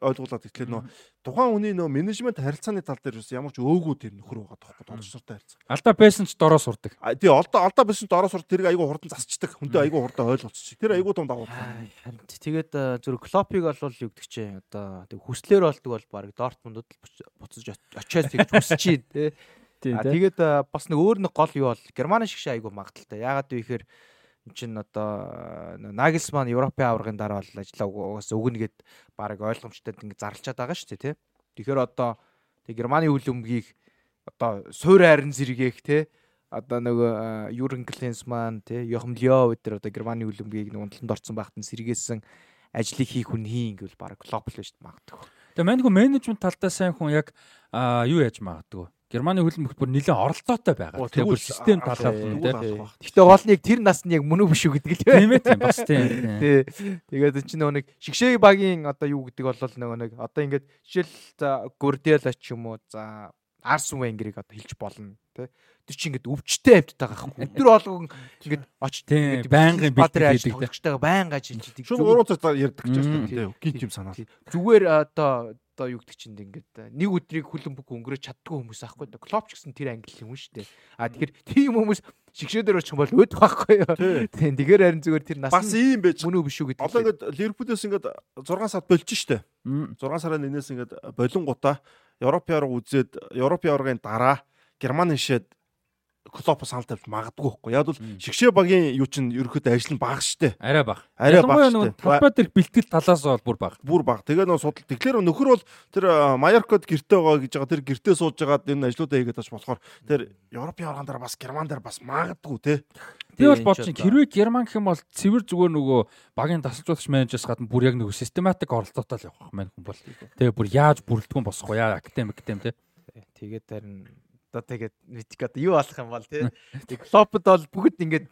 B: ойлгуулад итгэл нөө тухайн хүний нөө менежмент харилцааны тал дээр бас ямар ч өөгүй тэр нөхөр байгаа тоххой тоглогч нартай харилцаа.
A: Алдаа байсан ч дороо сурдаг.
B: Тий олдоо алдаа биш дороо сур тэрийг айгүй хурдан засчдаг. Хүнтэй айгүй хурдан ойлголцчих. Тэр айгүй том давуу.
C: Харин тэгээд зөв Клопыг бол юу гэдэг чинь одоо тэг хүслээр болдог бол баг Дортмундд л буц- буцаж оч- очиод тэгж чинь тий. Тэгээд бас нэг өөр нэг гол юу бол Германы шиг айгу магадaltaй. Яагаад вэ гэхээр эн чин одоо э, Нагelsmann Европын аваргын дараа бол ажиллаа угаас өгнө гэд баг ойлгомжтой ингэ зарлчаад байгаа шүү дээ тий. Тэгэхээр одоо тэг Германы үйл өмгийг одоо суур хайрын зэрэгээх тий одоо нөгөө Юрген Клинсман тий Йохим Лео өдр одоо Германы үйл өмгийг нэг унтланд орсон байхад сэргээсэн ажлыг хийх хүн хийн гэвэл баг глобал байж магадгүй.
A: Тэгээ манайхуу менежмент талдаа сайн хүн яг юу яаж магадгүй. Германы хөлбөмбөх бүр нэлээд оролцоотой байгаа. Тэгээ бүр
B: тэгвэл
A: систем талаар нь тий.
B: бах.
C: Гэхдээ гол нь яг тэр нас нь яг мөн биш үү гэдэг л
A: Тийм ээ тийм бас тийм. тийм.
C: Тий. Тэгээд энэ чинь нөгөө нэг шигшээ багийн одоо юу гэдэг бол нөгөө нэг одоо ингээд жишээл за Гурдела ч юм уу за Арсен Венгерийг одоо хэлж болно тий. Тэр чинь ингээд өвчтэй амьд байгаа хэрэг. Өдөр болгон ингээд очиж
A: Тийм, байнгын бэлтгэл хийдэг, тий.
C: тоглогчтойгоо байнга хийдэг.
B: Шууд 3 цаг ярьдаг гэж
A: Мм.
B: байна тий. Гинт юм санаа.
C: Тий. Зүгээр одоо одоо юу гэдэг чинь ингээд нэг өдрийг хүлэн бүг өнгөрөөж чаддгүй хүмүүс аахгүй да. Клоп ч гэсэн тэр англи юм шүү дээ. А тэгэхээр тийм хүмүүс шигшээ дээр очих юм бол өдөх байхгүй юу.
B: Тий. <laughs>
C: Тийм тэгэхээр харин зүгээр тэр нас
B: Бас ийм байж.
C: мөн үү биш үү гэдэг.
B: Одоо ингээд Ливерпулээс ингээд 6 сар болчих штэ.
A: Мм.
B: 6 сарын нэнээс ингээд болонгуудаа Европын аварга үзээд Европын аваргын дараа Германы шишээд Клоп санал тавьж магадгүй байхгүй. Яг бол шигшээ багийн юу чинь ерөөхдөө ажил нь бага штэ.
A: Арай бага.
B: Арай бага штэ.
A: Талбай дээр бэлтгэл талаас бол бүр бага.
B: Бүр бага. Тэгээ нөө судал. Тэгэхээр нөхөр бол тэр Майоркод гэртээ байгаа гэж байгаа. Тэр гэртээ сууж байгаад энэ ажлуудаа хийгээд тач болохоор тэр Европын аваргаан дээр бас Герман дээр бас магадгүй те.
A: Би бол бодчих хэрвээ Герман гэх юм бол цэвэр зүгээр нөгөө багийн тасалжуулагч менежерс гадна бүр яг нөгөө систематик оролдоотой л явах маань хүн бол. Тэгээ бүр яаж бүрэлдэхүүн босгох вэ? Яа академик гэдэм те.
C: Тэгээд харин одоо тэгээд мэдих одоо юу болох юм бол тий. Клопд бол бүгд ингээд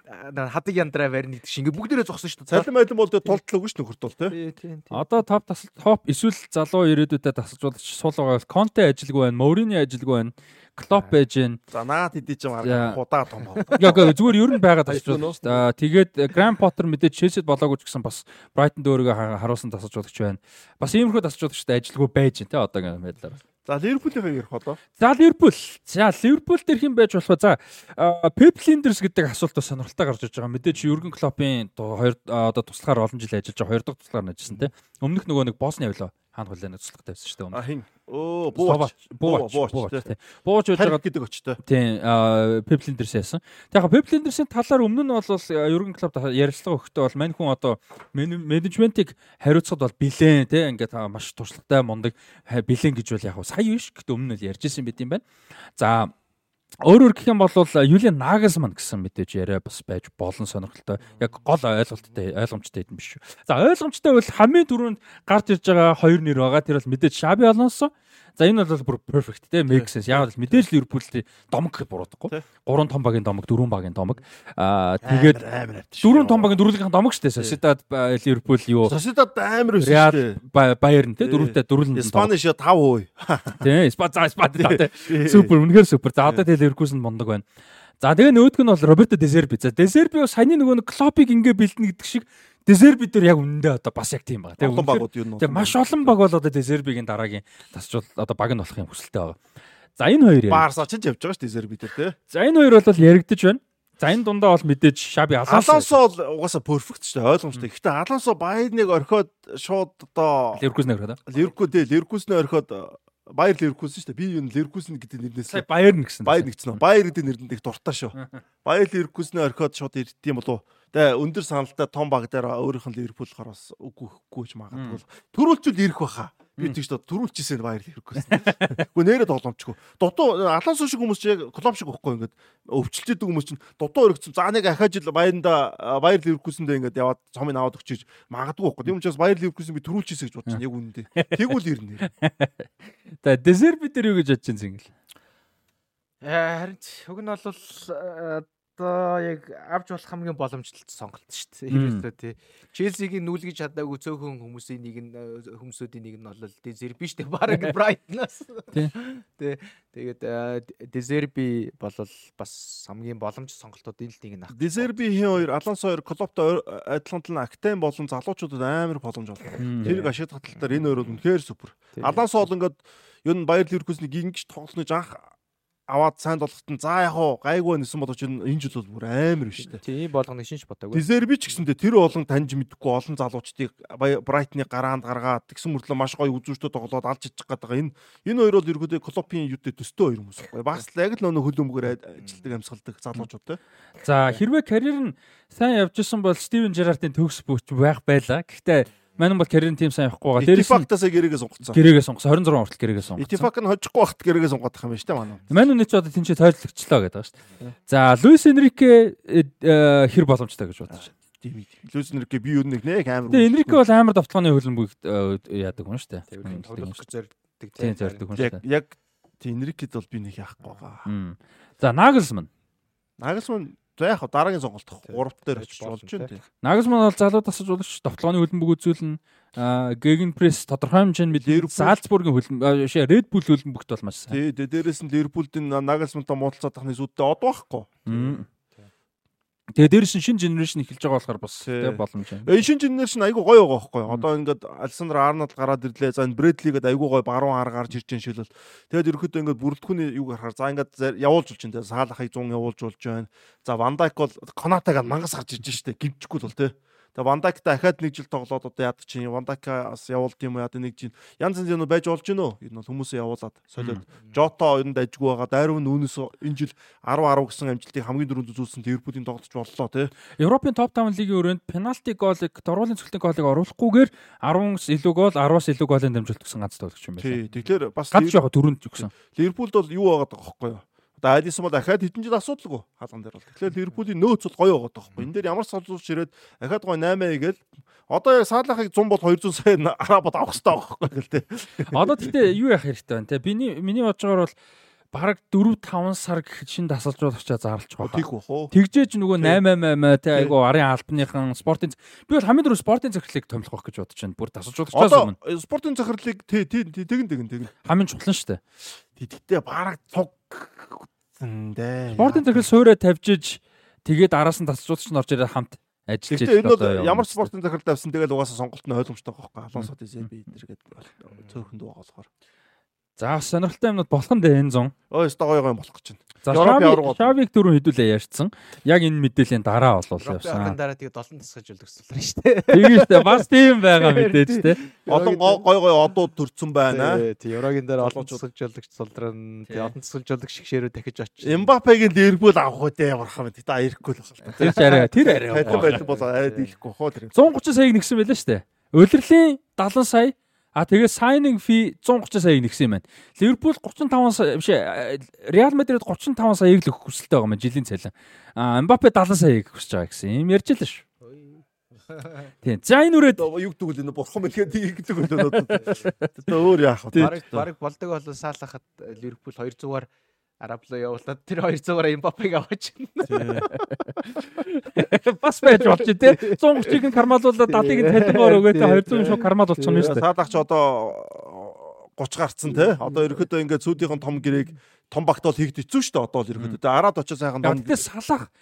C: хадаг яндраа барьна гэдэг шиг ингээд бүгдээрээ зогсон шүү дээ.
B: Цалин байлан бол тэгээд тултал өгнө ш нөхөрт бол тий.
A: Одоо топ тасал топ эсвэл залуу ирээдүйдээ тасалжуулагч суул байгаа бол Конте ажилгүй байна, Морини ажилгүй байна. Клоп байж гэн.
B: За наад хэдий ч юм худаа том. <laughs>
A: Яг зүгээр ер нь байгаа тасалжуулагч. Тэгээд Гранд Поттер мэдээж Челсид болоогүй ч гэсэн бас Брайтонд өөрийгөө харуулсан тасалжуулагч байна. Бас иймэрхүү тасалжуулагчтай ажилгүй байж гэн тий одоогийн байдлаар.
B: За Ливерпулийн ярих одоо.
A: За Ливерпул. За Ливерпул дээр хэн байж болох вэ? За Pep Linders гэдэг асуулт бас сонирхолтой гарч иж байгаа. Мэдээж Юрген Клопын хоёр одоо туслахаар олон жил ажиллаж байгаа. Хоёр дахь туслахаар ажилласан тийм. Өмнөх нөгөө нэг Босни явлаа хаана хулаа туслах тавьсан шүү дээ.
B: А хин. Оо бууч.
A: Бууч. Бууч. Гэж
B: байгаа гэдэг очтой.
A: Тийм. Linders яасан. Тэгэхээр Linders-ийн талаар өмнө нь бол Юрген Клоп ярилцлага өгөхдөө бол мань хүн одоо менежментийг хариуцахад бол бэлэн тийм ингээд маш туршлагатай мундаг бэлэн гэж бол яг сая биш. Гэхдээ өмнө нь ярьж исэн байт юм байна. За Өөрөөр гэх юм бол Юлиан Нагасман гэсэн мэдээж яриа бас байж болон сонирхолтой. Яг гол ойлголттой ойлгомжтой юм биш. За ойлгомжтой бол хамгийн түрүүнд гарч ирж байгаа хоёр нэр байгаа. Тэр бол мэдээж Шаби Алонсо За энэ бол бүр perfect те make sense. Яг л мэдээж Ливерпул домог буруудахгүй. Гурван том багийн домог, дөрвөн багийн домог. Аа тэгээд дөрвөн том багийн дөрвөлгийн домог штэ. Sociedad Ливерпул юу?
B: Sociedad амар өссөн штэ.
A: Bayern те дөрвөлтэй дөрвөлн.
B: Spanish 5%.
A: Тий, Спа за Спа те. Супер, үнэхээр супер. За одоо тэгээд Ливерпулс нь мундаг байна. За тэгээ нөөдг нь бол Роберто Дезерби. За Дезерби бас саяны нөгөө Клопыг ингээ бэлдэнэ гэдэг шиг Дезерби дээр яг үнэндээ одоо бас яг тийм байгаа.
B: Тэгээ багууд юу
A: нэ. Тэгээ маш олон баг бол одоо Дезербигийн дараагийн тасчул одоо баг нь болох юм хүсэлтэй байгаа. За энэ хоёр
B: яа. Барса ч явж байгаа шүү Дезерби дээр тий.
A: За энэ хоёр бол яригдж байна. За энэ дундаа бол мэдээж Шаби
B: Алонсо бол угаасаа перфект шүү дээ ойлгомжтой. Гэхдээ Алонсо Байерныг орхиод шууд одоо
A: Ливеркузен орхиод.
B: Ливеркуз тий Ливеркузен орхиод Баяр Ливеркузен шүү дээ. Би юу Ливеркузен гэдэг нэрнээс
A: Баяр гэсэн.
B: Баяр нэгсэн. Баяр гэдэг нэрэнд их дуртай шүү. Баяр Ливеркузен орхиод шууд ирдэм болов Тэгээ өндөр саналтай том баг дээр өөрийнх нь Ливерпул болохоор бас үгүй хөхгүй ч магадгүй. Төрүүлчүүл ирэх баха. Би тэгж төрүүлчихсэн баяр хэрэггүй. Үгүй нэрээ тоглоомчгүй. Дутуу Алонсо шиг хүмүүс чи яг клуб шиг өгөхгүй ингээд өвчлөлтөд хүмүүс чинь дутуу өргөцсөн. За нэг ахаа жил баяранда баяр Ливеркусэндээ ингээд яваад цомыг аваад өгчиж магадгүй байхгүй. Тийм учраас баяр Ливеркусен би төрүүлчихсэн гэж бодчих. Яг үнэндээ. Тэгвэл ирнэ. <laughs>
A: Тэгээ дезерби дээр юу гэж бодож чинь зингэл.
C: Харин хөг нь бол одоо яг авч болох хамгийн боломжтой сонголт шүү дээ. Ерөөсөө тий. Челсигийн нүүлгэж чадаагүй цөөхөн хүмүүсийн нэг нь э, хүмүүсүүдийн нэг нь бол Дезерби шүү дээ. Бараг Брайтнаас. Тий. <laughs> Тий. Тэгээд Дезерби бол бас хамгийн боломжтой сонголтуудын л нэг нь ах.
B: Дезерби хин хоёр Алонсо хоёр Клоптой адилхан актем болон залуучуудад амар боломж олгоо. Тэрийг ашиглах талаар энэ хоёр бол үнэхээр супер. Алонсо бол ингээд ер нь Баяр Ливеркузны гингч тоглосныг анх аваад сайнд болгохт нь за яг уу гайгүй нэсэн болооч энэ жил бол бүр амар биш үү.
C: Тийм болгоно шинж бодоогүй.
B: Дизерби ч гэсэндээ тэр олон таньж мэдгүй олон залуучдыг Брайтны гараанд гаргаад тэгсэн мөртлөө маш гоё үзүүртөө тоглоод алж иччих гээд байгаа. Энэ энэ хоёр бол ерөөдөө клопын юутэй төстэй хоёр хүмүүс байхгүй. Багс л яг л нөө хөлөмбөгөр ажилтдаг амьсгалдаг залуучууд те.
A: За хэрвээ карьер нь сайн явж исэн бол Стивен Жерартын төгс бүч байх байлаа. Гэхдээ Манайм бол карьерийн тим сайн явахгүй байгаа.
B: Дээрээс Итифактаас гэрээгээ сонгоцсон.
A: Гэрээгээ сонгосон. 26 хүртэл гэрээгээ сонгосон.
B: Итифак нь хожихгүй багт гэрээгээ сонгоод байгаа юм шүү дээ манай.
A: Манайм нэг ч одоо тэнцээ тойрогчлоо гэдэг байгаа шүү дээ. За, Луис Энрике э, хэр боломжтой гэж бодож байна.
B: Тийм ээ. Луис Энрике би юу нэг нэг амар.
A: Тэгээ Энрике бол амар давталгааны хөлбөмбөг э, яадаг хүн шүү
C: дээ. Тоглох зорддог
A: тийм зорддог хүн шүү
B: дээ. Яг тийм Энрикед бол би нэг яахгүй байгаа.
A: За, Нагelsmann.
B: Nagelsmann За яг дараагийн сонголт 3 дээр очиж болж байна тийм.
A: Нагасман бол залуу тасаж болох товтлооны хөлбөмбөг үзүүлнэ. Геген пресс тодорхой хэмжээнд бид Салцбургийн хөлбөмбөг шээ Red Bull хөлбөмбөгт бол маш сайн.
B: Тий, дээрээс нь Ливерпулдын Нагасмантай муудалцаад тахны зүудтэй од байхгүй. Тэгээ
A: дээрээс нь шинэ генерашн эхэлж байгаа болохоор бас тэг боломж
B: байна. Энэ шинэ генерашн айгүй гоё байгаа байхгүй. Одоо ингээд Александр Арнольд гараад ирлээ. За энэ Брэдлигээд айгүй гоё баруун ар гарч ирж байгаа шилэл. Тэгээд ерөөхдөө ингээд бүрэлдэхүүний юу гарахаар за ингээд явуулж болж байна. Саалахыг 100 явуулж болж байна. За Вандайк бол Конатаг мангас гарч ирж штэ. Гимчихгүй л бол тэг. Тэгээ Вандактай ахаад нэг жил тоглоод одоо яадаг чинь Вандакаас явуулд юм яа нэг жил янз янз юм байж болж гинөө. Энэ бол хүмүүсээ явуулаад солиод Жото ер нь дайжгүй байгаа. Дайруу нь үүнээс энэ жил 10 10 гэсэн амжилтыг хамгийн дөрөнд үзүүлсэн Ливерпулийн тоглож боллоо тий.
A: Европын топ 5 лигийн өрөөнд пенальти голыг дөрвөлын цогцолтын голыг оруулахгүйгээр 10-аас илүү гол 10-аас илүү голын дамжуулт гэсэн ганц тоглогч юм байна.
B: Тий. Тэгэхээр бас
A: ганц яг дөрөнд өгсөн.
B: Ливерпулд бол юу байгаа байхгүй юу? Алисон бол дахиад хэдэн жил асуудалгүй хаалган дээр бол. Тэгэхээр Ливерпулийн нөөц бол гоё байгаа тоххой. Энэ дээр ямар салжуулж ирээд дахиад гоё 8 игээл одоо яг Саалахыг 100 бол 200 сая арабад авах хэрэгтэй байхгүй гэл тээ. <laughs>
A: Одоо тэгтээ юу яах хэрэгтэй байна те. Биний миний бодожгаар бол бараг 4 5 сар гэхэд шин дасалжуулагчаа зарлж байгаа.
B: Тийх бах уу.
A: Тэгжээж нөгөө 888 те айгу арын албаныхан спортын би бол хамгийн дөрөв спортын захирлыг томилох гэж бодож байна. Бүр дасалжуулагчаас
B: өмнө. Спортын захирлыг тий тэгэн тэгэн тэгэн.
A: Хамгийн чухал шүү дээ.
B: Тэгтээ бараг цуг дээ.
A: Спортын захирал суурэ тавьжиж тэгээд араас нь тасалжуулагч нь орж ирээд хамт ажиллаж
B: байгаа. Энэ бол ямар спортын захирал тавьсан тэгэл угаасаа сонголт нь ойлгомжтой байхгүй. Алонсо Дизеби эдэргээд цөөхөнд байгаа болохоор.
A: За сонирхолтой юмнууд болох нь дээ энэ 100.
B: Ой, өстой гоё гоё болох гэж байна.
A: За Шавиг дөрөв хэдүүлээ ярьсан. Яг энэ мэдээллийн дараа болов
C: явсан. Европын дараа тэгээ долон тасгаж өлгсүүлсэн шүү дээ. <laughs>
A: Тэгээ шүү дээ. Бас тийм байгаа мэдээж дээ.
B: Олон гоё гоё одууд төрцөн байна.
C: Тий, Еврогийн дараа олон тасгаж өлгч цолдрон, тий олон тасгаж өлгч шгшээрөө дахиж очиж.
B: Эмбапегийн Ливерпул авах үү дээ ямархаа мэд. Та ирэхгүй л байна.
A: Тэр арай тэр арай.
B: Хайдан байлан бол айд ирэхгүй хоо тэр.
A: 130 саяг нэгсэн байлаа шүү дээ. Улирлын 70 сая А тэгээ signing fee 130 саяг нэгсэн юм байна. Ливерпул 35 сая биш Реал Мадрид 35 саяг л өгөх хүсэлтэй байгаа юм жилийн цалин. А Мбаппе 70 саяг хүсэж байгаа гэсэн юм ярьж л шүү. Тийм. За энэ үрээд
B: юу гэдэг вэ? Бурхан мэлгээд хийгдэг болоод. Одоо өөр яах вэ?
C: Бараг бараг болдог болоо саалахад Ливерпул 200-аар Арабло явуулаад тэр 200-аар Мбаппег аваач. <laughs>
A: Бас байж болж тий. 130-ыг нь кармалуулаад 70-ыг нь талбаар өгөө тий 200 шууд кармал болчихно шүү дээ.
B: Саадагч одоо 30 гарцсан тий. Одоо ерөөхдөө ингээд сүүдийн том гэрээг том багт бол хийгд хэцүү шүү дээ. Одоо л ерөөхдөө тий. Араад очиж сайхан
A: дон. Тэгээ салах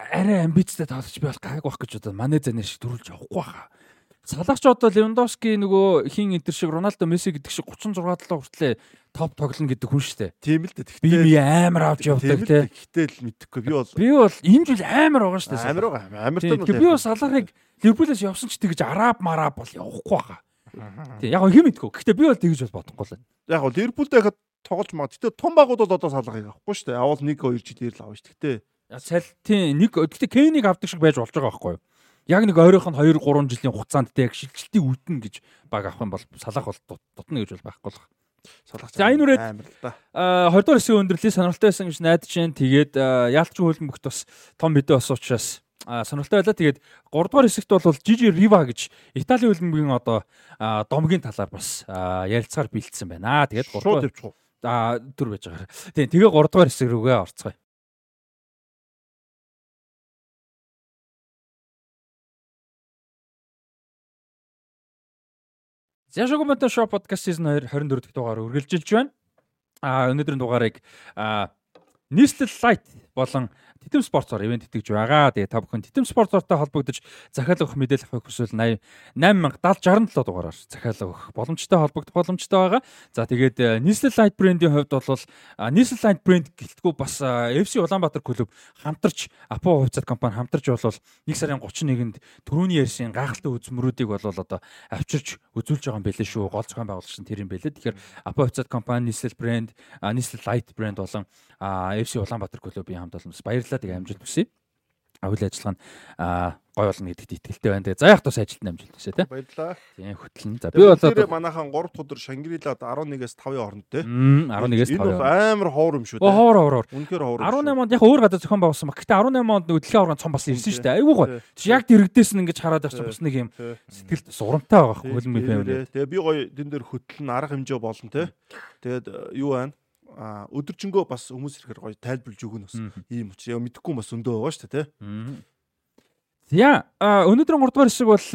A: арай амбицтай тоглож би бол гайг байх гэж бодод манай зэнэ шиг дөрүүлж явахгүй хаа. Салахч одоо Левандовски нөгөө хин энтер шиг Роналдо Месси гэдэг шиг 36 талаа хүртлээ топ тоглоно гэдэг хүн шүү дээ.
B: Тийм л дээ.
A: Тэгтээ би амар авч явдаг те.
B: Тэгтээ л мэдэхгүй би бол
A: би бол энэ жил амар байгаа шүү дээ.
B: Амар байгаа. Амар тань.
A: Би бол Салахыг Ливерпулээс явсан ч тэгж араб мараб бол явахгүй байгаа. Тийм яг хэм мэдгүй. Гэхдээ би бол тэгж бол бодохгүй л.
B: Яг бол Ливерпултэй хахад тоглож маа. Гэтэ том багууд бол одоо Салахыг авахгүй шүү дээ. Авал 1 2 жилээр л авна шүү. Гэтэ
A: Сал тийм нэг гэтээ Кейнийг авдаг шиг байж болж байгаа байхгүй юу? Яг нэг ойрхон 2 3 жилийн хугацаанд тэг шилжилтийг үүднэ гэж баг авах юм бол салах бол дутна гэж бол байхгүй л.
B: Салах.
A: За энэ үрээд а 20 дугаар хэсгийн өндөрлөлийн сонирхолтой байсан гэж найдаж байна. Тэгээд яалтчин хөлбөмбөгт бас том мэдээ бас учраас сонирхолтой байлаа. Тэгээд 3 дугаар хэсэгт бол Жижи Рива гэж Италийн хөлбөмбөгийн одоо домгийн талаар бас ярилцахаар бэлдсэн байна. Тэгээд 3 дугаар а түр байж байгаа. Тийм тэгээ 3 дугаар хэсэг рүүгээ орцгоё. Зяшог мото шоу подкаст season 2 24 дахь дугаар үргэлжилж байна. А өнөөдрийн дугаарыг нийслэл лайт болон Титэм спортоор ивент итгэж байгаа. Тэгээ та бүхэн Титэм спортортой холбогдож захиалга өгөх мэдээлэл авах хүсвэл 80 8070 67 дугаараар захиалга өгөх боломжтой холбогдох боломжтой байгаа. За тэгээд нийслэл лайт брендийн хувьд бол нийслэл лайт брэнд гэлтгүү бас FC Улаанбаатар клуб хамтарч Апо хувьцат компани хамтарч болвол 1 сарын 31-нд төрөний ярьсан гайхалтай үзмөрүүдийг бол одоо авчирч үзүүлж байгаа юм билээ шүү. Гол зохион байгуулагч нь тэр юм билээ. Тэгэхээр Апо хувьцат компани нийслэл брэнд, нийслэл лайт брэнд болон FC Улаанбаатар клубын хамт олон баярлалаа тэгээ амжилт хүсье. Үйл ажиллагаа нь гой болно гэдэгт итгэлтэй байна. Тэгээ за яг тус ажилтны амжилт хүсье тий.
B: Баярлалаа.
A: Тийм хөтлөн. За би болоод
B: тэр манайхан 3 дахь өдөр Шангрилад 11-ээс 5-ын хооронд тий.
A: 11-ээс 5.
B: Энэ амар ховор юм шүү
A: дээ. Ховор ховор.
B: Үнэхээр ховор.
A: 18 онд яг өөр гадаа зохион байгуулсан баг. Гэтэ 18 онд нөгөө дэлхийн аврагын цом бас ирсэн шүү дээ. Айгуу. Тэг яг дэрэгдээс нь ингэж хараад авчих бас нэг юм сэтгэл сурамтай байгаа хөлмөй юм.
B: Тэгээ би гоё тэн дээр хөтлөн арга хэмжээ болно тий. Тэгээд юу байна? Өдөржингөө бас хүмүүс ирэхээр гоё тайлбарлаж өгнө бас ийм учраас яа мэдэхгүй бас өндөө байгаа шүү дээ
A: тий. За өнөөдрийн 3 дугаар хэсэг бол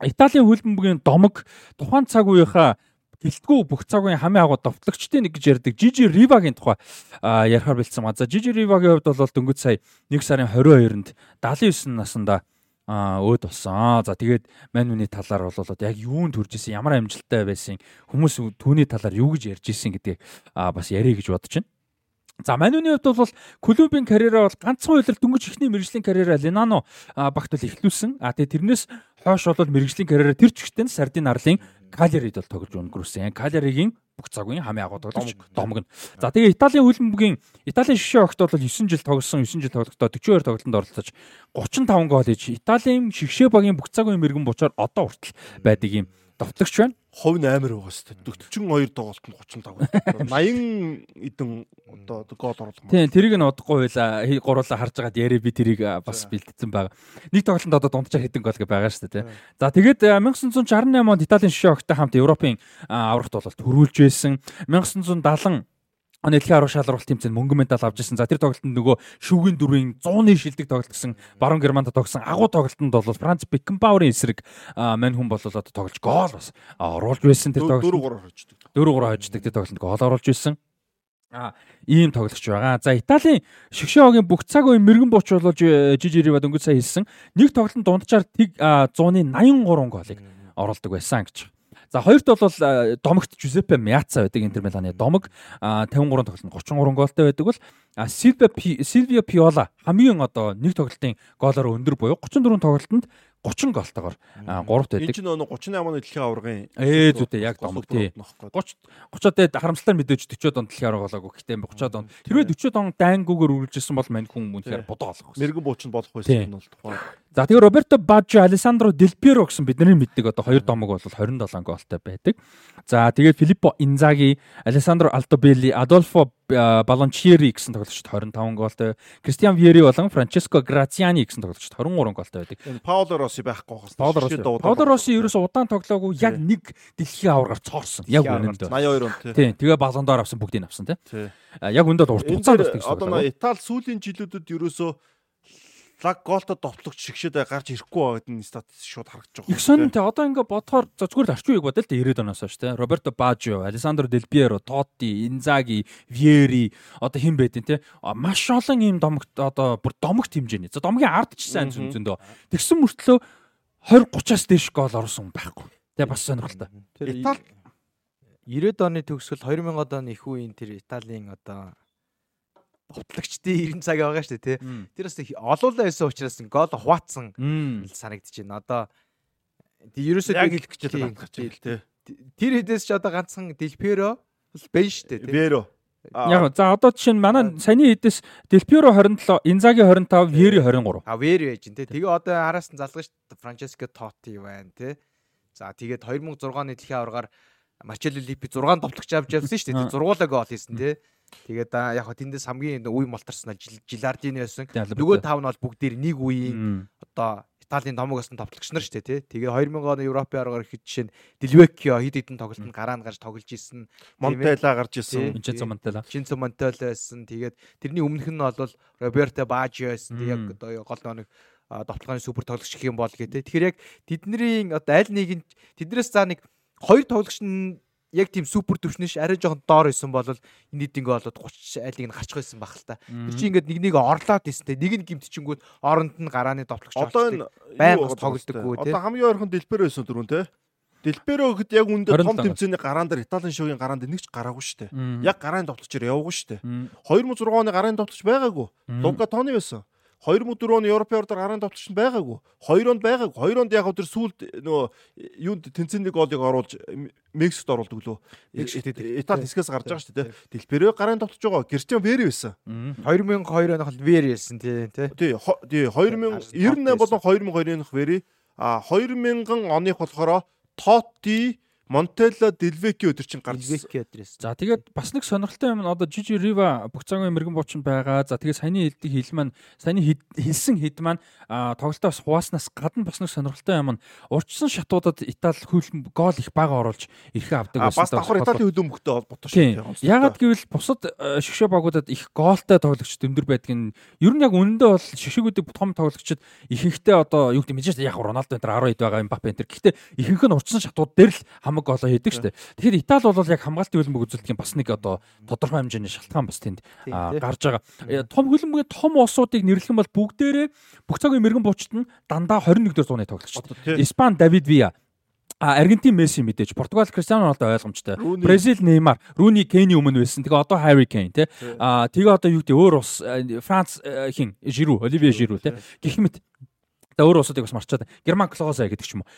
A: Италийн хөлбөмбөгийн домог тухайн цаг үеийнхаа гэлтгүү бүх цаг үеийн хамгийн агуу довтлогчдын нэг гэж ярьдаг Жижи Ривагийн тухай ярихаар бэлдсэн ба. За Жижи Ривагийн хувьд бол дөнгөж сая 1 сарын 22-нд 79 наснда өөд болсон. За тэгээд мань үний талаар бол яг юунд төрж исэн, ямар амжилттай байсан, хүмүүс түүний талаар юу гэж ярьж исэн гэдэг бас ярих гэж бодож байна. За Манюны хувьд бол клубын карьераа бол ганцхан үйлрэл дөнгөж ихний мэрэгжлийн карьераа Линано багт бол эхлүүлсэн. А тэгээ тэрнээс хойш бол мэрэгжлийн карьераа тэр чигтэн Сардин Арлын Калерид бол тоглож өнгөрүүлсэн. Калеригийн бүх цагийн хамгийн агуу тоглогч. Домог нь. За тэгээ Италийн хөлбөмбөгийн Италийн шишээ огт бол 9 жил тоглосон, 9 жил тоглохдоо 42 тоглолтод оролцож 35 гол хийж Италийн шигшээ багийн бүх цагийн мэрэгэн бочоор одоо хүртэл байдаг юм довтлогч байна
B: хувь нь амар байгаа шүү дээ. 42 тоглолтод 35. 80 эдэн одоо гол оруулах.
A: Тийм, тэрийг нь удахгүй байла. Гуруула харж байгаад яриа би тэрийг бас бэлдсэн байгаа. Нэг тоглолтод одоо дунджаар хэдэн гол гэ байгаа шүү дээ. За тэгээд 1968 онд Италийн шишээ огтой хамт Европын аврагт бол төрүүлж байсан. 1970 дэлхийн арга шалралт тэмцээнд мөнгө медаль авч ирсэн. За тэр тоглолтод нөгөө шүүгийн дөрвийн 100-ны шилдэг тоглолт гэсэн баруун Германд тогсон агуу тоглолтод бол Франц Бекенбауэрийн эсрэг мань хүн бол одоо тоглож гол бас оруулж байсан тэр
B: тоглолт. 4-3 хождог.
A: 4-3 хождог тэр тоглолтод гол оруулж байсан. А ийм тоглогч байгаа. За Италийн Шгшөөгийн бүх цаг үе мэрэгэн бууч болж жижирэва дөнгөж сая хэлсэн. Нэг тоглолтод дунджаар 100-ны 83 голыг оруулдаг байсан гэж. За хоёрт бол домогт Жузеппе Мяца байдаг Интер Миланы домог. 53 тоглолтод 33 гоолтой байдаг бол Сильвио Пиола хамгийн одоо нэг тоглолтын гоолоор өндөр буюу 34 тоглолтод 30 голтойгоор 3-т байдаг.
B: Энэ чинь нөгөө 38 оны дэлхийн аваргын
A: ээ зүйтэй яг домог тий. 30 30-аад харамслаар мэдээж 40-од он дэлхийн аварга болоогүй. Гэтэ 30-од он хэрвээ 40-од он дайнгуугаар үргэлжилсэн бол мань хүн үнэхээр бодоо олох.
B: Мэргэн бууч нь болох байсан нь бол тухайн.
A: За тэгээ Роберто Бажжо, Алессандро Дел Пьеро гэсэн бидний мэддэг одоо хоёр домог бол 27 голтой байдаг. За тэгээд Филиппо Инзаги, Алессандро Альтобелли, Адольфо Балончиери гэсэн тоглогчд 25 голтой, Кристиан Вьери болон Франческо Грациани гэсэн тоглогчд 23 голтой байдаг.
B: Пауло Росси байхгүй хас.
A: Пауло Росси. Ерөөсө удаан тоглоогүй яг нэг дэлхийн аваргаар цоорсон. Яг үнэндээ.
B: 82 он тий.
A: Тийм. Тэгээ Балон дор авсан бүгдийг авсан тий. Яг үндэ урт хугацаанд тэгсэн.
B: Одоо Итали сүүлийн жилүүдэд ерөөсө лаг голтой довтлогч шигшээд гарч ирэхгүй байгаад энэ статистик шууд харагдаж байгаа.
A: Их сонь те одоо ингээ бодохоор зөвхөн үеиг бодъё л те 90-ад оноос хойш те. Роберто Бажио, Алессандро Дел Пьеро, Тотти, Инзаги, Вьери одоо хэн байдیں۔ те. Маш олон ийм домогт одоо бүр домогт хэмжээний. За домгийн ард ч сайн зүн зөндөө. Тэгсэн мөртлөө 20 30-аас дээш гол оруулсан байхгүй. Тэгээ бас сонирхолтой.
C: Итали 90-ад оны төгсгөл 2000-ад оны их үеийн тэр Италийн одоо утлагчдын 90 цаг байгаа шүү дээ тий. Тэр бас олуулаа байсан учраас гол хуваацсан санагдаж байна. Одоо ерөөсөө
B: яг хэлэх гэж байна тий.
C: Тэр хэдээс ч одоо ганцхан Делперо бол байна шүү дээ тий.
B: Веро.
A: Яг за одоо жишээ нь манай саяны хэдээс Делперо 27, Инзаги 25, Вери 23.
C: А Вери байж тий. Тэгээ одоо араас нь залгаж шүү Франческо Тоти байна тий. За тэгээд 2006 оны дэлхийн аваргаар Марчелло Липи 6 товтлогч авч явсан шүү дээ. Зургуулаа гол хийсэн тий. Тэгээд яг хоо тэндээс хамгийн үе молторсон Жилардини байсан. Нөгөө тав нь бол бүгдээр нэг үеийн одоо Италийн домогоос нь товтлогч нар шүү дээ тий. Тэгээ 2000 оны Европын аргаар ихэд жишээ нь Дилвеккио хэд хэдэн тоглолтод гараанд гарч тоглож исэн.
B: Монтела гарч исэн.
A: Винченцо Монтела.
C: Винченцо Монтела байсан. Тэгээд тэрний өмнөх нь бол Роберто Бажио байсан. Яг одоо гол нэг довтлооны супер тоглогч гэх юм бол гэдэг. Тэгэхээр яг тэдний одоо аль нэг нь тэднээс за нэг хоёр тоглогч нь яг тийм супер төвшнөш арай жоохон доор исэн бол энэ хэд ингээ болоод 30 айлыг нь гарчих байсан баг л та. Тэр чинь ингээд нэг нэг орлоод исэн те. Нэг нь гимтчингүүд оронд нь гарааны довтлогч
B: одоо энэ
C: байнгас тоглодоггүй
B: те. Одоо хамгийн ойрхон Дэлбэр байсан дөрөв те. Дэлбэро гэхэд яг үндэ том тэмцээний гараан дээр Италийн шоугийн гараан дээр нэг ч гараагүй шүү дээ. Яг гарааны довтлогчоор яваагүй шүү дээ. 2006 оны гарааны довтлогч байгаагүй. Лука Тони байсан. 2004 оны Европын ордоор гарын товтлогч нь байгаагүй. 2 онд байгаагүй. 2 онд яг тэр сүүлд нөгөө юунд тэнцэнний голыг оруулж Мексикт оруулдаг лөө. Итали хэсгээс гарч байгаа шүү дээ. Дэлбэрээ гарын товтлож байгаа. Гэрчэн Вери байсан.
C: 2002 онооход Вери байсан тий.
B: Тий. Тий 2098 болон 2002 оных Вери а 2000 оных болохоор Тоти Монтелло Делвеки өдөр чинь гарч
C: Делвеки өдрөөс.
A: За тэгээд бас нэг сонирхолтой юм нь одоо Жижи Рива бүх цагийн мэрэгэн буучин байгаа. За тэгээд саяны хэлдэг хэл маань саяны хэлсэн хэд маань тоглолтоос хувааснаас гадна бас нэг сонирхолтой юм нь урьдчилан шатуудад Итали хөл гол их бага оруулж ирэх авдаг
B: байсан. Бас давхар Италийн хөлөө мөхтэй холбоотой
A: шүү. Ягаад гэвэл бусад шгшөө багуудад их гоолтой тоглогч өндөр байдаг нь ер нь яг үнэндээ бол шгшөөгүүдийг том тоглогчид ихэнхдээ одоо юу гэдэг мэдээж яг Роналдо энэ 10 хэд байгаа Мбаппе энэ. Гэхдээ ихэнх нь урьдчилан шатууд дээр л хам хамаг голоо хийдэг шүү дээ. Тэгэхээр Итали бол яг хамгаалтын хөлбөмбөг үзүүлэлтийн бас нэг одоо тодорхой хэмжээний шалтгаан бас тэнд гарч байгаа. Э, том хөлбөмбөгийн том улсуудыг нэрлэх юм бол бүгдээрээ бүх цагийн мэрэгэн буучт нь дандаа 21 дэх зууны тоглогч. Испани Давид Виа А Аргентин Месси мэдээж, Португал Криштиано Роналдо ойлгомжтой. Бразил Неймар, Руни Кейни өмнө байсан. Тэгээ одоо Harry Kane тий. А тэгээ одоо юу гэдэг өөр ус Франц хин Жиру, Оливье Жиру тий. Гэх мэт. Тэгээ өөр усуудыг бас марчаад. Герман Клооза гэдэг ч юм уу.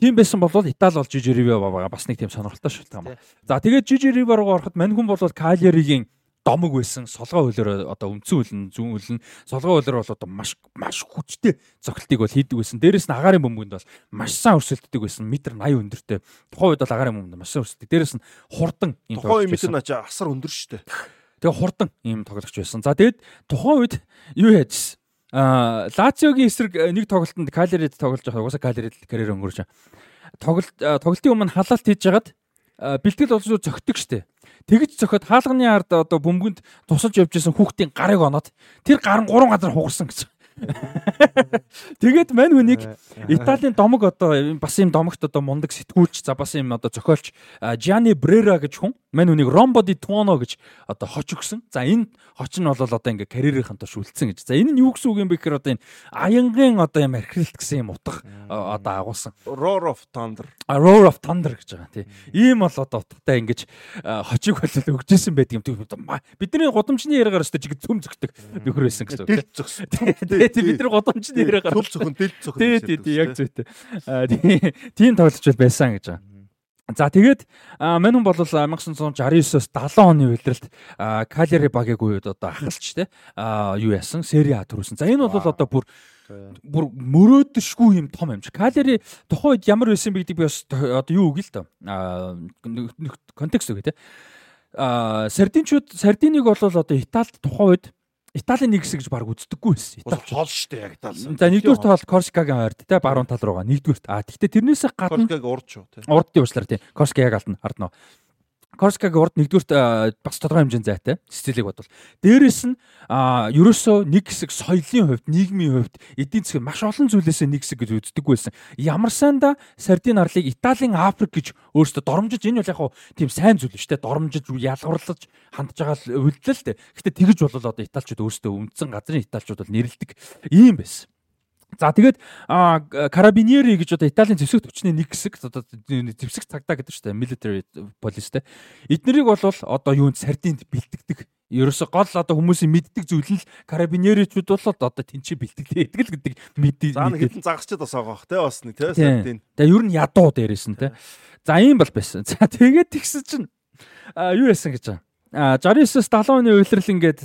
A: Тийм байсан бол Итали бол Жижиривэ байгаа бас нэг тийм сонирхолтой шалтгаан байна. За тэгээд Жижиривэ руу ороход мань хүн бол Калеригийн домог байсан солгоо хөлөөр одоо үндсэн хөлн зүүн хөлн солгоо хөлөөр бол одоо маш маш хүчтэй цогцолтыг бол хийдэг байсан. Дээрээс нь агаарын бөмбөгөнд бол маш сайн өрсөлддөг байсан. Метр 80 өндөртэй. Тухайн үед бол агаарын бөмбөгөнд маш сайн өрсөлддөг. Дээрээс нь хурдан юм
B: Тухайн юм
A: байсан.
B: чинь ачаа асар өндөр штэ.
A: Тэгээ хурдан ийм тоглогч байсан. За тэгээд тухайн үед юу яажсэн? Аа Лациогийн эсрэг э, нэг тоглолтод Калерид тоглож байгаа. Угаасаа Калерид карьер өнгөрч. Тоглолт э, тоглолтын өмнө халаалт хийж хагаад э, бэлтгэл болж зөгтөг штэ. Тэгж зөхөд хаалганы ард одоо бөмбөгөнд тусалж явж исэн хүүхдийн гарыг оноод тэр гар нь гурван газар хугарсан гэж. <laughs> Тэгээд мань хүнийг Италийн домог одоо бас юм домогт одоо мундаг сэтгүүлч за бас юм одоо зохиолч Жани Брера гэж хүн мань хүнийг Ромбо ди Туоно гэж одоо хоч өгсөн. За энэ хоч нь бол одоо ингээ карьерийнхэн тош үлдсэн гэж. За энэ нь юу гэсэн үг юм бэ гэхээр одоо энэ аянгийн одоо юм архилт гэсэн юм утга одоо агуулсан.
B: Roar of Thunder.
A: А, Roar of Thunder гэж байгаа тий. Ийм бол одоо утгатай ингэж а, хожиг болол өгчээсэн байдаг юм. Бидний гудамжны яриагаар өстө чиг цөм зөгтөг нөхөр байсан гэсэн үг.
B: Дэл зөксөн.
A: Тий, тий, бид нар гудамжны яриагаар
B: Төл зөвхөн дэл зөвхөн.
A: Тий, тий, тий, яг зүйтэй. Тийм тоглолч бол байсан гэж байгаа. За тэгээд а, мань хүн бол 1969-оос 70 оны үеэрэлд Калери багийг үед одоо ахалч те а, юу яасан Сери А төрүүлсэн. За энэ бол одоо бүр бүр мөрөөдөшгүй юм том юм чи. Калери тухайн үед ямар байсан бэ гэдэг би бас одоо юу үгүй л доо. Аа нэг- нэг контекст үгүй те. Аа Сардинчууд Сардиныг бол одоо Италид тухайн үед Италийн нэг хэсэг гэж баг үздэггүй байсан.
B: Бас
A: Италич.
B: хол штэ яг талсан.
A: За нэгдүгээр тал Корсикагийн ойрд те баруун тал руугаа нэгдүгээр. А тэгтээ тэрнээсээ гадна
B: Коркаг урд шүү тий.
A: урдын уучлаар тий. Корска яг алдна ардно. Корскагийн урд нэгдүгürt бас тодорхой хэмжээний зайтай Сицилийг бодвол. Дээрээс нь ерөөсөө нэг хэсэг соёлын хувьд, нийгмийн хувьд эдийн засгийн маш олон зүйлээсээ нэг хэсэг гэж үздэг байсан. Ямар санда Сардин арлыг Италийн Африк гэж өөрөөсөө доромжиж энэ бол яг хуу тийм сайн зүйл шүү дээ. Доромжиж ялгуурлаж хандж байгаа үйлдэл л дээ. Гэхдээ тэгэж болол одоо Италичууд өөрөөсөө үндсэн газрын Италичууд бол нэрлдэг ийм байсан. За тэгээд а, карабиньери гэж одоо Италийн зэвсэг төвчний нэг хэсэг одоо зэвсэг цагдаа гэдэг чинь military police те. Эднэрийг бол одоо юунд сардинд бэлтгэдэг. Ерөөсө гол одоо хүмүүсийн мэддэг зүйл нь карабиньеричүүд бол одоо тэнцээ бэлтгэдэг л гэдэг мэдээ.
B: За нэг хитэн загасчд бас байгаа бах тий бас нэг
A: Тийм.
B: сардин.
A: Тэгээ ер нь ядуу дээрээс нь те. За ийм бол байсан. За тэгээд тэгсэн чинь юу яасан гэж байгаа. А 69-с 70 оны үеэрл ингээд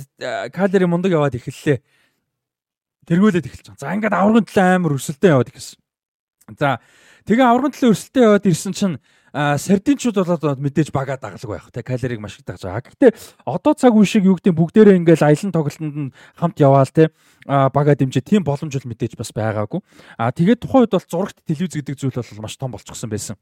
A: калери мундаг яваад эхэллээ. Тэргүүлээд эхэлж байгаа. За ингээд аврагын төлөө амар өрсөлдөө яваад ирсэн. За тэгээ аврагын төлөө өрсөлдөө яваад ирсэн чинь сардинчууд бол одоо мэдээж багаа дагалаг байх те калерийг маш их дагж байгаа. Гэхдээ одоо цаг үе шиг юу гэдэг бүгдээрээ ингээл аялан тоглолтод хамт яваал те а, бага дэмжээ тийм боломж бол мэдээж бас байгаагүй. А тэгээд тухайн үед бол зурагт телевиз гэдэг зүйл бол маш том болчихсон байсан.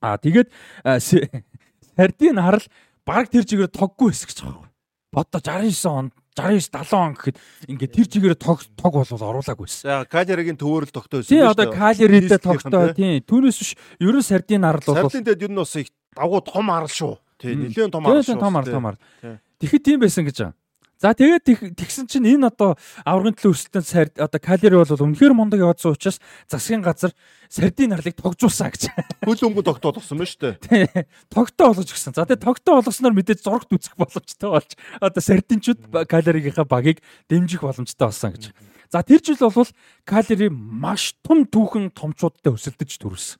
A: А тэгээд <laughs> сардин харал баг тэр чигээр тоггүй хэсэг ч байгаа. Бодо 69 он 69 70 он гэхэд ингээд тэр чигээр тог тог бол оруулаагүйсэн.
B: Калеригийн төвөөрөл тогтоо байсан.
A: Тий
B: биз
A: одоо
B: дээ.
A: калеридээ тогтоо
B: тий.
A: тий түүнээс биш ерөн сардин арал бол
B: Сардин дэд юу нь бас их давгуу том арал шүү. Тий
A: Мм.
B: нэлээд том арал шүү.
A: том ар
B: тий.
A: том ар.
B: Тий.
A: Тэгэхэд тийм байсан гэж байгаа. За тэгээд тэг- тэгсэн чинь энэ одоо аврагын төлөө өрсөлдөөн сард одоо калери бол үнэхээр мундаг яваадсан учраас засгийн газар сардин арлыг тогжуулсан гэж.
B: Хөл өнгө тогтоод болсон байна шүү дээ.
A: Тогтоо болгож гисэн. За тэгээ тогтоо болгосноор мэдээж зурагт үзэх боломжтой болж одоо сардинчууд калеригийнхаа багийг дэмжих боломжтой болсон гэж. За тэр жил бол калери маш том түүхэн томчуудтай өсөлдөж төрүүлсэн.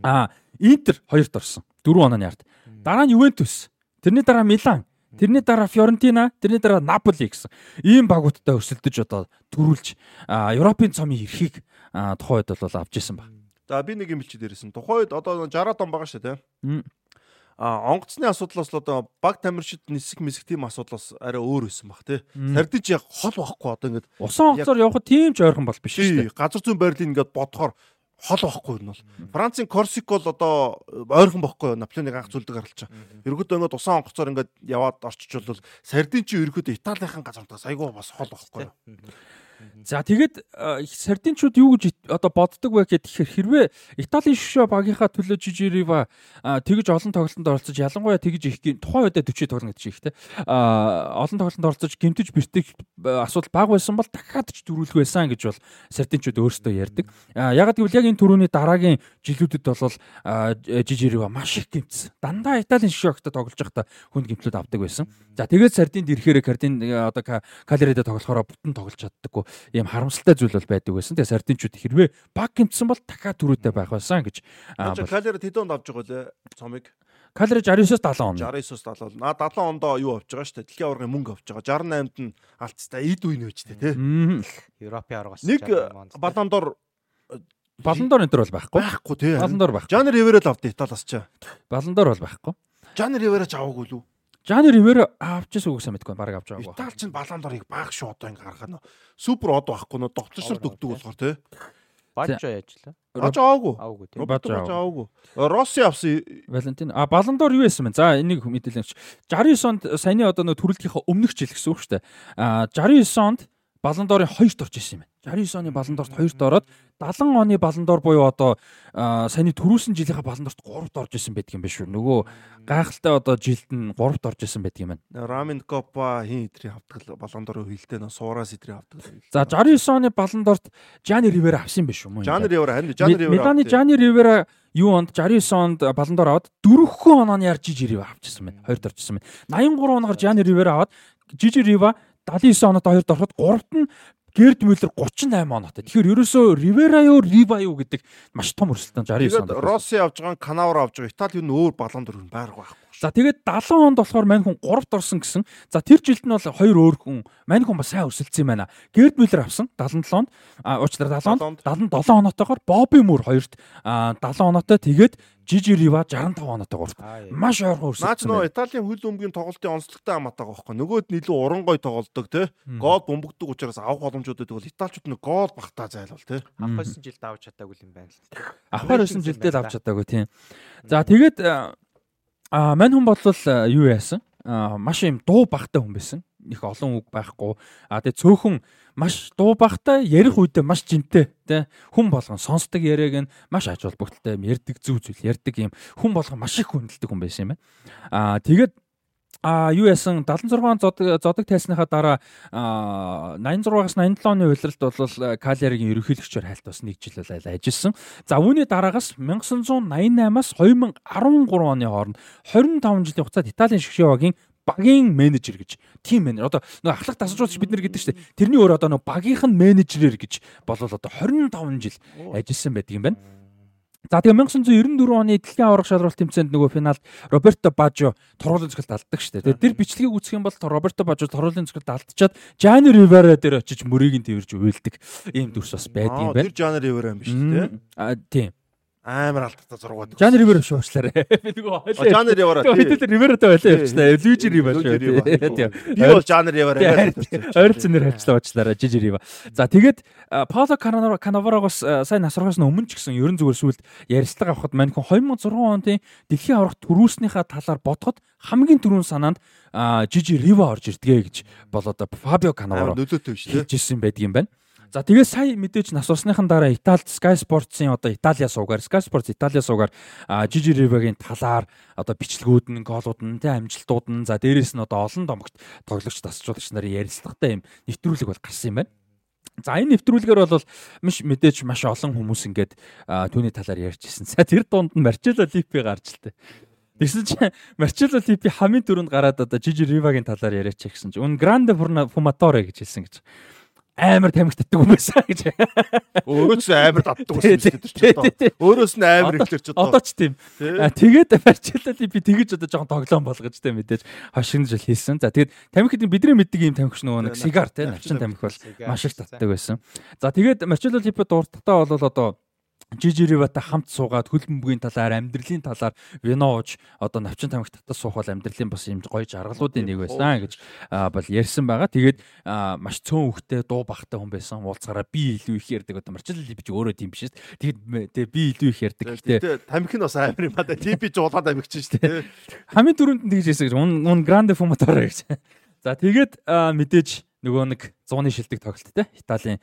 A: Аа Интер хоёрт орсон. 4 онооны ард. Дараа нь Ювентус. Тэрний дараа Милан. Тэрний дараа Фьорентина, тэрний дараа Наполи гэсэн. Ийм багуудтай өсөлдөж одоо төрүүлж Европын цомын эрхийг тухайн үед бол авч исэн баг.
B: За би нэг юм хэлчихэд ирсэн. Тухайн үед одоо 60 он байгаа шүү дээ. А онгоцны асуудлаас л одоо баг тамирчид нисэх мэсэх тийм асуудлаас арай өөр байсан баг тий. Ч яг хол байхгүй одоо ингээд
A: Усан онцоор явхад тийм ч ойрхон бол биш шүү дээ.
B: газар зүүн байрлал ингээд бодохоор хол байхгүй юм бол. Францын Корсик бол одоо ойрхон бохгүй Наполеоны анх зүйлдэг гаралч. Ерөнхийдөө ингээд усан онгоцоор ингээд яваад орчиж бол Сардин ч ерөнхийдөө Италийнхан газар унтаас айгүй бас хол бохгүй.
A: За тэгээд сардинчууд юу гэж одоо боддог вэ гэхээр хэрвээ Италийн шишөө багийнхаа төлөө Жижирива тэгж олон тоглолтод оролцож ялангуяа тэгж их тухайн үедээ 40 тоглоно гэдэг чинь их те олон тоглолтод оролцож гимтэж бэртэх асуудал баг байсан бол дахиад ч дөрүүлэх байсан гэж бол сардинчууд өөрсдөө ярьдаг. Ягаад гэвэл яг энэ төрөний дараагийн жилүүдэд бол Жижирива маш их гимтсэн. Дандаа Италийн шишөөгтө тоглож байхдаа хүнд гимтлүүд авдаг байсан. За тэгээд сардинд ирэхээр кардин одоо калередэ тоглохороо бүтэн тоглож чаддаггүй ийм харамсалтай зүйл бол байдаг байсан. Тэгээ сардинчууд хэрвээ баг гимтсэн бол дахиад түрүүтэй байх байсан гэж.
B: Калеред хэдэн онд авч байгаа лээ цомыг?
A: Калеред 69-оос 70 он.
B: 69-оос 70. На 70 ондоо юу авч байгаа шүү дээ. Дэлхийн аваргын мөнгө авч байгаа. 68-нд нь алдцтай эд үе нөөжтэй тий.
C: Европын аваргаас
B: нэг баландор
A: Баландор энэ төр бол байхгүй.
B: Байхгүй тий.
A: Баландор байхгүй.
B: Жанр Риверэл авд Италиас ч.
A: Баландор бол байхгүй.
B: Жанр Риверач аваагүй лүү?
A: Жанр Ривера авчихсан үгүйсээ мэдгүй баг авч байгаагүй.
B: Итали ч баландорыг баг шүү одоо ингэ гаргах нь. Супер од байхгүй нөө довтлошрт өгдөг болохоор тий.
C: Бажо яажлаа.
B: Бажо аваагүй.
C: Аваагүй тий.
B: Бажо аваагүй. Росси авсан.
A: Валентин. А баландор юу байсан бэ? За энийг мэдээлэлч. 69 онд саяны одоо нөө төрөлтийнхаа өмнөх жил гэсэн үг шүү дээ. А 69 онд баландорын хоёрт орж исэн юм. 69 оны баландорт хоёрт ороод 70 оны баландор буюу одоо саяны түрүүсэн жилийнхаа баландорт 3-т орж исэн байдаг юм биш үү? Нөгөө гайхалтай одоо жилд нь 3-т орж исэн байдаг юм байна.
B: Рамин Копа хин идрийн авдаг баландорын хилтэй нөө суурас идрийн авдаг.
A: За 69 оны баландорт Жани Ривера авсан биш үү?
B: Жани Ривера харин Жани Ривера.
A: Миланы Жани Ривера юу онд 69 онд баландор аваад дөрөвхөн онооны яар Жижи Рива авчихсан байна. Хоёрт орчихсан байна. 83 оноор Жани Ривера аваад Жижи Рива 79 оноод хоёрт ороход гуравт нь Герд Мюллер 38 оноотой. Тэгэхээр ерөөсөө Ривера юу, Рива юу гэдэг маш том өрсөлдөөн 69 онд.
B: Тэгээд Росси авж байгаа, Канавар авж байгаа. Итали юу өөр балан дөрөв байрга байхгүй.
A: За тэгээд 70 онд болохоор мань хүн 3-т орсон гэсэн. За тэр жилд нь бол хоёр өөр хүн мань хүн бас сайн өсөлдсөн юм байна. Герд Мюллер авсан 77 онд. А уучлаарай 70 онд 77 оноотойгоор Бобби Мур хоёрт 70 оноотой тэгээд Жижи Рива 65 оноотой гурт. Маш ойрхон өрсөлдсөн.
B: Наач нөө Италийн хөл өмгийн тоглолтын онцлогтой хамаатай байгаа байхгүй. Нөгөөд нь илүү уран гой тоглолдог те. Гол бөмбөгдөг учраас авах боломжуудад бол Италичууд нэг гол багтаа зайлвал те.
C: Анх 9 жилд авч чадаагүй юм байна л.
A: Ахаар 9 жилдээ л авч чадаагүй тийм. За тэгээд а мань хүн бодлол юу яасан? маш юм дуу багтай хүн байсан. Их олон үг байхгүй. А тэгээ цөөхөн маш дуу багтай ярих үедээ маш жинтэй тий хүн болгон сонсдог яриаг нь маш ач холбогдолтой юм ярддаг зүв зүйл ярддаг юм хүн болгон маш их хүндэлдэг хүн байсан юм байна аа тэгээд А юу яасан 76 зодог зодог тайсныхаа дараа 86-аас 87 оны улиралд бол Калиаригийн ерөнхийлөгчөөр хальт бас нэг жил бол ажилласан. За үүний дараагаас 1988-аас 2013 оны хооронд 25 жилийн хугацаанд Италийн шгшөөгийн багийн менежер гэж тим менежер одоо нөгөө ахлах тасалжуулагч бид нар гэдэг чинь тэрний өөр одоо нөгөө багийнх нь менежерээр гэж болол одоо 25 жил ажилласан байдаг юм байна. За тэгээ 1994 оны дэлхийн аварга шалралт тэмцээнд нөгөө финалд Роберто Бажо торгуулийн цогцолд алддаг шүү дээ. Тэр бичлэгийг үзэх юм бол Роберто Бажо торгуулийн цогцолд алдчихад Жани Ривера дээр очиж мөрийг нь тэрж уйлдаг ийм дүрс бас байдаг юм байна.
B: Тэр Жани Ривера юм биш үү?
A: А тийм
B: амар алдтаа зургууд.
A: Жан Ривер шүү уучлаарай. Би нөгөө
B: хойлоо. Жан Ривер.
A: Хэдэл Ривертэй байлаа явчихлаа. Лүжи Ривер.
B: Би бол Жан Ривер.
A: Ойролцсон нэр хэлчлээ уучлаарай. Жижи Рива. За тэгээд Пауло Канаварагос сайн насрахаас өмнө ч гэсэн ерөн зүгээр сүлд ярилцлага авахд мань хүн 2006 оны дэлхийн аврах төрүүснийхаа талаар бодоход хамгийн түрүүн санаанд Жижи Рива орж ирдгээ гэж болоод Фабио Канаваро
B: нөлөөтэй шүү.
A: Хэлжсэн байдаг юм байна. За тэгээд сая мэдээж насварсныхан дараа Италид Sky Sports-ын одоо Итаlia суугаар Sky Sports Итаlia суугаар Жижи Ривагийн талаар одоо бичлэгүүд нь, голууд нь, тэ амжилтууд нь за дээрэс нь одоо олон домогт тоглогч тасчуулагч нарын ярилцлагатай юм нэвтрүүлэг бол гарсан юм байна. За энэ нэвтрүүлгээр бол маш мэдээж маш олон хүмүүс ингээд түүний талаар ярьжсэн. За тэр дунд нь Марчелло Липи гарч л тээ. Тэгсэн чинь Марчелло Липи хамгийн түрүүнд гараад одоо Жижи Ривагийн талаар яриач гэсэн чинь. Ун Гранде Фуматоре гэж хэлсэн гэж амар тамхи татдаг юм байсан гэж.
B: Өөрөөс амар татдаг байсан гэж чинь. Өөрөөс нь амар ихлэр ч
A: одоо ч тийм. Тэгээд барьчлал би тэгэж одоо жоохон тоглоом болгож тэ мэдээж хошигнж л хийсэн. За тэгээд тамхид бидний мэддэг юм тамхич нөгөө нэг сигар тэ навчин тамхи бол маш их татдаг байсан. За тэгээд марчилал липе дуртагтаа бол одоо Жижиривата хамт суугаад хөлбөмбөгийн талаар амьдралын талаар винооч одоо навчин тамхи татас суух бол амьдралын бас юм гоё жаргалуудын нэг байсан гэж бол ярьсан байгаа. Тэгээд маш цөөн хөхтэй дуу багтай хүн байсан. Уулзгараа би илүү их ярьдаг одоо марчил бич өөрөө тийм биш шүү дээ. Тэгээд би илүү их ярьдаг.
B: Гэхдээ тамхи нь бас амар юм. Тийм би жуулаад тамхич шүү дээ.
A: Хамгийн түрүүнд нь тэгж хэлсэн гэж. Ун гранде фуматора гэж. За тэгээд мэдээж нөгөө нэг 100-ны шилдэг тоглолт те Италийн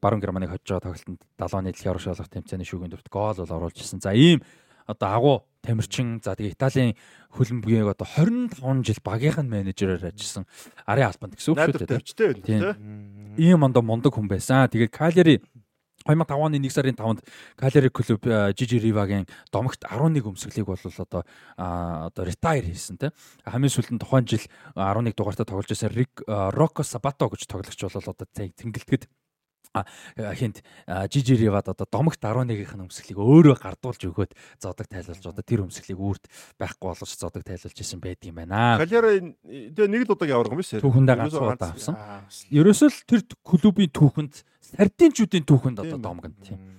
A: баруун Германыг хожиж байгаа тоглолтод 70-ны дэлхийн орон шалгалт тэмцээний шүүгийн дүрт гол бол оруулж ирсэн. За ийм одоо агуу тамирчин за тэгээ Италийн хөлбөмбөгийг одоо 25 жил багийнхан менежерээр ажилласан арын албанд гэсэн үг шүү
B: дээ. Тийм.
A: Ийм ондоо мундаг хүн байсан. Тэгээд Калери 2005 оны 1 сарын 5-нд Калери клуб Жижи Ривагийн домогт 11 өмсгөлийг бол одоо одоо ретайр хийсэн те. Хамгийн сүүлд нь тухайн жил 11 дугаартаа тоглож байсан Рик Роко Сабато гэж тоглогч бол одоо тэнгэлтгэд хинт Жижи Ривад одоо домогт 11-ийн өмсгөлийг өөрөө гардуулж өгөөд зодог тайлуулж одоо тэр өмсгөлийг үүрт байхгүй болгож зодог тайлуулж исэн байдаг юм байна.
B: Калера тэгээ нэг л удааг биш үү?
A: Түүхэндээ ганц удаа авсан. Ерөөсөө л тэр клубын түүхэнд сардинчүүдийн түүхэнд одоо домгоно тийм.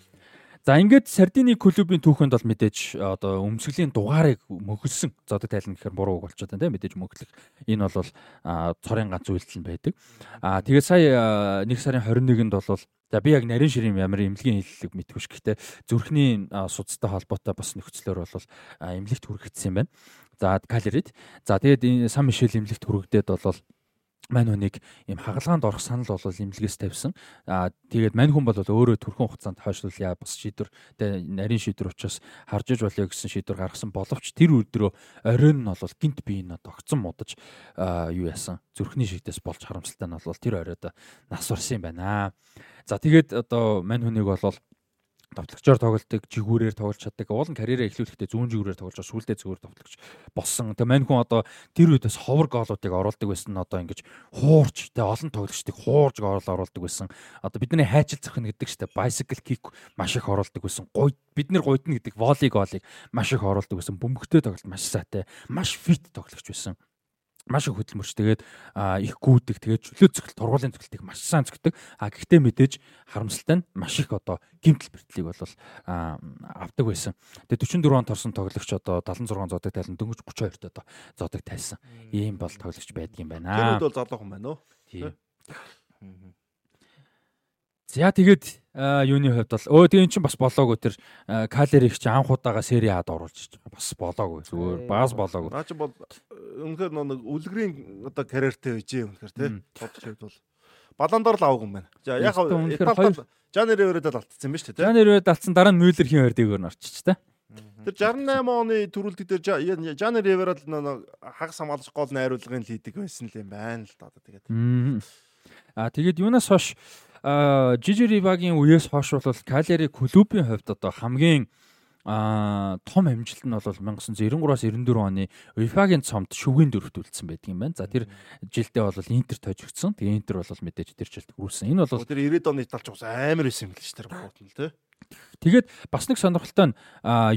A: За ингээд Сардины клубын түүхэнд бол мэдээж одоо өмсгөлийн дугаарыг мөхөлсөн. За одоо тайлна гэхээр буруу үг болчиход байна тийм мэдээж мөхлөх. Энэ бол цорын ганц үйлдэл нь байдаг. Аа тэгээд сая 1 сарын 21-нд бол за би яг нарийн ширийн ямар эмнэлгийн хэллэг мэдгүй ш. Гэхдээ зүрхний судастай холбоотой бас нөхцлөөр бол эмнэлэгт хүрэгдсэн юм байна. За калорид. За тэгээд энэ сан мишэл эмнэлэгт хүрэгдээд бол мань хүнийг ийм хагалгаанд орох санал бол имлэгээс тавьсан. Аа тэгээд мань хүн бол өөрөө төрхөн хугацаанд хойшлуулъя бас шийдвэр нарийн шийдвэр учраас харж иж болё гэсэн шийдвэр гаргасан боловч тэр өдрөө оройн нь бол гинт биеийн тогтсон мудаж юу яасан зүрхний шигдээс болж харамсалтай нь бол тэр оройд нас урсан юм байна. За тэгээд одоо мань хүнийг бол товтлогчоор тоглолтыг жигүүрээр тоглож чаддаг. Уул нь карьераа эхлүүлэхдээ зүүн жигүүрээр тоглож сүулдэ зүгээр товтлогч болсон. Тэгээ мань хүн одоо тэр үедээс ховор гоолуудыг оруулдаг байсан нь одоо ингэж хуурч тэгээ олон тоглогчдыг хуурж гоол оруулдаг байсан. Одоо бидний хайчил зохино гэдэг чинь bicycle kick маш их оруулдаг байсан. Гуй бид нар гуйдна гэдэг волей гоолыг маш их оруулдаг байсан. Бөмбөгтэй тоглолт маш сайтай, маш фит тоглогч байсан маш их хөдөлмөрч тэгээд их гүйдэг тэгээд чөлөө цогт тургуулын цогтыг маш сайн цогтөг а гэхдээ мэдээж харамсалтай нь маш их одоо гимтэл бэртлийг бол авдаг байсан. Тэгээд 44 онд орсон тоглогч одоо 76 зодог тайлан дөнгөж 32-т одоо зодог тайлсан. Ийм бол тоглогч байдаг юм байна.
B: Тэр үед бол залуу хүн байна уу?
A: Тийм За тэгээд юуны хувьд бол өө тийм чинь бас болоогүй тэр калерийг чи анх удаага сери ад оруулж бас болоогүй зүгээр баас болоогүй.
B: Наа чи бол үнэхээр нэг үлгэрийн одоо карьертэй байжээ үнэхээр тий. Тодч хувьд бол баландор л авах юм байна. За яг Италид Жанер Ривэрэд алдсан юм ба шүү дээ.
A: Жанер Ривэрэд алдсан дараа нь Мюллер хин хоёрдыг өөр орчиж та.
B: Тэр 68 оны төрүүлдэг дээр Жанер Ривэрэд хагас хамгаалж гол найруулгын лидэг байсан л юм байна л да. Тэгээд.
A: Аа тэгээд юунаас хойш Жижи Ривагийн үеэс хойш бол Калери клубын хувьд одоо хамгийн а том амжилт нь бол 1993-аас 94 оны UEFA-гийн цомд шүгээн дөрөвт үлдсэн байдаг юм байна. За тэр жилдээ бол Интер тожигдсон. Тэгээ Интер бол мэдээж тэр жилд хүрсэн. Энэ бол
B: тэр 90-ад оны талч ус амар байсан юм л ш тэр буудал тий.
A: Тэгээд бас нэг сонирхолтой нь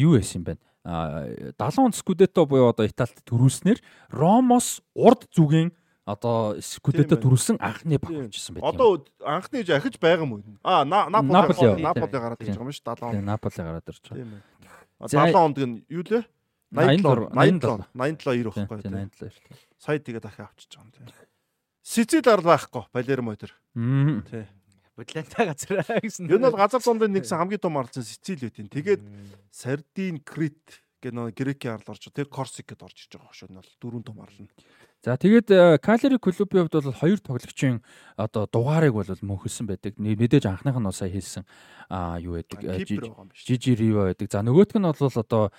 A: юу байсан юм бэ? 70 он скудетто буюу одоо Италид төрүүлснээр Ромос урд зүгийн одоо скүдэтэд төрүүлсэн анхны баг болчихсон
B: байдаг. Одоо анхны ахиж байгаа юм уу? Аа Наполи Наполи гараад ирж байгаа юм шүү 70 он.
A: Наполи гараад ирж байгаа.
B: 70 онд гэн юу лээ? 87 87 87 90 байхгүй. 87 Сая тэгээ дахиад авчиж байгаа юм тийм. Сицил арал байхгүй Палермо өдр.
A: Тий.
C: Бодлантай газар гэсэн.
B: Юу нь бол газар зондын нэгсэн хамгийн том арлцсан Сицил үт юм. Тэгээд Сардин, Крит гэх нөө Грекийн арал орж тэгээ Корсик гэдээ орж иж байгаа шүү. Энэ бол дөрөв том арлна.
A: За тэгээд Калери клубын хувьд бол хоёр тоглогчийн одоо дугаарыг бол мөнхөлсөн байдаг. Мэдээж анхных нь сая хэлсэн аа юу байдаг. Жижи Риво байдаг. За нөгөөх нь бол одоо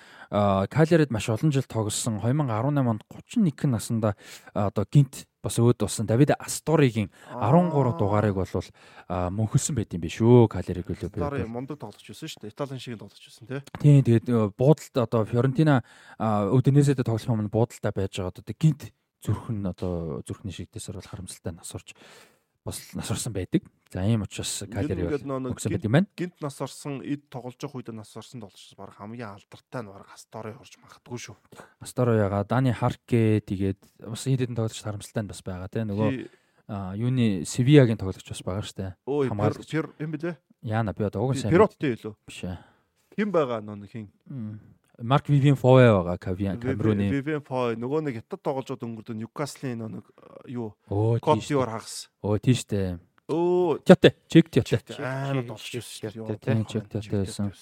A: Калерид маш олон жил тоглосон 2018 онд 31 наснда одоо гинт бас өөд болсон Давид Асторигийн 13 дугаарыг бол мөнхөлсөн байт юм биш үү Калери клуб.
B: Астори мундаг тоглож байсан шүү дээ. Италийн шиг тоглож байсан тий.
A: Тийм тэгээд буудалд одоо Фьорентина Удинезэд тоглох юм буудалтай байж байгаа одоо гинт зүрх нь одоо зүрхний шигдээсээр бол харамсалтай нас орж бас нас орсон байдаг. За ийм учраас калори өгсөн байдаг юм байна.
B: Гинт нас орсон эд тоглож явах үед нас орсон тоглож баг хамгийн алдартай нь баг Астори орж магадгүй шүү.
A: Астори яга Дани Харке тэгээд бас хэд хэдэн тоглож харамсалтай нь бас байгаа тийм нөгөө юуны Севиагийн тоглогч бас байгаа штэ.
B: Хамгаалж юм бэлээ.
A: Яна би одоо уг
B: сайн. Пироттэй илүү.
A: Биш ээ.
B: Хэн байгаа нөө хин?
A: Марк Вивиан Фове байгаа Камеруны.
B: Вивиан Фове нөгөө нэг хятад тогложод өнгөрдөг Ньюкаслын нэг юу Котиор хагас.
A: Оо тийш дээ.
B: Оо
A: Тяте, чек тяте.
B: Амар тоглож байсан.
A: Тийм чек тяте байсан.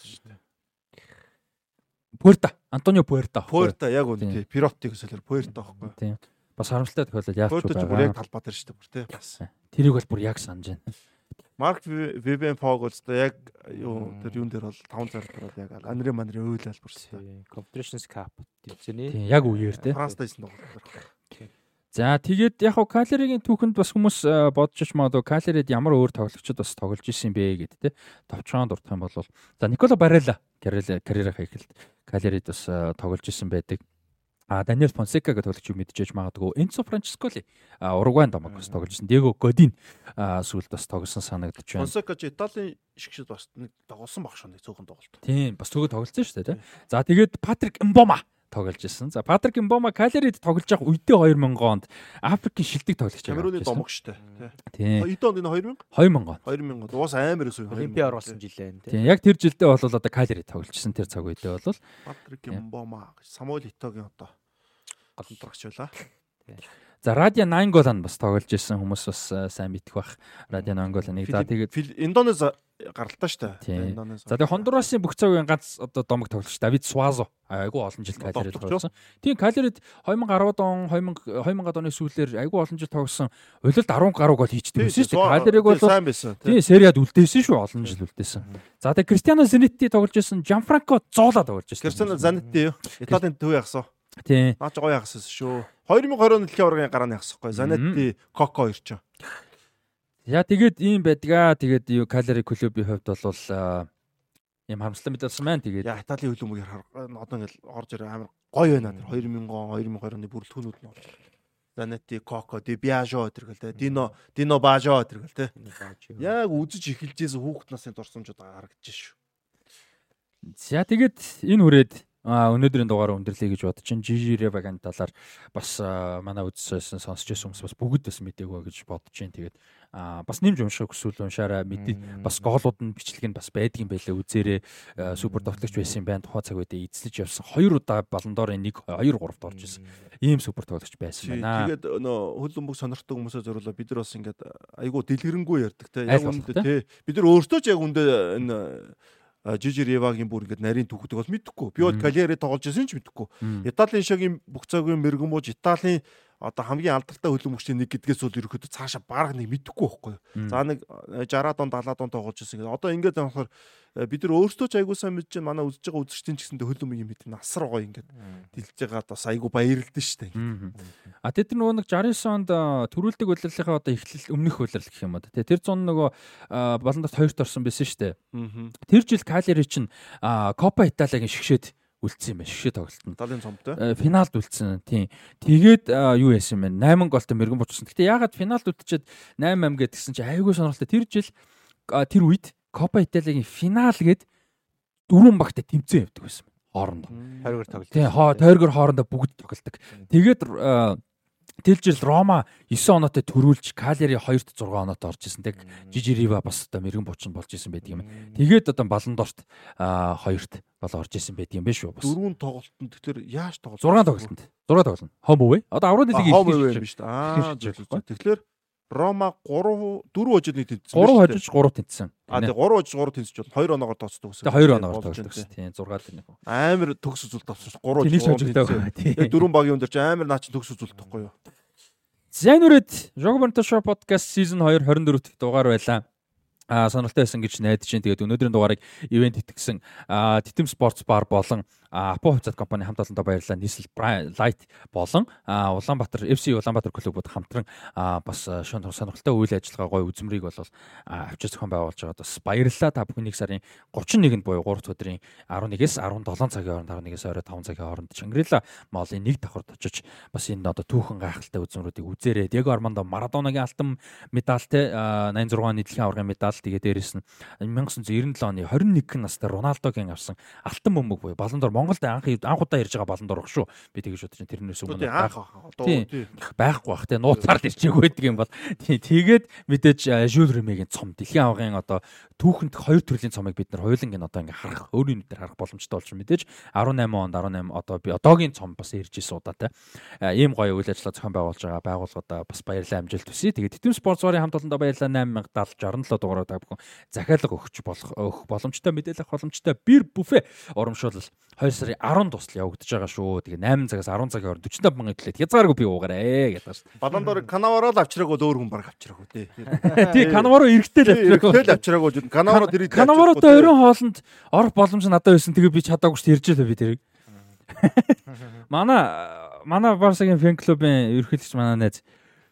A: Пуэрта, Антонио Пуэрта.
B: Пуэрта яг үн тий. Пиротиг солиор Пуэрта аахгүй.
A: Тийм. бас харамсалтай тохиолдол яах вэ?
B: Фото ч бүр яг талбай дээр шүү дээ бүр тий. Бас.
A: Тэрийг бол бүр яг санаж байна.
B: Марк Вебен Фог бол одоо яг юу тэр юун дээр бол 5 цаар дээр бол яг анри манри өөлөл бүрсэн.
C: Confederations Cup тэмцээний.
A: Тийм яг үеэр те.
B: Францтай исэн тоглолт.
A: За тэгээд яг хав Калеригийн түүхэнд бас хүмүүс бодож ч магадгүй Калерид ямар өөр тоглогчид бас тоглож исэн бэ гэд те. Товчхон дурдах юм бол за Никола Барелла карьераа хийхэд Калерид бас тоглож исэн байдаг. А Даниэл Фонсека гэдэг тоглогч мэдчихэж магадгүй Энцо Франческоли Уругвайн домог бас тоглож байсан. Диего Годин сүүлд бас тоглосон санагдаж байна.
B: Фонсека ч Италийн шигшэд бас нэг тоглосон баг шүү нэг цөөхөн тоглолт.
A: Тийм бас төгөө тоглолцсон шүү дээ. За тэгээд Патрик Мбома тоглож исэн. За Патрик Мбома Калерид тоглож байгаа үедээ 2000 онд Африкийн шилдэг тоглогч байгаа.
B: Камеруны домог дээ.
A: Тийм.
B: Эд онд энэ 2000?
A: 2000 он.
B: 2000 он. Уус амар өсөв.
C: Олимпи оруулсан жилээ.
A: Тийм. Яг тэр жилдээ бол одоо Калерид тогложсэн тэр цаг үедээ бол
B: Патрик Мбома Самуэль Итогийн одоо голомтрагч байлаа.
A: За Радио 8 голан бас тоглож исэн хүмүүс бас сайн мэдэх бах. Радио 8 голаныг. За тэгээд
B: Индонез гаралтай шүү
A: дээ. Индонез. За тэгээд Хондурасын бүх цагийн ганц одоо домог тоглогч Давид Суазо айгүй олон жил Калерид тоглосон. Тийм Калерид 2010 он 2000 2000 оны сүүлээр айгүй олон жил тоглосон. Улиралд 10 гаруй гол хийждэг байсан шүү дээ. Калериг бол
B: сайн байсан.
A: Тийм сериад үлдээсэн шүү олон жил үлдээсэн. За тэгээд Кристиано Занетти тоглож исэн, Жанфранко Зола тоглож исэн.
B: Кристиано Занетти юу? Италийн төв ягсаа.
A: Тийм.
B: Наач гоё ягсан шүү. 2020 оны дэлхийн аваргын гарааны ягсахгүй. Занетти, Коко хоёр ч.
A: Яа тэгээд ийм байдгаа. Тэгээд юу Калери клубын хувьд бол ийм харамсалтай мэдээлсэн маань тэгээд
B: яа Италийн хөлбөмбөгийг одоо ингээл орж ирээ амар гоё байна тэр 2000 он 2020 оны бүрэлдэхүүнүүд нь болж Занетти, Коко, Ди Биажо тэргэл те. Дино, Дино Бажо тэргэл те. Яг үзэж эхэлжээс хүүхэд насын дурсамжууд харагдаж шүү.
A: За тэгээд энэ хүрээд А өнөөдрийн дугаараа өндөрлөе гэж бодож чинь Жижи Ревагийн талаар бас манай үзсэн сонсч байсан хүмүүс бас бүгд бас мэдээгүй гэж бодож чинь тэгээд бас нэмж унших хүсвэл уншаараа мэдээ бас гоолууд нь бичлэг нь бас байдгийн байлаа үзээрээ супер тоглогч байсан юм байна тухай цаг үедээ эзлэж явсан. Хоёр удаа баландорын 1 2 3-т орж исэн ийм супер тоглогч байсан байна.
B: Тэгээд нөө хөлбөмбөг сонирхдаг хүмүүсээ зориулаа бид нар бас ингээд айгу дэлгэрэнгүй ярьдаг те. Яг үндэ те. Бид нар өөртөө ч яг үндэ энэ Жижи Ривагийн бүр ингээд нарийн түүхдэг бол мэдэхгүй. Би бол Калери тоглож байсан ч мэдэхгүй. Италийн шогийн бүх цагийн мэрэгмууж Италийн одоо хамгийн алдартай хөлбөмбөгчийн нэг гэдгээс бол ерөөхдөө цаашаа бараг нэг мэдэхгүй байхгүй. За нэг 60-аад он 70-аад он тоглож байсан гэдэг. Одоо ингээд болохоор бид нар өөрсдөө ч айгуу сайн мэдж байна. Манай үзэж байгаа үзэгчдийн ч гэсэндээ хөлбөмбөгийн мэд насар гоё ингээд дэлж байгаад бас айгуу баярлдэн штэ.
A: А тэд нөгөө нэг 69 онд төрүүлдэг удирдлагынхаа одоо эхлэл өмнөх удирдлага гэх юм да. Тэр зун нөгөө баландат хоёрт орсон байсан штэ. Тэр жил Калери чинь Копа Италийн шгшээд үлдсэн юм байна. Шгшээ тоглолтод.
B: Далийн цомтой.
A: Финалд үлдсэн. Тийм. Тэгээд юу яасан юм бэ? 8 голтой мэрэгэн бочсон. Гэтэ ягаад финалд үлдчихэд 8-8 гэдгсэн чи айгүй сонирхолтой. Тэр жил тэр үед Копа Италийн финал гээд дөрвөн багтаа тэмцээн явдаг байсан. Хоорондоо.
C: Тойргор тоглолт.
A: Тийм, хоо тойргор хоорондоо бүгд тоглолдог. Тэгээд Тэл жил Рома 9 оноотой төрүүлж Калери 2-т 6 оноотой орж исэн. Тэг Жижи Рива бас одоо мэрэгэн бучин болж исэн байдаг юм. Тэгээд одоо Баландорт 2-т бол орж исэн байдаг юм биш үү? Бас
B: дөрвөн тоглолтод тэгэхээр яаж тоглолт?
A: 6 тоглолтод. 6 тоглолт. Хом үвэ? Одоо аврал лиг
B: хом үвэ биш үү? Аа тэгэхээр Рома 3 4 хожид нэг тэнцсэн.
A: 3 хожиж 3 тэнцсэн.
B: А тэгээ 3 хожиж 3 тэнцэж бол 2 оноогоор тооцдог гэсэн.
A: Тэгээ 2 оноогоор тооцдог гэсэн. Тийм 6 тэнэг.
B: Амар төгс үзүүлэлт авсан ш 3 хожиж 3 тэнцсэн. Тэгээ дөрвөн багийн өндөр чи амар наа чи төгс үзүүлэлт тахгүй юу?
A: Зэнүрэд Жогбонто шоу подкаст season 2 24 дахь дугаар байлаа а сонирхолтой байсан гэж найдаж байна. Тэгээд өнөөдрийн дугаарыг ивент итгэсэн Титэм спортс бар болон Апо хувьцаат компани хамт олондоо баярлалаа. Нийслэл Light болон Улаанбаатар FC Улаанбаатар клубуд хамтран бас сонирхолтой үйл ажиллагаа гой үзмрийг бол авчир зохион байгуулж байгаад бас баярлалаа. Та 1 сарын 31-нд буюу 3 дахь өдрийн 11-с 17 цагийн хооронд 11-с орой 5 цагийн хооронд Чангрила молын нэг давхарт очиж бас энэ одоо түүхэн гайхалтай үзмрүүдийг үзээрэй. Диего Армандо Марадонагийн алтан медальтай 86 оны дэлхийн аваргын медаль тэгээд дээрэс нь 1997 оны 21 настай Роналдогийн авсан алтан бөмбөг буюу балондор Монголд анх анх удаа ирж байгаа балан дурах шүү. Би тэгэж бодож байна. Тэрнээс
B: өмнө байх
A: байхгүй бах те нууцаар ирчээгүй байдаг юм бол. Тэгээд мэдээж Жюл Ремегийн цом дэлхийн авгын одоо түүхэнд хоёр төрлийн цомыг бид нар хоёуланг нь одоо ингээ харах өөрийн нүдээр харах боломжтой болж мэдээж. 18 онд 18 одоо би одоогийн цом бас ирж ирсэн удаатай ийм гоё үйл ажиллагаа зохион байгуулж байгаа байгууллагуудаа бас баярлалаа амжилт хүсье. Тэгээд Тэтэм спорт зургийн хамт олондоо баярлалаа 8070 67 дугаараа та бүхэн захиалга өгч болох өгөх боломжтой мэдээлэл авах боломжтой. Бир бүфэ урамшуул 2 сарын 10 тусал явагдаж байгаа шүү. Тэгээ 8 цагаас 10 цагийн хооронд 45 мянган итлээд хязгааргүй би уугаарэ гэдэг шүү.
B: Баландор Канаваро л авчраагүй өөр хүн баг авчраагүй тий. <laughs>
A: Тий Канаваро эргэтэй л авчраагүй.
B: Эргэтэй л авчраагүй. Канаваро тэр
A: Канаваротой оройн хоолнд орох боломж надад байсан. Тэгээ би чадаагүй шүү ирж л би тэрийг. <laughs> Манай манай Барсагийн фэн клубын ерөнхийлөгч манай найз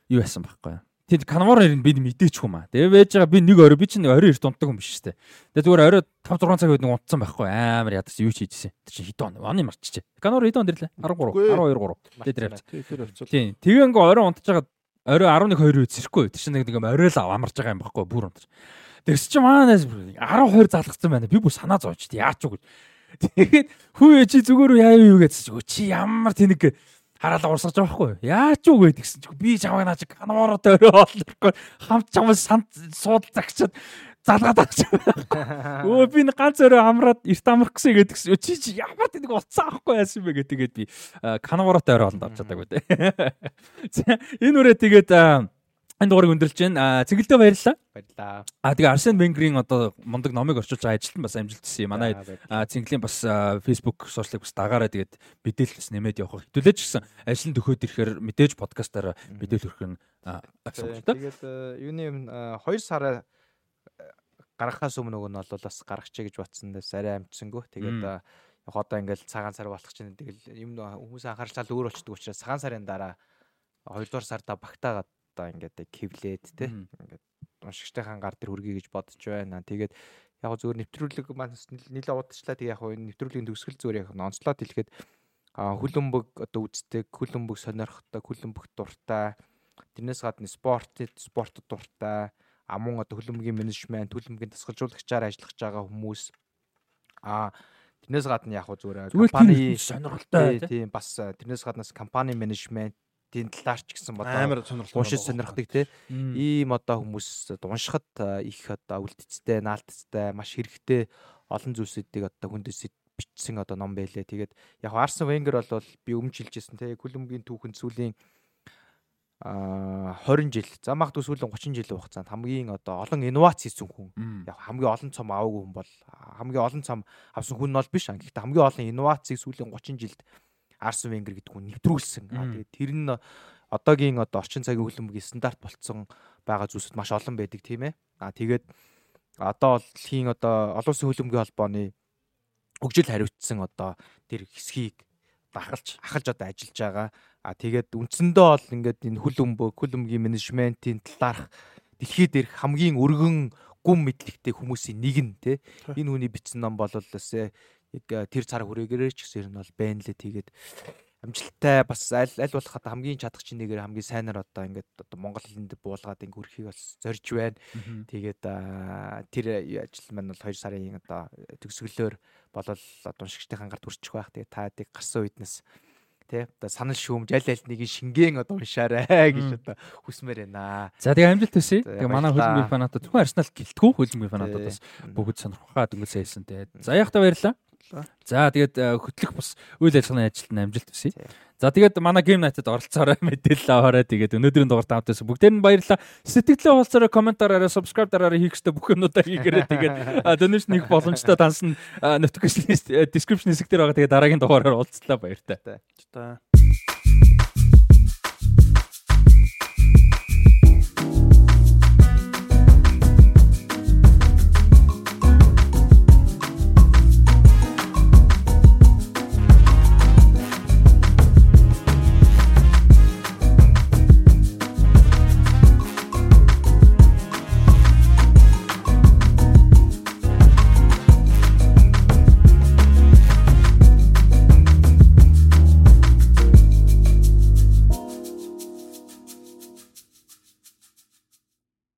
A: юу байсан байхгүй юу? Тэд Канавар нэрийг би мэдээч хүм аа. Тэгээ байж байгаа би нэг орой би чинь орой эрт унтдаг юм биш дээ. Тэгээ зүгээр орой 5 6 цаг үед нэг унтсан байхгүй амар ядарч юу ч хийжсэн. Тэр чинь хэдэн он? Оны марччихэ. Канавар хэдэн он дэрлээ? 13, 12 3. Тэгээ тэр. Тийм. Тэгээ ингээ орой унтж байгаа орой 11 2 үед зэрэхгүй. Тэр чинь нэг ингээ орой л амарч байгаа юм байхгүй бүр унтаж. Тэгс чи маанаас 12 залгацсан байна. Би бүр санаа зовж яач уу гэж. Тэгээд хүү чи зүгээр яа юу гэсэн чи ямар тэнэг хараалаа урсгаж байгаа байхгүй. Яач уу гэдгсэн чи? Би чамайг наач канаварууд өрөө олохгүй хамт чамд санд сууд загчаад залгаад авч. Өө би нэг ганц өрөө амраад эрт амрах гэсэн гэдгсэн чи чи ямар тэнэг уцсан авахгүй яасан бэ гэдэг би канаварууд өрөө олонд авч чадаагүй те. <laughs> Энэ үрээ тэгээд энэ дугаарыг өндөрлж байна. Цэгэлдээ баярлалаа.
C: Баярлалаа.
A: А тэгээ Арсен Венгерийн одоо мундаг номыг орчуулж байгаа ажилтан бас амжилт хийсэн юм. Манай Цэнгэлийн бас Facebook сошиалыг бас дагаараа тэгээд мэдээлэл бас нэмээд явах хэвтүүлээч гэсэн ажил төхөөд ирэхээр мэдээж подкастаараа мэдээлэл өрөх нь
C: асууж Тэгээд юуны юм 2 сараа гаргахаас өмнө нөгөө нь бол бас гаргачихъя гэж батсан дэс арай амжсангүй. Тэгээд яг одоо ингээл цагаан сар болох чинь тэгэл юм хүмүүс анхаарчлал өөр болчдөг учраас цагаан сарын дараа 2 дугаар сарда багтаагаад одоо ингээд кевлээд те ингээд уншигчтайхан гар дээр хүргэе гэж бодож байна. Тэгээд яг зөвөр нэвтрүүлэг маань нийлээ удаачлаа тэг яг энэ нэвтрүүлгийн төгсгөл зүгээр яг онцлоод хэлэхэд хүлэмбэг одоо үздэг, хүлэмбэг сонирхтой, хүлэмбэг дуртай. Тэрнээс гадна спорт, спортод дуртай, амун одоо хүлэмбэгийн менежмент, хүлэмбэгийн тасгалжуулагчаар ажиллаж байгаа хүмүүс а тэрнээс гадна яг зүгээр
A: компани сонирхолтой
C: тийм бас тэрнээс гаднаас компани менежмент тийм талаарч гэсэн бодоо
B: амар сонирхолтой
C: уншиж сонирхдаг те. Ийм одоо хүмүүс уншихад их одоо үлдэцтэй наалтцтай маш хэрэгтэй олон зүйлсүүдийг одоо хүндэс бичсэн одоо ном байлээ. Тэгээд яг Арсен Венгер бол би өмнө жилжсэн те Күлэмгийн түүхэн сүүлийн а 20 жил. За магадгүй сүүлийн 30 жилийн хугацаанд хамгийн одоо олон инновац хийсэн хүн яг хамгийн олон цом аваагүй хүн бол хамгийн олон цом авсан хүн нь бол биш. Гэхдээ хамгийн олон инновацийг сүүлийн 30 жилд Арсен Венгер гэдэг хүн нэвтрүүлсэн. Тэгээд тэр нь одоогийн одоо орчин цагийн хөлбөмбөгийн стандарт болцсон байгаа зүйлсүүд маш олон байдаг тийм ээ. А тэгээд одоо хийн одоо олон улсын хөлбөмбөгийн холбооны хөгжил хариуцсан одоо тэр хэсгийг ахалж ахалж одоо ажиллаж байгаа. А тэгээд үндсэндээ бол ингээд энэ хөлбөмбө хөлбөмбөгийн менежментийн талаарх дэлхийд ирэх хамгийн өргөн гүн мэдлэгтэй хүмүүсийн нэг нь те энэ хүний бичсэн ном бол яг тэр цар хүрээгээрээ ч гэсэн ер нь бол байна лээ тэгээд амжилттай бас аль аль болох одоо хамгийн чадах чинь нэгээр хамгийн сайнаар одоо ингээд одоо монгол хэлэнд буулгаад ингээд өрхийг бас зорж байна. Тэгээд тэр ажил маань бол 2 сарын одоо төгсгөлөөр болол уншигчдын гарт хүрчих байх. Тэгээд та тийг гарсан үеднээс тий одоо санал шүүмж аль аль нэг шингэн одоо уншаарай <laughs> гэж одоо хүсмээр байна.
A: За тэгээ амжилт төсөй. Тэгээ манай хөлбөмбөгийн фанатууд зөвхөн Арсенал гэлтгүү хөлбөмбөгийн фанатууд бас бүгд сонирхохаа дөнгөж сайсан. Тэгээ за яхта баярлаа. За тэгээд э, хөтлөх бас үйл ажиллагааны ажилд амжилт хүсье. За тэгээд манай Game Night-д оролцоорой <laughs> мэдээлэл аваарай. Тэгээд өнөөдрийн дугаар таамтаас бүгдээр нь баярлалаа. Сэтгэлээ уулзаарай, комментаараарай, subscribe дараарай хийх ёстой бүх юмудаа хийгээрэй. Тэгээд donation <laughs> хийх боломжтой данс нь notification description хэсэг дээр байгаа. Тэгээд дараагийн дугаараар уулзлаа баяртай.
B: За